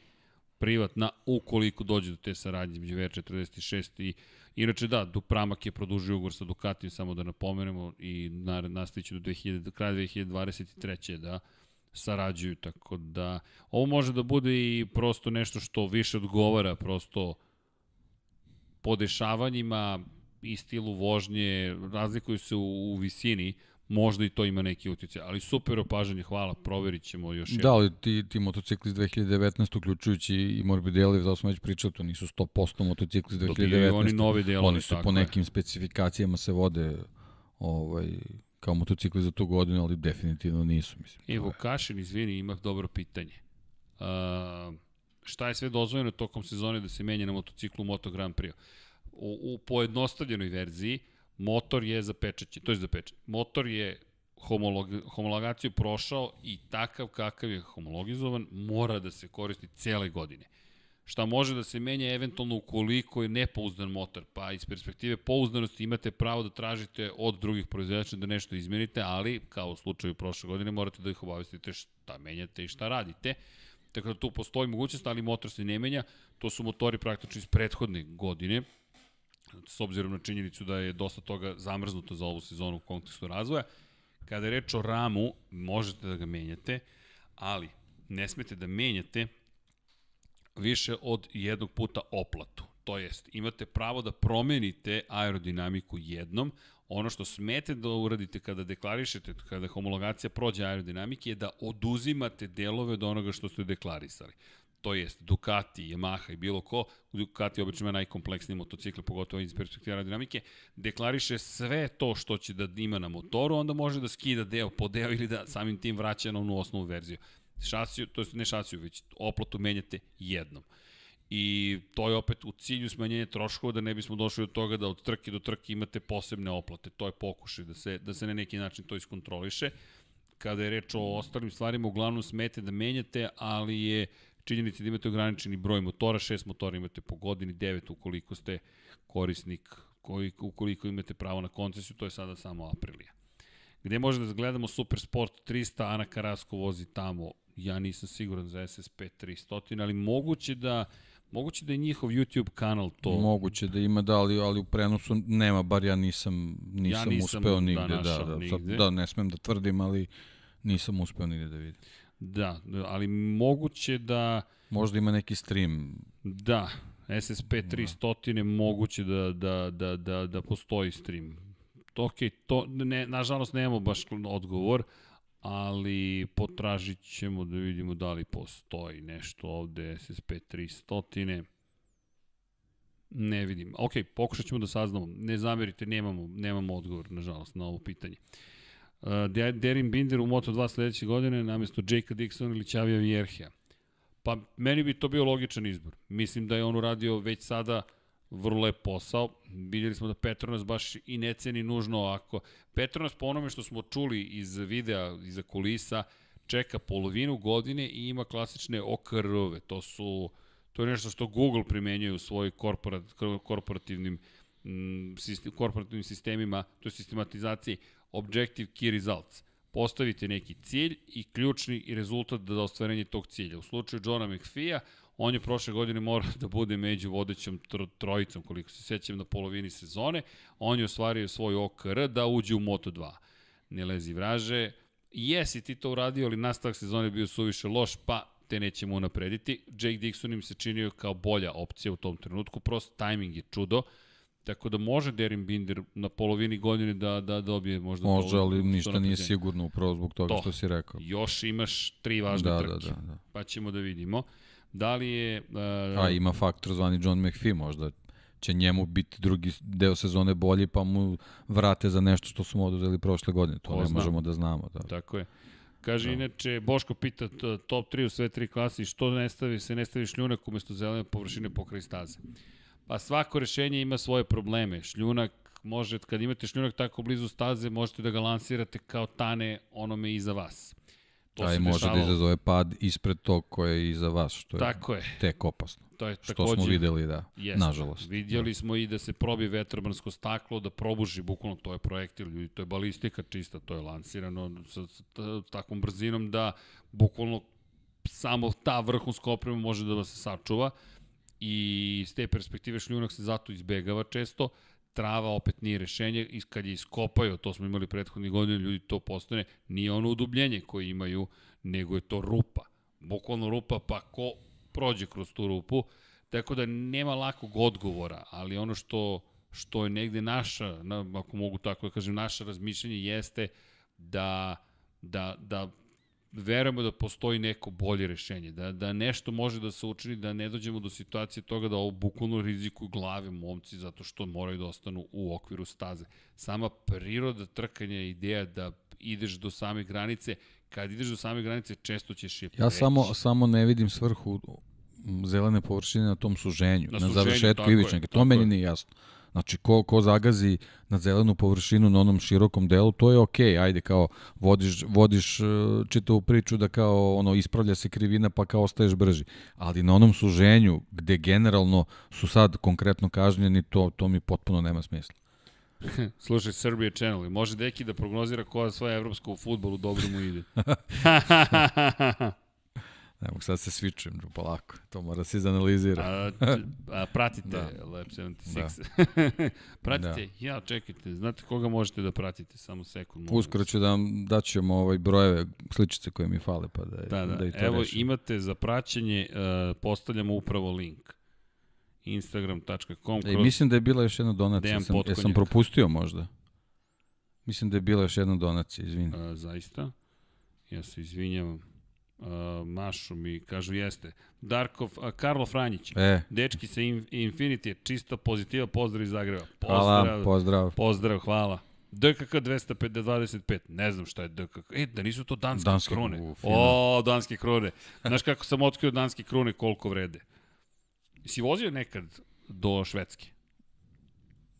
privatna ukoliko dođe do te saradnje između VR46 i inače da, Dupramak je produžio ugovor sa Ducatijem samo da napomenemo i nastaviće do 2000, do kraja 2023. da sarađuju, tako da ovo može da bude i prosto nešto što više odgovara prosto po dešavanjima i stilu vožnje, razlikuju se u, u visini, možda i to ima neki utjecaj. Ali super opažanje, hvala, proverit ćemo još jedno. Da, ali ti, ti motocikli iz 2019, uključujući i Morbidelli, da smo već pričali, to nisu 100% motocikli iz 2019. Dobijaju oni nove delove, Oni su po nekim je. specifikacijama se vode ovaj, kao motocikli za tu godinu, ali definitivno nisu. Mislim. Evo, Kašin, izvini, ima dobro pitanje. Uh, šta je sve dozvoljeno tokom sezone da se menja na motociklu Moto Grand Prix? U, u pojednostavljenoj verziji, motor je zapečećen, to je zapečećen. Motor je homolog, homologaciju prošao i takav kakav je homologizovan mora da se koristi cele godine. Šta može da se menja eventualno ukoliko je nepouzdan motor, pa iz perspektive pouzdanosti imate pravo da tražite od drugih proizvođača da nešto izmenite, ali kao u slučaju prošle godine morate da ih obavestite šta menjate i šta radite. Tako da tu postoji mogućnost, ali motor se ne menja. To su motori praktično iz prethodne godine, s obzirom na činjenicu da je dosta toga zamrznuto za ovu sezonu u kontekstu razvoja. Kada je reč o ramu, možete da ga menjate, ali ne smete da menjate više od jednog puta oplatu. To jest, imate pravo da promenite aerodinamiku jednom, ono što smete da uradite kada deklarišete, kada homologacija prođe aerodinamike je da oduzimate delove od onoga što ste deklarisali to jest Ducati, Yamaha i bilo ko, Ducati obično ima najkompleksnije motocikle, pogotovo iz perspektive aerodinamike, deklariše sve to što će da ima na motoru, onda može da skida deo po deo ili da samim tim vraća na onu osnovu verziju. Šasiju, to je ne šasiju, već oplotu menjate jednom. I to je opet u cilju smanjenja troškova da ne bismo došli do toga da od trke do trke imate posebne oplate. To je pokušaj da se, da se na neki način to iskontroliše. Kada je reč o ostalim stvarima, uglavnom smete da menjate, ali je činjenica da imate ograničeni broj motora, šest motora imate po godini, devet ukoliko ste korisnik, koji, ukoliko imate pravo na koncesiju, to je sada samo Aprilija. Gde može da gledamo Super Sport 300, Ana Karasko vozi tamo, ja nisam siguran za SSP 300, ali moguće da Moguće da je njihov YouTube kanal to... Moguće da ima, da, ali, ali u prenosu nema, bar ja nisam, nisam, ja nisam uspeo da nigde. Da, da, da, nigde. da, ne smem da tvrdim, ali nisam uspeo nigde da vidim. Da, ali moguće da... Možda ima neki stream. Da, SSP 300 da. moguće da, da, da, da, da postoji stream. To, ok, to, ne, nažalost nemamo baš odgovor, ali potražit ćemo da vidimo da li postoji nešto ovde SSP 300. Ne vidim. Ok, pokušat ćemo da saznamo. Ne zamerite, nemamo, nemamo odgovor, nažalost, na ovo pitanje. Uh, Derin Binder u Moto2 sledeće godine namjesto Jakea Dixon ili Čavija Vjerhea. Pa meni bi to bio logičan izbor. Mislim da je on uradio već sada vrlo lep posao. Vidjeli smo da Petronas baš i ne ceni nužno ako... Petronas po onome što smo čuli iz videa, iza kulisa, čeka polovinu godine i ima klasične OKR-ove. To su... To je nešto što Google primenjuje u svojoj korporat, korporativnim, mm, sistem, korporativnim sistemima, to je sistematizaciji Objective Key Results. Postavite neki cilj i ključni rezultat da ostvarenje tog cilja. U slučaju Johna McPhee-a, on je prošle godine morao da bude među vodećom trojicom, koliko se sećam na polovini sezone. On je ostvario svoj OKR da uđe u Moto2. Ne lezi vraže. Jesi ti to uradio, ali nastavak sezone je bio suviše loš, pa te nećemo unaprediti. Jake Dixon im se činio kao bolja opcija u tom trenutku, prosto tajming je čudo Tako da može Derin Binder na polovini godine da, da dobije možda Može, ali ništa nije sigurno upravo zbog toga To. što si rekao. Još imaš tri važne Da, trke. da, da, da. Pa ćemo da vidimo. Da li je... Uh, A ima faktor zvani John McPhee možda će njemu biti drugi deo sezone bolji pa mu vrate za nešto što su mu oduzeli prošle godine. To ne zna. možemo da znamo. Da. Tako je. Kaže da. inače, Boško pita top 3 u sve tri klasi, što ne stavi, se ne stavi šljunak umesto zelene površine pokraj staze? Pa svako rešenje ima svoje probleme. Šljunak može, kad imate šljunak tako blizu staze, možete da ga lansirate kao tane onome iza vas. To Aj se može da izazove pad ispred tog koje je iza vas, što je Tako je. tek opasno. To je Što takođe, smo videli, da, Jeste. nažalost. Vidjeli smo i da se probije vetrobransko staklo, da probuši, bukvalno to je projektil, ljudi, to je balistika čista, to je lansirano sa, sa takvom brzinom da bukvalno samo ta vrhunska oprema može da vas se sačuva i s te perspektive šljunak se zato izbegava često, trava opet nije rešenje. I kad je iskopaju, to smo imali prethodnih godina, ljudi to postane, nije ono udubljenje koje imaju, nego je to rupa. Bukvalno rupa, pa ko prođe kroz tu rupu, tako da nema lakog odgovora, ali ono što, što je negde naša, na, ako mogu tako da kažem, naše razmišljanje jeste da, da, da verujemo da postoji neko bolje rešenje, da, da nešto može da se učini, da ne dođemo do situacije toga da ovo bukvalno rizikuju glave momci zato što moraju da ostanu u okviru staze. Sama priroda trkanja je ideja da ideš do same granice, kad ideš do same granice često ćeš je Ja preći. samo, samo ne vidim svrhu zelene površine na tom suženju, Na na, suženju, završetku je, ivičnjaka. To meni je. nije jasno. Znači, ko, ko zagazi na zelenu površinu na onom širokom delu, to je okej, okay, ajde, kao vodiš, vodiš e, čitavu priču da kao ono ispravlja se krivina pa kao ostaješ brži. Ali na onom suženju gde generalno su sad konkretno kažnjeni, to, to mi potpuno nema smisla. Slušaj, Serbia Channel, može deki da prognozira koja svoja evropska u futbolu dobro mu ide. Sad se svičujem polako, to mora se izanalizira. A, a pratite da. Lab 76. Da. pratite, da. ja, čekajte, znate koga možete da pratite? Samo sekund. Uskoro ću da vam daćemo ovaj brojeve, sličice koje mi fale, pa da, Da, da. da i to Evo, rešim. imate za praćenje, uh, postavljamo upravo link. Instagram.com Ej, mislim da je bila još jedna donacija. Dejan Sam, jesam Potkonjak. propustio možda? Mislim da je bila još jedna donacija, izvini. Uh, zaista. Ja se izvinjavam. Uh, mašu mi, kažu jeste. Darkov, uh, Karlo Franjić. E, Dečki sa In Infinity je čista pozitiva, pozdrav iz Zagreba. hvala, Pozdrav, pozdrav. pozdrav, hvala. DKK 225, ne znam šta je DKK. E, da nisu to danske, Danske, krune. u, fino. o, danske krune. Znaš kako sam otkrio danske krune koliko vrede? Si vozio nekad do Švedske?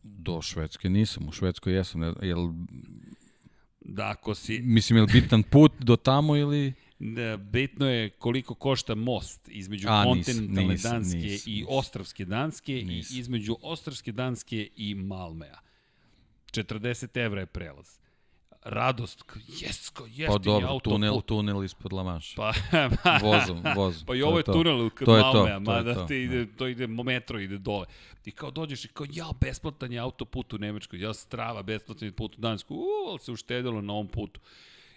Do Švedske nisam, u Švedskoj jesam. Ne, jel, Da, ako si... mislim, je li bitan put do tamo ili... Da, bitno je koliko košta most između A, nis- kontinentalne nis- Danske nis- i nis. Ostravske Danske Nis. i između Ostravske Danske i Malmea. 40 evra je prelaz. Radost, k- jes, jeftini Pa dobro, autoput. tunel, tunel ispod Lamanša. Pa, Vozom, vozom. Pa i to ovo je to. tunel kod To je to, Malmea, to mada to, te ide, to ide, metro ide dole. I kao dođeš i kao, ja, besplatan je autoput u Nemačkoj, ja, strava, besplatan je put u Dansku, uuu, ali se uštedilo na ovom putu.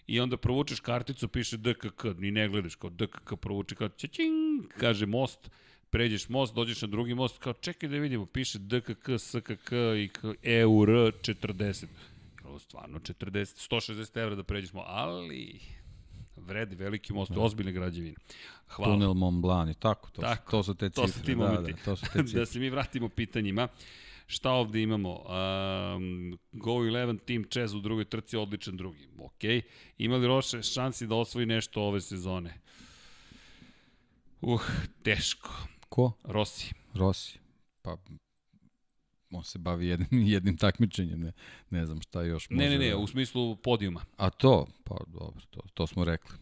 I onda provučeš karticu, piše DKK, ni ne gledaš, kao DKK provuče, kao čačing, kaže most, pređeš most, dođeš na drugi most, kao čekaj da vidimo, piše DKK, SKK i kao EUR 40. Ovo stvarno 40, 160 evra da pređeš mo, ali vredi veliki most, da. ozbiljne građevine. Hvala. Tunel Mont Blanc i tako, to, Tako, to su te cifre. To su ti da, momenti. da, to su te cifre. da se mi vratimo pitanjima. Šta ovde imamo? Um, Go 11 Team Chess u drugoj trci, odličan drugi. Ok. Ima li Roše šansi da osvoji nešto ove sezone? Uh, teško. Ko? Rossi. Rossi. Pa, on se bavi jednim, jednim takmičenjem, ne, ne znam šta još može Ne, ne, ne, da... u smislu podijuma. A to? Pa dobro, to, to smo rekli.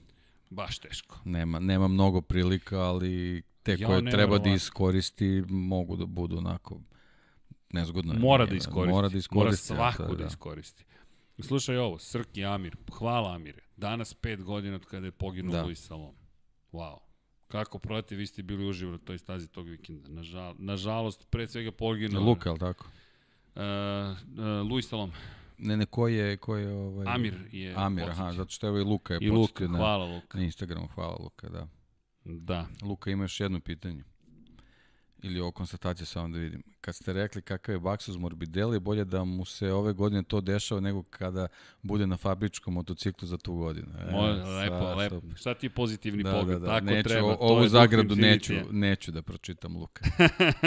Baš teško. Nema, nema mnogo prilika, ali te Ja, koje treba da iskoristi mogu da budu onako nezgodno. je Mora da njima. iskoristi. Mora da iskoristi. Mora a to svako je, da iskoristi. Slušaj ovo, Srki Amir. Hvala Amire. Danas pet godina od kada je poginuo Da. Luis Salom. Wow. Kako proti, vi ste bili uživo na toj stazi tog vikenda. Nažal, nažalost, pre svega poginuo. Luka, ali tako? Uh, uh, Luis Salom. Ne, ne, ko je, ko je ovaj... Amir je Amir, aha, zato što evo i Luka je I Luka, na, hvala Luka. na Instagramu, hvala Luka, da. Da. Luka ima još jedno pitanje. Ili ovo konstatacija samo da vidim. Kad ste rekli kakav je Baksus Morbidelli, bolje da mu se ove godine to dešava nego kada bude na fabričkom motociklu za tu godinu. E, sad, lepo, sad- lepo. Šta ti je pozitivni Da, pogled? da, da. Tako neću, treba. ovu zagradu neću, neću da pročitam, Luka.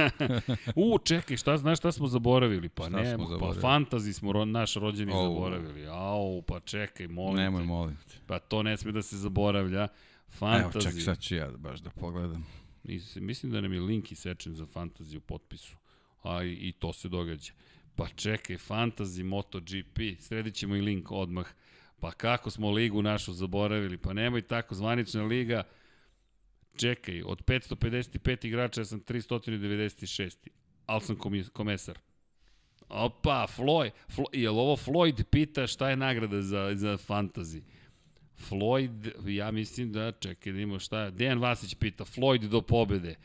U, čekaj, šta, znaš šta smo zaboravili? Pa Šta ne, smo pa zaboravili? fantazi smo ro, naš rođeni Au. zaboravili. Au, pa čekaj, molim Nemoj, te. molim te. Pa to ne sme da se zaboravlja. Evo, Fantazi. čak sad ću ja da baš da pogledam. Mis- Mislim da nam je link isečen za fantasy u potpisu. A i, i to se događa. Pa čekaj, Fantasy MotoGP, sredit ćemo i link odmah. Pa kako smo ligu našu zaboravili? Pa nemoj tako, zvanična liga. Čekaj, od 555 igrača ja sam 396. Ali sam komesar. Opa, Floyd. Flo, jel ovo Floyd pita šta je nagrada za, za fantasy? Floyd, ja mislim da, čekaj da imamo šta. Dejan Vasić pita, Floyd do pobede.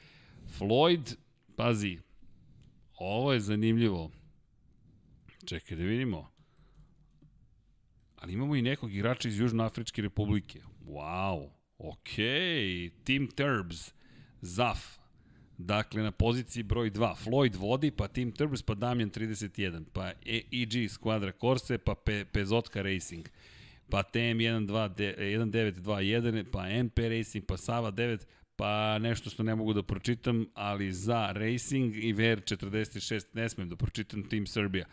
Floyd, pazi, ovo je zanimljivo. Čekaj da vidimo. Ali imamo i nekog igrača iz Južnoafričke republike. Wow, okej, Tim Turbs, Zaf. Dakle, na poziciji broj 2, Floyd vodi, pa Tim Turbs, pa Damjan 31, pa EG Squadra Corse, pa Pe Pezotka Racing, pa TM1921, pa MP Racing, pa Sava 9, pa nešto što ne mogu da pročitam, ali za Racing i VR46 ne smem da pročitam Team Serbia.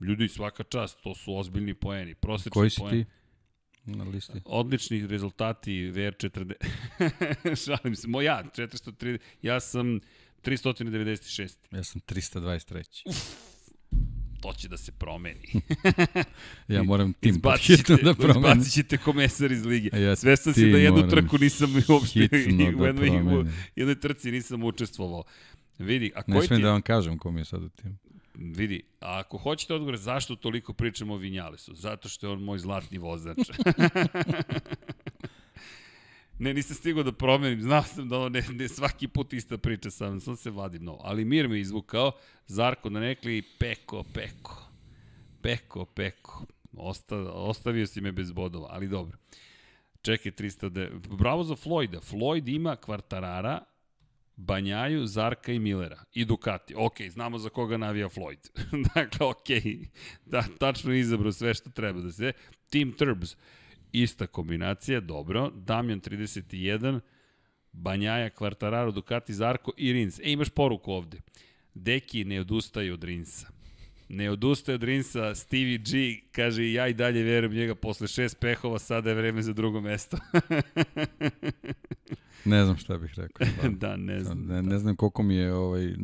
Ljudi, svaka čast, to su ozbiljni poeni. Prosečni Koji si poen. ti na listi? Odlični rezultati VR40. Šalim se. Mo, ja, 430, ja sam 396. Ja sam 323. To će da se promeni. Ja moram tim hitno da promenim. izbacit ćete komesar iz lige. Ja Svestan si da jednu trku nisam uopšte u da jednoj, promenim. jednoj trci nisam učestvovao. Vidi, a Ne koji smijem ti... da vam kažem kom je sad u tim. Vidi, a ako hoćete odgovor zašto toliko pričamo o Vinjalesu? Zato što je on moj zlatni vozač. ne, nisam stigao da promenim, znao sam da ovo ne, ne svaki put ista priča sam, sam se vadim novo. Ali Mir me izvukao, Zarko na nekli, peko, peko. Peko, peko. Osta, ostavio si me bez bodova, ali dobro. Čekaj, 300 Bravo za Floyda. Floyd ima kvartarara, Banjaju, Zarka i Millera. I Ducati. Ok, znamo za koga navija Floyd. dakle, ok. Da, tačno je izabrao sve što treba da se. Team Turbs. Ista kombinacija, dobro. Damjan 31, Banjaja, Kvartararo, Ducati, Zarko i Rins. E, imaš poruku ovde. Deki ne odustaje od Rinsa. Ne odustaje od Rinsa, Stevie G kaže ja i dalje verujem njega posle šest pehova, sada je vreme za drugo mesto. Ne znam šta bih rekao. stvarno. da, ne znam. Ne, ne znam koliko mi je ovaj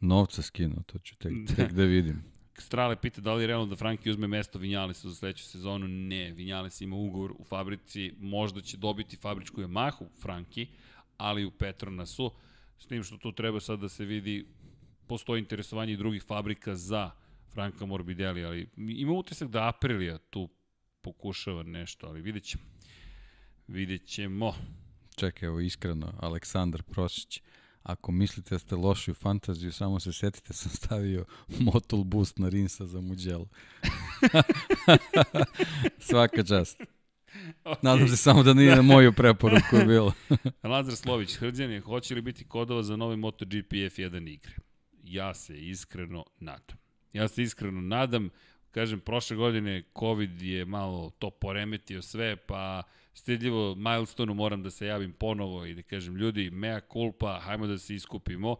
novca skinuo, to ću tek, tek da vidim. Strale pita da li je realno da Franki uzme mesto Vinjalesa za sledeću sezonu. Ne, Vinjales ima ugovor u fabrici, možda će dobiti fabričku Yamahu Franki, ali u Petronasu, s tim što tu treba sad da se vidi, postoji interesovanje i drugih fabrika za Franka Morbidelli, ali ima utisak da Aprilia tu pokušava nešto, ali vidjet ćemo. Vidjet ćemo. Čekaj, evo iskreno, Aleksandar Prosić. Ako mislite da ste loši u fantaziju, samo se setite, sam stavio Motul Boost na Rinsa za Muđelu. Svaka čast. Nadam se samo da nije na moju preporuku bilo. Lazar Slović, Hrđan hoće li biti kodova za nove MotoGP F1 igre? Ja se iskreno nadam. Ja se iskreno nadam, kažem, prošle godine COVID je malo to poremetio sve, pa stidljivo milestone moram da se javim ponovo i da kažem, ljudi, mea culpa, hajmo da se iskupimo,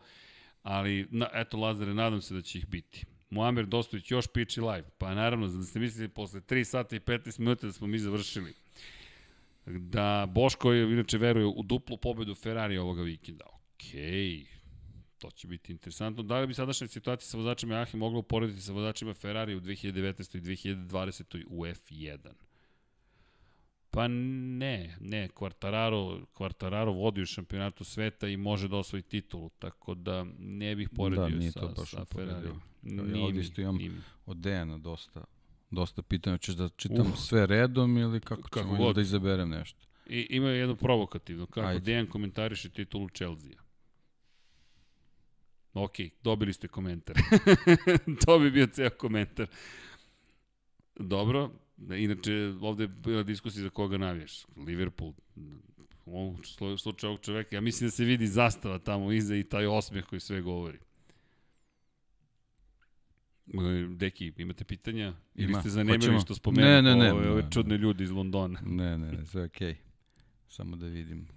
ali, na, eto, Lazare, nadam se da će ih biti. Muamer Dostović još piči live. Pa naravno, da ste mislili posle 3 sata i 15 minuta da smo mi završili. Da Boško je, inače veruje u duplu pobedu Ferrari ovoga vikenda. Okej, to će biti interesantno. Da li bi sadašnja situacija sa vozačima Ahi mogla uporediti sa vozačima Ferrari u 2019. i 2020. u F1? Pa ne, ne, Quartararo, Quartararo vodi u šampionatu sveta i može da osvoji titulu, tako da ne bih poredio Da, nije sa, to baš sa. Ferrari. Ja ovdje isto imam nije mi. od Dejana dosta, dosta pitanja. Hoćeš da čitam Uf. sve redom ili kako, Kako ćemo, god. da izaberem nešto? I, ima jedno provokativno, kako Ajde. Ajde. Dejan komentariše titulu Chelsea. Ok, dobili ste komentar. to bi bio ceo komentar. Dobro, inače ovde je bila diskusija za koga navijaš. Liverpool, u ovom slu- slučaju ovog čoveka, ja mislim da se vidi zastava tamo iza i taj osmeh koji sve govori. E, Deki, imate pitanja? Ili Ima. ste zanemili Hoćemo? što spomenuo Ne, ne, ne, ove, ove ne, čudne ljudi iz Londona? Ne, ne, ne, sve okej. Samo da vidim.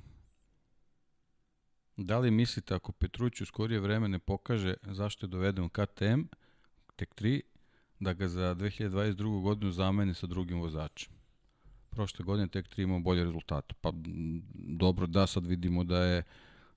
Da li mislite ako Petruć u skorije vreme ne pokaže zašto je doveden KTM, tek 3, da ga za 2022. godinu zamene sa drugim vozačem? Prošle godine tek 3 imao bolje rezultate. Pa dobro, da sad vidimo da je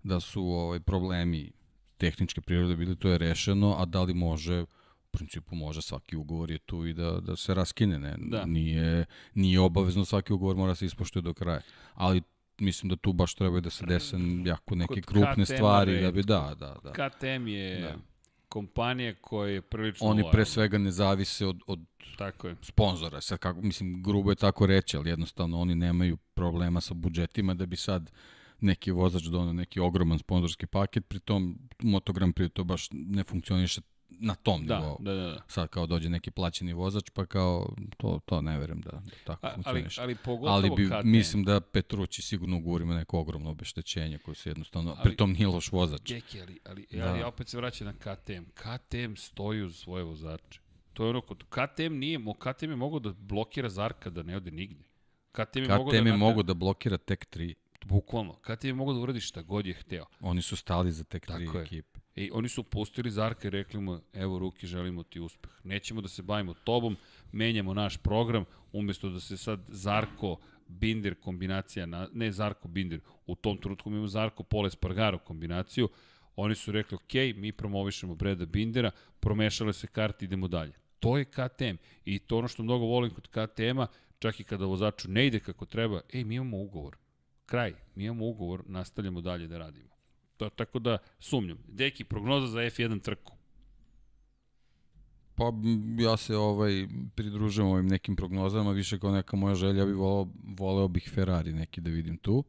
da su ovaj problemi tehničke prirode bili, to je rešeno, a da li može, u principu može, svaki ugovor je tu i da, da se raskine, ne? Da. Nije, nije obavezno svaki ugovor mora se ispoštuje do kraja. Ali mislim da tu baš treba da se dese jako neke Kod krupne KTM-a stvari, da bi, retko. da, da, da. KTM je Da. Kompanija koja je prilično Oni pre svega ne zavise od, od Tako je. sponzora. Sad kako, mislim, grubo je tako reći, ali jednostavno oni nemaju problema sa budžetima da bi sad neki vozač donao neki ogroman sponzorski paket, pritom Moto Grand Prix to baš ne funkcioniše na tom Da, nivou. da, da. da. Sad kao dođe neki plaćeni vozač, pa kao to, to ne verujem da, tako A, ali, ali pogotovo Ali bi, KTM. mislim da Petrući sigurno ugovor ima neko ogromno obeštećenje koje se jednostavno, Ali- pritom nije loš vozač. Deki, ali, ali Da. ja opet se vraćam na KTM. KTM stoji uz svoje vozače. To je ono, kod KTM nije, mo, KTM je mogao da blokira Zarka da ne ode nigde. KTM je mogao da... KTM je mogu da blokira tek tri. Bukvalno. KTM je mogao da uradi šta god je hteo. Oni su stali za tek tri Tako je. ekipe. I oni su pustili Zarka i rekli mu, evo Ruki, želimo ti uspeh. Nećemo da se bavimo tobom, menjamo naš program, umjesto da se sad Zarko Binder kombinacija, na, ne Zarko Binder, u tom trenutku mi imamo Zarko Pole Spargaro kombinaciju, oni su rekli, ok, mi promovišemo Breda Bindera, promešale se karte, idemo dalje. To je KTM i to ono što mnogo volim kod KTM-a, čak i kada vozaču ne ide kako treba, ej, mi imamo ugovor. Kraj, mi imamo ugovor, nastavljamo dalje da radimo. To, tako da sumnjam. Deki, prognoza za F1 trku. Pa ja se ovaj pridružujem ovim nekim prognozama, više kao neka moja želja bi voleo, voleo bih Ferrari neki da vidim tu.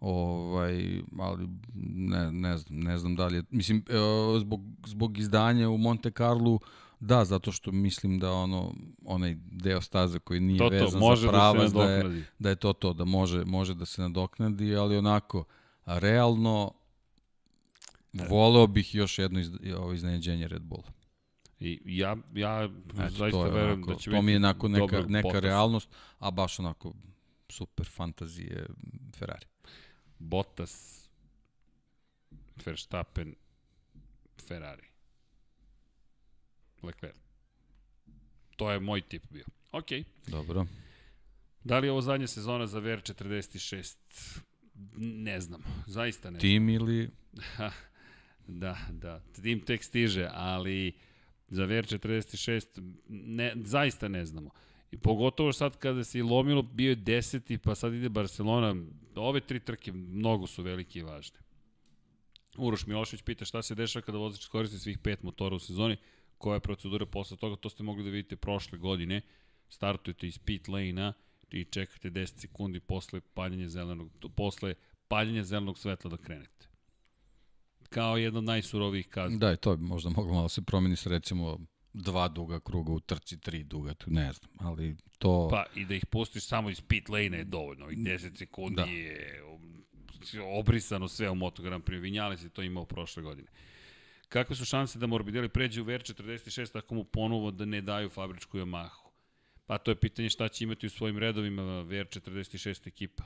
Ovaj, ali ne, ne znam, ne znam da li je, mislim, e, zbog, zbog izdanja u Monte Carlo, da, zato što mislim da ono, onaj deo staze koji nije To, vezan to, može za da se pravac, da, je, da je to to, da može, može da se nadoknadi, ali onako, realno, voleo bih još jedno iz, ovo iznenađenje Red Bulla. I ja, ja Eto, zaista to je verujem onako, da će to biti mi je onako neka, neka potes. realnost, a baš onako super fantazije Ferrari. Bottas, Verstappen, Ferrari. Leclerc. To je moj tip bio. Ok. Dobro. Da li je ovo zadnja sezona za VR46? Ne znam. Zaista ne znam. Tim ili... Da, da. Tim tek stiže, ali za VR46 ne, zaista ne znamo. I pogotovo sad kada se i lomilo, bio je deseti, pa sad ide Barcelona. Ove tri trke mnogo su velike i važne. Uroš Milošević pita šta se dešava kada vozač koristi svih pet motora u sezoni, koja je procedura posle toga, to ste mogli da vidite prošle godine. Startujete iz pit lane-a i čekate 10 sekundi posle paljenja zelenog, posle paljenja zelenog svetla da krenete kao jedna od najsurovijih kazni. Da, i to bi možda moglo malo se promeni sa recimo dva duga kruga u trci, tri duga, tu ne znam, ali to... Pa i da ih pustiš samo iz pit lane je dovoljno. I 10 sekundi Da. je obrisano sve u Moto Grand Prix. Vinjali se to imao prošle godine. Kakve su šanse da Morbidelli pređe u VR46 ako mu ponovo da ne daju fabričku Yamahu? Pa to je pitanje šta će imati u svojim redovima VR46 ekipa.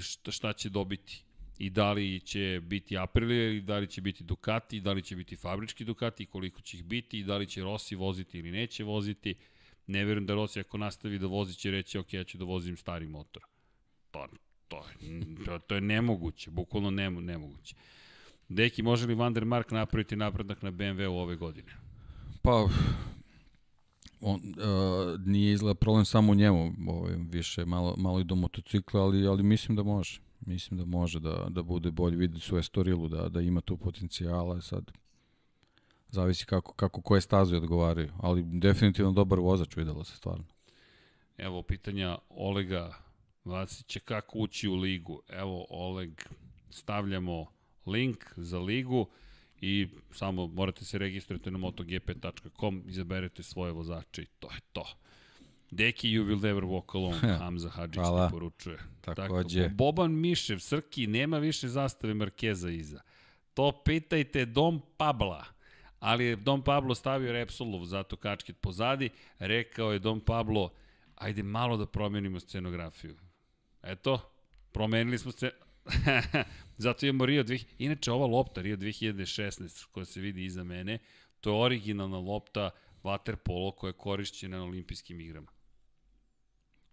Šta, šta će dobiti? I da li će biti Aprilia, i da li će biti Ducati, da li će biti fabrički Ducati, koliko će ih biti, i da li će Rossi voziti ili neće voziti. Ne verujem da Rossi ako nastavi da vozi će reći ok, ja ću da vozim stari motor. To, to, je, to, to je nemoguće, bukvalno nemo, nemoguće. Deki, može li Van der Mark napraviti napredak na BMW u ove godine? Pa, on, uh, nije izgleda problem samo njemu, ovaj, više malo, malo i do motocikla, ali, ali mislim da može. Mislim da može da, da bude bolji, vidi su Estorilu, da, da ima tu potencijala, sad zavisi kako, kako koje staze odgovaraju, ali definitivno dobar vozač videlo se stvarno. Evo pitanja Olega Vasića kako ući u ligu. Evo Oleg, stavljamo link za ligu i samo morate se registrujete na motogp.com, izaberete svoje vozače i to je to. Deki, you will never walk alone, Hamza Hadžić Hvala. ti poručuje. Takođe. Tako, Boban Mišev, Srki, nema više zastave Markeza iza. To pitajte Dom Pabla. Ali je Dom Pablo stavio Repsolov, zato kačket pozadi. Rekao je Dom Pablo, ajde malo da promenimo scenografiju. Eto, promenili smo se... zato imamo Rio 2000... Inače, ova lopta, Rio 2016, koja se vidi iza mene, to je originalna lopta Waterpolo koja je korišćena na olimpijskim igrama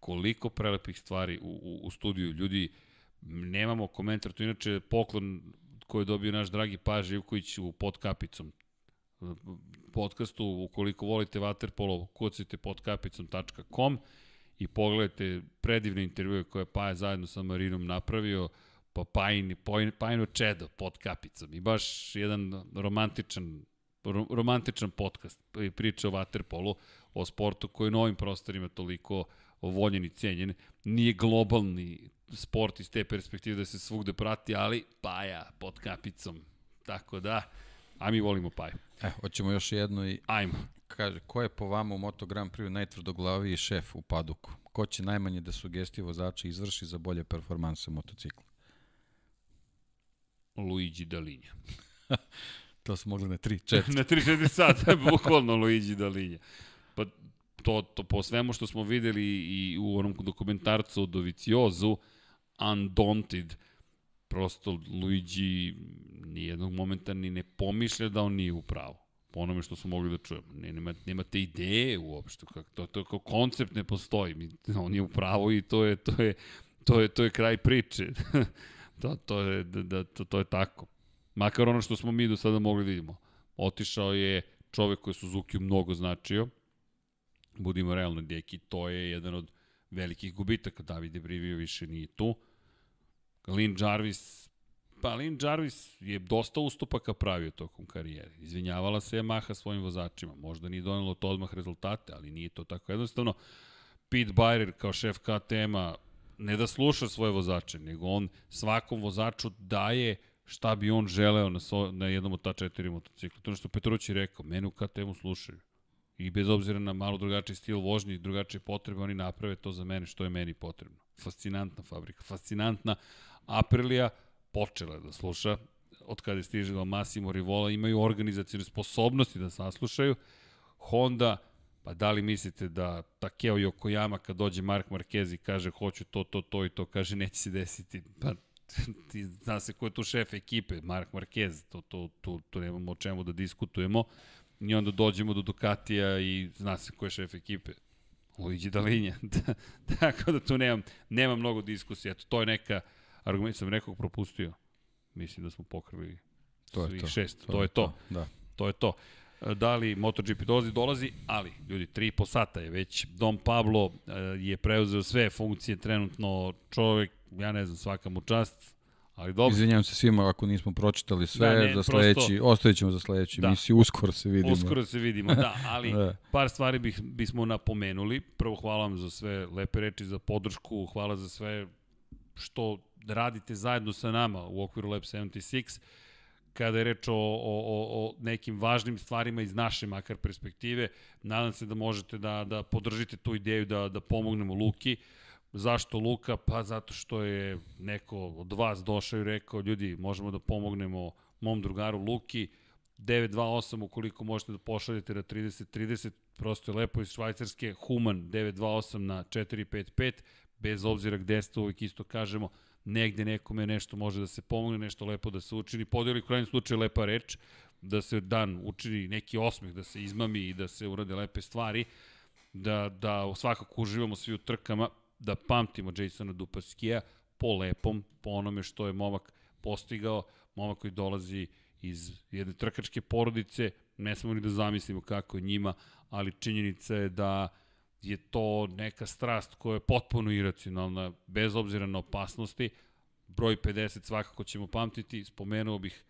koliko prelepih stvari u, u, u studiju. Ljudi, nemamo komentar, to inače poklon koji je dobio naš dragi Pa Živković u podkapicom podcastu, ukoliko volite Waterpolo, kucajte podkapicom.com i pogledajte predivne intervjue koje Pa je zajedno sa Marinom napravio, pa Pajin, Pajino Čedo pod kapicom i baš jedan romantičan ro- romantičan podcast priča o Waterpolu, o sportu koji na ovim prostorima toliko voljen i cenjen. Nije globalni sport iz te perspektive da se svugde prati, ali Paja pod kapicom. Tako da, a mi volimo Paju. E, hoćemo još jedno i Ajmo. kaže, ko je po vama u Moto Grand Prix najtvrdoglaviji šef u paduku? Ko će najmanje da sugestije vozača izvrši za bolje performanse motocikla? Luigi Dalinja. To smo mogli na 3, 4. na 3-4 sata, bukvalno Luigi Dalinja. Pa to, to po svemu što smo videli i u onom dokumentarcu o Doviciozu, Undaunted, prosto Luigi nijednog momenta ni ne pomišlja da on nije u pravu. Po onome što smo mogli da čujemo. Ne, nema, nemate ideje uopšte. Kako, to, to kao koncept ne postoji. On je u pravu i to je, to je, to je, to je kraj priče. to, to, je, da, da, to, to je tako. Makar ono što smo mi do sada mogli da vidimo. Otišao je čovek koji je Suzuki mnogo značio. Budimo realno, djeki, to je jedan od velikih gubitaka. Davide Brivio više nije tu. Lin Jarvis, pa Lin Jarvis je dosta ustupaka pravio tokom karijere. Izvinjavala se Yamaha svojim vozačima. Možda nije donelo to odmah rezultate, ali nije to tako jednostavno. Pete Byrer kao šef KTM-a ne da sluša svoje vozače, nego on svakom vozaču daje šta bi on želeo na, so, na jednom od ta četiri motocikla. To je što Petrući rekao, mene u KTM-u slušaju. I bez obzira na malo drugačiji stil vožnje i drugačije potrebe, oni naprave to za mene što je meni potrebno. Fascinantna fabrika, fascinantna. Aprilia počela da sluša, od kada je stižila Massimo Rivola, imaju organizacijne sposobnosti da saslušaju. Honda, pa da li mislite da Takeo Yokoyama kad dođe Mark Marquez i kaže hoću to, to, to i to, kaže neće se desiti, pa ti zna se ko je tu šef ekipe, Mark Marquez, to, to, to, to nemamo o čemu da diskutujemo. I onda dođemo do Ducatija i zna se ko je šef ekipe. Luigi Dalinja. Tako da tu nemam, nemam mnogo diskusije. Eto, to je neka, argument sam nekog propustio. Mislim da smo pokrili To je svih to. šest. To, to je to. Da. To je to. Da li MotoGP dolazi? Dolazi, ali, ljudi, 3,5 sata je već. Dom Pablo e, je preuzeo sve funkcije trenutno. Čovek, ja ne znam, svaka mu čast. Ali dobro, Izvinjam se svima ako nismo pročitali sve, Da, ne, za prosto- sledeći, ostavit ćemo za sledeći Da. emisiju, uskoro se vidimo. uskoro se vidimo, da, ali Da. par stvari bih, bismo napomenuli. Prvo, hvala vam za sve lepe reči, za podršku, hvala za sve što radite zajedno sa nama u okviru Lab 76 kada je reč o, o, o, o nekim važnim stvarima iz naše makar perspektive. Nadam se da možete da, da podržite tu ideju da, da pomognemo Luki. Zašto Luka? Pa zato što je neko od vas došao i rekao, ljudi, možemo da pomognemo mom drugaru Luki. 928 ukoliko možete da pošaljete na 3030, prosto je lepo iz Švajcarske, Human 928 na 455, bez obzira gde ste uvijek isto kažemo, negde nekome nešto može da se pomogne, nešto lepo da se učini, podeli u krajnjem slučaju lepa reč, da se dan učini neki osmeh, da se izmami i da se urade lepe stvari, da, da svakako uživamo svi u trkama, da pamtimo Jasona Dupaskija po lepom, po onome što je momak postigao, momak koji dolazi iz jedne trkačke porodice, ne smemo ni da zamislimo kako je njima, ali činjenica je da je to neka strast koja je potpuno iracionalna, bez obzira na opasnosti. Broj 50 svakako ćemo pamtiti, spomenuo bih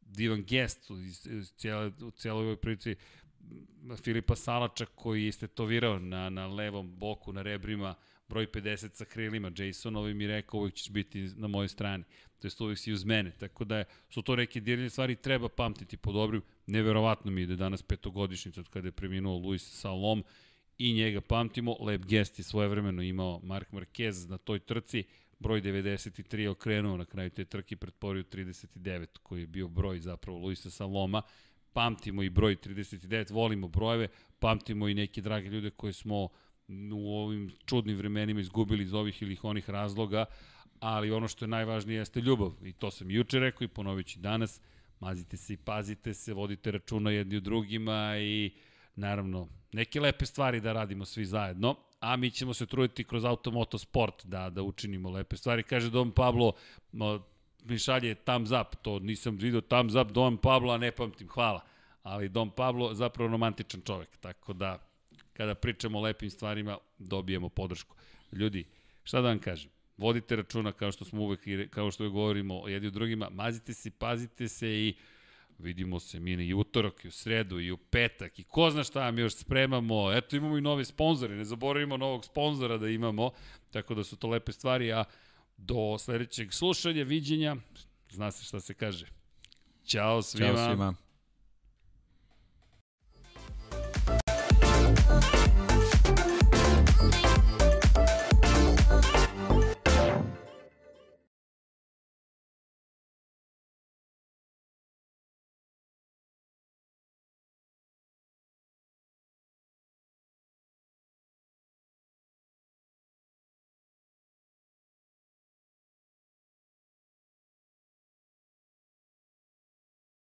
divan gest iz, iz cijele, u cijeloj ovoj prici Filipa Salača koji je istetovirao na, na levom boku, na rebrima, broj 50 sa krilima Jasonovim i rekao uvijek ćeš biti na mojoj strani. To jest uvijek si uz mene. Tako da su to neke dirne stvari treba pamtiti po dobrim. Neverovatno mi je da danas petogodišnjica od kada je preminuo Luis Salom i njega pamtimo. Lep gest je svojevremeno imao Mark Marquez na toj trci, broj 93 je okrenuo na kraju te trke pretporio 39, koji je bio broj zapravo Luisa Saloma. Pamtimo i broj 39, volimo brojeve, pamtimo i neke drage ljude koje smo u ovim čudnim vremenima izgubili iz ovih ili onih razloga, ali ono što je najvažnije jeste ljubav. I to sam juče rekao i ponovit ću danas. Mazite se i pazite se, vodite računa jedni u drugima i naravno neke lepe stvari da radimo svi zajedno, a mi ćemo se truditi kroz automoto sport da, da učinimo lepe stvari. Kaže Don Pablo, mi šalje thumbs up, to nisam vidio thumbs up Don Pablo, a ne pamtim, hvala. Ali Don Pablo zapravo romantičan čovek, tako da kada pričamo o lepim stvarima dobijemo podršku. Ljudi, šta da vam kažem? Vodite računa kao što smo uvek kao što govorimo jedni u drugima, mazite se, pazite se i vidimo se mi i utorak i u sredu i u petak i ko zna šta mi još spremamo. Eto imamo i nove sponzore, ne zaboravimo novog sponzora da imamo, tako da su to lepe stvari, a do sledećeg slušanja, viđenja, zna se šta se kaže. Ćao svima. Ćao svima.